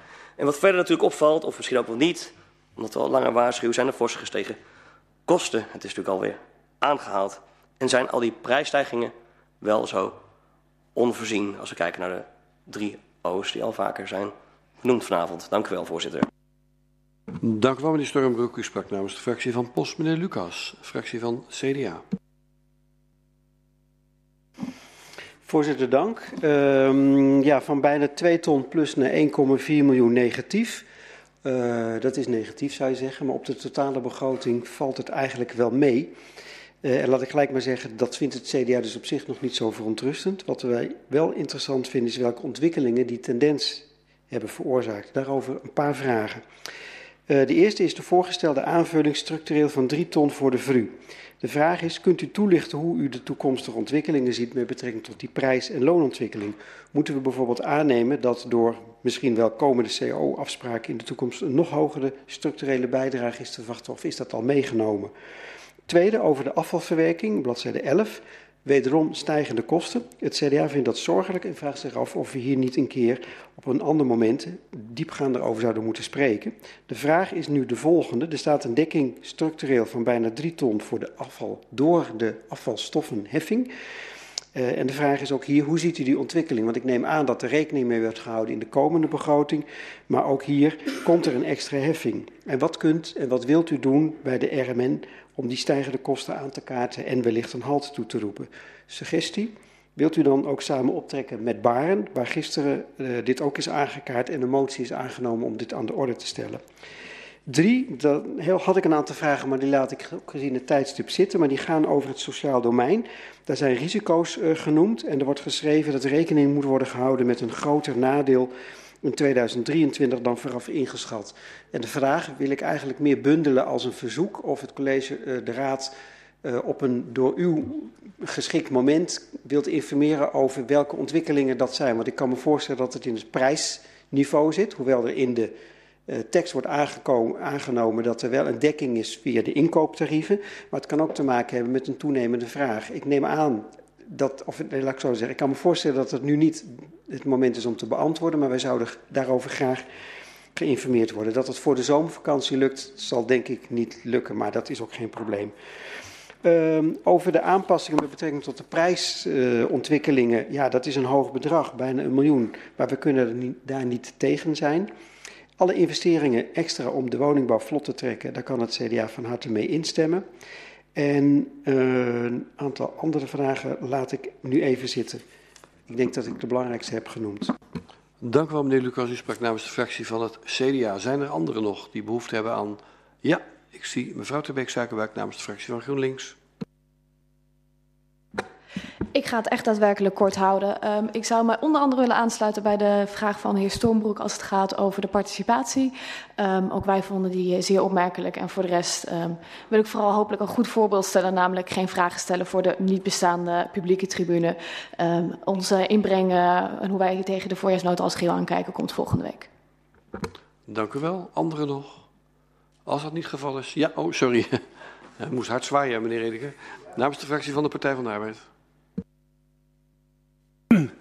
En wat verder natuurlijk opvalt, of misschien ook wel niet, omdat we al langer waarschuwen, zijn de forse gestegen kosten. Het is natuurlijk alweer aangehaald. En zijn al die prijsstijgingen wel zo onvoorzien als we kijken naar de drie O's die al vaker zijn genoemd vanavond. Dank u wel, voorzitter. Dank u wel, meneer Stormbroek. U sprak namens de fractie van POS, meneer Lucas, fractie van CDA. Voorzitter, dank. Um, ja, van bijna 2 ton plus naar 1,4 miljoen negatief. Uh, dat is negatief, zou je zeggen, maar op de totale begroting valt het eigenlijk wel mee. Uh, en laat ik gelijk maar zeggen, dat vindt het CDA dus op zich nog niet zo verontrustend. Wat wij wel interessant vinden is welke ontwikkelingen die tendens hebben veroorzaakt. Daarover een paar vragen. Uh, de eerste is de voorgestelde aanvulling structureel van 3 ton voor de VRU. De vraag is, kunt u toelichten hoe u de toekomstige ontwikkelingen ziet met betrekking tot die prijs- en loonontwikkeling? Moeten we bijvoorbeeld aannemen dat door misschien wel komende CO-afspraken in de toekomst een nog hogere structurele bijdrage is te verwachten of is dat al meegenomen? Tweede, over de afvalverwerking, bladzijde 11. Wederom stijgende kosten. Het CDA vindt dat zorgelijk en vraagt zich af of we hier niet een keer op een ander moment diepgaander over zouden moeten spreken. De vraag is nu de volgende. Er staat een dekking structureel van bijna 3 ton voor de afval door de afvalstoffenheffing. Uh, en de vraag is ook hier, hoe ziet u die ontwikkeling? Want ik neem aan dat er rekening mee wordt gehouden in de komende begroting. Maar ook hier komt er een extra heffing. En wat kunt en wat wilt u doen bij de RMN om die stijgende kosten aan te kaarten en wellicht een halt toe te roepen? Suggestie? Wilt u dan ook samen optrekken met Baren, waar gisteren uh, dit ook is aangekaart en een motie is aangenomen om dit aan de orde te stellen? Drie, dan had ik een aantal vragen, maar die laat ik gezien het tijdstip zitten. Maar die gaan over het sociaal domein. Daar zijn risico's uh, genoemd en er wordt geschreven dat rekening moet worden gehouden met een groter nadeel in 2023 dan vooraf ingeschat. En de vraag wil ik eigenlijk meer bundelen als een verzoek of het college, uh, de raad, uh, op een door u geschikt moment wilt informeren over welke ontwikkelingen dat zijn. Want ik kan me voorstellen dat het in het prijsniveau zit, hoewel er in de uh, tekst wordt aangenomen dat er wel een dekking is via de inkooptarieven. Maar het kan ook te maken hebben met een toenemende vraag. Ik neem aan dat, of laat ik zo zeggen, ik kan me voorstellen dat het nu niet het moment is om te beantwoorden, maar wij zouden daarover graag geïnformeerd worden. Dat het voor de zomervakantie lukt, zal denk ik niet lukken, maar dat is ook geen probleem. Um, over de aanpassingen met betrekking tot de prijsontwikkelingen, ja, dat is een hoog bedrag, bijna een miljoen, maar we kunnen daar niet tegen zijn. Alle investeringen extra om de woningbouw vlot te trekken, daar kan het CDA van harte mee instemmen. En uh, een aantal andere vragen laat ik nu even zitten. Ik denk dat ik de belangrijkste heb genoemd. Dank u wel, meneer Lucas. U sprak namens de fractie van het CDA. Zijn er anderen nog die behoefte hebben aan... Ja, ik zie mevrouw Terbeek Zakenwerk namens de fractie van GroenLinks. Ik ga het echt daadwerkelijk kort houden. Um, ik zou mij onder andere willen aansluiten bij de vraag van heer Stormbroek als het gaat over de participatie. Um, ook wij vonden die zeer opmerkelijk. En voor de rest um, wil ik vooral hopelijk een goed voorbeeld stellen, namelijk geen vragen stellen voor de niet bestaande publieke tribune. onze inbrengen en hoe wij tegen de voorjaarsnota als geheel aankijken komt volgende week. Dank u wel. Anderen nog? Als dat niet het geval is. Ja, oh, sorry. Hij moest hard zwaaien, meneer Redeker. Namens de fractie van de Partij van de Arbeid.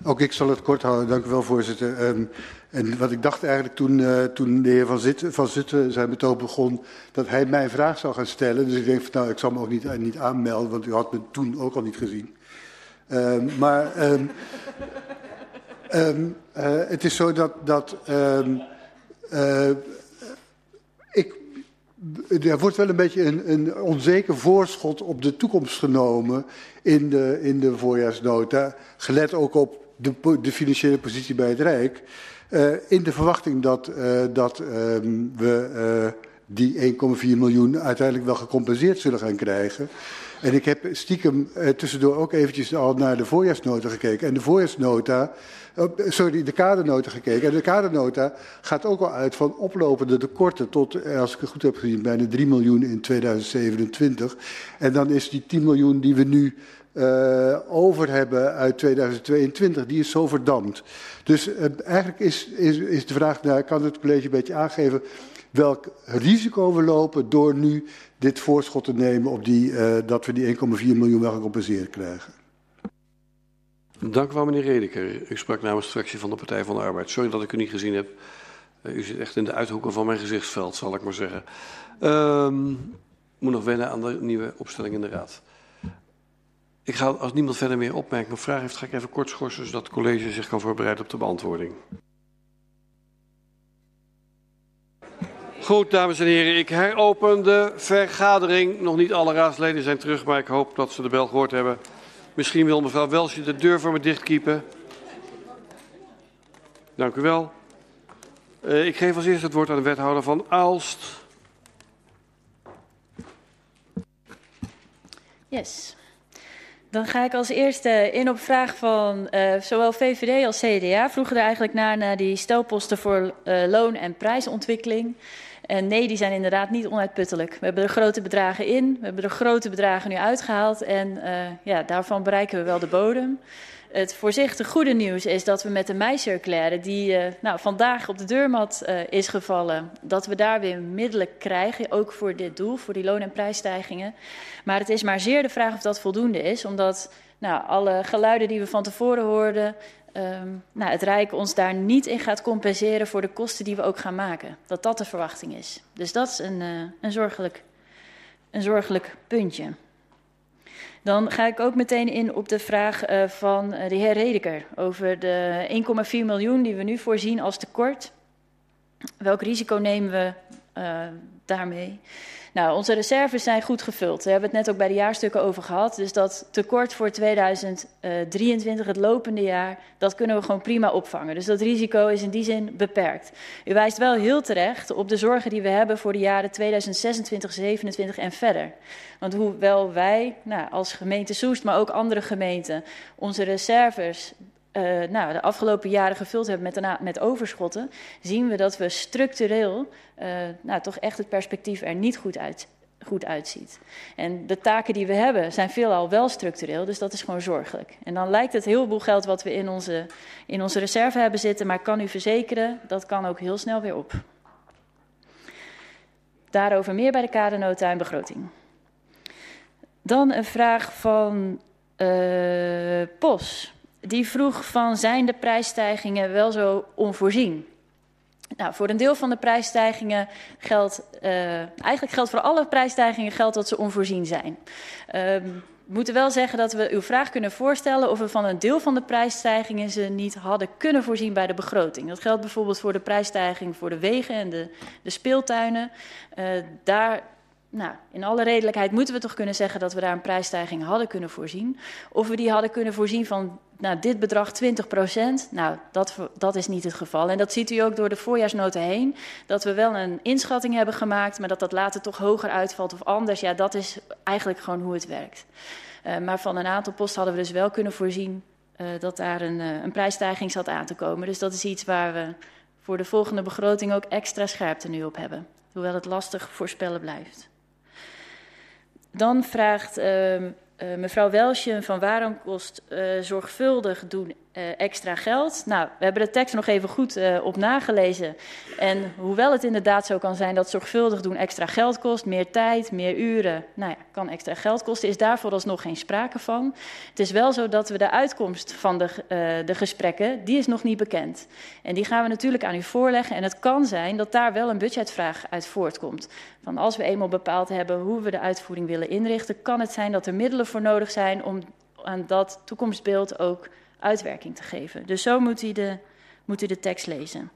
Ook ik zal het kort houden, dank u wel voorzitter. Um, en wat ik dacht eigenlijk toen, uh, toen de heer Van, Zitten, van Zutten zijn betoog begon, dat hij mijn vraag zou gaan stellen. Dus ik denk van nou, ik zal me ook niet, uh, niet aanmelden, want u had me toen ook al niet gezien. Um, maar um, uh, het is zo dat, dat ik er wordt wel een beetje een, een, onzeker voorschot op de toekomst genomen in de, in de voorjaarsnota. Gelet ook op de, de financiële positie bij het Rijk. Uh, in de verwachting dat, uh, dat um, we uh, die 1,4 miljoen uiteindelijk wel gecompenseerd zullen gaan krijgen. En ik heb stiekem eh, tussendoor ook eventjes al naar de voorjaarsnota gekeken. En de voorjaarsnota, sorry, de kadernota gekeken. En de kadernota gaat ook al uit van oplopende tekorten tot, eh, als ik het goed heb gezien, bijna 3 miljoen in 2027. En dan is die 10 miljoen die we nu uh, over hebben uit 2022, die is zo verdampt. Dus eigenlijk is, is, is de vraag, nou, kan het college een beetje aangeven welk risico we lopen door nu dit voorschot te nemen op die, uh, dat we die 1,4 miljoen wel gecompenseerd krijgen. Dank u wel, meneer Redeker. U sprak namens de fractie van de Partij van de Arbeid. Sorry dat ik u niet gezien heb. Uh, u zit echt in de uithoeken van mijn gezichtsveld, zal ik maar zeggen. Uh, moet nog wennen aan de nieuwe opstelling in de Raad. Ik ga, als niemand verder meer opmerkingen of vragen heeft, ga ik even kort schorsen, zodat het college zich kan voorbereiden op de beantwoording. Goed, dames en heren, ik heropen de vergadering. Nog niet alle raadsleden zijn terug, maar ik hoop dat ze de bel gehoord hebben. Misschien wil mevrouw Welsje de deur voor me dichtkiepen. Dank u wel. Uh, ik geef als eerste het woord aan de wethouder van Aalst. Yes. Dan ga ik als eerste in op vraag van uh, zowel VVD als CDA. Vroegen er eigenlijk naar, naar die stelposten voor uh, loon- en prijsontwikkeling. En nee, die zijn inderdaad niet onuitputtelijk. We hebben er grote bedragen in, we hebben er grote bedragen nu uitgehaald. En uh, ja, daarvan bereiken we wel de bodem. Het voorzichtig goede nieuws is dat we met de meicirculaire, die uh, nou, vandaag op de deurmat uh, is gevallen, dat we daar weer middelen krijgen, ook voor dit doel, voor die loon- en prijsstijgingen. Maar het is maar zeer de vraag of dat voldoende is, omdat nou, alle geluiden die we van tevoren hoorden, um, nou, het Rijk ons daar niet in gaat compenseren voor de kosten die we ook gaan maken. Dat dat de verwachting is. Dus dat is een, uh, een, zorgelijk, een zorgelijk puntje. Dan ga ik ook meteen in op de vraag uh, van uh, de heer Redeker over de 1,4 miljoen die we nu voorzien als tekort. Welk risico nemen we uh, daarmee? Nou, onze reserves zijn goed gevuld. We hebben het net ook bij de jaarstukken over gehad. Dus dat tekort voor 2023, het lopende jaar, dat kunnen we gewoon prima opvangen. Dus dat risico is in die zin beperkt. U wijst wel heel terecht op de zorgen die we hebben voor de jaren 2026, 2027 en verder. Want hoewel wij nou, als gemeente Soest, maar ook andere gemeenten, onze reserves uh, nou, de afgelopen jaren gevuld hebben met, met overschotten, zien we dat we structureel uh, nou, toch echt het perspectief er niet goed, uit, goed uitziet. En de taken die we hebben zijn veelal wel structureel, dus dat is gewoon zorgelijk. En dan lijkt het heel veel geld wat we in onze, in onze reserve hebben zitten, maar kan u verzekeren, dat kan ook heel snel weer op. Daarover meer bij de kadernota begroting. Dan een vraag van uh, POS die vroeg van zijn de prijsstijgingen wel zo onvoorzien? Nou, voor een deel van de prijsstijgingen geldt, uh, eigenlijk geldt voor alle prijsstijgingen geldt dat ze onvoorzien zijn. Uh, we moeten wel zeggen dat we uw vraag kunnen voorstellen of we van een deel van de prijsstijgingen ze niet hadden kunnen voorzien bij de begroting. Dat geldt bijvoorbeeld voor de prijsstijging voor de wegen en de, de speeltuinen. Uh, daar nou, in alle redelijkheid moeten we toch kunnen zeggen dat we daar een prijsstijging hadden kunnen voorzien. Of we die hadden kunnen voorzien van nou, dit bedrag 20 procent. Nou, dat, dat is niet het geval. En dat ziet u ook door de voorjaarsnota heen. Dat we wel een inschatting hebben gemaakt, maar dat dat later toch hoger uitvalt of anders. Ja, dat is eigenlijk gewoon hoe het werkt. Uh, maar van een aantal posten hadden we dus wel kunnen voorzien uh, dat daar een, uh, een prijsstijging zat aan te komen. Dus dat is iets waar we voor de volgende begroting ook extra scherpte nu op hebben. Hoewel het lastig voorspellen blijft. Dan vraagt uh, mevrouw Welsje van waarom kost uh, zorgvuldig doen extra geld. Nou, we hebben de tekst nog even goed op nagelezen. En hoewel het inderdaad zo kan zijn dat zorgvuldig doen extra geld kost, meer tijd, meer uren, nou ja, kan extra geld kosten, is daarvoor alsnog geen sprake van. Het is wel zo dat we de uitkomst van de, de gesprekken, die is nog niet bekend. En die gaan we natuurlijk aan u voorleggen. En het kan zijn dat daar wel een budgetvraag uit voortkomt. Van als we eenmaal bepaald hebben hoe we de uitvoering willen inrichten, kan het zijn dat er middelen voor nodig zijn om aan dat toekomstbeeld ook uitwerking te geven. Dus zo moet u de, moet u de tekst lezen.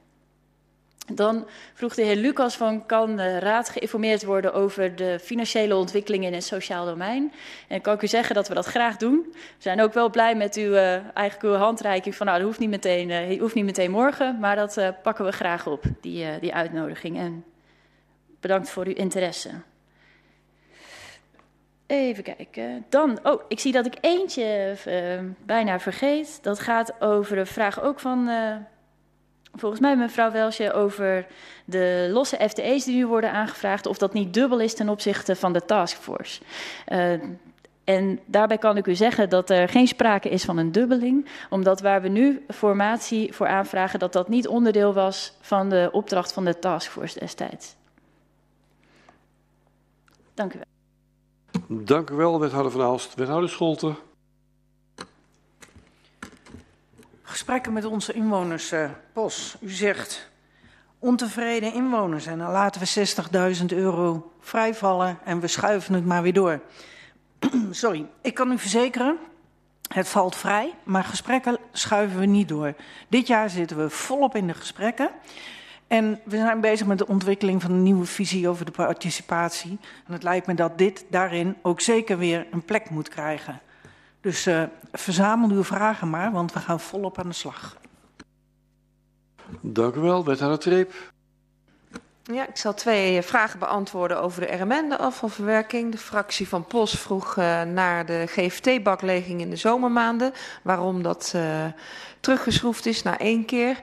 Dan vroeg de heer Lucas van, kan de raad geïnformeerd worden over de financiële ontwikkelingen in het sociaal domein? En kan ik u zeggen dat we dat graag doen. We zijn ook wel blij met uw, uh, eigenlijk uw handreiking van, nou, dat hoeft niet meteen, uh, hoeft niet meteen morgen, maar dat uh, pakken we graag op, die, die uitnodiging. En Bedankt voor uw interesse. Even kijken. Dan, oh, ik zie dat ik eentje uh, bijna vergeet. Dat gaat over een vraag ook van, uh, volgens mij mevrouw Welsje, over de losse FTE's die nu worden aangevraagd. Of dat niet dubbel is ten opzichte van de taskforce. Uh, en daarbij kan ik u zeggen dat er geen sprake is van een dubbeling, omdat waar we nu formatie voor aanvragen, dat dat niet onderdeel was van de opdracht van de taskforce destijds. Dank u wel. Dank u wel, wethouder Van Aalst. Wethouder Scholten. Gesprekken met onze inwoners, uh, Pos. U zegt ontevreden inwoners en dan laten we 60.000 euro vrijvallen en we schuiven het maar weer door. Sorry, ik kan u verzekeren, het valt vrij, maar gesprekken schuiven we niet door. Dit jaar zitten we volop in de gesprekken. En we zijn bezig met de ontwikkeling van een nieuwe visie over de participatie. En het lijkt me dat dit daarin ook zeker weer een plek moet krijgen. Dus uh, verzamel uw vragen maar, want we gaan volop aan de slag. Dank u wel, wethouder Treep. Ja, ik zal twee vragen beantwoorden over de RMN, de afvalverwerking. De fractie van POS vroeg uh, naar de GFT-baklegging in de zomermaanden. Waarom dat uh, teruggeschroefd is naar één keer.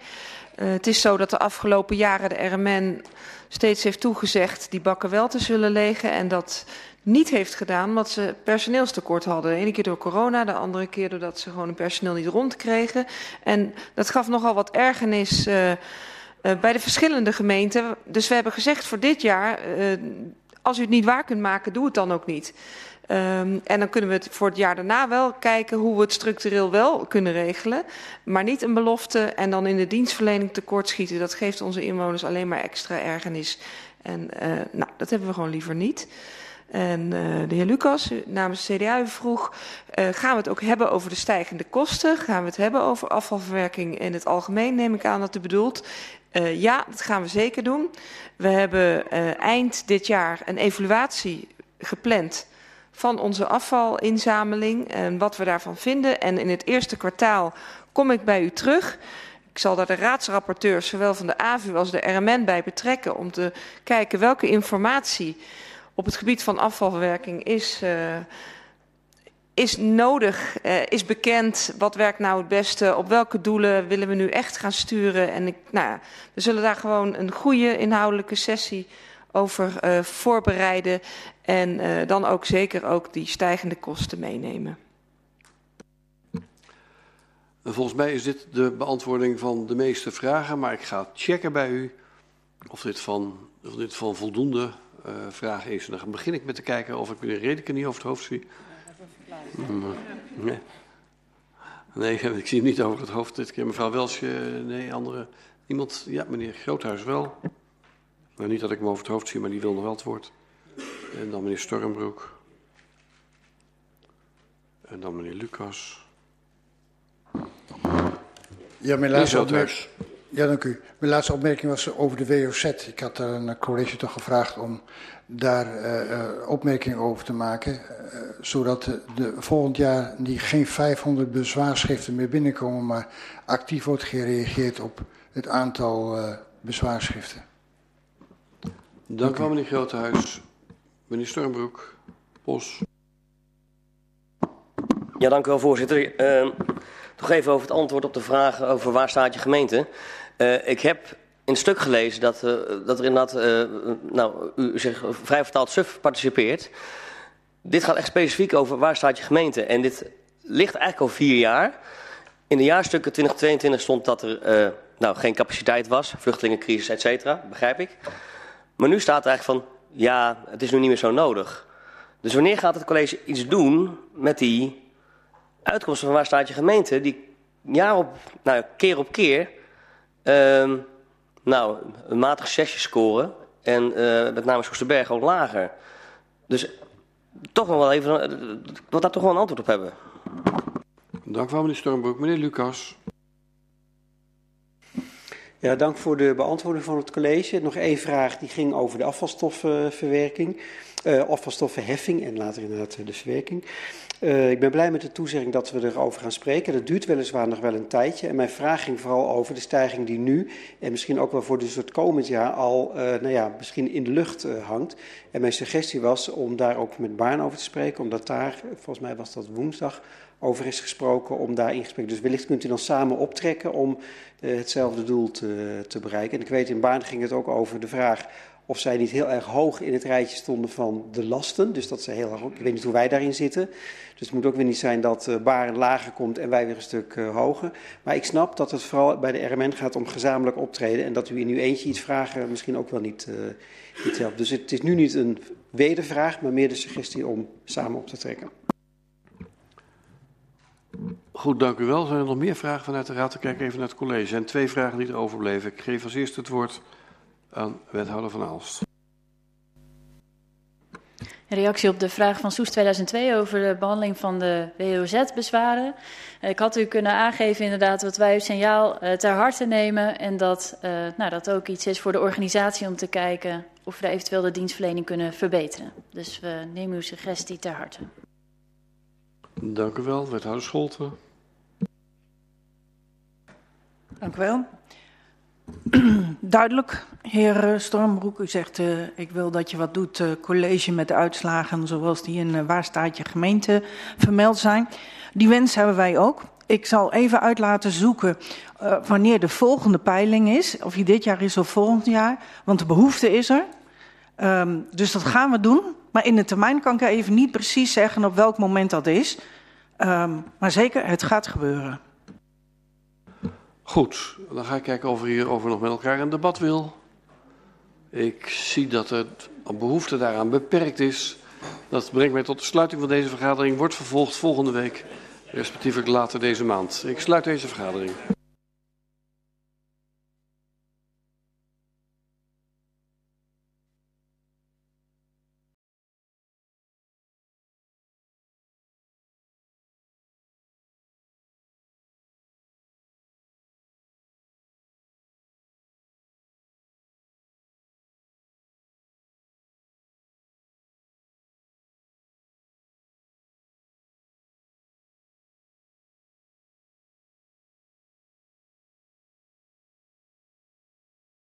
Uh, het is zo dat de afgelopen jaren de RMN steeds heeft toegezegd die bakken wel te zullen legen. En dat niet heeft gedaan omdat ze personeelstekort hadden. De ene keer door corona, de andere keer doordat ze gewoon een personeel niet rondkregen. En dat gaf nogal wat ergernis uh, uh, bij de verschillende gemeenten. Dus we hebben gezegd voor dit jaar, als u het niet waar kunt maken, doe het dan ook niet. Um, en dan kunnen we het voor het jaar daarna wel kijken hoe we het structureel wel kunnen regelen. Maar niet een belofte en dan in de dienstverlening tekortschieten. Dat geeft onze inwoners alleen maar extra ergernis. En uh, nou, dat hebben we gewoon liever niet. En uh, de heer Lucas namens CDA vroeg, uh, gaan we het ook hebben over de stijgende kosten? Gaan we het hebben over afvalverwerking in het algemeen, neem ik aan dat u bedoelt. Uh, ja, dat gaan we zeker doen. We hebben eind dit jaar een evaluatie gepland van onze afvalinzameling en wat we daarvan vinden. En in het eerste kwartaal kom ik bij u terug. Ik zal daar de raadsrapporteurs, zowel van de AVU als de RMN, bij betrekken om te kijken welke informatie op het gebied van afvalverwerking is, uh, is nodig, uh, is bekend. Wat werkt nou het beste? Op welke doelen willen we nu echt gaan sturen? En nou we zullen daar gewoon een goede inhoudelijke sessie over uh, voorbereiden. En uh, dan ook zeker ook die stijgende kosten meenemen. Volgens mij is dit de beantwoording van de meeste vragen, maar ik ga checken bij u of dit van, of dit van voldoende uh, vragen is. En dan begin ik met te kijken of ik meneer Redeken niet over het hoofd zie. Nee. nee, ik zie hem niet over het hoofd dit keer. Mevrouw Welsje, nee, andere. Iemand, ja, meneer Groothuis wel. Nou, niet dat ik hem over het hoofd zie, maar die wil nog wel het woord. En dan meneer Stormbroek. En dan meneer Lucas. Ja, mijn laatste, opmerking, ja, dank u. mijn laatste opmerking was over de WOZ. Ik had daar een college toch gevraagd om daar uh, opmerkingen over te maken. Uh, zodat de, de, volgend jaar die geen 500 bezwaarschriften meer binnenkomen, maar actief wordt gereageerd op het aantal uh, bezwaarschriften. Dank u meneer Groothuis. Meneer Stormbroek, Bos. Ja, dank u wel, voorzitter. Uh, nog even over het antwoord op de vraag over waar staat je gemeente. Uh, ik heb een stuk gelezen dat, uh, dat er inderdaad, uh, nou, u zegt vrij vertaald SUF participeert. Dit gaat echt specifiek over waar staat je gemeente. En dit ligt eigenlijk al vier jaar. In de jaarstukken 2022 stond dat er nou, geen capaciteit was, vluchtelingencrisis, et cetera, begrijp ik. Maar nu staat er eigenlijk van, ja, het is nu niet meer zo nodig. Dus wanneer gaat het college iets doen met die uitkomsten van waar staat je gemeente, die jaar op, nou, keer op keer, uh, nou, een matig zesje scoren en uh, met name Soesterberg ook lager. Dus toch nog wel even, ik wil daar toch wel een antwoord op hebben. Dank wel, meneer Stormbroek. Meneer Lucas. Ja, dank voor de beantwoording van het college. Nog één vraag, die ging over de afvalstoffenverwerking. Uh, afvalstoffenheffing en later inderdaad de verwerking. Uh, ik ben blij met de toezegging dat we erover gaan spreken. Dat duurt weliswaar nog wel een tijdje. En mijn vraag ging vooral over de stijging die nu en misschien ook wel voor dus het komend jaar al uh, nou ja, misschien in de lucht hangt. En mijn suggestie was om daar ook met Baan over te spreken, omdat daar, volgens mij was dat woensdag, over is gesproken om daar in gesprek. Dus wellicht kunt u dan samen optrekken om hetzelfde doel te, te bereiken. En ik weet, in Baan ging het ook over de vraag of zij niet heel erg hoog in het rijtje stonden van de lasten. Dus dat ze heel erg, ik weet niet hoe wij daarin zitten. Dus het moet ook weer niet zijn dat uh, Baren lager komt en wij weer een stuk uh, hoger. Maar ik snap dat het vooral bij de RMN gaat om gezamenlijk optreden. En dat u in uw eentje iets vragen misschien ook wel niet, uh, niet. Dus het is nu niet een wedervraag, maar meer de suggestie om samen op te trekken. Goed, dank u wel. Zijn er nog meer vragen vanuit de Raad? Ik kijk even naar het college. En twee vragen die er overbleven. Ik geef als eerste het woord aan wethouder Van Aalst. reactie op de vraag van Soes 2002 over de behandeling van de WOZ-bezwaren. Ik had u kunnen aangeven inderdaad wat wij uw signaal ter harte nemen en dat uh, nou, dat ook iets is voor de organisatie om te kijken of we eventueel de dienstverlening kunnen verbeteren. Dus we nemen uw suggestie ter harte. Dank u wel, wethouder Scholten. Dank u wel. Duidelijk, heer Stormbroek. U zegt, uh, ik wil dat je wat doet, uh, college met de uitslagen zoals die in uh, waar staat je gemeente vermeld zijn. Die wens hebben wij ook. Ik zal even uit laten zoeken wanneer de volgende peiling is. Of die dit jaar is of volgend jaar. Want de behoefte is er. Um, dus dat gaan we doen. Maar in de termijn kan ik even niet precies zeggen op welk moment dat is. Um, maar zeker, het gaat gebeuren. Goed, dan ga ik kijken of er hierover nog met elkaar een debat wil. Ik zie dat er behoefte daaraan beperkt is. Dat brengt mij tot de sluiting van deze vergadering. Wordt vervolgd volgende week, respectievelijk later deze maand. Ik sluit deze vergadering.